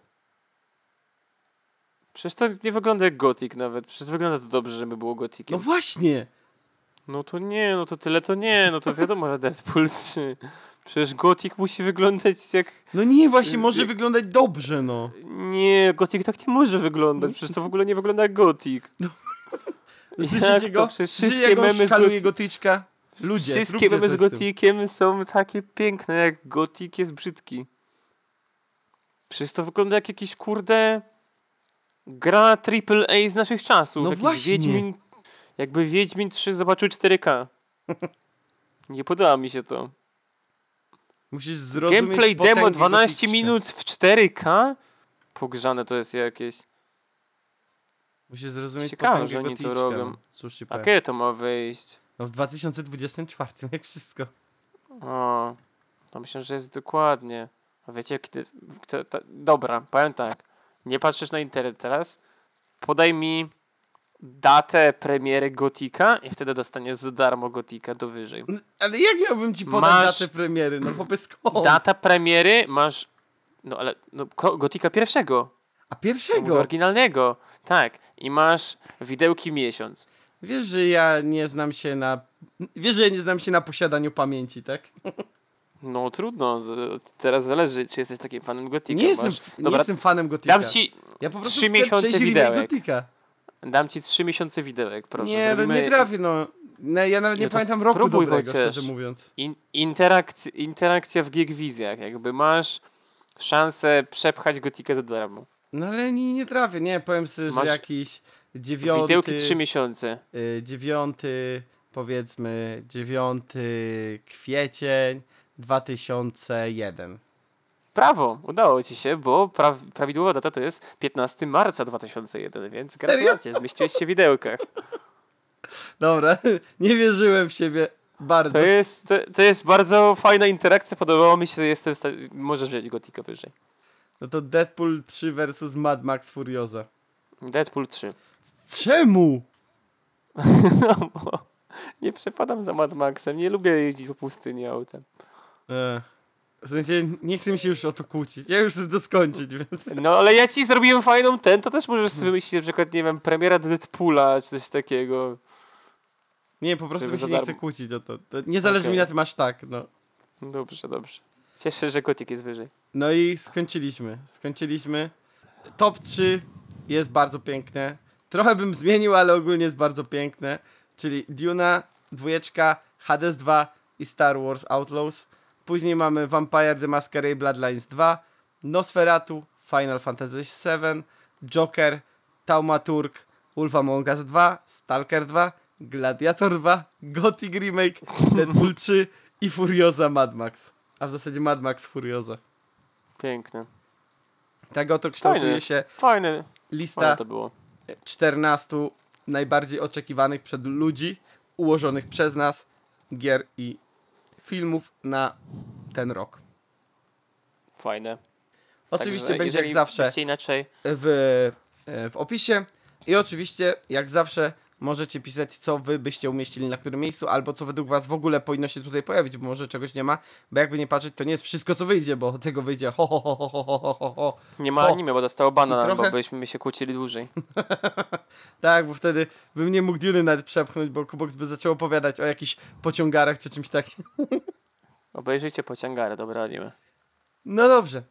Przecież to nie wygląda jak Gothic nawet. Przecież wygląda to dobrze, żeby było No Gothiciem. właśnie. No to nie, no to tyle to nie, no to wiadomo, że Deadpool 3. Przecież Gothic musi wyglądać jak... No nie, właśnie może Jak- wyglądać dobrze, no. Nie, Gothic tak nie może wyglądać. Przecież to w ogóle nie wygląda jak Gothic. Słyszycie Jak to? go? Przecież Słyszycie, wszystkie memy z szkaluje Gothi- gotyczka? Ludzie, Wszystkie memy z. Gotikiem są takie piękne, jak Gotik jest brzydki. Przecież to wygląda jak jakiś kurde gra AAA z naszych czasów. No jakiś właśnie. Wiedźmin, jakby Wiedźmin 3 zobaczył 4K. Nie podoba mi się to. Musisz zrozumieć Gameplay demo potęgę 12 gotyczka. minut w 4K? Pogrzane to jest jakieś. Musisz zrozumieć Ciekawe, że oni to robią. no. Cóż A kiedy to ma wyjść? No w 2024, jak wszystko. O, to myślę, że jest dokładnie. A wiecie, kiedy. Kto, ta, dobra, powiem tak. Nie patrzysz na internet teraz. Podaj mi datę premiery Gotika i wtedy dostaniesz za darmo Gotika do wyżej. Ale jak miałbym ci podać Masz- datę premiery? No chłopie skąd? Data premiery masz. No ale. No, Gotika pierwszego. A pierwszego? oryginalnego. Tak. I masz widełki miesiąc. Wiesz, że ja nie znam się na... Wiesz, że ja nie znam się na posiadaniu pamięci, tak? No trudno. Teraz zależy, czy jesteś takim fanem Gotika. Nie jestem, nie jestem fanem Gotika. dam ci, ja po prostu trzy miesiące widełek. Gotika. Dam ci trzy miesiące widełek, proszę. nie, no Zrobimy nie trafię, no. no. Ja nawet nie No pamiętam roku spróbuj dobrego, chociaż. szczerze mówiąc. In, interakcja, interakcja w gigwizjach. Jakby masz szansę przepchać Gotika za darmo. No ale nie, nie trafię, nie, powiem sobie, Masz że jakiś dziewiąty, Widełki 3 miesiące. y, dziewiąty, powiedzmy, dziewiąty kwiecień 2001. Brawo, udało ci się, bo pra prawidłowa data to jest 15 marca 2001, więc gratulacje, zmieściłeś się w widełkach. Dobra, nie wierzyłem w siebie bardzo. To jest, to, to jest bardzo fajna interakcja, podobało mi się, jestem możesz wziąć Gotika wyżej. No to Deadpool 3 versus Mad Max Furiosa. Deadpool 3. Czemu? No bo nie przepadam za Mad Maxem, nie lubię jeździć po pustyni autem. E, w sensie, nie chcę mi się już o to kłócić. Ja już chcę to skończyć, więc... No ale ja ci zrobiłem fajną ten, to też możesz sobie wymyślić na przykład, nie wiem, premiera Deadpoola czy coś takiego. Nie, po prostu mi się nie chce kłócić o to. to nie zależy Okej. mi na tym aż tak, no. Dobrze, dobrze. Cieszę się, że Gotik jest wyżej. No i skończyliśmy. Skończyliśmy. Top 3 jest bardzo piękne. Trochę bym zmienił, ale ogólnie jest bardzo piękne. Czyli Duna, dwójeczka, Hades 2 i Star Wars Outlaws. Później mamy Vampire the Masquerade Bloodlines 2, Nosferatu, Final Fantasy VII, Joker, Taumaturg, Wolf Among Us 2, Stalker 2, Gladiator 2, Gothic Remake, Deadpool 3 i Furiosa Mad Max. A w zasadzie Mad Max Furiosa. Piękne. Tak oto kształtuje Fajne. się Fajne. Fajne lista to było. 14 najbardziej oczekiwanych przed ludzi, ułożonych przez nas gier i filmów na ten rok. Fajne. Oczywiście Także będzie jak zawsze inaczej. w, e, w opisie i oczywiście jak zawsze możecie pisać, co wy byście umieścili na którym miejscu, albo co według was w ogóle powinno się tutaj pojawić, bo może czegoś nie ma, bo jakby nie patrzeć, to nie jest wszystko, co wyjdzie, bo tego wyjdzie ho, ho, ho, ho, ho, ho, ho. Nie ma ho. anime, bo dostało bana, trochę... bo byśmy się kłócili dłużej. tak, bo wtedy bym nie mógł Duny nawet przepchnąć, bo Kubox by zaczął opowiadać o jakichś pociągarach czy czymś takim. Obejrzyjcie pociągary, dobra anime. No dobrze,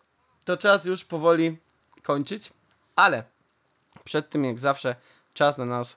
to czas już powoli kończyć, ale przed tym jak zawsze czas na nas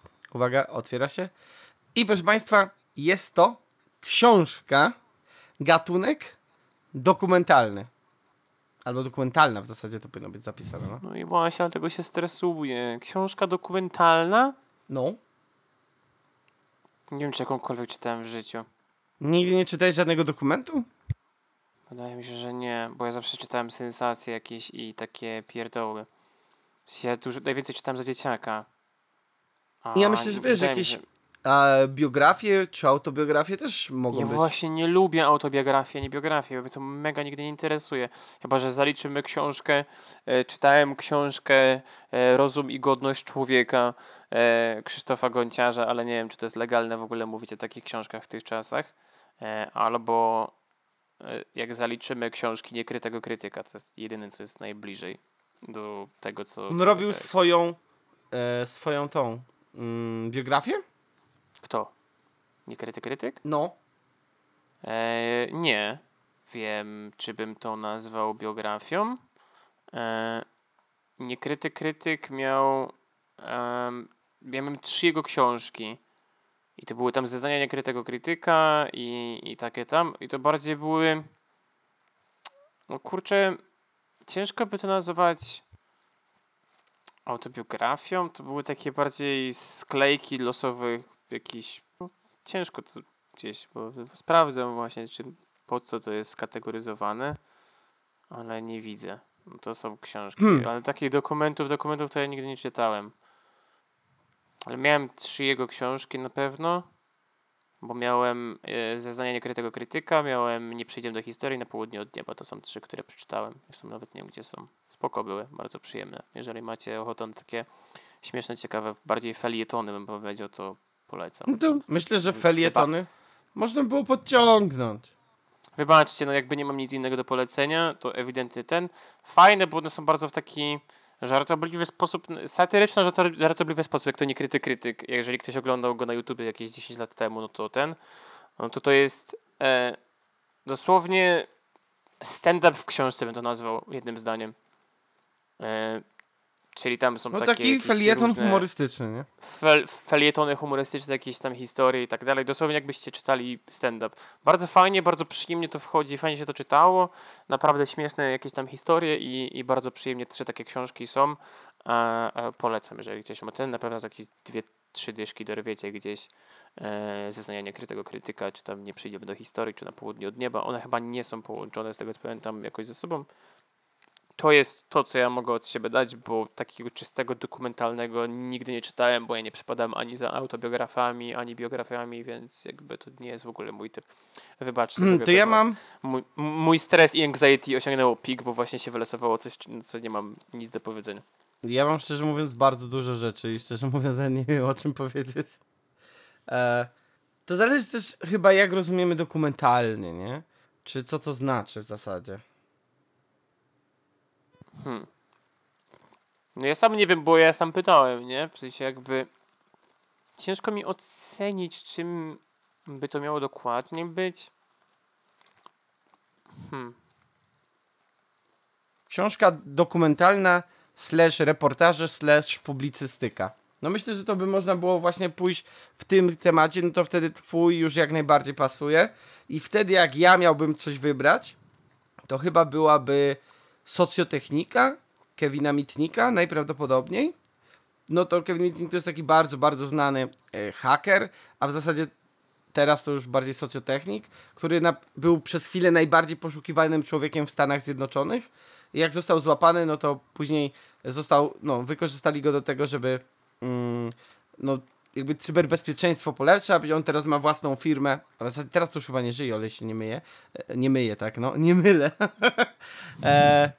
uwaga, otwiera się. I proszę Państwa, jest to książka, gatunek dokumentalny. Albo dokumentalna w zasadzie to powinno być zapisane. No. No i właśnie dlatego się stresuję. Książka dokumentalna? no. Nie wiem, czy jakąkolwiek czytałem w życiu. Nigdy nie czytałeś żadnego dokumentu? Wydaje mi się, że nie, bo ja zawsze czytałem sensacje jakieś i takie pierdoły. Ja dużo, najwięcej czytałem za dzieciaka. A Ja myślę, że wiesz, jakieś A biografie czy autobiografie też mogą Ja być. właśnie nie lubię autobiografii, ani biografii, bo mnie to mega nigdy nie interesuje. Chyba, że zaliczymy książkę, e, czytałem książkę e, Rozum i godność człowieka e, Krzysztofa Gonciarza, ale nie wiem, czy to jest legalne w ogóle mówić o takich książkach w tych czasach. E, albo e, jak zaliczymy książki niekrytego krytyka, to jest jedyne, co jest najbliżej do tego, co... On robił swoją, e, swoją tą mm, biografię? Kto? Niekryty krytyk? No. E, nie wiem, czy bym to nazwał biografią. E, niekryty krytyk miał. em, ja miałem trzy jego książki. I to były tam zeznania niekrytego krytyka i, i takie tam. I to bardziej były. No kurczę, ciężko by to nazywać autobiografią. To były takie bardziej sklejki losowych jakichś. No, ciężko to gdzieś, bo sprawdzę właśnie, czy po co to jest skategoryzowane, ale nie widzę. No To są książki, Hmm. ale takich dokumentów, dokumentów to ja nigdy nie czytałem. Ale miałem trzy jego książki na pewno, bo miałem e, zeznania niekrytego krytyka, miałem Nie przejdziemy do historii na południe od nieba. To są trzy, które przeczytałem. Zresztą nawet nie wiem, gdzie są. Spoko były, bardzo przyjemne. Jeżeli macie ochotę na takie śmieszne, ciekawe, bardziej felietony bym powiedział, to polecam. no to myślę, że felietony można było podciągnąć. wybaczcie, no jakby nie mam nic innego do polecenia, to ewidentnie ten. Fajne, bo one są bardzo w taki żartobliwy sposób, satyryczny, żarto- żartobliwy sposób, jak to nie kryty krytyk. Jeżeli ktoś oglądał go na YouTube jakieś 10 lat temu, no to ten, no to to jest e, dosłownie stand-up w książce bym to nazwał jednym zdaniem. E, czyli tam są No takie taki felieton różne humorystyczny, nie? fel, felietony humorystyczne, jakieś tam historie i tak dalej. Dosłownie jakbyście czytali stand-up. Bardzo fajnie, bardzo przyjemnie to wchodzi, fajnie się to czytało. Naprawdę śmieszne jakieś tam historie i, i bardzo przyjemnie trzy takie książki są. E, e, polecam, jeżeli ktoś ma ten, na pewno z jakieś dwie, trzy dyszki dorwiecie gdzieś e, zeznania niekrytego krytyka, czy tam nie przyjdziemy do historii, czy na południe od nieba. One chyba nie są połączone, z tego co pamiętam, jakoś ze sobą to jest to, co ja mogę od siebie dać, bo takiego czystego dokumentalnego nigdy nie czytałem, bo ja nie przepadam ani za autobiografami, ani biografiami, więc jakby to nie jest w ogóle mój typ. Wybaczcie. Hmm, to ja was. mam... Mój, mój stres i anxiety osiągnęło pik, bo właśnie się wylosowało coś, co nie mam nic do powiedzenia. Ja mam szczerze mówiąc bardzo dużo rzeczy i szczerze mówiąc ja nie wiem o czym powiedzieć. E, to zależy też chyba jak rozumiemy dokumentalnie, nie? Czy co to znaczy w zasadzie. Hmm. No ja sam nie wiem, bo ja sam pytałem, nie? W sensie jakby ciężko mi ocenić, czym by to miało dokładnie być. Hmm. Książka dokumentalna slash reportaże slash publicystyka. No myślę, że to by można było właśnie pójść w tym temacie, no to wtedy twój już jak najbardziej pasuje. I wtedy jak ja miałbym coś wybrać, to chyba byłaby socjotechnika Kevina Mitnika najprawdopodobniej. No to Kevin Mitnick to jest taki bardzo, bardzo znany e, haker, a w zasadzie teraz to już bardziej socjotechnik, który na, był przez chwilę najbardziej poszukiwanym człowiekiem w Stanach Zjednoczonych. I jak został złapany, no to później został, no, wykorzystali go do tego, żeby mm, no, jakby cyberbezpieczeństwo polepszać. On teraz ma własną firmę, teraz to już chyba nie żyje, ale się nie myje. E, Nie myje, tak, no, nie mylę. e,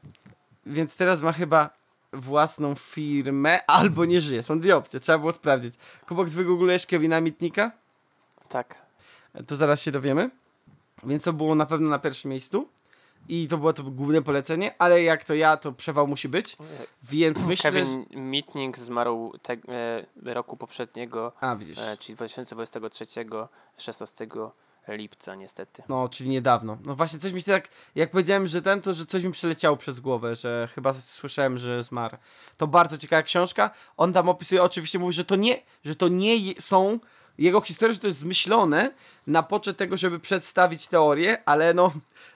więc teraz ma chyba własną firmę, albo nie żyje. Są dwie opcje, trzeba było sprawdzić. Kubox, wygooglujesz Kevina Mitnika? Tak. To zaraz się dowiemy. Więc to było na pewno na pierwszym miejscu. I to było to główne polecenie, ale jak to ja, to przewał musi być. Więc myślę, że... Kevin Mitnick zmarł te, e, roku poprzedniego, A, widzisz. e, czyli 2023, 16 lipca niestety. No, czyli niedawno. No właśnie, coś mi się tak, jak powiedziałem, że ten, to że coś mi przeleciało przez głowę, że chyba słyszałem, że zmarł. To bardzo ciekawa książka. On tam opisuje, oczywiście mówi, że to nie, że to nie są jego historie, że to jest zmyślone na poczet tego, żeby przedstawić teorię, ale no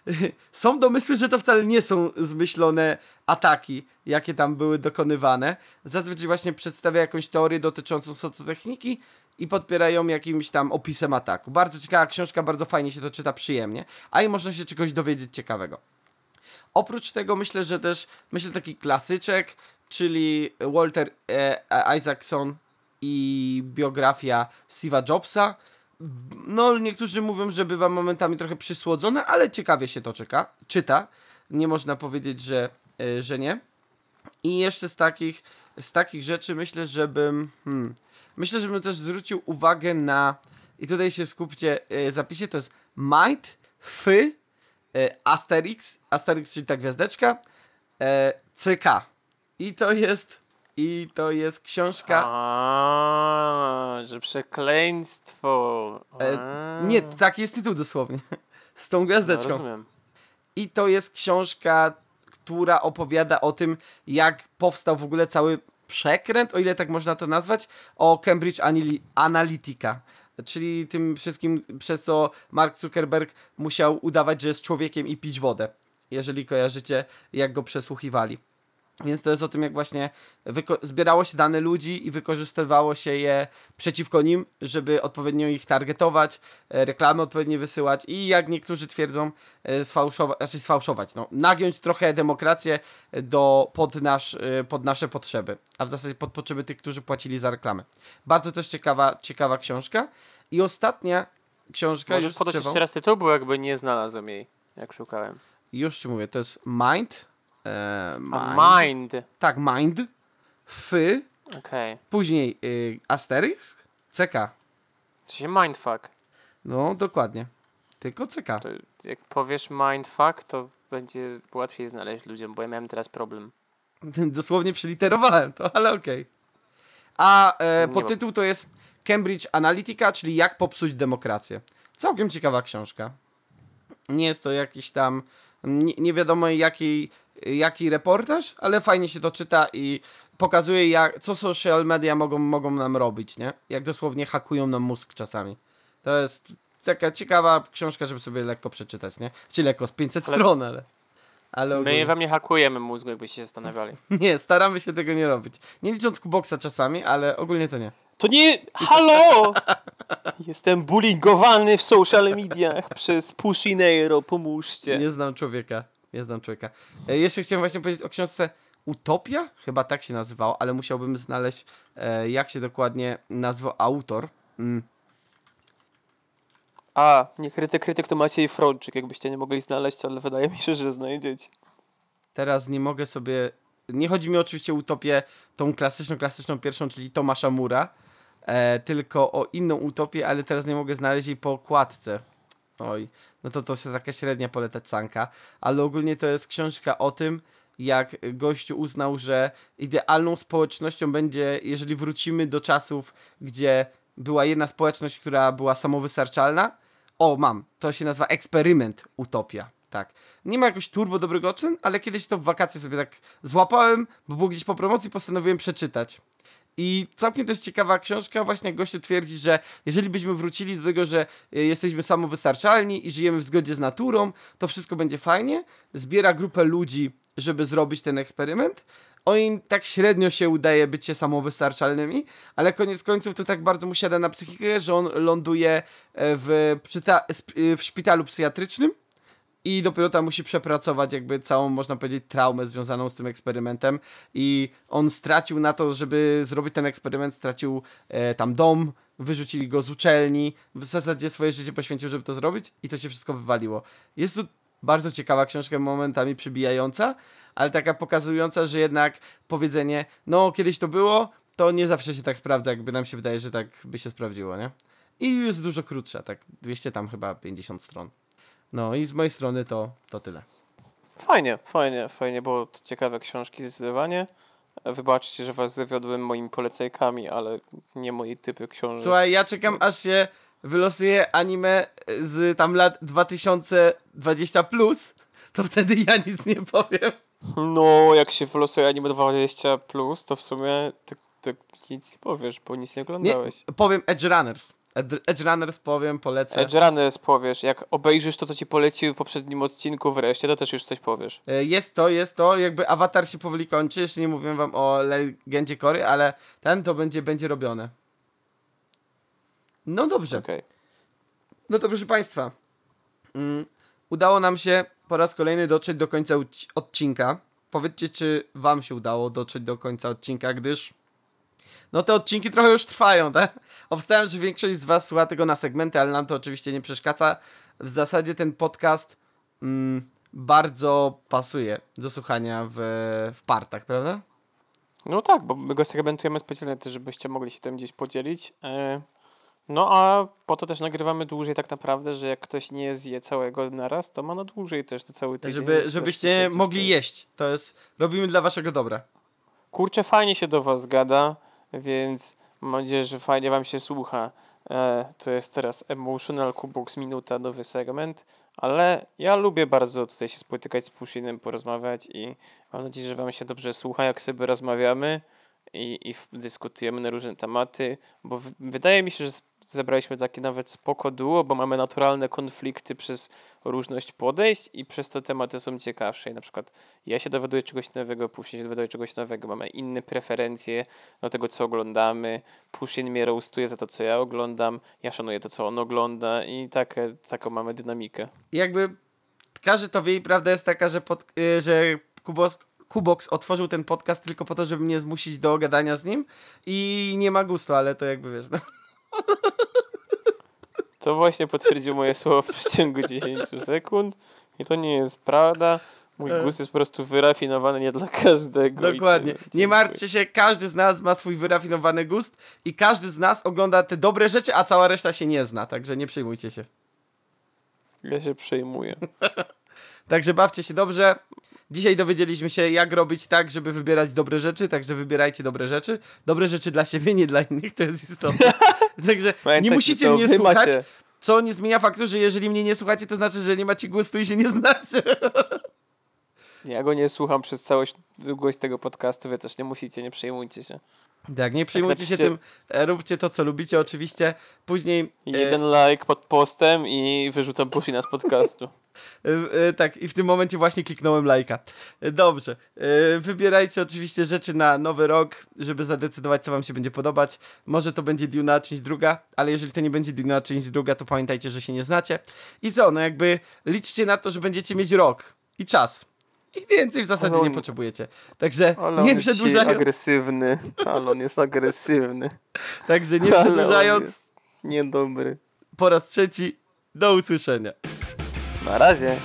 są domysły, że to wcale nie są zmyślone ataki, jakie tam były dokonywane. Zazwyczaj właśnie przedstawia jakąś teorię dotyczącą socjotechniki i podpierają jakimś tam opisem ataku. Bardzo ciekawa książka, bardzo fajnie się to czyta, przyjemnie, a i można się czegoś dowiedzieć ciekawego. Oprócz tego myślę, że też, myślę taki klasyczek, czyli Walter e, Isaacson i biografia Steve'a Jobsa. No, niektórzy mówią, że bywa momentami trochę przysłodzone, ale ciekawie się to czeka, czyta. Nie można powiedzieć, że, e, że nie. I jeszcze z takich, z takich rzeczy myślę, żebym. Hmm, myślę, żebym też zwrócił uwagę na. I tutaj się skupcie, e, zapisie to jest Might, Fy, Asterix, Asterix, czyli ta gwiazdeczka, e, CK. I to jest. I to jest książka. A, że przekleństwo. E, nie, taki jest tytuł dosłownie. Z tą no, gwiazdeczką. rozumiem. I to jest książka, która opowiada o tym, jak powstał w ogóle cały przekręt, o ile tak można to nazwać, o Cambridge Analytica. Czyli tym wszystkim, przez co Mark Zuckerberg musiał udawać, że jest człowiekiem i pić wodę. Jeżeli kojarzycie, jak go przesłuchiwali. Więc to jest o tym, jak właśnie zbierało się dane ludzi i wykorzystywało się je przeciwko nim, żeby odpowiednio ich targetować, e, reklamy odpowiednio wysyłać i jak niektórzy twierdzą, e, sfałszować, znaczy sfałszować, no, nagiąć trochę demokrację do, pod, nasz, e, pod nasze potrzeby, a w zasadzie pod potrzeby tych, którzy płacili za reklamę. Bardzo też ciekawa, ciekawa książka. I ostatnia książka, Możesz podać jeszcze raz tytuł, bo jakby nie znalazłem jej, jak szukałem. już ci mówię, to jest Mind. E, A, mind. Tak, Mind. Fy. Okej. Później y, Asterix, CK. Okay. się mindfuck. No, dokładnie. tylko CK. To jak powiesz mindfuck, to będzie łatwiej znaleźć ludziom, bo ja miałem teraz problem. Dosłownie przyliterowałem to, ale okej. A e, podtytuł to jest Cambridge Analytica, czyli jak popsuć demokrację. Całkiem ciekawa książka. Nie jest to jakiś tam nie, nie wiadomo jaki, jaki reportaż, ale fajnie się to czyta i pokazuje jak, co social media mogą, mogą nam robić, nie? Jak dosłownie hakują nam mózg czasami. To jest taka ciekawa książka, żeby sobie lekko przeczytać, nie? Czy lekko, z 500 Ale- stron, ale... ale My ogólnie- wam nie hakujemy mózgu, jakbyście się zastanawiali. nie, staramy się tego nie robić. Nie licząc Kuboksa czasami, ale ogólnie to nie. To nie... Halo! Jestem bullyingowany w social mediach przez Pushinero, pomóżcie. Nie znam człowieka. Nie znam człowieka. E, jeszcze chciałem właśnie powiedzieć o książce Utopia? Chyba tak się nazywało, ale musiałbym znaleźć, e, jak się dokładnie nazwał autor. Mm. A, nie krytyk, krytyk to Maciej Frączyk, jakbyście nie mogli znaleźć, ale wydaje mi się, że znajdziecie. Teraz nie mogę sobie. Nie chodzi mi oczywiście o utopię tą klasyczną, klasyczną pierwszą, czyli Tomasza Mura, e, tylko o inną utopię, ale teraz nie mogę znaleźć jej po okładce. Oj, no to to jest taka średnia polecaczanka, ale ogólnie to jest książka o tym, jak gościu uznał, że idealną społecznością będzie, jeżeli wrócimy do czasów, gdzie była jedna społeczność, która była samowystarczalna. O, mam, to się nazywa eksperyment utopia. Tak. Nie ma jakoś turbo dobrego czyn, ale kiedyś to w wakacje sobie tak złapałem, bo było gdzieś po promocji, postanowiłem przeczytać. I całkiem też ciekawa książka, właśnie gościu twierdzi, że jeżeli byśmy wrócili do tego, że y, jesteśmy samowystarczalni i żyjemy w zgodzie z naturą, to wszystko będzie fajnie. Zbiera grupę ludzi, żeby zrobić ten eksperyment. O im tak średnio się udaje bycie samowystarczalnymi, ale koniec końców to tak bardzo mu siada na psychikę, że on ląduje e, w, y, w szpitalu psychiatrycznym i dopiero tam musi przepracować jakby całą, można powiedzieć, traumę związaną z tym eksperymentem i on stracił na to, żeby zrobić ten eksperyment, stracił e, tam dom, wyrzucili go z uczelni, w zasadzie swoje życie poświęcił, żeby to zrobić i to się wszystko wywaliło. Jest to bardzo ciekawa książka, momentami przybijająca, ale taka pokazująca, że jednak powiedzenie, no kiedyś to było, to nie zawsze się tak sprawdza, jakby nam się wydaje, że tak by się sprawdziło, nie? I jest dużo krótsza, tak 200 tam chyba 50 stron. No i z mojej strony to, to tyle. Fajnie, fajnie, fajnie, bo to ciekawe książki zdecydowanie. Wybaczcie, że was zawiodłem moimi polecajkami, ale nie moje typy książek. Słuchaj, ja czekam aż się wylosuje anime z tam lat 2020 plus, to wtedy ja nic nie powiem. No, jak się wylosuje anime 20, plus, to w sumie ty, ty nic nie powiesz, bo nic nie Nie, oglądałeś. powiem Edge Runners. Ed- Edge Runners powiem, polecę. Edge Runners powiesz, jak obejrzysz to, co ci polecił w poprzednim odcinku wreszcie, to też już coś powiesz. E, Jest to, jest to, jakby awatar się powoli kończy, jeszcze nie mówiłem wam o legendzie Kory, ale ten to będzie, będzie robione. No dobrze. Okej. No to proszę Państwa, mm, udało nam się po raz kolejny dotrzeć do końca odcinka. Powiedzcie, czy Wam się udało dotrzeć do końca odcinka, gdyż no te odcinki trochę już trwają, tak? Obstawiam, że większość z Was słucha tego na segmenty, ale nam to oczywiście nie przeszkadza. W zasadzie ten podcast mm, bardzo pasuje do słuchania w, w partach, prawda? No tak, bo my go segmentujemy specjalnie też, żebyście mogli się tym gdzieś podzielić. E, No a po to też nagrywamy dłużej tak naprawdę, że jak ktoś nie zje całego naraz, to ma na dłużej też na cały tydzień. Żeby, żebyście mogli jeść. To jest, robimy dla Waszego dobra. Kurczę, fajnie się do was gada, więc mam nadzieję, że fajnie wam się słucha. E, to jest teraz Emotional Kubux Minuta, nowy segment, ale ja lubię bardzo tutaj się spotykać z Pushinem, porozmawiać i mam nadzieję, że wam się dobrze słucha, jak sobie rozmawiamy i, i dyskutujemy na różne tematy, bo w, wydaje mi się, że zebraliśmy takie nawet spoko duo, bo mamy naturalne konflikty przez różność podejść i przez to tematy są ciekawsze. I na przykład ja się dowiaduję czegoś nowego, Pushin się dowiaduje czegoś nowego, mamy inne preferencje do tego, co oglądamy. Pushin mnie roastuje za to, co ja oglądam, ja szanuję to, co on ogląda i tak, taką mamy dynamikę. Jakby każdy to wie i prawda jest taka, że, pod, y, że Kubos, Kubox otworzył ten podcast tylko po to, żeby mnie zmusić do gadania z nim i nie ma gustu, ale to jakby wiesz, no. To właśnie potwierdził moje słowa w przeciągu 10 sekund i to nie jest prawda. Mój E. gust jest po prostu wyrafinowany nie dla każdego. Dokładnie. Nie martwcie się, każdy z nas ma swój wyrafinowany gust i każdy z nas ogląda te dobre rzeczy, a cała reszta się nie zna, także nie przejmujcie się. Ja się przejmuję. Także bawcie się dobrze. Dzisiaj dowiedzieliśmy się, jak robić tak, żeby wybierać dobre rzeczy, także wybierajcie dobre rzeczy. Dobre rzeczy dla siebie, nie dla innych, to jest istotne. także nie musicie mnie słuchać, macie. co nie zmienia faktu, że jeżeli mnie nie słuchacie, to znaczy, że nie macie gustu i się nie znacie. Ja go nie słucham przez całość długość tego podcastu, wy też nie musicie, nie przejmujcie się. Tak, nie przejmujcie się napiszcie- tym, e, róbcie to, co lubicie oczywiście. Później... e, Jeden like pod postem i wyrzucam Pushina z podcastu. E, e, tak, i w tym momencie właśnie kliknąłem lajka. E, Dobrze. E, Wybierajcie oczywiście rzeczy na nowy rok, żeby zadecydować, co wam się będzie podobać. Może to będzie Duna część druga, ale jeżeli to nie będzie Duna część druga, to pamiętajcie, że się nie znacie. I co, no jakby liczcie na to, że będziecie mieć rok i czas. I więcej w zasadzie nie potrzebujecie. Także nie jest przedłużając, agresywny. Ale on jest agresywny. także nie przedłużając, jest niedobry. po raz trzeci, do usłyszenia. Na razie.